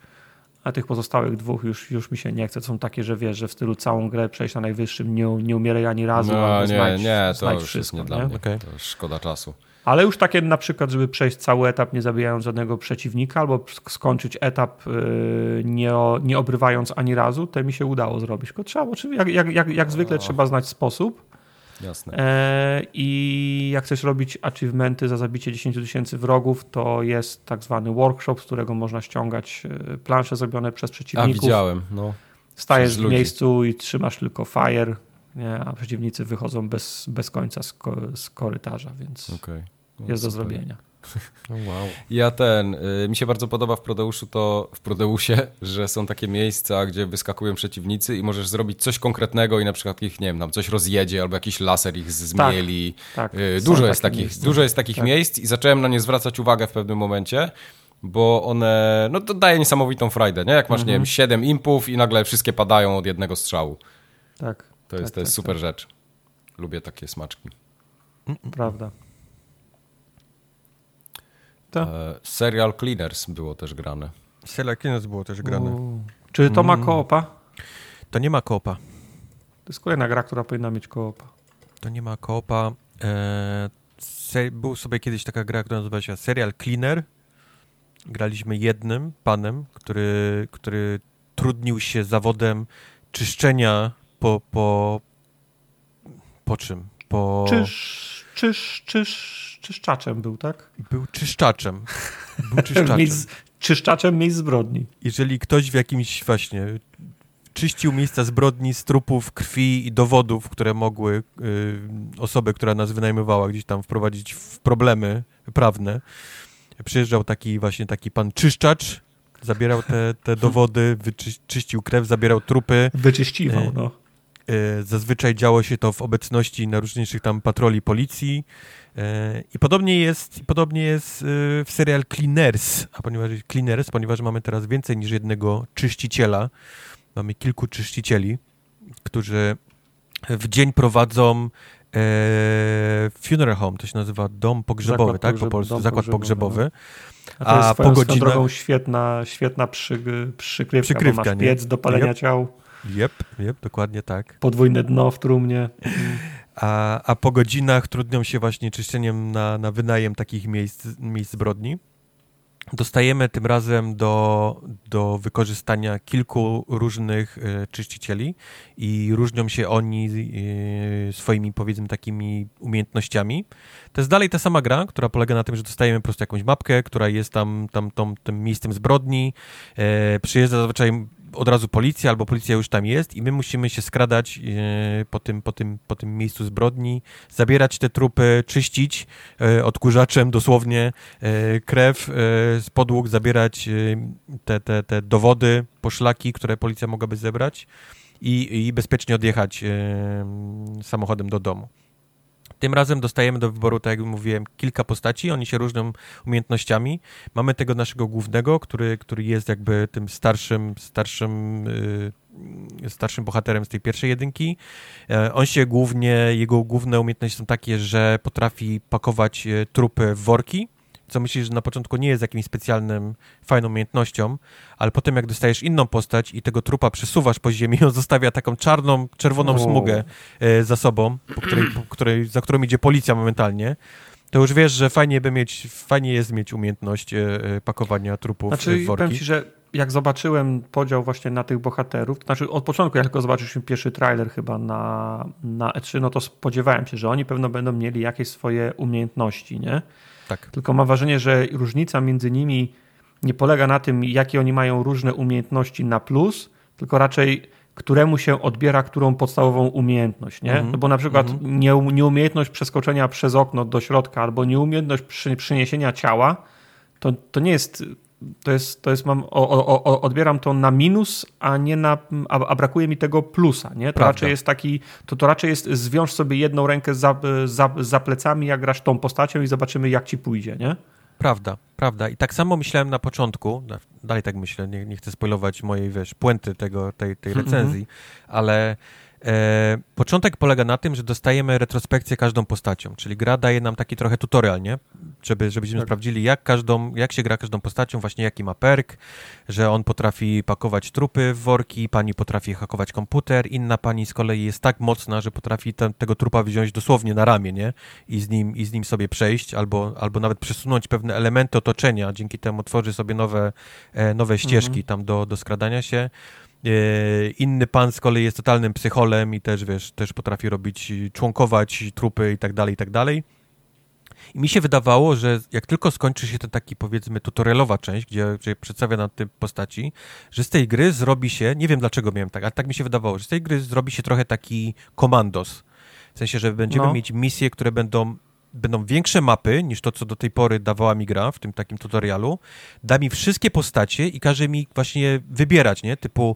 a tych pozostałych dwóch już, już mi się nie chce. To są takie, że wiesz, że w stylu całą grę przejść na najwyższym, nie, nie umieraj ani razu, No nie, znajdź, nie, to znajdź już wszystko. jest nie, nie? dla mnie. Okej. To już szkoda czasu. Ale już takie na przykład, żeby przejść cały etap nie zabijając żadnego przeciwnika, albo sk- skończyć etap yy, nie, nie obrywając ani razu, to mi się udało zrobić. Tylko trzeba, oczywiście, jak, jak, jak, zwykle O. trzeba znać sposób. Jasne. E, I jak chcesz robić achievementy za zabicie 10 tysięcy wrogów, to jest tak zwany workshop, z którego można ściągać e, plansze zrobione przez A, przeciwników. widziałem, no. Stajesz przez w ludzi. miejscu i trzymasz tylko fire, nie? a przeciwnicy wychodzą bez, bez końca z, ko, z korytarza, więc Okej. No, jest do zrobienia. No, wow. Ja ten, y, mi się bardzo podoba w Prodeuszu to, w Prodeusie, że są takie miejsca, gdzie wyskakują przeciwnicy i możesz zrobić coś konkretnego i na przykład ich, nie wiem, tam coś rozjedzie albo jakiś laser ich z- zmieli. Tak, Y, są Dużo jest takich, miejsca. dużo jest takich Tak. miejsc i zacząłem na nie zwracać uwagę w pewnym momencie, bo one, no to daje niesamowitą frajdę, nie? Jak masz, nie Mhm. wiem, siedem impów i nagle wszystkie padają od jednego strzału. Tak, To jest, Tak, to jest tak, super rzecz. Lubię takie smaczki. prawda. To. E, Serial Cleaners było też grane. Serial Killers było też grane. U. Czy to ma Mm. koopa? To nie ma koopa. To jest kolejna gra, która powinna mieć koopa. To nie ma koopa. E, se, był sobie kiedyś taka gra, która nazywa się Serial Cleaner. Graliśmy jednym panem, który, który trudnił się zawodem czyszczenia po, po, po czym? Po... Czyż, czyż, czyż, czyszczaczem był, tak? Był czyszczaczem. Był [LAUGHS] czyszczaczem. Miejsc, czyszczaczem miejsc zbrodni. Jeżeli ktoś w jakimś właśnie czyścił miejsca zbrodni z trupów, krwi i dowodów, które mogły y, osobę, która nas wynajmowała, gdzieś tam wprowadzić w problemy prawne, przyjeżdżał taki właśnie taki pan czyszczacz, zabierał te, te [LAUGHS] dowody, wyczyścił krew, zabierał trupy. Wyczyściwał, E, no. Y, Zazwyczaj działo się to w obecności najróżniejszych tam patroli policji. Y, I podobnie jest, podobnie jest y, w serial Cleaners, a ponieważ Cleaners, ponieważ mamy teraz więcej niż jednego czyściciela, mamy kilku czyścicieli, którzy w dzień prowadzą e, funeral home, to się nazywa dom pogrzebowy, Zakład tak? Po pogrzeb- polsku, dom zakład pogrzebowy, pogrzebowy. A to jest a po godzinach- drogą świetna, świetna przy, przykrywka, Przykrywka, masz nie? piec do palenia Yep. ciał, Jep, jep, dokładnie tak. podwójne dno w trumnie. [LAUGHS] a, a po godzinach trudnią się właśnie czyszczeniem na, na wynajem takich miejsc, miejsc zbrodni. Dostajemy tym razem do, do wykorzystania kilku różnych e, czyścicieli i różnią się oni e, swoimi, powiedzmy, takimi umiejętnościami. To jest dalej ta sama gra, która polega na tym, że dostajemy po prostu jakąś mapkę, która jest tam, tam tą, tym miejscem zbrodni. E, przyjeżdża zazwyczaj od razu policja, albo policja już tam jest i my musimy się skradać e, po, tym, po, tym, po tym miejscu zbrodni, zabierać te trupy, czyścić e, odkurzaczem dosłownie e, krew z podłóg, zabierać te, te, te dowody, poszlaki, które policja mogłaby zebrać i, i bezpiecznie odjechać samochodem do domu. Tym razem dostajemy do wyboru, tak jak mówiłem, kilka postaci, oni się różnią umiejętnościami. Mamy tego naszego głównego, który, który jest jakby tym starszym, starszym, yy, starszym bohaterem z tej pierwszej jedynki. Yy, on się głównie, jego główne umiejętności są takie, że potrafi pakować yy, trupy w worki, co myślisz, że na początku nie jest jakimś specjalnym, fajną umiejętnością, ale potem jak dostajesz inną postać i tego trupa przesuwasz po ziemi, [LAUGHS] on zostawia taką czarną, czerwoną o. smugę e, za sobą, po której, po której, za którą idzie policja momentalnie, to już wiesz, że fajnie, by mieć, fajnie jest mieć umiejętność e, e pakowania trupów znaczy, w worki. Powiem ci, że jak zobaczyłem podział właśnie na tych bohaterów, to znaczy od początku, jak tylko zobaczyliśmy pierwszy trailer chyba na, na E3, no to spodziewałem się, że oni pewno będą mieli jakieś swoje umiejętności, nie? Tak. Tylko mam wrażenie, że różnica między nimi nie polega na tym, jakie oni mają różne umiejętności na plus, tylko raczej któremu się odbiera którą podstawową umiejętność, nie? Mm -hmm. No bo na przykład mm -hmm. nie, nieumiejętność przeskoczenia przez okno do środka albo nieumiejętność przy, przyniesienia ciała, to, to nie jest to jest, to jest mam, o, o, o, odbieram to na minus, a nie na, a, a, brakuje mi tego plusa, nie? To raczej jest taki, to, to raczej jest zwiąż sobie jedną rękę za, za, za plecami, jak grasz tą postacią i zobaczymy, jak ci pójdzie, nie? Prawda, prawda. I tak samo myślałem na początku, dalej tak myślę, nie, nie chcę spoilować mojej, wiesz, puenty tego, tej, tej mhm. recenzji, mm -hmm. ale E, początek polega na tym, że dostajemy retrospekcję każdą postacią, czyli gra daje nam taki trochę tutorial, nie? Żeby, żebyśmy tak. sprawdzili, jak, każdą, jak się gra każdą postacią, właśnie jaki ma perk, że on potrafi pakować trupy w worki, pani potrafi hakować komputer, inna pani z kolei jest tak mocna, że potrafi ten, tego trupa wziąć dosłownie na ramię, nie? I z nim, i z nim sobie przejść, albo, albo nawet przesunąć pewne elementy otoczenia, dzięki temu tworzy sobie nowe, e, nowe ścieżki mhm. tam do, do skradania się. E, inny pan z kolei jest totalnym psycholem i też, wiesz, też potrafi robić, członkować trupy i tak dalej, i tak dalej. I mi się wydawało, że jak tylko skończy się ten taki, powiedzmy, tutorialowa część, gdzie, gdzie przedstawia nam te postaci, że z tej gry zrobi się, nie wiem dlaczego miałem tak, ale tak mi się wydawało, że z tej gry zrobi się trochę taki komandos. W sensie, że będziemy no. mieć misje, które będą będą większe mapy niż to, co do tej pory dawała mi gra w tym takim tutorialu. Da mi wszystkie postacie i każe mi właśnie wybierać, nie? Typu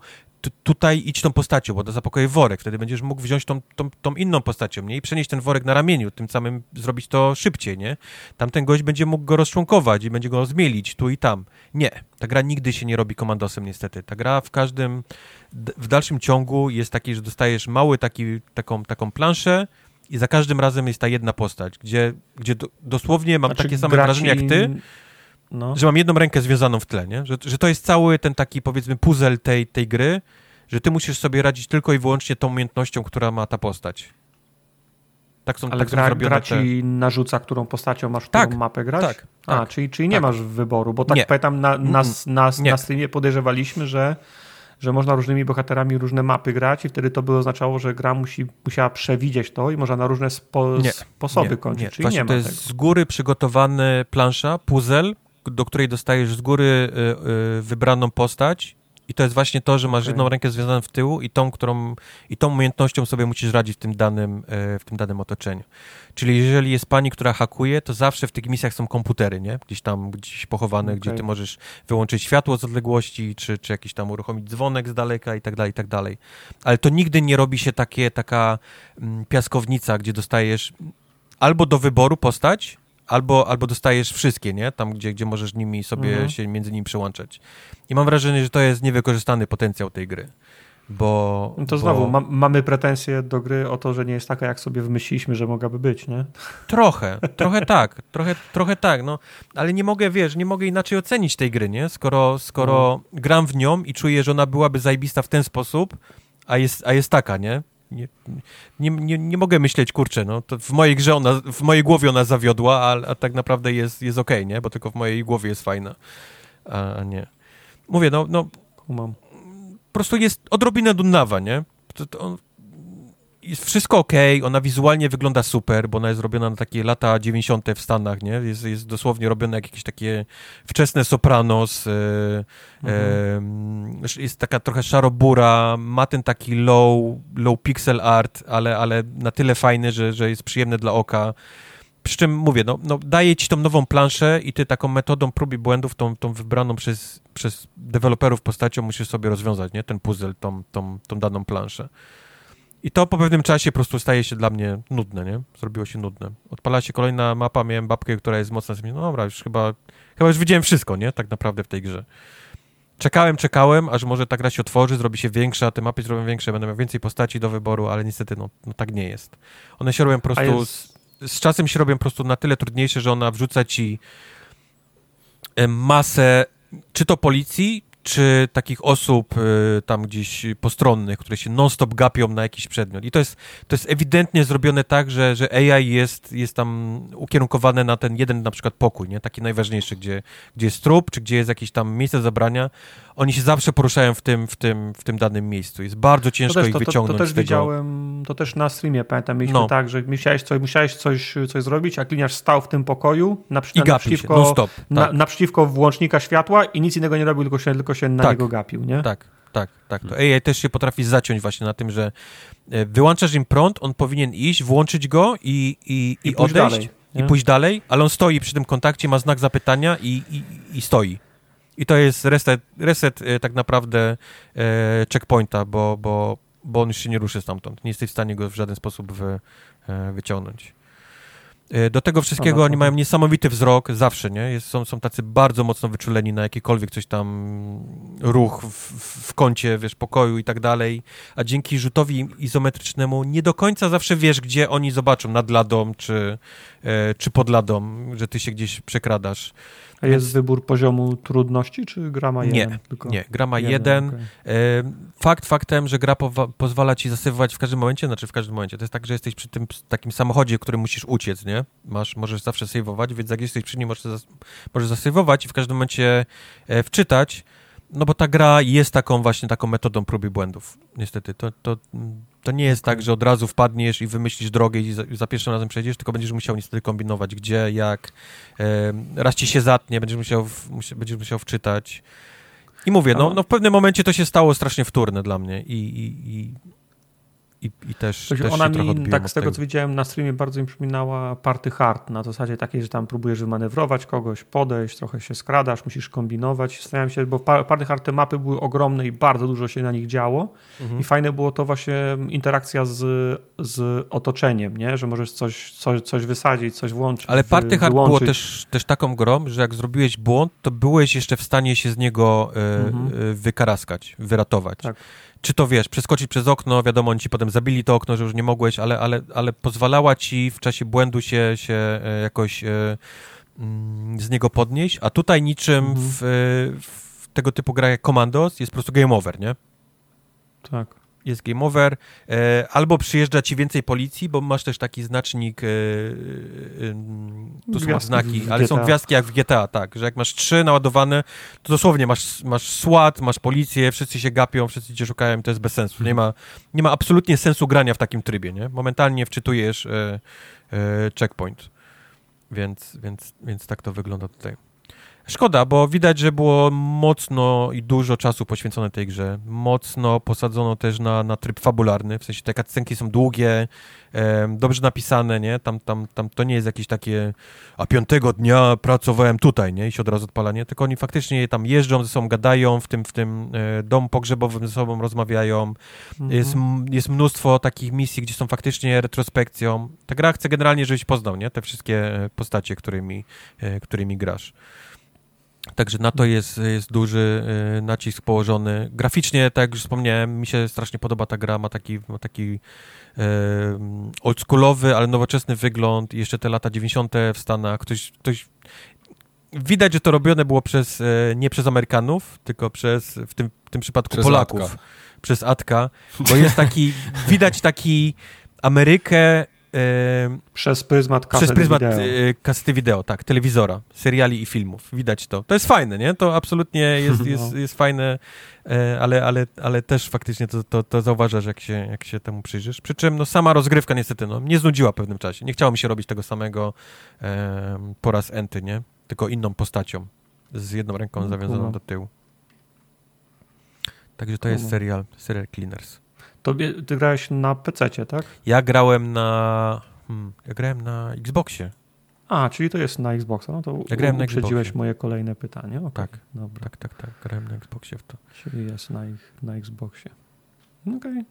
tutaj idź tą postacią, bo to zapokoje worek, wtedy będziesz mógł wziąć tą, tą, tą, inną postacią, nie? I przenieść ten worek na ramieniu, tym samym zrobić to szybciej, nie? Tamten gość będzie mógł go rozczłonkować i będzie go zmielić tu i tam. Nie, ta gra nigdy się nie robi komandosem niestety. Ta gra w każdym, w dalszym ciągu jest taki, że dostajesz mały taki, taką, taką planszę, i za każdym razem jest ta jedna postać, gdzie, gdzie do, dosłownie mam znaczy, takie same graci... wrażenie jak ty, no. że mam jedną rękę związaną w tle, nie? Że, że to jest cały ten taki powiedzmy puzzle tej, tej gry, że ty musisz sobie radzić tylko i wyłącznie tą umiejętnością, która ma ta postać. Tak są, Ale tak gra, gra ci te... narzuca, którą postacią masz tak, którą mapę grać? Tak, A, tak, czyli, czyli nie tak. masz wyboru, bo tak nie. pamiętam na, na, na, na streamie podejrzewaliśmy, że że można różnymi bohaterami różne mapy grać i wtedy to by oznaczało, że gra musi, musiała przewidzieć to i można na różne spo, nie, sposoby nie, kończyć. Nie. Czyli Właśnie nie to jest tego. z góry przygotowany plansza, puzzle, do której dostajesz z góry y, y, wybraną postać i to jest właśnie to, że masz okay. jedną rękę związaną w tyłu i tą, którą, i tą umiejętnością sobie musisz radzić w tym danym, e, w tym danym otoczeniu. Czyli jeżeli jest pani, która hakuje, to zawsze w tych misjach są komputery, nie? Gdzieś tam gdzieś pochowane, okay. gdzie ty możesz wyłączyć światło z odległości, czy, czy jakiś tam uruchomić dzwonek z daleka i tak dalej, i tak dalej. Ale to nigdy nie robi się takie, taka mm, piaskownica, gdzie dostajesz albo do wyboru postać, albo, albo dostajesz wszystkie, nie? Tam, gdzie, gdzie możesz nimi sobie mhm. się między nimi przełączać. I mam wrażenie, że to jest niewykorzystany potencjał tej gry. Bo, no to bo... znowu ma, mamy pretensje do gry o to, że nie jest taka, jak sobie wymyśliliśmy, że mogłaby być, nie? Trochę, [LAUGHS] trochę tak, trochę, trochę tak, no. Ale nie mogę, wiesz, nie mogę inaczej ocenić tej gry, nie? Skoro, skoro no. gram w nią i czuję, że ona byłaby zajebista w ten sposób, a jest, a jest taka, nie? Nie, nie, nie, nie mogę myśleć, kurczę, no, to w mojej grze ona, w mojej głowie ona zawiodła, a, a tak naprawdę jest, jest okej, okay, nie? Bo tylko w mojej głowie jest fajna, a, nie. Mówię, no, no Kumam. po prostu jest odrobinę dunnawa, nie? To, to, jest wszystko ok, ona wizualnie wygląda super, bo ona jest robiona na takie lata 90. w Stanach, nie? Jest, jest dosłownie robione jak jakieś takie wczesne sopranos, e, mhm. e, jest taka trochę szarobura, ma ten taki low, low pixel art, ale, ale na tyle fajny, że, że jest przyjemny dla oka. przy czym mówię, no, no daje ci tą nową planszę i ty taką metodą prób i błędów, tą, tą wybraną przez, przez deweloperów postacią musisz sobie rozwiązać, nie? Ten puzzle, tą, tą, tą daną planszę. I to po pewnym czasie po prostu staje się dla mnie nudne, nie? Zrobiło się nudne. Odpala się kolejna mapa, miałem babkę, która jest mocna, no dobra, już chyba, chyba już widziałem wszystko, nie? Tak naprawdę w tej grze. Czekałem, czekałem, aż może ta gra się otworzy, zrobi się większa, te mapy zrobią większe, będę miał więcej postaci do wyboru, ale niestety, no, no tak nie jest. One się robią po prostu, jest... z, z, czasem się robią po prostu na tyle trudniejsze, że ona wrzuca ci masę, czy to policji, czy takich osób y, tam gdzieś postronnych, które się non-stop gapią na jakiś przedmiot. I to jest, to jest ewidentnie zrobione tak, że, że AI jest, jest tam ukierunkowane na ten jeden na przykład pokój, nie? taki najważniejszy, gdzie, gdzie jest trup, czy gdzie jest jakieś tam miejsce zabrania. Oni się zawsze poruszają w tym, w tym, w tym danym miejscu. Jest bardzo ciężko też, ich to, wyciągnąć to, to też widziałem, to też na streamie, pamiętam, mieliśmy no. tak, że musiałeś coś, musiałeś coś, coś zrobić, a kliniarz stał w tym pokoju naprzy, naprzeciwko, się, tak. na, naprzeciwko włącznika światła i nic innego nie robił, tylko się, tylko się na tak. niego gapił, nie? Tak, tak, tak. To AI też się potrafi zaciąć właśnie na tym, że e, wyłączasz im prąd, on powinien iść, włączyć go i, i, i, I odejść dalej, i pójść dalej, ale on stoi przy tym kontakcie, ma znak zapytania i, i, i stoi. I to jest reset, reset e, tak naprawdę e, checkpointa, bo, bo, bo on już się nie ruszy stamtąd. Nie jesteś w stanie go w żaden sposób wy, e, wyciągnąć. Do tego wszystkiego no, oni mają niesamowity wzrok zawsze, nie? Jest, są, są tacy bardzo mocno wyczuleni na jakikolwiek coś tam ruch w, w kącie, wiesz, pokoju i tak dalej, a dzięki rzutowi izometrycznemu nie do końca zawsze wiesz, gdzie oni zobaczą, nad ladą czy, czy pod ladą, że ty się gdzieś przekradasz. A jest Więc... wybór poziomu trudności, czy gra ma jeden? Nie, tylko nie gra ma jeden. jeden. Okay. Fakt faktem, że gra pozwala ci zasypywać w każdym momencie, znaczy w każdym momencie. To jest tak, że jesteś przy tym takim samochodzie, który musisz uciec, nie? Masz, możesz zawsze saveować, więc jak jesteś przy nim, możesz, zas możesz zasywować i w każdym momencie e, wczytać, no bo ta gra jest taką właśnie taką metodą prób i błędów. Niestety, to, to, to nie jest tak, że od razu wpadniesz i wymyślisz drogę i za, za pierwszym razem przejdziesz, tylko będziesz musiał niestety kombinować, gdzie, jak. E, raz ci się zatnie, będziesz musiał, w, będziesz musiał wczytać. I mówię, no, no w pewnym momencie to się stało strasznie wtórne dla mnie i, i, i i, i też, też ona mi, tak z tego, tego, co widziałem na streamie, bardzo mi przypominała party hard, na zasadzie takiej, że tam próbujesz wymanewrować kogoś, podejść, trochę się skradasz, musisz kombinować. Zastanawiam się, bo party hard te mapy były ogromne i bardzo dużo się na nich działo mhm. i fajne było to właśnie interakcja z, z otoczeniem, nie? że możesz coś, coś, coś wysadzić, coś włączyć. Ale party hard było też, też taką grą, że jak zrobiłeś błąd, to byłeś jeszcze w stanie się z niego y, mhm. y, wykaraskać, wyratować. Tak czy to wiesz, przeskoczyć przez okno, wiadomo, oni ci potem zabili to okno, że już nie mogłeś, ale, ale, ale pozwalała ci w czasie błędu się, się e, jakoś e, mm, z niego podnieść, a tutaj niczym mhm. w, w, tego typu gra jak Commandos jest po prostu game over, nie? Tak jest game over, e, albo przyjeżdża ci więcej policji, bo masz też taki znacznik, e, e, tu są znaki, ale są gwiazdki jak w GTA, tak, że jak masz trzy naładowane, to dosłownie masz, masz SWAT, masz policję, wszyscy się gapią, wszyscy cię szukają, to jest bez sensu. Nie ma, nie ma absolutnie sensu grania w takim trybie, nie? Momentalnie wczytujesz checkpoint. Więc, więc, więc tak to wygląda tutaj. Szkoda, bo widać, że było mocno i dużo czasu poświęcone tej grze. Mocno posadzono też na, na tryb fabularny, w sensie te cutscenki są długie, e, dobrze napisane, nie? Tam, tam, tam to nie jest jakieś takie a piątego dnia pracowałem tutaj, nie? I się od razu odpala, nie? Tylko oni faktycznie tam jeżdżą ze sobą, gadają, w tym, w tym e, domu pogrzebowym ze sobą rozmawiają. Mhm. Jest, jest mnóstwo takich misji, gdzie są faktycznie retrospekcją. Ta gra chce generalnie, żebyś poznał, nie? Te wszystkie postacie, którymi, e, którymi grasz. Także na to jest, jest duży y, nacisk położony. Graficznie, tak jak już wspomniałem, mi się strasznie podoba ta gra, ma taki, ma taki y, oldschoolowy, ale nowoczesny wygląd. Jeszcze te lata 90. w Stanach. Ktoś, ktoś... Widać, że to robione było przez, y, nie przez Amerykanów, tylko przez, w tym, w tym przypadku przez Polaków. Atka. Przez Atka, bo jest taki, widać taki Amerykę przez pryzmat kasety Przez pryzmat wideo. E, kasety wideo, tak, telewizora, seriali i filmów. Widać to. To jest fajne, nie? To absolutnie jest, [LAUGHS] no. jest, jest fajne, e, ale, ale, ale też faktycznie to, to, to zauważasz, jak się, jak się temu przyjrzysz. Przy czym no, sama rozgrywka niestety no, nie znudziła w pewnym czasie. Nie chciało mi się robić tego samego e, po raz enty, nie? Tylko inną postacią, z jedną ręką no, zawiązaną do tyłu. Także to jest serial, serial Cleaners. Tobie, ty grałeś na PC, tak? Ja grałem na. Hmm, ja grałem na Xboxie. A, czyli to jest na Xboxa. No to Ja grałem na uprzedziłeś Xboxie. moje kolejne pytanie. Okej, Tak. Dobra, Tak, tak, tak. Grałem na Xboxie w to. czyli jest na, ich- na Xboxie. Okej.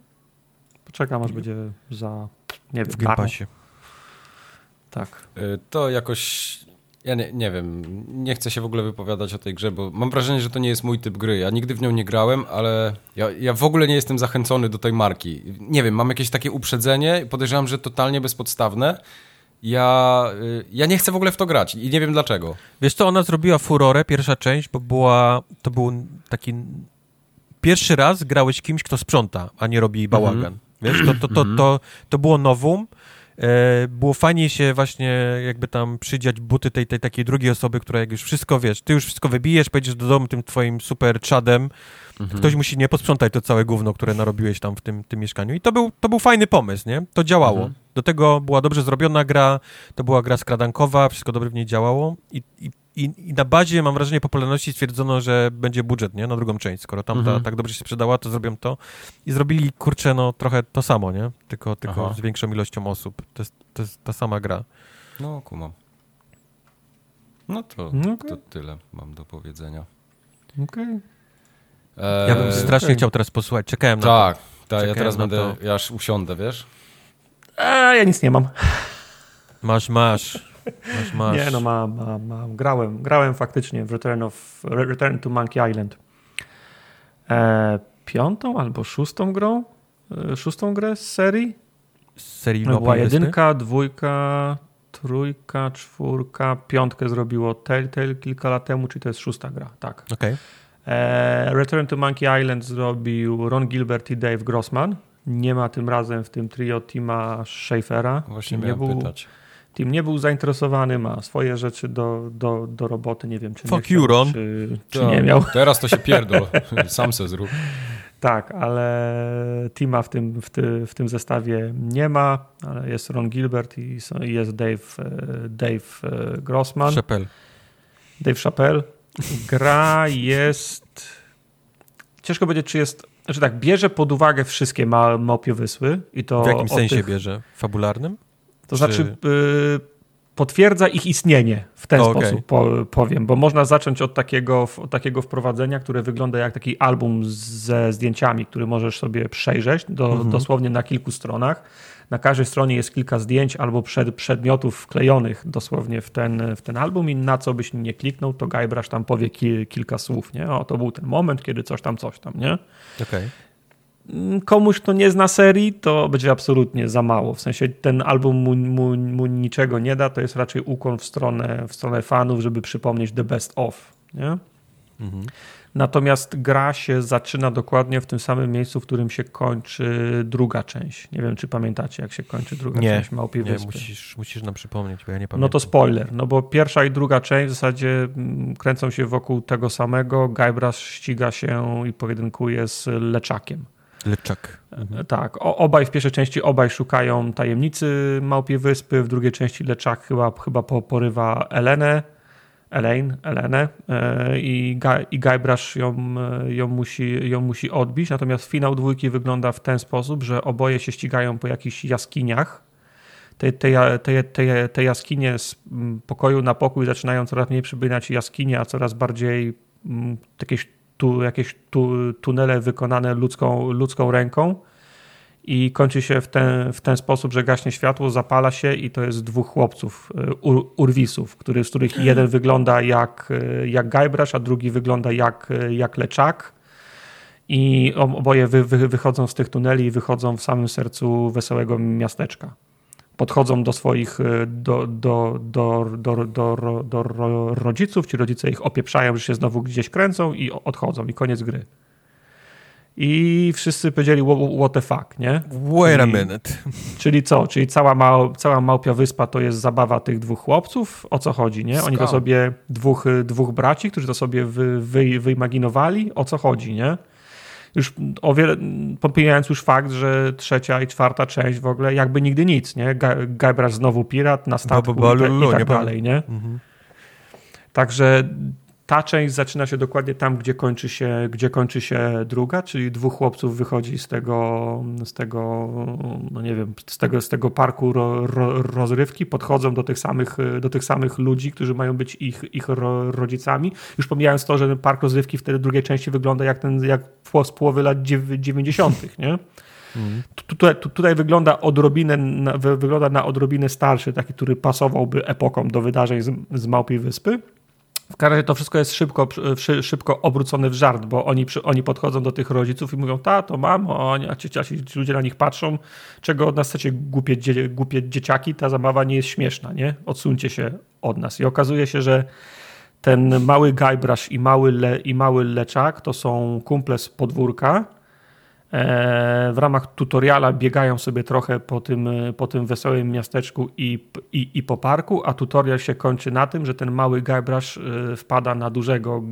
Poczekam, aż będzie za, nie wiem, W Game. Passie. Tak. Y, To jakoś. Ja nie, nie wiem, nie chcę się w ogóle wypowiadać o tej grze, bo mam wrażenie, że to nie jest mój typ gry. Ja nigdy w nią nie grałem, ale ja, ja w ogóle nie jestem zachęcony do tej marki. Nie wiem, mam jakieś takie uprzedzenie, podejrzewam, że totalnie bezpodstawne. Ja, y, ja nie chcę w ogóle w to grać i nie wiem dlaczego. Wiesz co, ona zrobiła furorę, pierwsza część, bo była, to był taki... Pierwszy raz grałeś kimś, kto sprząta, a nie robi bałagan. Wiesz, to, to, to, to, to było nowum. E, było fajnie się właśnie jakby tam przydziać buty tej, tej takiej drugiej osoby, która jak już wszystko, wiesz, ty już wszystko wybijesz, pojedziesz do domu tym twoim super czadem, ktoś musi nie posprzątać to całe gówno, które narobiłeś tam w tym, tym mieszkaniu. I to był, to był fajny pomysł, nie? To działało. Mhm. Do tego była dobrze zrobiona gra, to była gra skradankowa, wszystko dobrze w niej działało i, i, i, i na bazie, mam wrażenie, popularności stwierdzono, że będzie budżet, nie? Na drugą część. Skoro tam Mhm. ta, tak dobrze się sprzedała, to zrobią to. I zrobili, kurczę, no trochę to samo, nie? Tylko, tylko Aha. z większą ilością osób. To jest, to jest ta sama gra. No, kumam. No to, No to tyle mam do powiedzenia. Okej. Eee, Ja bym strasznie okej. chciał teraz posłuchać. Czekałem na Tak, tak, ja teraz będę, to. ja aż usiądę, wiesz? A, ja nic nie mam. to. [LAUGHS] Masz, masz. Masz, masz. Nie, no mam, mam, mam. Grałem, grałem faktycznie w Return, of, Return to Monkey Island. E, piątą albo szóstą grą? E, szóstą grę z serii? Z serii No, była jedynka, dwójka, trójka, czwórka, piątkę zrobiło Telltale kilka lat temu, czyli to jest szósta gra, tak. Okej. E, Return to Monkey Island zrobił Ron Gilbert i Dave Grossman. Nie ma tym razem w tym trio Tima Schafera. Właśnie Tim nie, był, pytać. Tim nie był zainteresowany, ma swoje rzeczy do, do, do roboty. Nie wiem, czy nie Fuck chciał, you, Ron. Czy, czy nie miał. Teraz to się [LAUGHS] pierdol, sam se zrób. Tak, ale Tima w tym, w, ty, w tym zestawie nie ma, ale jest Ron Gilbert i jest Dave, e, Dave e, Grossman. Chappelle. Dave Chappelle. Gra jest. Ciężko powiedzieć, czy jest. Znaczy tak, bierze pod uwagę wszystkie ma, małpie wysły i to. W jakim sensie tych, bierze? Fabularnym? To czy- znaczy potwierdza ich istnienie w ten O, okej. sposób, po, powiem, bo można zacząć od takiego, od takiego wprowadzenia, które wygląda jak taki album ze zdjęciami, który możesz sobie przejrzeć do, Mhm. dosłownie na kilku stronach. Na każdej stronie jest kilka zdjęć albo przed, przedmiotów wklejonych dosłownie w ten, w ten album i na co byś nie kliknął, to Guybrush tam powie ki, kilka słów, nie? O, to był ten moment, kiedy coś tam, coś tam, nie? Okej. Mm, komuś, kto nie zna serii, to będzie absolutnie za mało. W sensie ten album mu, mu, mu niczego nie da, to jest raczej ukłon w stronę, w stronę fanów, żeby przypomnieć the best of. Nie? Mhm. Natomiast gra się zaczyna dokładnie w tym samym miejscu, w którym się kończy druga część. Nie wiem, czy pamiętacie, jak się kończy druga Nie, część Małpiej Nie, Wyspy. musisz, musisz nam przypomnieć, bo ja nie pamiętam. No to spoiler, no bo pierwsza i druga część w zasadzie mm, kręcą się wokół tego samego. Guybrush ściga się i pojedynkuje z Leczakiem. Leczak. E, Tak, obaj w pierwszej części obaj szukają tajemnicy Małpiej Wyspy, w drugiej części Leczak chyba, chyba po- porywa Elenę, Elaine, Elenę e, i, Ga, i Guybrush ją, e, ją, musi, ją musi odbić, natomiast finał dwójki wygląda w ten sposób, że oboje się ścigają po jakichś jaskiniach, te, te, te, te, te jaskinie z mm, pokoju na pokój zaczynają coraz mniej przypominać jaskinie, a coraz bardziej mm, jakieś, tu, jakieś tu, tunele wykonane ludzką, ludzką ręką i kończy się w ten, w ten sposób, że gaśnie światło, zapala się i to jest dwóch chłopców, y, ur, urwisów, który, z których jeden wygląda jak, y, jak Guybrush, a drugi wygląda jak, y, jak Leczak. I oboje wy, wy, wychodzą z tych tuneli i wychodzą w samym sercu wesołego miasteczka podchodzą do swoich, do, do, do, do, do, do, do ro- rodziców, ci rodzice ich opieprzają, że się znowu gdzieś kręcą i odchodzą i koniec gry. I wszyscy powiedzieli "Wha- what the fuck, nie? Wait a I- minute. Czyli co? Czyli cała, mał, cała Małpia Wyspa to jest zabawa tych dwóch chłopców? O co chodzi, nie? Oni to sobie, dwóch, dwóch braci, którzy to sobie wy, wy, wyimaginowali? O co chodzi, nie? Już o wiele, pomijając już fakt, że trzecia i czwarta część w ogóle jakby nigdy nic, nie? Guybrush znowu pirat na statku Ba, ba, ba, i, ta, lulu, i tak dalej, nie? Mhm. Także ta część zaczyna się dokładnie tam, gdzie kończy się, gdzie kończy się druga, czyli dwóch chłopców wychodzi z tego, z tego no nie wiem, z tego, z tego parku ro, ro, rozrywki, podchodzą do tych, samych, do tych samych ludzi, którzy mają być ich, ich ro, rodzicami. Już pomijając to, że ten park rozrywki wtedy drugiej części wygląda jak ten, jak z połowy lat 90., nie? Mhm. Tutaj, tutaj, wygląda odrobinę, wygląda na odrobinę starszy, taki, który pasowałby epoką do wydarzeń z, z Małpiej Wyspy. W każdym to wszystko jest szybko, szybko obrócone w żart, bo oni, oni podchodzą do tych rodziców i mówią, tato, mamo, a ci, ci ludzie na nich patrzą, czego od nas chcecie głupie, głupie dzieciaki, ta zabawa nie jest śmieszna, nie? Odsuńcie się od nas. I okazuje się, że ten mały Guybrush i mały, Le, i mały Leczak to są kumple z podwórka, w ramach tutoriala biegają sobie trochę po tym, po tym wesołym miasteczku i, i, i po parku, a tutorial się kończy na tym, że ten mały Guybrush e, wpada na dużego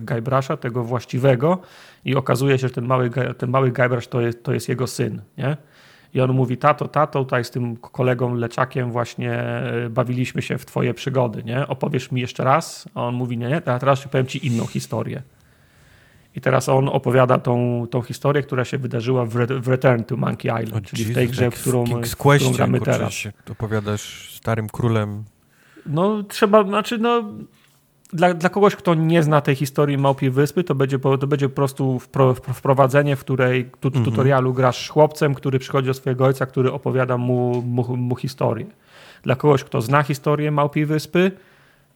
Guybrush'a, tego właściwego i okazuje się, że ten mały, ten mały Guybrush to jest, to jest jego syn, nie? I on mówi, tato, tato, tutaj z tym kolegą Leczakiem właśnie e, bawiliśmy się w twoje przygody, nie? Opowiesz mi jeszcze raz? A on mówi, nie, nie, teraz powiem ci inną historię. I teraz on opowiada tą, tą historię, która się wydarzyła w, w Return to Monkey Island, o, czyli w tej grze, tak którą, w którą gramy teraz. Się opowiadasz starym królem. No trzeba, znaczy no dla, dla kogoś, kto nie zna tej historii Małpiej Wyspy, to będzie, to będzie po prostu wprowadzenie, w której tu, mhm. tutorialu grasz chłopcem, który przychodzi do swojego ojca, który opowiada mu, mu, mu historię. Dla kogoś, kto zna historię Małpiej Wyspy,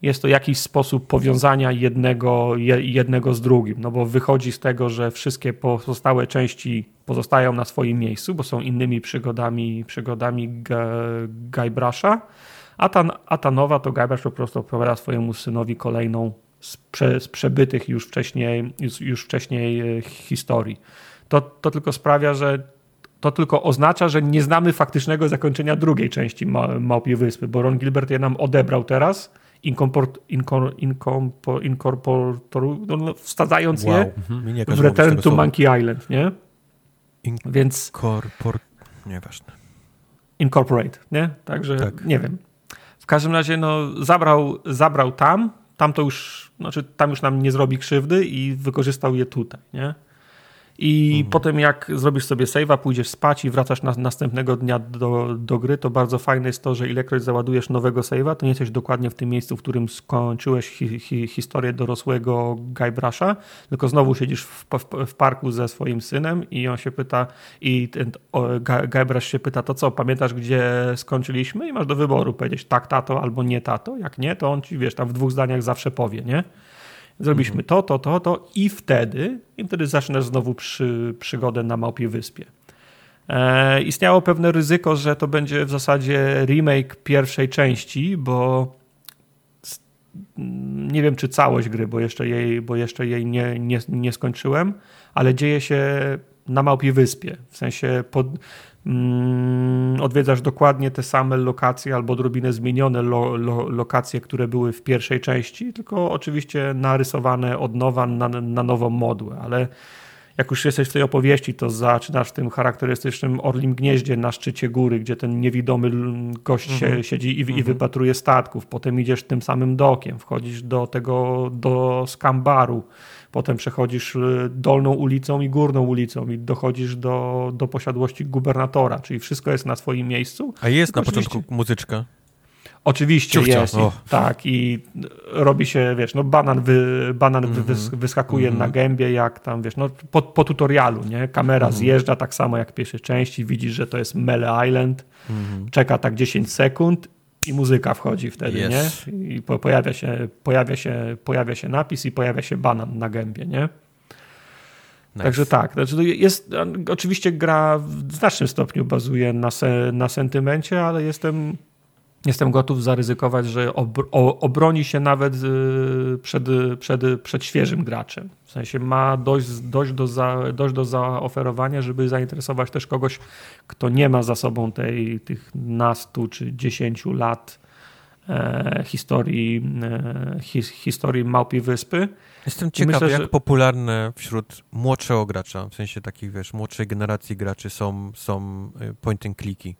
jest to jakiś sposób powiązania jednego, jednego z drugim, no bo wychodzi z tego, że wszystkie pozostałe części pozostają na swoim miejscu, bo są innymi przygodami, przygodami Guybrush'a, a ta, a ta nowa to Guybrush po prostu opowiada swojemu synowi kolejną z, prze, z przebytych już wcześniej, już, już wcześniej e, historii. To, to tylko sprawia, że to tylko oznacza, że nie znamy faktycznego zakończenia drugiej części Małpiej Wyspy, bo Ron Gilbert je nam odebrał teraz inkorporu, no, wsadzając wow. je mhm. w Return to Monkey Island, nie? Więc... Incorpor... Nieważne. Incorporate, nie? Także tak. nie wiem. W każdym razie no, zabrał, zabrał tam, tam to już, znaczy tam już nam nie zrobi krzywdy i wykorzystał je tutaj, nie? I mhm. potem jak zrobisz sobie save'a, pójdziesz spać i wracasz na, następnego dnia do, do gry, to bardzo fajne jest to, że ilekroć załadujesz nowego save'a, to nie jesteś dokładnie w tym miejscu, w którym skończyłeś hi, hi, historię dorosłego Guybrush'a, tylko znowu siedzisz w, w, w, parku ze swoim synem i on się pyta, i ten Guybrush się pyta, to co, pamiętasz gdzie skończyliśmy? I masz do wyboru powiedzieć tak tato albo nie tato. Jak nie, to on ci, wiesz, tam w dwóch zdaniach zawsze powie, nie? Zrobiliśmy mhm. to, to, to, to i wtedy, i wtedy zaczynasz znowu przy, przygodę na Małpiej Wyspie. E, istniało pewne ryzyko, że to będzie w zasadzie remake pierwszej części, bo nie wiem czy całość gry, bo jeszcze jej, bo jeszcze jej nie, nie, nie skończyłem, ale dzieje się na Małpiej Wyspie. W sensie pod, odwiedzasz dokładnie te same lokacje albo odrobinę zmienione lo, lo, lokacje, które były w pierwszej części, tylko oczywiście narysowane od nowa na, na nową modłę, ale jak już jesteś w tej opowieści, to zaczynasz w tym charakterystycznym orlim gnieździe na szczycie góry, gdzie ten niewidomy gość mhm. siedzi i, i mhm. wypatruje statków. Potem idziesz tym samym dokiem, wchodzisz do tego, do skambaru, potem przechodzisz y, dolną ulicą i górną ulicą i dochodzisz do, do posiadłości gubernatora, czyli wszystko jest na swoim miejscu. A jest na początku muzyczka? Oczywiście Ciuchcia. jest. Oh. Tak, i robi się, wiesz, no banan, wy, banan mm -hmm. wys, wyskakuje mm -hmm. na gębie, jak tam, wiesz, no po, po tutorialu, nie? Kamera mm -hmm. zjeżdża tak samo jak w pierwszej części, widzisz, że to jest Mele Island, mhm. czeka tak 10 sekund i muzyka wchodzi wtedy, yes. nie? I po, pojawia, się, pojawia, się, pojawia się napis i pojawia się banan na gębie, nie? Nice. Także tak, znaczy jest, oczywiście gra w znacznym stopniu bazuje na, se, na sentymencie, ale jestem jestem gotów zaryzykować, że obroni się nawet y, przed, przed, przed świeżym graczem. W sensie ma dość, dość, do za, dość do zaoferowania, żeby zainteresować też kogoś, kto nie ma za sobą tej, tych nastu czy dziesięciu lat e, historii, e, his, historii Małpiej Wyspy. Jestem ciekaw, myślę, jak że... popularne wśród młodszego gracza, w sensie takich, wiesz, młodszej generacji graczy są, są y, point and clicki.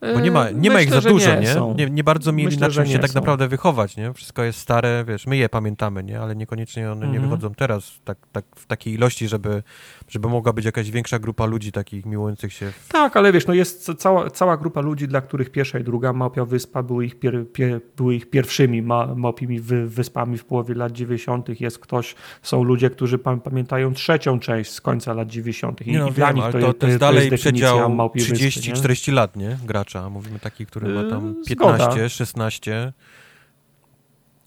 Bo nie ma, nie ma ich Myślę, za dużo, nie nie? Nie, nie bardzo mieli Myślę, na czym się tak są. naprawdę wychować, nie? Wszystko jest stare, wiesz, my je pamiętamy, nie? Ale niekoniecznie one nie Mhm. wychodzą teraz tak, tak, w takiej ilości, żeby, żeby mogła być jakaś większa grupa ludzi takich miłujących się. W... Tak, ale wiesz, no jest ca- cała, cała grupa ludzi, dla których pierwsza i druga Małpia Wyspa były ich, pier, pie, były ich pierwszymi ma, małpimi wy, wyspami w połowie lat 90. Jest ktoś, są ludzie, którzy pam, pamiętają trzecią część z końca lat 90. I, no, i dla nich to, to, jest- to jest dalej przedział Małpiej Wyspy, nie? 30-40 lat, nie? Gracza. Mówimy taki, który ma tam Yy, 15, zgoda. 16.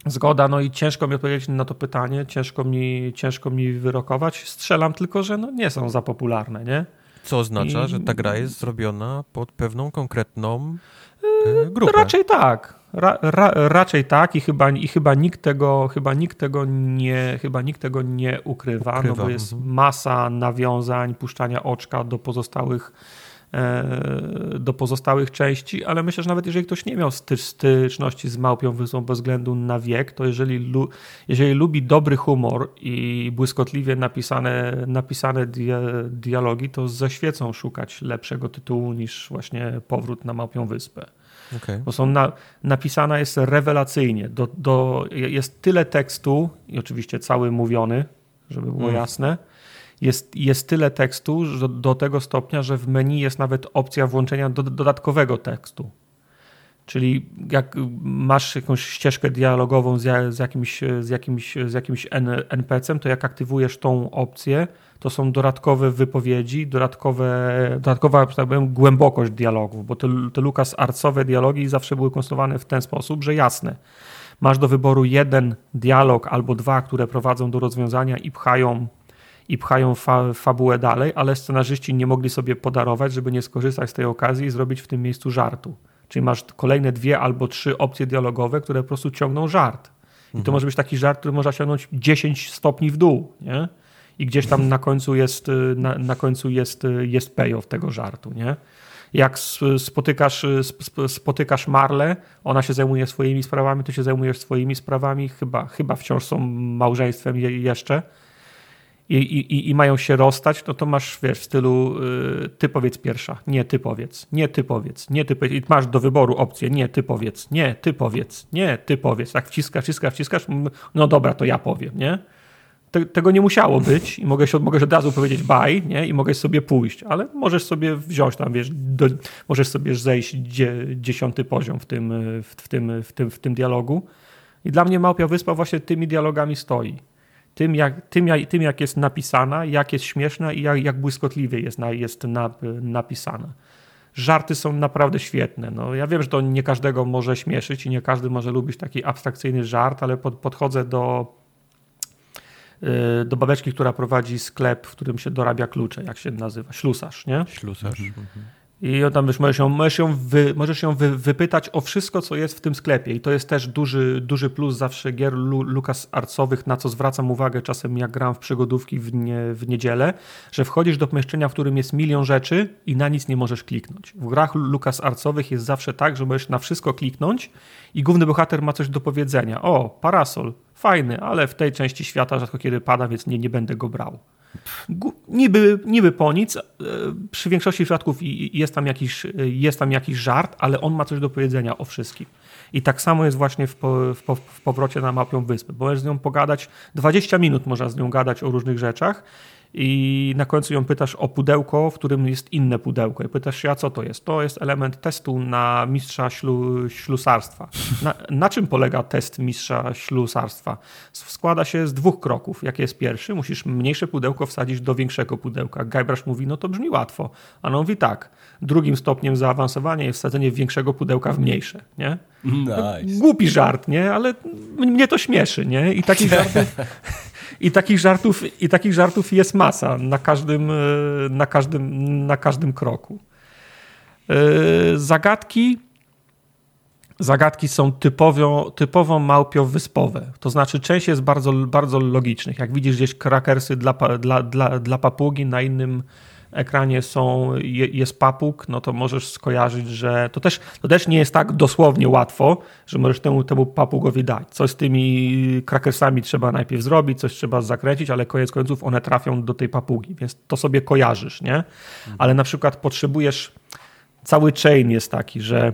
Zgoda, no i ciężko mi odpowiedzieć na to pytanie, ciężko mi, ciężko mi wyrokować. Strzelam tylko, że no nie są za popularne, nie? Co oznacza, I- że ta gra jest zrobiona pod pewną konkretną e, grupę. Raczej tak. Ra, ra, raczej tak i chyba, i chyba nikt tego, chyba nikt tego nie, chyba nikt tego nie ukrywa, Ukrywa, no bo jest mhm. masa nawiązań, puszczania oczka do pozostałych do pozostałych części, ale myślę, że nawet jeżeli ktoś nie miał sty, styczności z Małpią Wyspą bez względu na wiek, to jeżeli, lu, jeżeli lubi dobry humor i błyskotliwie napisane, napisane dia, dialogi, to ze świecą szukać lepszego tytułu niż właśnie Powrót na Małpią Wyspę Okej. bo są na, napisana jest rewelacyjnie. Do, do, jest tyle tekstu, i oczywiście cały mówiony, żeby było Mm. jasne. Jest, jest tyle tekstu że do tego stopnia, że w menu jest nawet opcja włączenia do, dodatkowego tekstu. Czyli jak masz jakąś ścieżkę dialogową z, z jakimś, z jakimś, z jakimś NPC-em, to jak aktywujesz tą opcję, to są dodatkowe wypowiedzi, dodatkowe, dodatkowa tak powiem, głębokość dialogów, bo te, te Lukas Arcowe dialogi zawsze były konstruowane w ten sposób, że jasne, masz do wyboru jeden dialog albo dwa, które prowadzą do rozwiązania i pchają i pchają fa fabułę dalej, ale scenarzyści nie mogli sobie podarować, żeby nie skorzystać z tej okazji i zrobić w tym miejscu żartu. Czyli masz kolejne dwie albo trzy opcje dialogowe, które po prostu ciągną żart. I to może być taki żart, który można ciągnąć 10 stopni w dół, nie? I gdzieś tam na końcu jest, y, na, na końcu jest, y, jest payoff tego żartu, nie? Jak spotykasz, y, sp- sp- spotykasz Marlę, ona się zajmuje swoimi sprawami, ty się zajmujesz swoimi sprawami, chyba, chyba wciąż są małżeństwem je, jeszcze i, i, i mają się rozstać, no to masz, wiesz, w stylu y, ty powiedz pierwsza, nie ty powiedz, nie ty powiedz, nie ty powiedz. I masz do wyboru opcję, nie ty powiedz, nie ty powiedz, nie ty powiedz. Tak wciskasz, wciskasz, wciskasz, no dobra, to ja powiem, nie? Te, tego nie musiało być i mogę, się, mogę od razu powiedzieć bye, nie? I mogę sobie pójść, ale możesz sobie wziąć tam, wiesz, do, możesz sobie zejść dzie, dziesiąty poziom w tym, w, w, tym, w, tym, w tym dialogu. I dla mnie Małpia Wyspa właśnie tymi dialogami stoi tym jak, tym, jak, tym, jak jest napisana, jak jest śmieszna i jak, jak błyskotliwie jest, na, jest na, napisana. Żarty są naprawdę świetne. No, ja wiem, że to nie każdego może śmieszyć i nie każdy może lubić taki abstrakcyjny żart, ale pod, podchodzę do, yy, do babeczki, która prowadzi sklep, w którym się dorabia klucze, jak się nazywa, ślusarz, nie? Ślusarz. Mhm. I tam wiesz, możesz ją, możesz ją, wy, możesz ją wy, wypytać o wszystko, co jest w tym sklepie. I to jest też duży, duży plus zawsze gier Lu, Arcowych, na co zwracam uwagę czasem jak gram w przygodówki w, nie, w niedzielę, że wchodzisz do pomieszczenia, w którym jest milion rzeczy i na nic nie możesz kliknąć. W grach Lukas Arcowych jest zawsze tak, że możesz na wszystko kliknąć i główny bohater ma coś do powiedzenia. O, parasol, fajny, ale w tej części świata rzadko kiedy pada, więc nie, nie będę go brał. Niby, niby po nic. e, Przy większości przypadków jest tam, jakiś, e, jest tam jakiś żart, ale on ma coś do powiedzenia o wszystkim. I tak samo jest właśnie w, po, w, w powrocie na Małpią Wyspę. Bo możesz z nią pogadać, 20 minut można z nią gadać o różnych rzeczach i na końcu ją pytasz o pudełko, w którym jest inne pudełko. I pytasz się, a co to jest? To jest element testu na mistrza ślu, ślusarstwa. Na, na czym polega test mistrza ślusarstwa? Składa się z dwóch kroków. Jaki jest pierwszy? Musisz mniejsze pudełko wsadzić do większego pudełka. Gajbrasz mówi, no to brzmi łatwo. A on mówi tak. Drugim stopniem zaawansowania jest wsadzenie większego pudełka w mniejsze. Nie? Nice. Głupi żart, nie? Ale mnie to śmieszy, nie? I takich [LAUGHS] żartów, i takich żartów, i takich żartów jest masa na każdym, e, na każdym, na każdym kroku. E, Zagadki Zagadki są typowo, typowo małpio-wyspowe. To znaczy, część jest bardzo, bardzo logicznych. Jak widzisz gdzieś krakersy dla, dla, dla, dla papugi, na innym ekranie są, je, jest papug, no to możesz skojarzyć, że to też, to też nie jest tak dosłownie łatwo, że możesz temu, temu papugowi dać. Coś z tymi krakersami trzeba najpierw zrobić, coś trzeba zakręcić, ale koniec końców one trafią do tej papugi, więc to sobie kojarzysz, nie? Ale na przykład potrzebujesz cały chain jest taki, że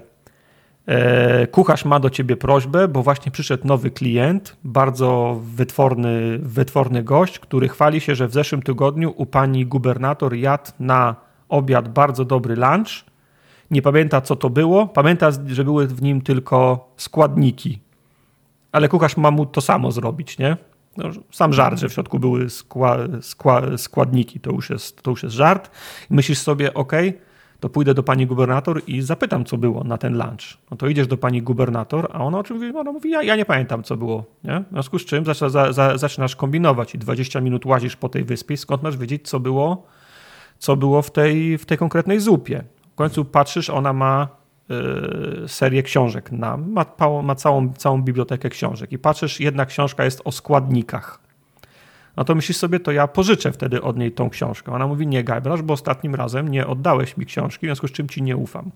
kucharz ma do ciebie prośbę, bo właśnie przyszedł nowy klient, bardzo wytworny, wytworny gość, który chwali się, że w zeszłym tygodniu u pani gubernator jadł na obiad bardzo dobry lunch. Nie pamięta, co to było. Pamięta, że były w nim tylko składniki. Ale kucharz ma mu to samo zrobić, nie? No, sam żart, że w środku były skła, skła, składniki, to już, jest, to już jest żart. Myślisz sobie, ok, to pójdę do pani gubernator i zapytam, co było na ten lunch. No to idziesz do pani gubernator, a ona oczywiście ona mówi, ja, ja nie pamiętam, co było. Nie? W związku z czym zaczynasz, za, za, zaczynasz kombinować i 20 minut łazisz po tej wyspie, skąd masz wiedzieć, co było, co było w tej, w tej konkretnej zupie. W końcu patrzysz, ona ma y, serię książek, na, ma, ma całą, całą bibliotekę książek i patrzysz, jedna książka jest o składnikach. No to myślisz sobie, to ja pożyczę wtedy od niej tą książkę. Ona mówi, nie Gajbrasz, bo ostatnim razem nie oddałeś mi książki, w związku z czym ci nie ufam.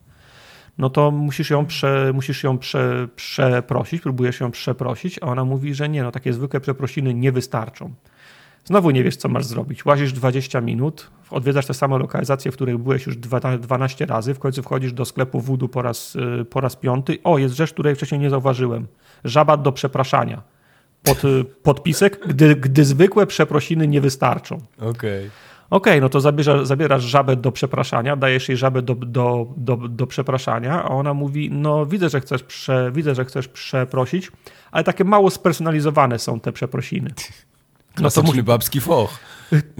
No to musisz ją, prze, musisz ją prze, przeprosić, próbujesz ją przeprosić, a ona mówi, że nie, no takie zwykłe przeprosiny nie wystarczą. Znowu nie wiesz, co masz zrobić. Łazisz 20 minut, odwiedzasz te same lokalizacje, w których byłeś już 12 razy, w końcu wchodzisz do sklepu Voodoo po raz, y, po raz piąty. O, jest rzecz, której wcześniej nie zauważyłem. Żabat do przepraszania. Pod, y, podpisek, gdy, gdy zwykłe przeprosiny nie wystarczą. Okej. Okay. Okej, okay, no to zabierasz, zabierasz żabę do przepraszania, dajesz jej żabę do, do, do, do przepraszania, a ona mówi, no widzę, że chcesz prze, widzę, że chcesz przeprosić, ale takie mało spersonalizowane są te przeprosiny. [LAUGHS] No to mówi babski foch.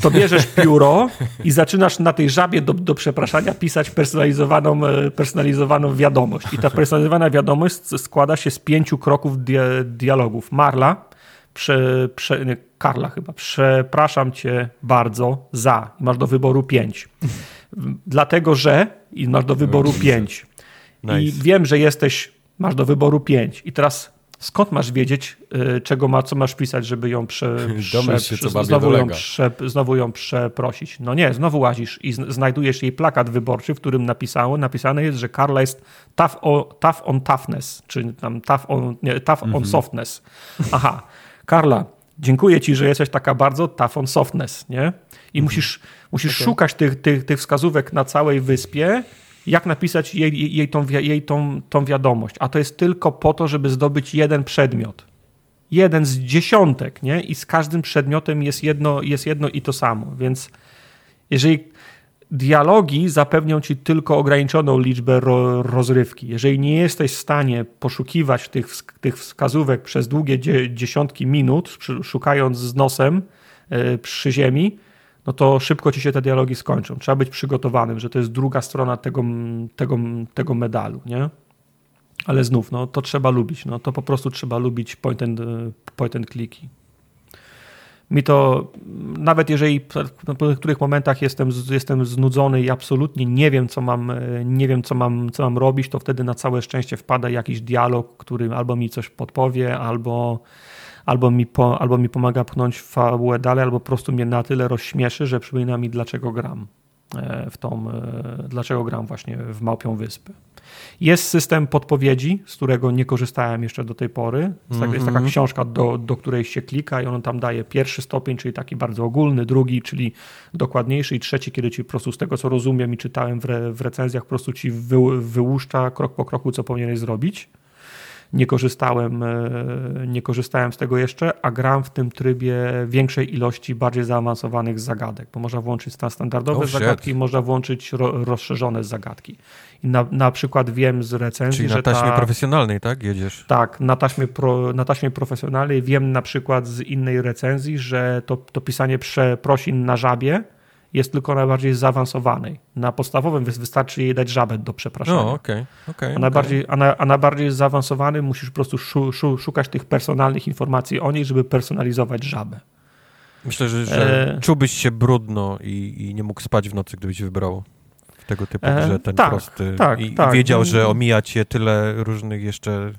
To bierzesz [LAUGHS] pióro i zaczynasz na tej żabie do, do przepraszania pisać personalizowaną, e, personalizowaną wiadomość. I ta [LAUGHS] personalizowana wiadomość składa się z pięciu kroków dia dialogów. Marla, prze, prze, nie, Karla chyba, przepraszam cię bardzo za. Masz do wyboru pięć. Dlatego, że i masz do wyboru pięć. Nice. I wiem, że jesteś, masz do wyboru pięć. I teraz skąd masz wiedzieć, y, czego ma, co masz pisać, żeby ją prze, [LAUGHS] prze, się, prze znowu, ją prze, znowu ją przeprosić? No nie, znowu łazisz i znajdujesz jej plakat wyborczy, w którym napisało, napisane jest, że Karla jest tough, o, tough on toughness, czy tam tough on, nie, tough on mhm. softness. Aha, Karla, dziękuję ci, że jesteś taka bardzo tough on softness, nie? I mhm. musisz, musisz okay. szukać tych, tych, tych wskazówek na całej wyspie jak napisać jej, jej, tą, jej tą, tą wiadomość. A to jest tylko po to, żeby zdobyć jeden przedmiot. Jeden z dziesiątek, nie? I z każdym przedmiotem jest jedno, jest jedno i to samo. Więc jeżeli dialogi zapewnią ci tylko ograniczoną liczbę ro, rozrywki, jeżeli nie jesteś w stanie poszukiwać tych, tych wskazówek przez długie dziesiątki minut, szukając z nosem yy, przy ziemi, no to szybko ci się te dialogi skończą. Trzeba być przygotowanym, że to jest druga strona tego, tego, tego medalu, nie? Ale znów, no to trzeba lubić, no to po prostu trzeba lubić point and, point and. Mi to, nawet jeżeli w niektórych momentach jestem, jestem znudzony i absolutnie nie wiem, co mam, nie wiem, co mam, co mam robić, to wtedy na całe szczęście wpada jakiś dialog, który albo mi coś podpowie, albo albo mi, po, albo mi pomaga pchnąć fabułę dalej, albo po prostu mnie na tyle rozśmieszy, że przypomina mi, dlaczego gram e, w tą, e, dlaczego gram właśnie w Małpią Wyspę. Jest system podpowiedzi, z którego nie korzystałem jeszcze do tej pory. Jest, mm -hmm. jest taka mhm. książka, do, do której się klika i on tam daje pierwszy stopień, czyli taki bardzo ogólny, drugi, czyli dokładniejszy i trzeci, kiedy ci po prostu z tego, co rozumiem i czytałem w, re, w recenzjach, po prostu ci wy, wyłuszcza krok po kroku, co powinieneś zrobić nie korzystałem, e, nie korzystałem z tego jeszcze, a gram w tym trybie większej ilości bardziej zaawansowanych zagadek, bo można włączyć standardowe oh, zagadki i można włączyć ro, rozszerzone zagadki. I na, na przykład wiem z recenzji, Czyli że na taśmie ta, profesjonalnej, tak? Jedziesz? Tak, na taśmie, pro, na taśmie profesjonalnej wiem na przykład z innej recenzji, że to, to pisanie przeprosin na żabie jest tylko najbardziej zaawansowanej. Na podstawowym wystarczy jej dać żabę do przepraszania. No, okay, okay, a, najbardziej, okay. a, na, a zaawansowany musisz po prostu szu, szu, szukać tych personalnych informacji o niej, żeby personalizować żabę. Myślę, że, że e... czułbyś się brudno i, i, nie mógł spać w nocy, gdybyś wybrał tego typu, e... że ten tak, prosty tak, i, tak. wiedział, że omija cię tyle różnych jeszcze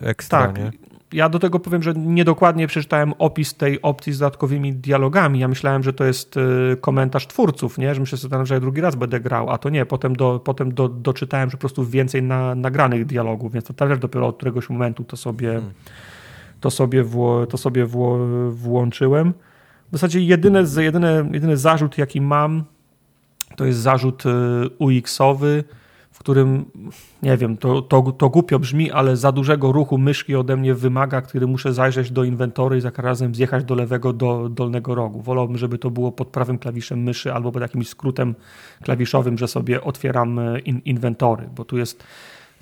ekstra, tak. nie? Ja do tego powiem, że niedokładnie przeczytałem opis tej opcji z dodatkowymi dialogami. Ja myślałem, że to jest y, komentarz twórców, nie? że myślę sobie, że ja drugi raz będę grał, a to nie. Potem, do, potem do, doczytałem, że po prostu więcej na, nagranych dialogów, więc to też dopiero od któregoś momentu to sobie, hmm. to sobie, wło, to sobie wło, włączyłem. W zasadzie jedyny, jedyny, jedyny zarzut, jaki mam, to jest zarzut y, UX-owy, w którym, nie wiem, to, to, to głupio brzmi, ale za dużego ruchu myszki ode mnie wymaga, który muszę zajrzeć do inwentory i za razem zjechać do lewego, do dolnego rogu. Wolałbym, żeby to było pod prawym klawiszem myszy albo pod jakimś skrótem klawiszowym, że sobie otwieram e, in, inwentory, bo tu jest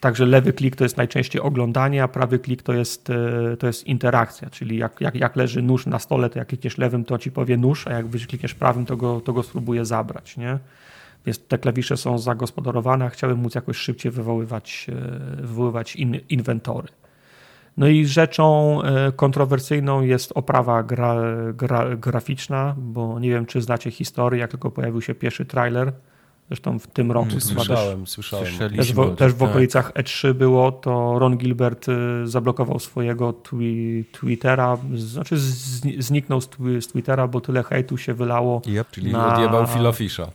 Także lewy klik to jest najczęściej oglądanie, a prawy klik to jest, e, to jest interakcja, czyli jak, jak, jak leży nóż na stole, to jak klikniesz lewym, to ci powie nóż, a jak klikniesz prawym, to go, to go zabrać. Nie? Więc te klawisze są zagospodarowane, a chciałem móc jakoś szybciej wywoływać, e, wywoływać in, inwentory. No i rzeczą e, kontrowersyjną jest oprawa gra, gra, graficzna, bo nie wiem, czy znacie historię, jak tylko pojawił się pierwszy trailer, Zresztą w tym roku mm, słyszałem, też, słyszałem. Też w, też w tak. okolicach E3 było, to Ron Gilbert zablokował swojego twi Twittera, znaczy zniknął z, z, Twittera, bo tyle hejtu się wylało. Yep, czyli na... odjebał Phila Fisha.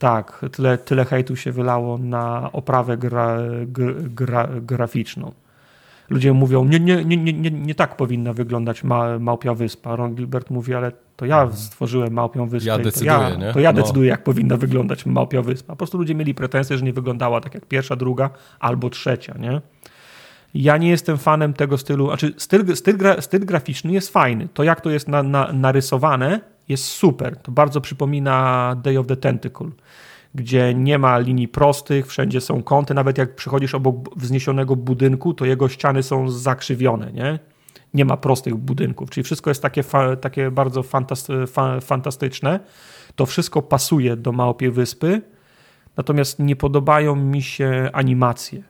Tak, tyle, tyle hejtu się wylało na oprawę gra, gra, graficzną. Ludzie mówią, nie, nie, nie, nie, nie tak powinna wyglądać ma, Małpia Wyspa. Ron Gilbert mówi, ale to ja mhm. stworzyłem Małpią Wyspę. Ja decyduję, to ja, nie? To ja no. decyduję, jak powinna wyglądać Małpia Wyspa. Po prostu ludzie mieli pretensje, że nie wyglądała tak jak pierwsza, druga albo trzecia, nie? Ja nie jestem fanem tego stylu, znaczy styl, styl, gra, styl graficzny jest fajny. To jak to jest na, na, narysowane jest super. To bardzo przypomina Day of the Tentacle gdzie nie ma linii prostych, wszędzie są kąty, nawet jak przychodzisz obok wzniesionego budynku, to jego ściany są zakrzywione, nie? Nie ma prostych budynków, czyli wszystko jest takie, takie bardzo fantasty, fa, fantastyczne. To wszystko pasuje do Małpiej Wyspy, natomiast nie podobają mi się animacje,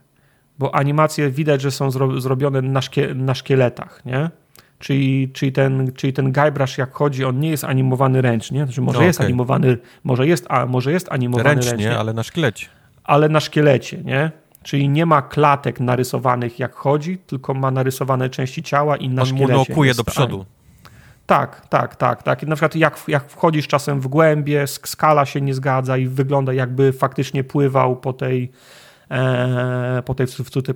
bo animacje widać, że są zro, zrobione na, szkie, na szkieletach, nie? Czyli, czyli, ten, czyli ten Guybrush jak chodzi, on nie jest animowany ręcznie, znaczy może no, jest animowany, może jest, a może jest animowany ręcznie, ręcznie, ale na szkielecie. Ale na szkielecie, nie? Czyli nie ma klatek narysowanych jak chodzi, tylko ma narysowane części ciała i na on szkielecie. On mu do przodu. Tak, tak, tak, tak. Na przykład jak, jak wchodzisz czasem w głębie, skala się nie zgadza i wygląda jakby faktycznie pływał po tej, po tej,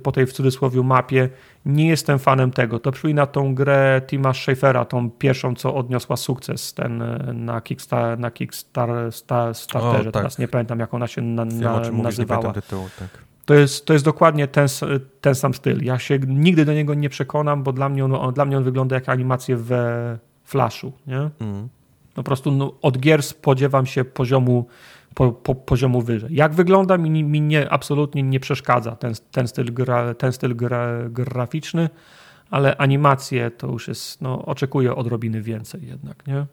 po tej w cudzysłowie mapie. Nie jestem fanem tego. To przypomina tą grę Tima Schafera, tą pierwszą, co odniosła sukces ten e, na Kickstar, na Kickstarterze. Tak. Teraz nie pamiętam, jak ona się na, na, Wiem, nazywała. Tytułu, tak. To jest, to jest dokładnie ten, ten sam styl. Ja się nigdy do niego nie przekonam, bo dla mnie on, dla mnie on wygląda jak animacje we Flashu. Nie? Mm. Po prostu no, od gier spodziewam się poziomu po, po, poziomu wyżej. Jak wygląda, mi, mi nie, absolutnie nie przeszkadza ten, ten styl, gra, ten styl gra, graficzny, ale animacje to już jest, no, oczekuję odrobiny więcej jednak, nie?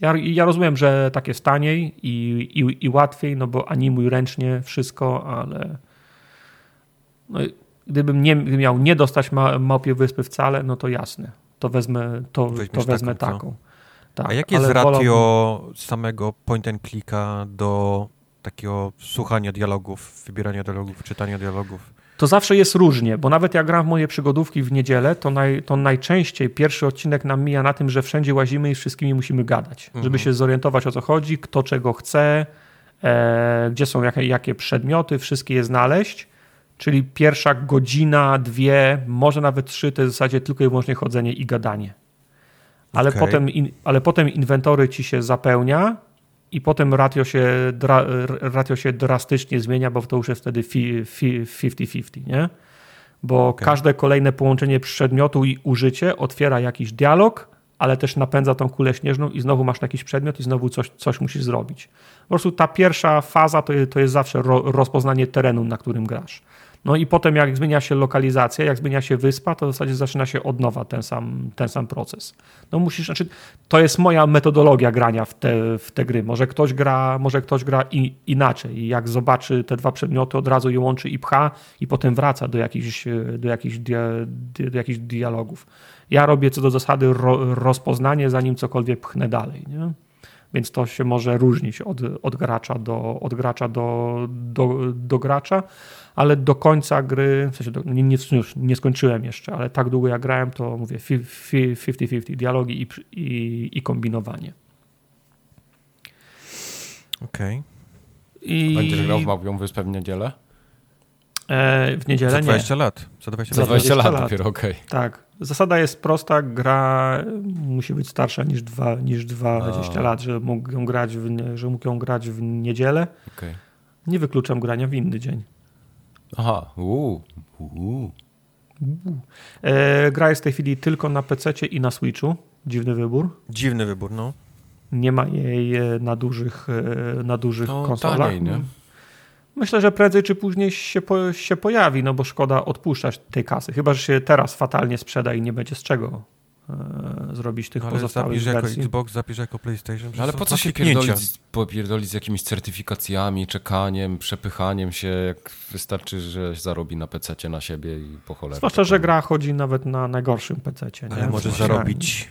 Ja, ja rozumiem, że tak jest taniej i, i, i łatwiej, no bo animuj ręcznie wszystko, ale no, gdybym nie, gdybym miał nie dostać ma, Małpie Wyspy wcale, no to jasne, to wezmę, to, to wezmę taką. taką. Tak, A jakie jest ratio samego point and clicka do takiego słuchania dialogów, wybierania dialogów, czytania dialogów? To zawsze jest różnie, bo nawet jak gram w moje przygodówki w niedzielę, to, naj, to najczęściej pierwszy odcinek nam mija na tym, że wszędzie łazimy i wszystkimi musimy gadać, mhm. żeby się zorientować o co chodzi, kto czego chce, e, gdzie są jakie, jakie przedmioty, wszystkie je znaleźć. Czyli pierwsza godzina, dwie, może nawet trzy, to jest w zasadzie tylko i wyłącznie chodzenie i gadanie ale, okay. potem, in, ale potem inwentory ci się zapełnia i potem ratio się, dra, ratio się drastycznie zmienia, bo to już jest wtedy 50-50, nie? Bo okay. każde kolejne połączenie przedmiotu i użycie otwiera jakiś dialog, ale też napędza tą kulę śnieżną i znowu masz jakiś przedmiot i znowu coś, coś musisz zrobić. Po prostu ta pierwsza faza to, to jest zawsze ro, rozpoznanie terenu, na którym grasz. No i potem jak zmienia się lokalizacja, jak zmienia się wyspa, to w zasadzie zaczyna się od nowa ten sam, ten sam proces. No musisz, znaczy, to jest moja metodologia grania w te, w te gry. Może ktoś gra, może ktoś gra i, inaczej. Jak zobaczy te dwa przedmioty, od razu je łączy i pcha i potem wraca do jakichś, do jakichś, dia, do jakichś dialogów. Ja robię co do zasady ro, rozpoznanie, zanim cokolwiek pchnę dalej. Nie? Więc to się może różnić od, od gracza, do, od gracza do, do, do gracza ale do końca gry, w sensie do, nie, nie, nie, skończyłem jeszcze, ale tak długo jak grałem, to mówię 50-50, dialogi i, i, i kombinowanie. Okej. Okay. I... Będziesz grał w Małpią Wyspę w niedzielę? E, w niedzielę Za 20 nie. lat. Za 20, Za 20 lat, lat dopiero, okej. Okay. Tak. Zasada jest prosta, gra musi być starsza niż, dwa, niż 20 lat, że mógł ją grać w, że mógł ją grać w niedzielę. Okay. Nie wykluczam grania w inny dzień. Aha, uuu, uuu. E, gra jest w tej chwili tylko na PC i na Switchu. Dziwny wybór. Dziwny wybór, no. Nie ma jej e, na dużych, e, na dużych To konsolach. taniej, nie? Myślę, że prędzej czy później się, po, się pojawi, no bo szkoda odpuszczać tej kasy. Chyba, że się teraz fatalnie sprzeda i nie będzie z czego zrobić tych Ale pozostałych zapisz jako. Xbox, zapisz jako PlayStation. No ale po co się pierdolić, popierdolić z jakimiś certyfikacjami, czekaniem, przepychaniem się, jak wystarczy, że zarobi na PC na siebie i po cholerę. Zwłaszcza, że gra chodzi nawet na najgorszym PC. Ale może zarobić,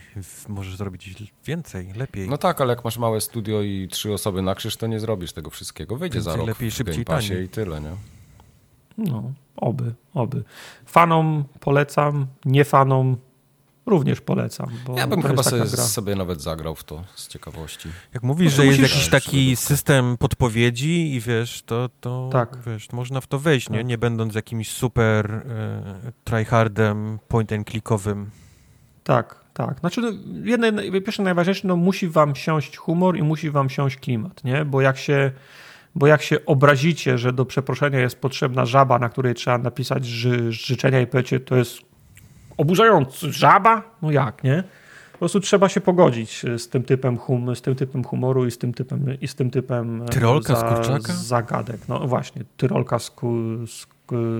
możesz zrobić więcej, lepiej. No tak, ale jak masz małe studio i trzy osoby na krzyż, to nie zrobisz tego wszystkiego. Wyjdzie za Prędzej, rok lepiej, w szybciej, Game Passie taniej. i tyle, nie? No, oby, oby. Fanom polecam, nie fanom również polecam. Bo Ja bym chyba sobie, sobie nawet zagrał w to z ciekawości. Jak mówisz, No że jest jakiś taki system podpowiedzi i wiesz, to, to Tak. wiesz, można w to wejść, nie? Tak. Nie będąc jakimś super e, tryhardem, point and clickowym. Tak, tak. Znaczy, no, jedne, pierwsze najważniejsze, no musi wam siąść humor i musi wam siąść klimat, nie? Bo jak się, bo jak się obrazicie, że do przeproszenia jest potrzebna żaba, na której trzeba napisać ży, życzenia i powiecie, to jest oburzający żaba? No jak, nie? Po prostu trzeba się pogodzić z tym typem, hum, z tym typem humoru i z tym typem, i z tym typem e, Tyrolka z kurczaka? zagadek. No właśnie, tyrolka z, ku, z,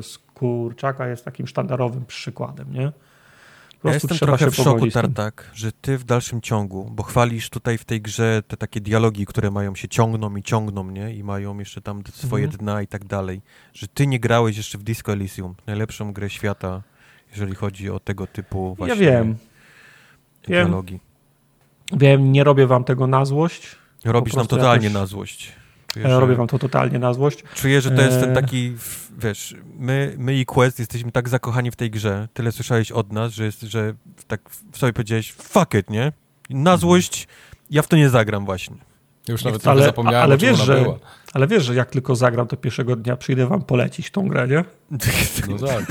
z kurczaka jest takim sztandarowym przykładem, nie? Po Ja prostu jestem trzeba trochę w się szoku. Tartak, że ty w dalszym ciągu, bo chwalisz tutaj w tej grze te takie dialogi, które mają się ciągną i ciągną, nie? I mają jeszcze tam swoje Mhm. dna i tak dalej. Że ty nie grałeś jeszcze w Disco Elysium, najlepszą grę świata, jeżeli chodzi o tego typu właśnie Ja wiem, wiem. dialogi. wiem, nie robię wam tego na złość. Robisz nam totalnie jakoś- na złość. Czuję, robię wam to totalnie na złość. Czuję, że to jest ten Eee. taki, wiesz, my, my i Quest jesteśmy tak zakochani w tej grze, tyle słyszałeś od nas, że, jest, że tak w sobie powiedziałeś, fuck it, nie? Mhm. Na złość, ja w to nie zagram właśnie. Już nawet Ale- zapomniałem, ale o czym wiesz, ona że- była. Ale wiesz, że jak tylko zagram, to pierwszego dnia przyjdę wam polecić tą grę, nie? No [LAUGHS] tak.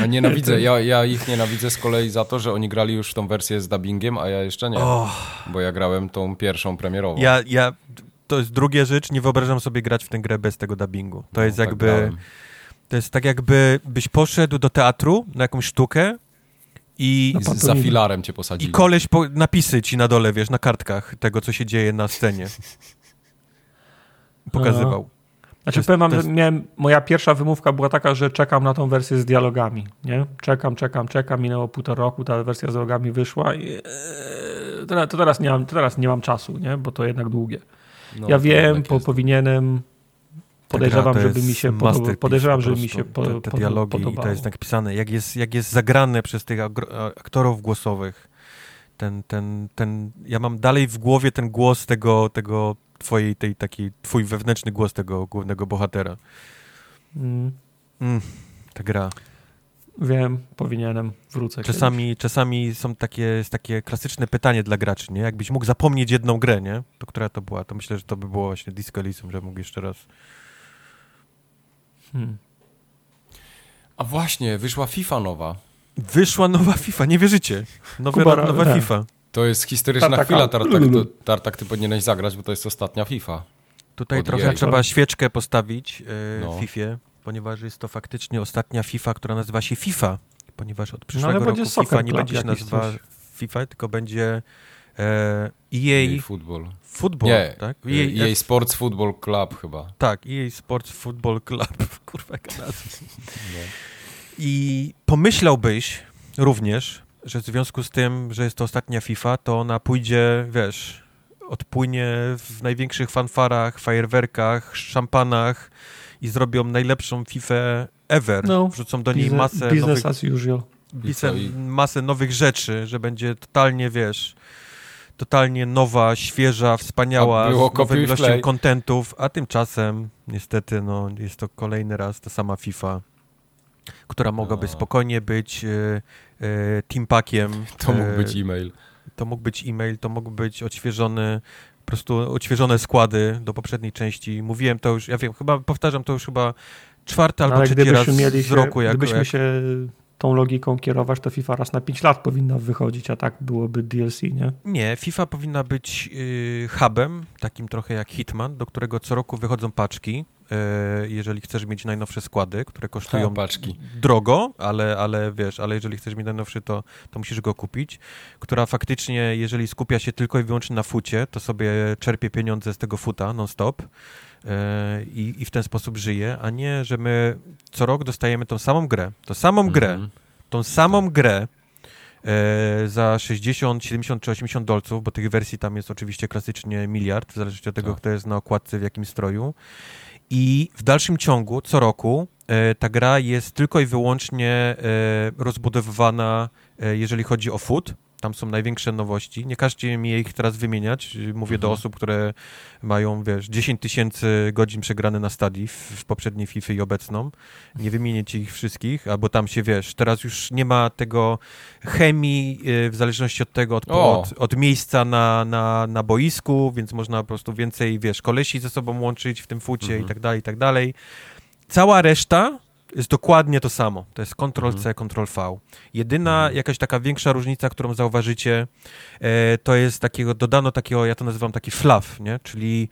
Ja nienawidzę, ja, ja ich nienawidzę z kolei za to, że oni grali już w tą wersję z dubbingiem, a ja jeszcze nie. O, Bo ja grałem tą pierwszą premierową. ja, ja, to jest druga rzecz, nie wyobrażam sobie grać w tę grę bez tego dubbingu. To No, jest tak jakby, grałem. to jest tak jakby byś poszedł do teatru na jakąś sztukę i, No I za filarem cię i posadzili. koleś po, napisy ci na dole, wiesz, na kartkach tego, co się dzieje na scenie. Pokazywał. Znaczy, jest- powiem jest- miałem, moja pierwsza wymówka była taka, że czekam na tą wersję z dialogami, nie? Czekam, czekam, czekam, minęło półtora roku, ta wersja z dialogami wyszła i e, teraz, to teraz, nie mam, to teraz nie mam czasu, nie? Bo to jednak długie. No, ja wiem, po, powinienem, podejrzewam, gra żeby mi się podoba, podejrzewam, mi się po, te, te dialogi i podobało. to jest napisane, jak jest, jak jest zagrane przez tych aktorów głosowych. Ten, ten, ten, ja mam dalej w głowie ten głos tego, tego twojej, tej takiej, twój wewnętrzny głos tego głównego bohatera. Mm, Mm, ta gra. wiem, powinienem, wrócę. Czasami, czasami są takie, jest takie klasyczne pytanie dla graczy, nie? Jakbyś mógł zapomnieć jedną grę, nie? To która to była? To myślę, że to by było właśnie Disco Elysium, że mógł jeszcze raz. Hmm. A właśnie, wyszła FIFA nowa. Wyszła nowa FIFA, nie wierzycie? Nowe, Kuba, nowa tak. FIFA. To jest historyczna Tartaka. chwila, Tartak, to, Tartak, ty powinieneś zagrać, bo to jest ostatnia FIFA. Tutaj Od trochę jej. trzeba świeczkę postawić yy, No. w FIFA, ponieważ jest to faktycznie ostatnia FIFA, która nazywa się FIFA, ponieważ od przyszłego będzie roku FIFA nie będzie się nazywała coś. FIFA, tylko będzie e, Jej EA Football. Football, Nie, tak? jej, EA, jej Sports Football Club chyba. Tak, EA Sports Football Club, [LAUGHS] kurwa. No. I pomyślałbyś również, że w związku z tym, że jest to ostatnia FIFA, to ona pójdzie, wiesz, odpłynie w największych fanfarach, fajerwerkach, szampanach i zrobią najlepszą FIFA ever. No, Wrzucą do niej Biznes, masę business nowych, as usual. masę nowych rzeczy, że będzie totalnie, wiesz, totalnie nowa, świeża, wspaniała, A było z nową ilością kontentów, a tymczasem niestety no, jest to kolejny raz ta sama FIFA, która mogłaby No. spokojnie być e, e, teampakiem. To mógł e, być e-mail. to mógł być e-mail, to mógł być odświeżony, po prostu odświeżone składy do poprzedniej części. Mówiłem to już, ja wiem, chyba powtarzam to już chyba czwarty albo No, ale trzeci raz mieli z się, roku. Jak, gdybyśmy jak, się tą logiką kierować, to FIFA raz na 5 lat powinna wychodzić, a tak byłoby DLC, nie? Nie, FIFA powinna być y, hubem, takim trochę jak Hitman, do którego co roku wychodzą paczki. e, jeżeli chcesz mieć najnowsze składy, które kosztują Ha, paczki. drogo, ale, ale wiesz, ale jeżeli chcesz mieć najnowszy, to, to musisz go kupić, która faktycznie, jeżeli skupia się tylko i wyłącznie na fucie, to sobie czerpie pieniądze z tego futa non-stop i, i w ten sposób żyje, a nie, że my co rok dostajemy tą samą grę, tą samą grę, Mhm. tą samą grę e, za 60, 70 czy 80 dolców, bo tych wersji tam jest oczywiście klasycznie miliard, w zależności od tego, Tak. kto jest na okładce, w jakim stroju. I w dalszym ciągu, co roku, e, ta gra jest tylko i wyłącznie e, rozbudowywana, e, jeżeli chodzi o food. Tam są największe nowości. Nie każcie mi ich teraz wymieniać. Mówię do Mhm. osób, które mają, wiesz, 10 tysięcy godzin przegrane na stadii w, w poprzedniej FIFA i obecną. Nie wymienię ci ich wszystkich, albo tam się, wiesz, teraz już nie ma tego chemii y, w zależności od tego, od, od, od miejsca na, na, na boisku, więc można po prostu więcej, wiesz, kolesi ze sobą łączyć w tym fucie Mhm. i tak dalej, i tak dalej. Cała reszta jest dokładnie to samo. To jest Ctrl-C, Mhm. Ctrl-V. Jedyna jakaś taka większa różnica, którą zauważycie, e, to jest takiego, dodano takiego, ja to nazywam taki fluff, nie? Czyli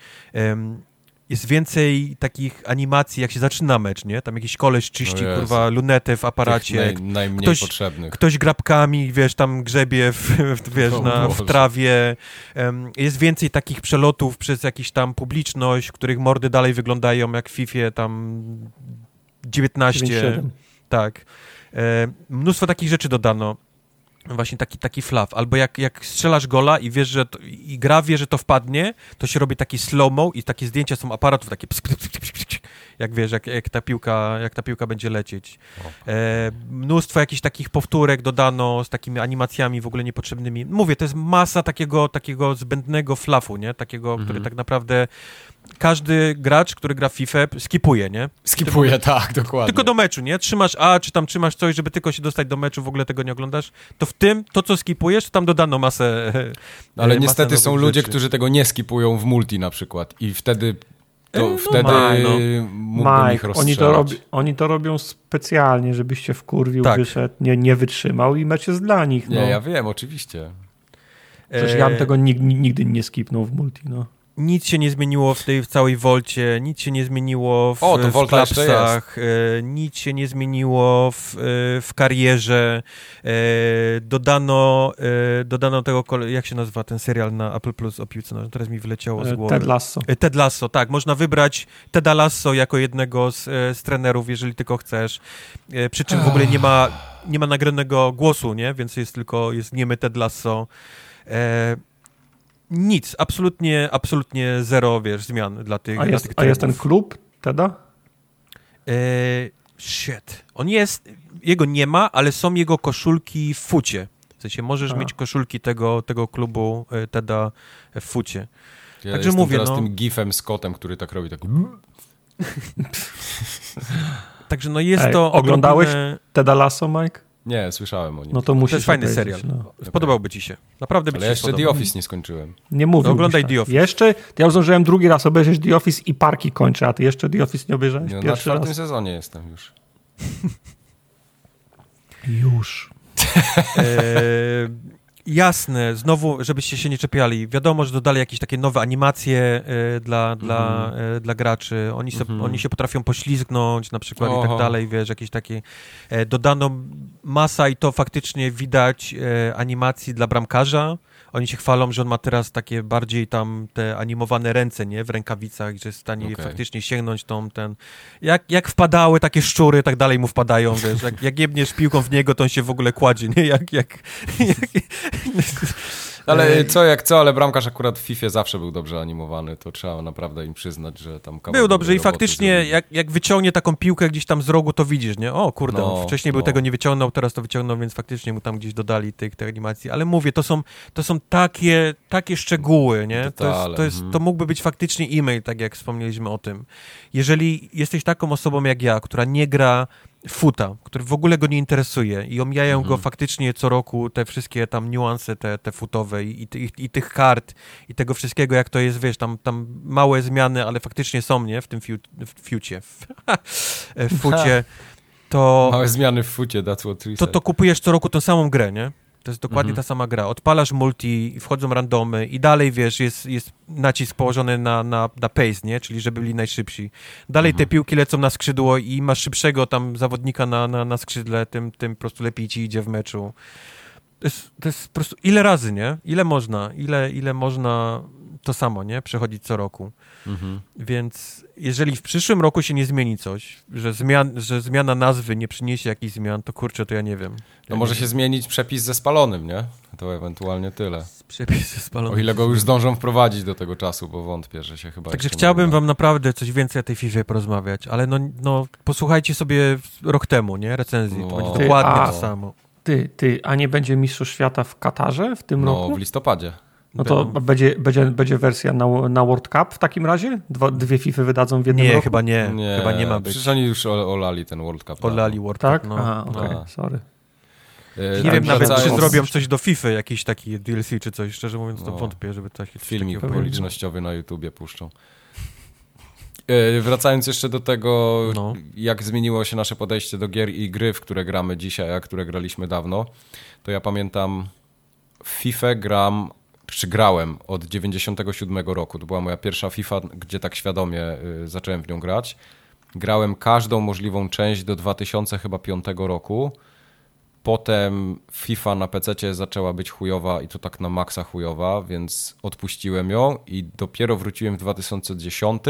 jest więcej takich animacji, jak się zaczyna mecz, nie? Tam jakiś koleś czyści, O Jezu. kurwa, lunetę w aparacie. Naj, najmniej Ktoś- potrzebnych. Ktoś grabkami, wiesz, tam grzebie w, w, wiesz, na, w trawie. Em, jest więcej takich przelotów przez jakiś tam publiczność, których mordy dalej wyglądają jak w FIFA tam 19. 97. Tak. E, mnóstwo takich rzeczy dodano. Właśnie taki, taki flaw. Albo jak, jak strzelasz gola i wiesz, że to, i gra wie, że to wpadnie, to się robi taki slow-mo i takie zdjęcia są aparatów takie psk, psk, psk, psk, psk, jak wiesz, jak, jak, ta piłka, jak ta piłka będzie lecieć. E, mnóstwo jakichś takich powtórek dodano z takimi animacjami w ogóle niepotrzebnymi. Mówię, to jest masa takiego, takiego zbędnego flafu, nie? Takiego, który Mhm. tak naprawdę każdy gracz, który gra w FIFA skipuje, nie? Skipuję, tak, dokładnie. Tylko do meczu, nie? Trzymasz A, czy tam trzymasz coś, żeby tylko się dostać do meczu, w ogóle tego nie oglądasz, to w tym, to co skipujesz, tam dodano masę No, Ale e, niestety masę są nowych ludzie, rzeczy. którzy tego nie skipują w multi na przykład i wtedy to E, no wtedy no. Mike, oni to, robi, oni to robią specjalnie, żebyś się wkurwił, Tak. wyszedł, nie, nie wytrzymał i mecz jest dla nich. No. Nie, ja wiem, oczywiście. Przecież E, ja bym tego nig, nigdy nie skipnął w multi. No. Nic się nie zmieniło w tej w całej Wolcie, nic się nie zmieniło w, O, w klapsach, e, nic się nie zmieniło w, e, w karierze. E, dodano, e, dodano tego, kole- jak się nazywa ten serial na Apple Plus o piłce nożnej? Teraz mi wyleciało z głowy. Ted Lasso. E, Ted Lasso, tak. Można wybrać Teda Lasso jako jednego z, z trenerów, jeżeli tylko chcesz. E, przy czym w ogóle nie ma, nie ma nagranego głosu, nie? Więc jest tylko, jest niemy Ted Lasso. Nic, absolutnie, absolutnie zero, wiesz, zmian dla tych A dla jest, tych a jest ten klub Teda? E, shit. On jest, jego nie ma, ale są jego koszulki w fucie. W sensie możesz A. mieć koszulki tego, tego klubu e, Teda w fucie. Ja Także mówię, teraz no. tym gifem z kotem, który tak robi, tak... Także no jest Ej, to... oglądałeś odrobinę- Teda Lasso, Mike? Nie, słyszałem o nim. No to musisz To jest fajny serial. No. Spodobałby ci się. Naprawdę by Ale ci się jeszcze spodobał. The Office nie skończyłem. Nie mówił. No oglądaj The Office. Jeszcze, ja zdążyłem drugi raz obejrzeć The Office i parki kończę, a ty jeszcze The Office nie obejrzałeś? Nie, no, na czwartym raz. sezonie jestem już. Już. [LAUGHS] E, jasne, znowu, żebyście się nie czepiali. Wiadomo, że dodali jakieś takie nowe animacje e, dla, dla, e, dla graczy. Oni, se, Mhm. oni się potrafią poślizgnąć na przykład i tak Oho. dalej, wiesz, jakieś takie... E, dodano masa i to faktycznie widać e, animacji dla bramkarza. Oni się chwalą, że on ma teraz takie bardziej tam te animowane ręce, nie, w rękawicach, że jest w stanie Okej. faktycznie sięgnąć tą, ten... Jak, jak wpadały takie szczury, tak dalej mu wpadają, [LAUGHS] wiesz, jak, jak jebniesz piłką w niego, to on się w ogóle kładzie, nie, jak... jak, [LAUGHS] jak Ale E, co jak co, ale bramkarz akurat w FIFA zawsze był dobrze animowany, to trzeba naprawdę im przyznać, że tam Był dobrze i faktycznie jak, jak wyciągnie taką piłkę gdzieś tam z rogu, to widzisz, nie? O kurde, No, wcześniej był no. tego nie wyciągnął, teraz to wyciągnął, więc faktycznie mu tam gdzieś dodali tych, tych animacji. Ale mówię, to są, to są takie, takie szczegóły, nie? To, jest, to, jest, mhm. to mógłby być faktycznie e-mail, tak jak wspomnieliśmy o tym. Jeżeli jesteś taką osobą jak ja, która nie gra futa, który w ogóle go nie interesuje i omijają Mhm. go faktycznie co roku te wszystkie tam niuanse te, te futowe i, i, i tych kart i tego wszystkiego, jak to jest, wiesz, tam, tam małe zmiany, ale faktycznie są, nie? W tym fiu, w fiucie, w, [LAUGHS] w fucie, [LAUGHS] to, Małe zmiany w fucie, that's what she to, to kupujesz co roku tą samą grę, nie? To jest dokładnie ta sama gra. Odpalasz multi, wchodzą randomy i dalej, wiesz, jest, jest nacisk położony na, na, na pace, nie? Czyli żeby byli najszybsi. Dalej te piłki lecą na skrzydło i masz szybszego tam zawodnika na, na, na skrzydle, tym, tym po prostu lepiej ci idzie w meczu. To jest, to jest po prostu ile razy, nie? Ile można? Ile, ile można to samo, nie? Przechodzić co roku. Mhm. Więc jeżeli w przyszłym roku się nie zmieni coś, że, zmian, że zmiana nazwy nie przyniesie jakichś zmian, to kurczę, to ja nie wiem. No może nie się zmienić przepis ze spalonym, nie? To ewentualnie tyle. wiem. Przepisy spalone. O ile go już zdążą wprowadzić do tego czasu, bo wątpię, że się chyba Także nie chciałbym wam naprawdę coś więcej o tej FIFA porozmawiać, ale no, no posłuchajcie sobie rok temu, nie? Recenzji. To No. będzie Ty, dokładnie a- to samo. Ty, ty, a nie będzie Mistrzostw Świata w Katarze w tym No, roku? w listopadzie. No to Będą- będzie, będzie, będzie wersja na, na World Cup w takim razie? Dwa, dwie FIFA wydadzą w jednym Nie, roku? chyba nie, chyba nie ma być. Przecież oni już o- olali ten World Cup. Olali World Tak? Cup, no. Aha, no. okej, no. sorry. E, Nie tak wiem nawet, czy zrobią coś do FIFA, jakiś taki DLC czy coś. Szczerze mówiąc, to No. wątpię, żeby taki Filmik okolicznościowy na YouTubie puszczą. E, Wracając jeszcze do tego, No. jak zmieniło się nasze podejście do gier i gry, w które gramy dzisiaj, a które graliśmy dawno, to ja pamiętam w FIFA gram, czy grałem od 97 roku. To była moja pierwsza FIFA, gdzie tak świadomie y, zacząłem w nią grać. Grałem każdą możliwą część do 2005 roku. Potem FIFA na PC zaczęła być chujowa i to tak na maksa chujowa, więc odpuściłem ją i dopiero wróciłem w 2010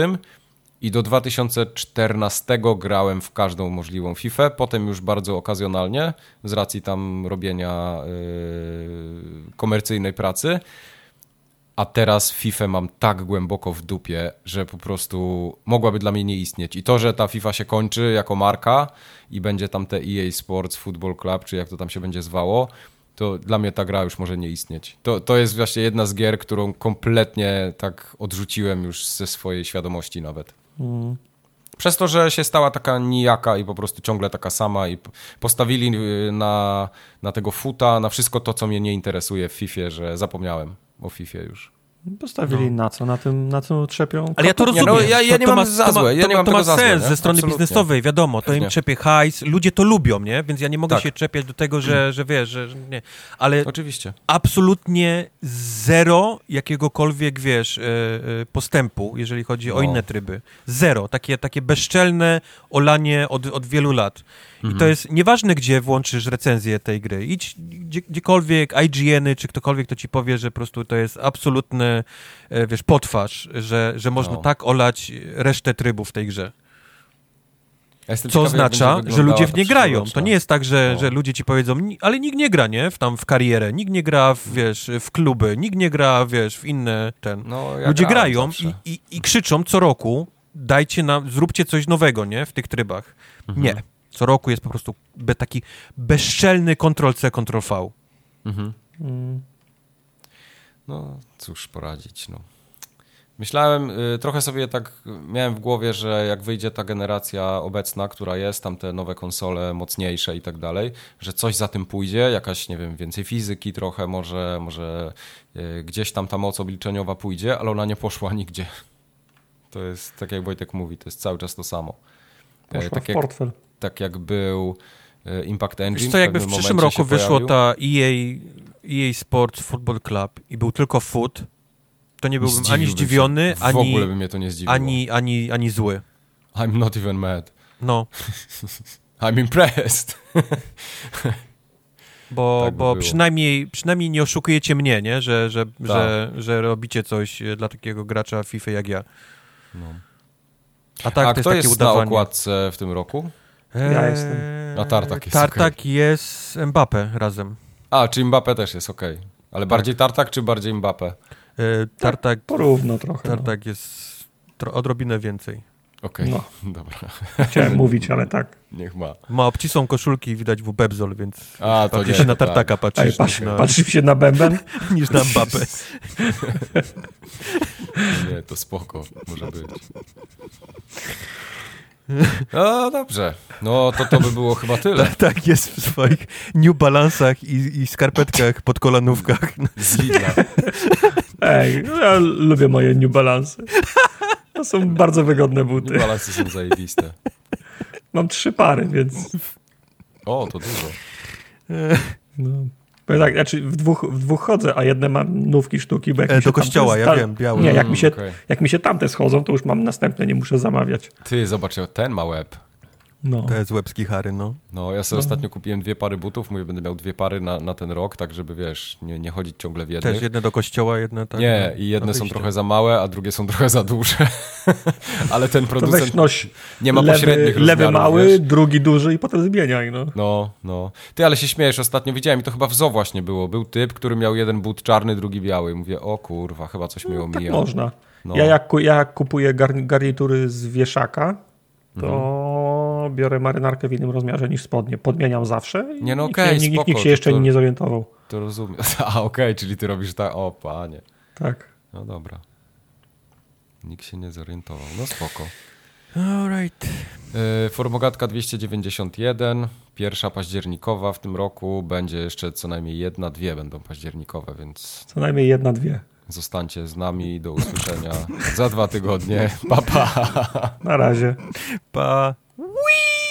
i do 2014 grałem w każdą możliwą FIFA, potem już bardzo okazjonalnie z racji tam robienia yy, komercyjnej pracy. A teraz FIFA mam tak głęboko w dupie, że po prostu mogłaby dla mnie nie istnieć. I to, że ta FIFA się kończy jako marka i będzie tam te EA Sports Football Club, czy jak to tam się będzie zwało, to dla mnie ta gra już może nie istnieć. To, to jest właśnie jedna z gier, którą kompletnie tak odrzuciłem już ze swojej świadomości nawet. Przez to, że się stała taka nijaka i po prostu ciągle taka sama i postawili y, na, na tego futa, na wszystko to, co mnie nie interesuje w FIFA, że zapomniałem o FIFA już. Postawili na co? Na tym, na co trzepią? Ale ja to Nie, rozumiem. no, ja- ja To- nie to mam ma- za to złe, ma- ja to nie ma- mam To ma złe, sens nie? ze strony Absolutnie. biznesowej, wiadomo. To im czepie hajs, ludzie to lubią, nie? Więc ja nie mogę Tak. się czepiać do tego, że, że wiesz, że że nie. Ale Oczywiście. absolutnie zero jakiegokolwiek, wiesz, e, e, postępu, jeżeli chodzi o No. inne tryby. Zero. Takie, takie bezczelne olanie od, od wielu lat. I to Mhm. jest nieważne, gdzie włączysz recenzję tej gry. Idź gdzie, gdziekolwiek, IGN-y, czy ktokolwiek to ci powie, że po prostu to jest absolutny, e, wiesz, potwarz, że, że można No. tak olać resztę trybów w tej grze. Ja Co ciekawy, oznacza, że ludzie w nie grają. To nie jest tak, że, No. że ludzie ci powiedzą, "Ni- ale nikt nie gra, nie? W, tam w karierę, nikt nie gra w, wiesz, w kluby, nikt nie gra, wiesz, w inne ten. No, ja ludzie grają i, i, i krzyczą co roku, dajcie nam, zróbcie coś nowego, nie? W tych trybach. Mhm. Nie. Co roku jest po prostu be, taki bezczelny Ctrl-C, Ctrl-V. Mhm. Mm. No, cóż poradzić, no. Myślałem, y, trochę sobie tak miałem w głowie, że jak wyjdzie ta generacja obecna, która jest, tam te nowe konsole mocniejsze i tak dalej, że coś za tym pójdzie, jakaś, nie wiem, więcej fizyki trochę, może, może y, gdzieś tam ta moc obliczeniowa pójdzie, ale ona nie poszła nigdzie. To jest, tak jak Wojtek mówi, to jest cały czas to samo. E, Poszła tak, w jak, portfel. tak jak był Impact Engine. Wiesz co, jakby w pewnym przyszłym roku wyszło ta EA, EA Sports Football Club i był tylko foot, to nie byłbym ani się. zdziwiony, W ani, ogóle by mnie to nie zdziwiło. ani, ani, ani zły. I'm not even mad. No, [LAUGHS] I'm impressed. [LAUGHS] bo, Tak by bo było. przynajmniej, przynajmniej nie oszukujecie mnie, nie? Że, że, Tak. że, że robicie coś e, dla takiego gracza FIFA jak ja. No. A tak, A to kto jest jest na okładce w tym roku? Ja Eee, jestem. A Tartak jest Tartak jest Mbappe razem. A, czy Mbappe też jest, okej. Ale bardziej Tartak, czy bardziej Mbappe? E, Tartak, Porówno trochę. No. Tartak jest tro, odrobinę więcej. Okej, No. [LAUGHS] dobra, Chciałem mówić, ale tak. niech ma. Ma obcisłą koszulki, widać w Bebzol, więc A, to nie, się na to Tartaka Ej, patrzysz patrz, na, patrzysz się na bęben? [LAUGHS] niż na Mbappe. [LAUGHS] Nie, to spoko, może być. No dobrze, no to to by było chyba tyle. [LAUGHS] tak jest w swoich New Balansach i, i skarpetkach pod kolanówkach. [LAUGHS] Z Lidla. Ej, no ja lubię moje New Balance. To są bardzo wygodne buty. Balansy są zajebiste. Mam trzy pary, więc O, to dużo. no. Bo tak, znaczy w dwóch, w dwóch chodzę, a jedne mam nówki sztuki, bo jak E, mi się do kościoła, tamte ja wiem, białe. Nie, jak Mm, mi, się, okej. jak mi się tamte schodzą, to już mam następne, nie muszę zamawiać. Ty, zobacz, ten ma łeb. No. To jest łebski Harry, no. No, ja sobie ostatnio kupiłem dwie pary butów, mówię, będę miał dwie pary na, na ten rok, tak żeby, wiesz, nie, nie chodzić ciągle w jednych. Też jedne do kościoła, jedne tak. nie, i jedne są trochę za małe, a drugie są trochę za duże. [LAUGHS] Ale ten producent noś nie ma lewy, pośrednich lewy mały, wiesz. drugi duży i potem zmieniaj, no. No, no. Ty, ale się śmiejesz, ostatnio widziałem i to chyba w zoo właśnie było. Był typ, który miał jeden but czarny, drugi biały. Mówię, o kurwa, chyba coś mi Tak omija. można. No. Ja, jak, ja jak kupuję garni- garnitury z wieszaka, to Mhm. Biorę marynarkę w innym rozmiarze niż spodnie. Podmieniam zawsze i Nie, no nikt, okej, nikt, nikt, spoko, nikt się jeszcze to- nie zorientował. To rozumiem. [LAUGHS] A, okej, czyli ty robisz tak, o panie. Tak. No dobra. Nikt się nie zorientował. No spoko. Alright. Yy, Formogatka 291, pierwsza październikowa w tym roku. Będzie jeszcze co najmniej jedna, dwie będą październikowe, więc Co najmniej jedna, dwie. zostańcie z nami. Do usłyszenia za dwa tygodnie. Pa, pa. Na razie. Pa. Okej.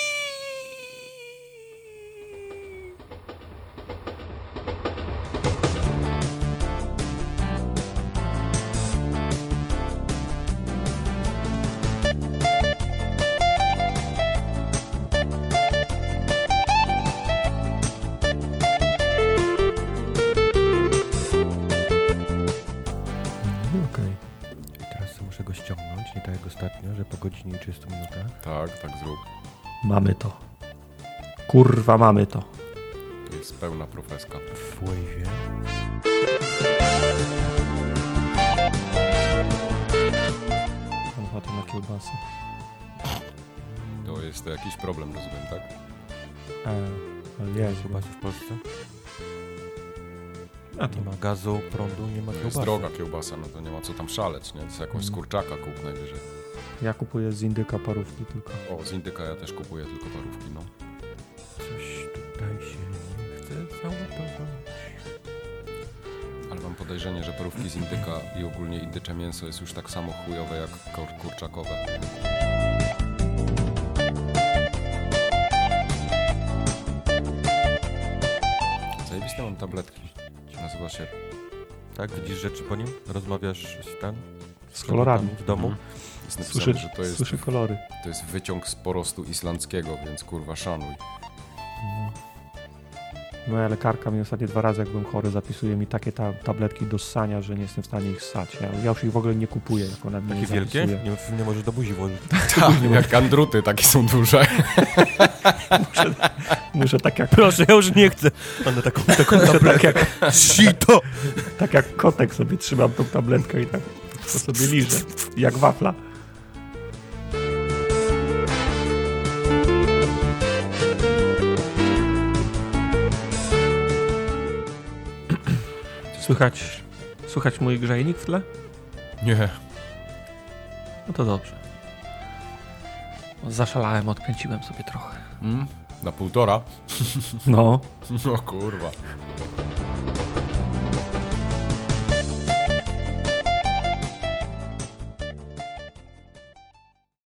Mamy to. Kurwa, mamy to. To jest pełna profeska. W wave'ie. Mam ochotę na kiełbasy. To jest to jakiś problem, rozumiem, tak? E, Jezu. Kiełbasy w Polsce? A to Nie ma gazu, prądu, nie ma To jest kiełbasy. droga kiełbasa, no to nie ma co tam szaleć, nie? To jest jakąś z kurczaka kup najwyżej. Ja kupuję z indyka parówki tylko. O, z indyka ja też kupuję tylko parówki, no. Coś tutaj się nie chce załapać. Ale mam podejrzenie, że parówki z indyka i ogólnie indycze mięso jest już tak samo chujowe jak kur- kurczakowe. Zajebiste mam tabletki. Nazywa się... Tak, widzisz rzeczy po nim? Rozmawiasz z ten? Z kolorami. W domu? Jest napisane, Słyszę, że to jest, słyszę kolory. to jest wyciąg z porostu islandzkiego, więc kurwa szanuj. Moja lekarka mi ostatnie dwa razy, jak byłem chory, zapisuje mi takie ta tabletki do ssania, że nie jestem w stanie ich ssać. Ja, ja już ich w ogóle nie kupuję, jak ona Takie je wielkie? Nie, nie możesz do buzi włożyć. [LAUGHS] Tak, jak andruty, takie są duże. [LAUGHS] Muszę tak jak, Proszę, ja już nie chcę. One taką, [LAUGHS] taką muszę tak jak, Sito! tak jak kotek sobie trzymam tą tabletkę i tak to sobie liżę. Jak wafla. Słychać, słychać mój grzejnik w tle? Nie. No to dobrze. Zaszalałem, odkręciłem sobie trochę. Mm? Na półtora? No. [LAUGHS] No kurwa.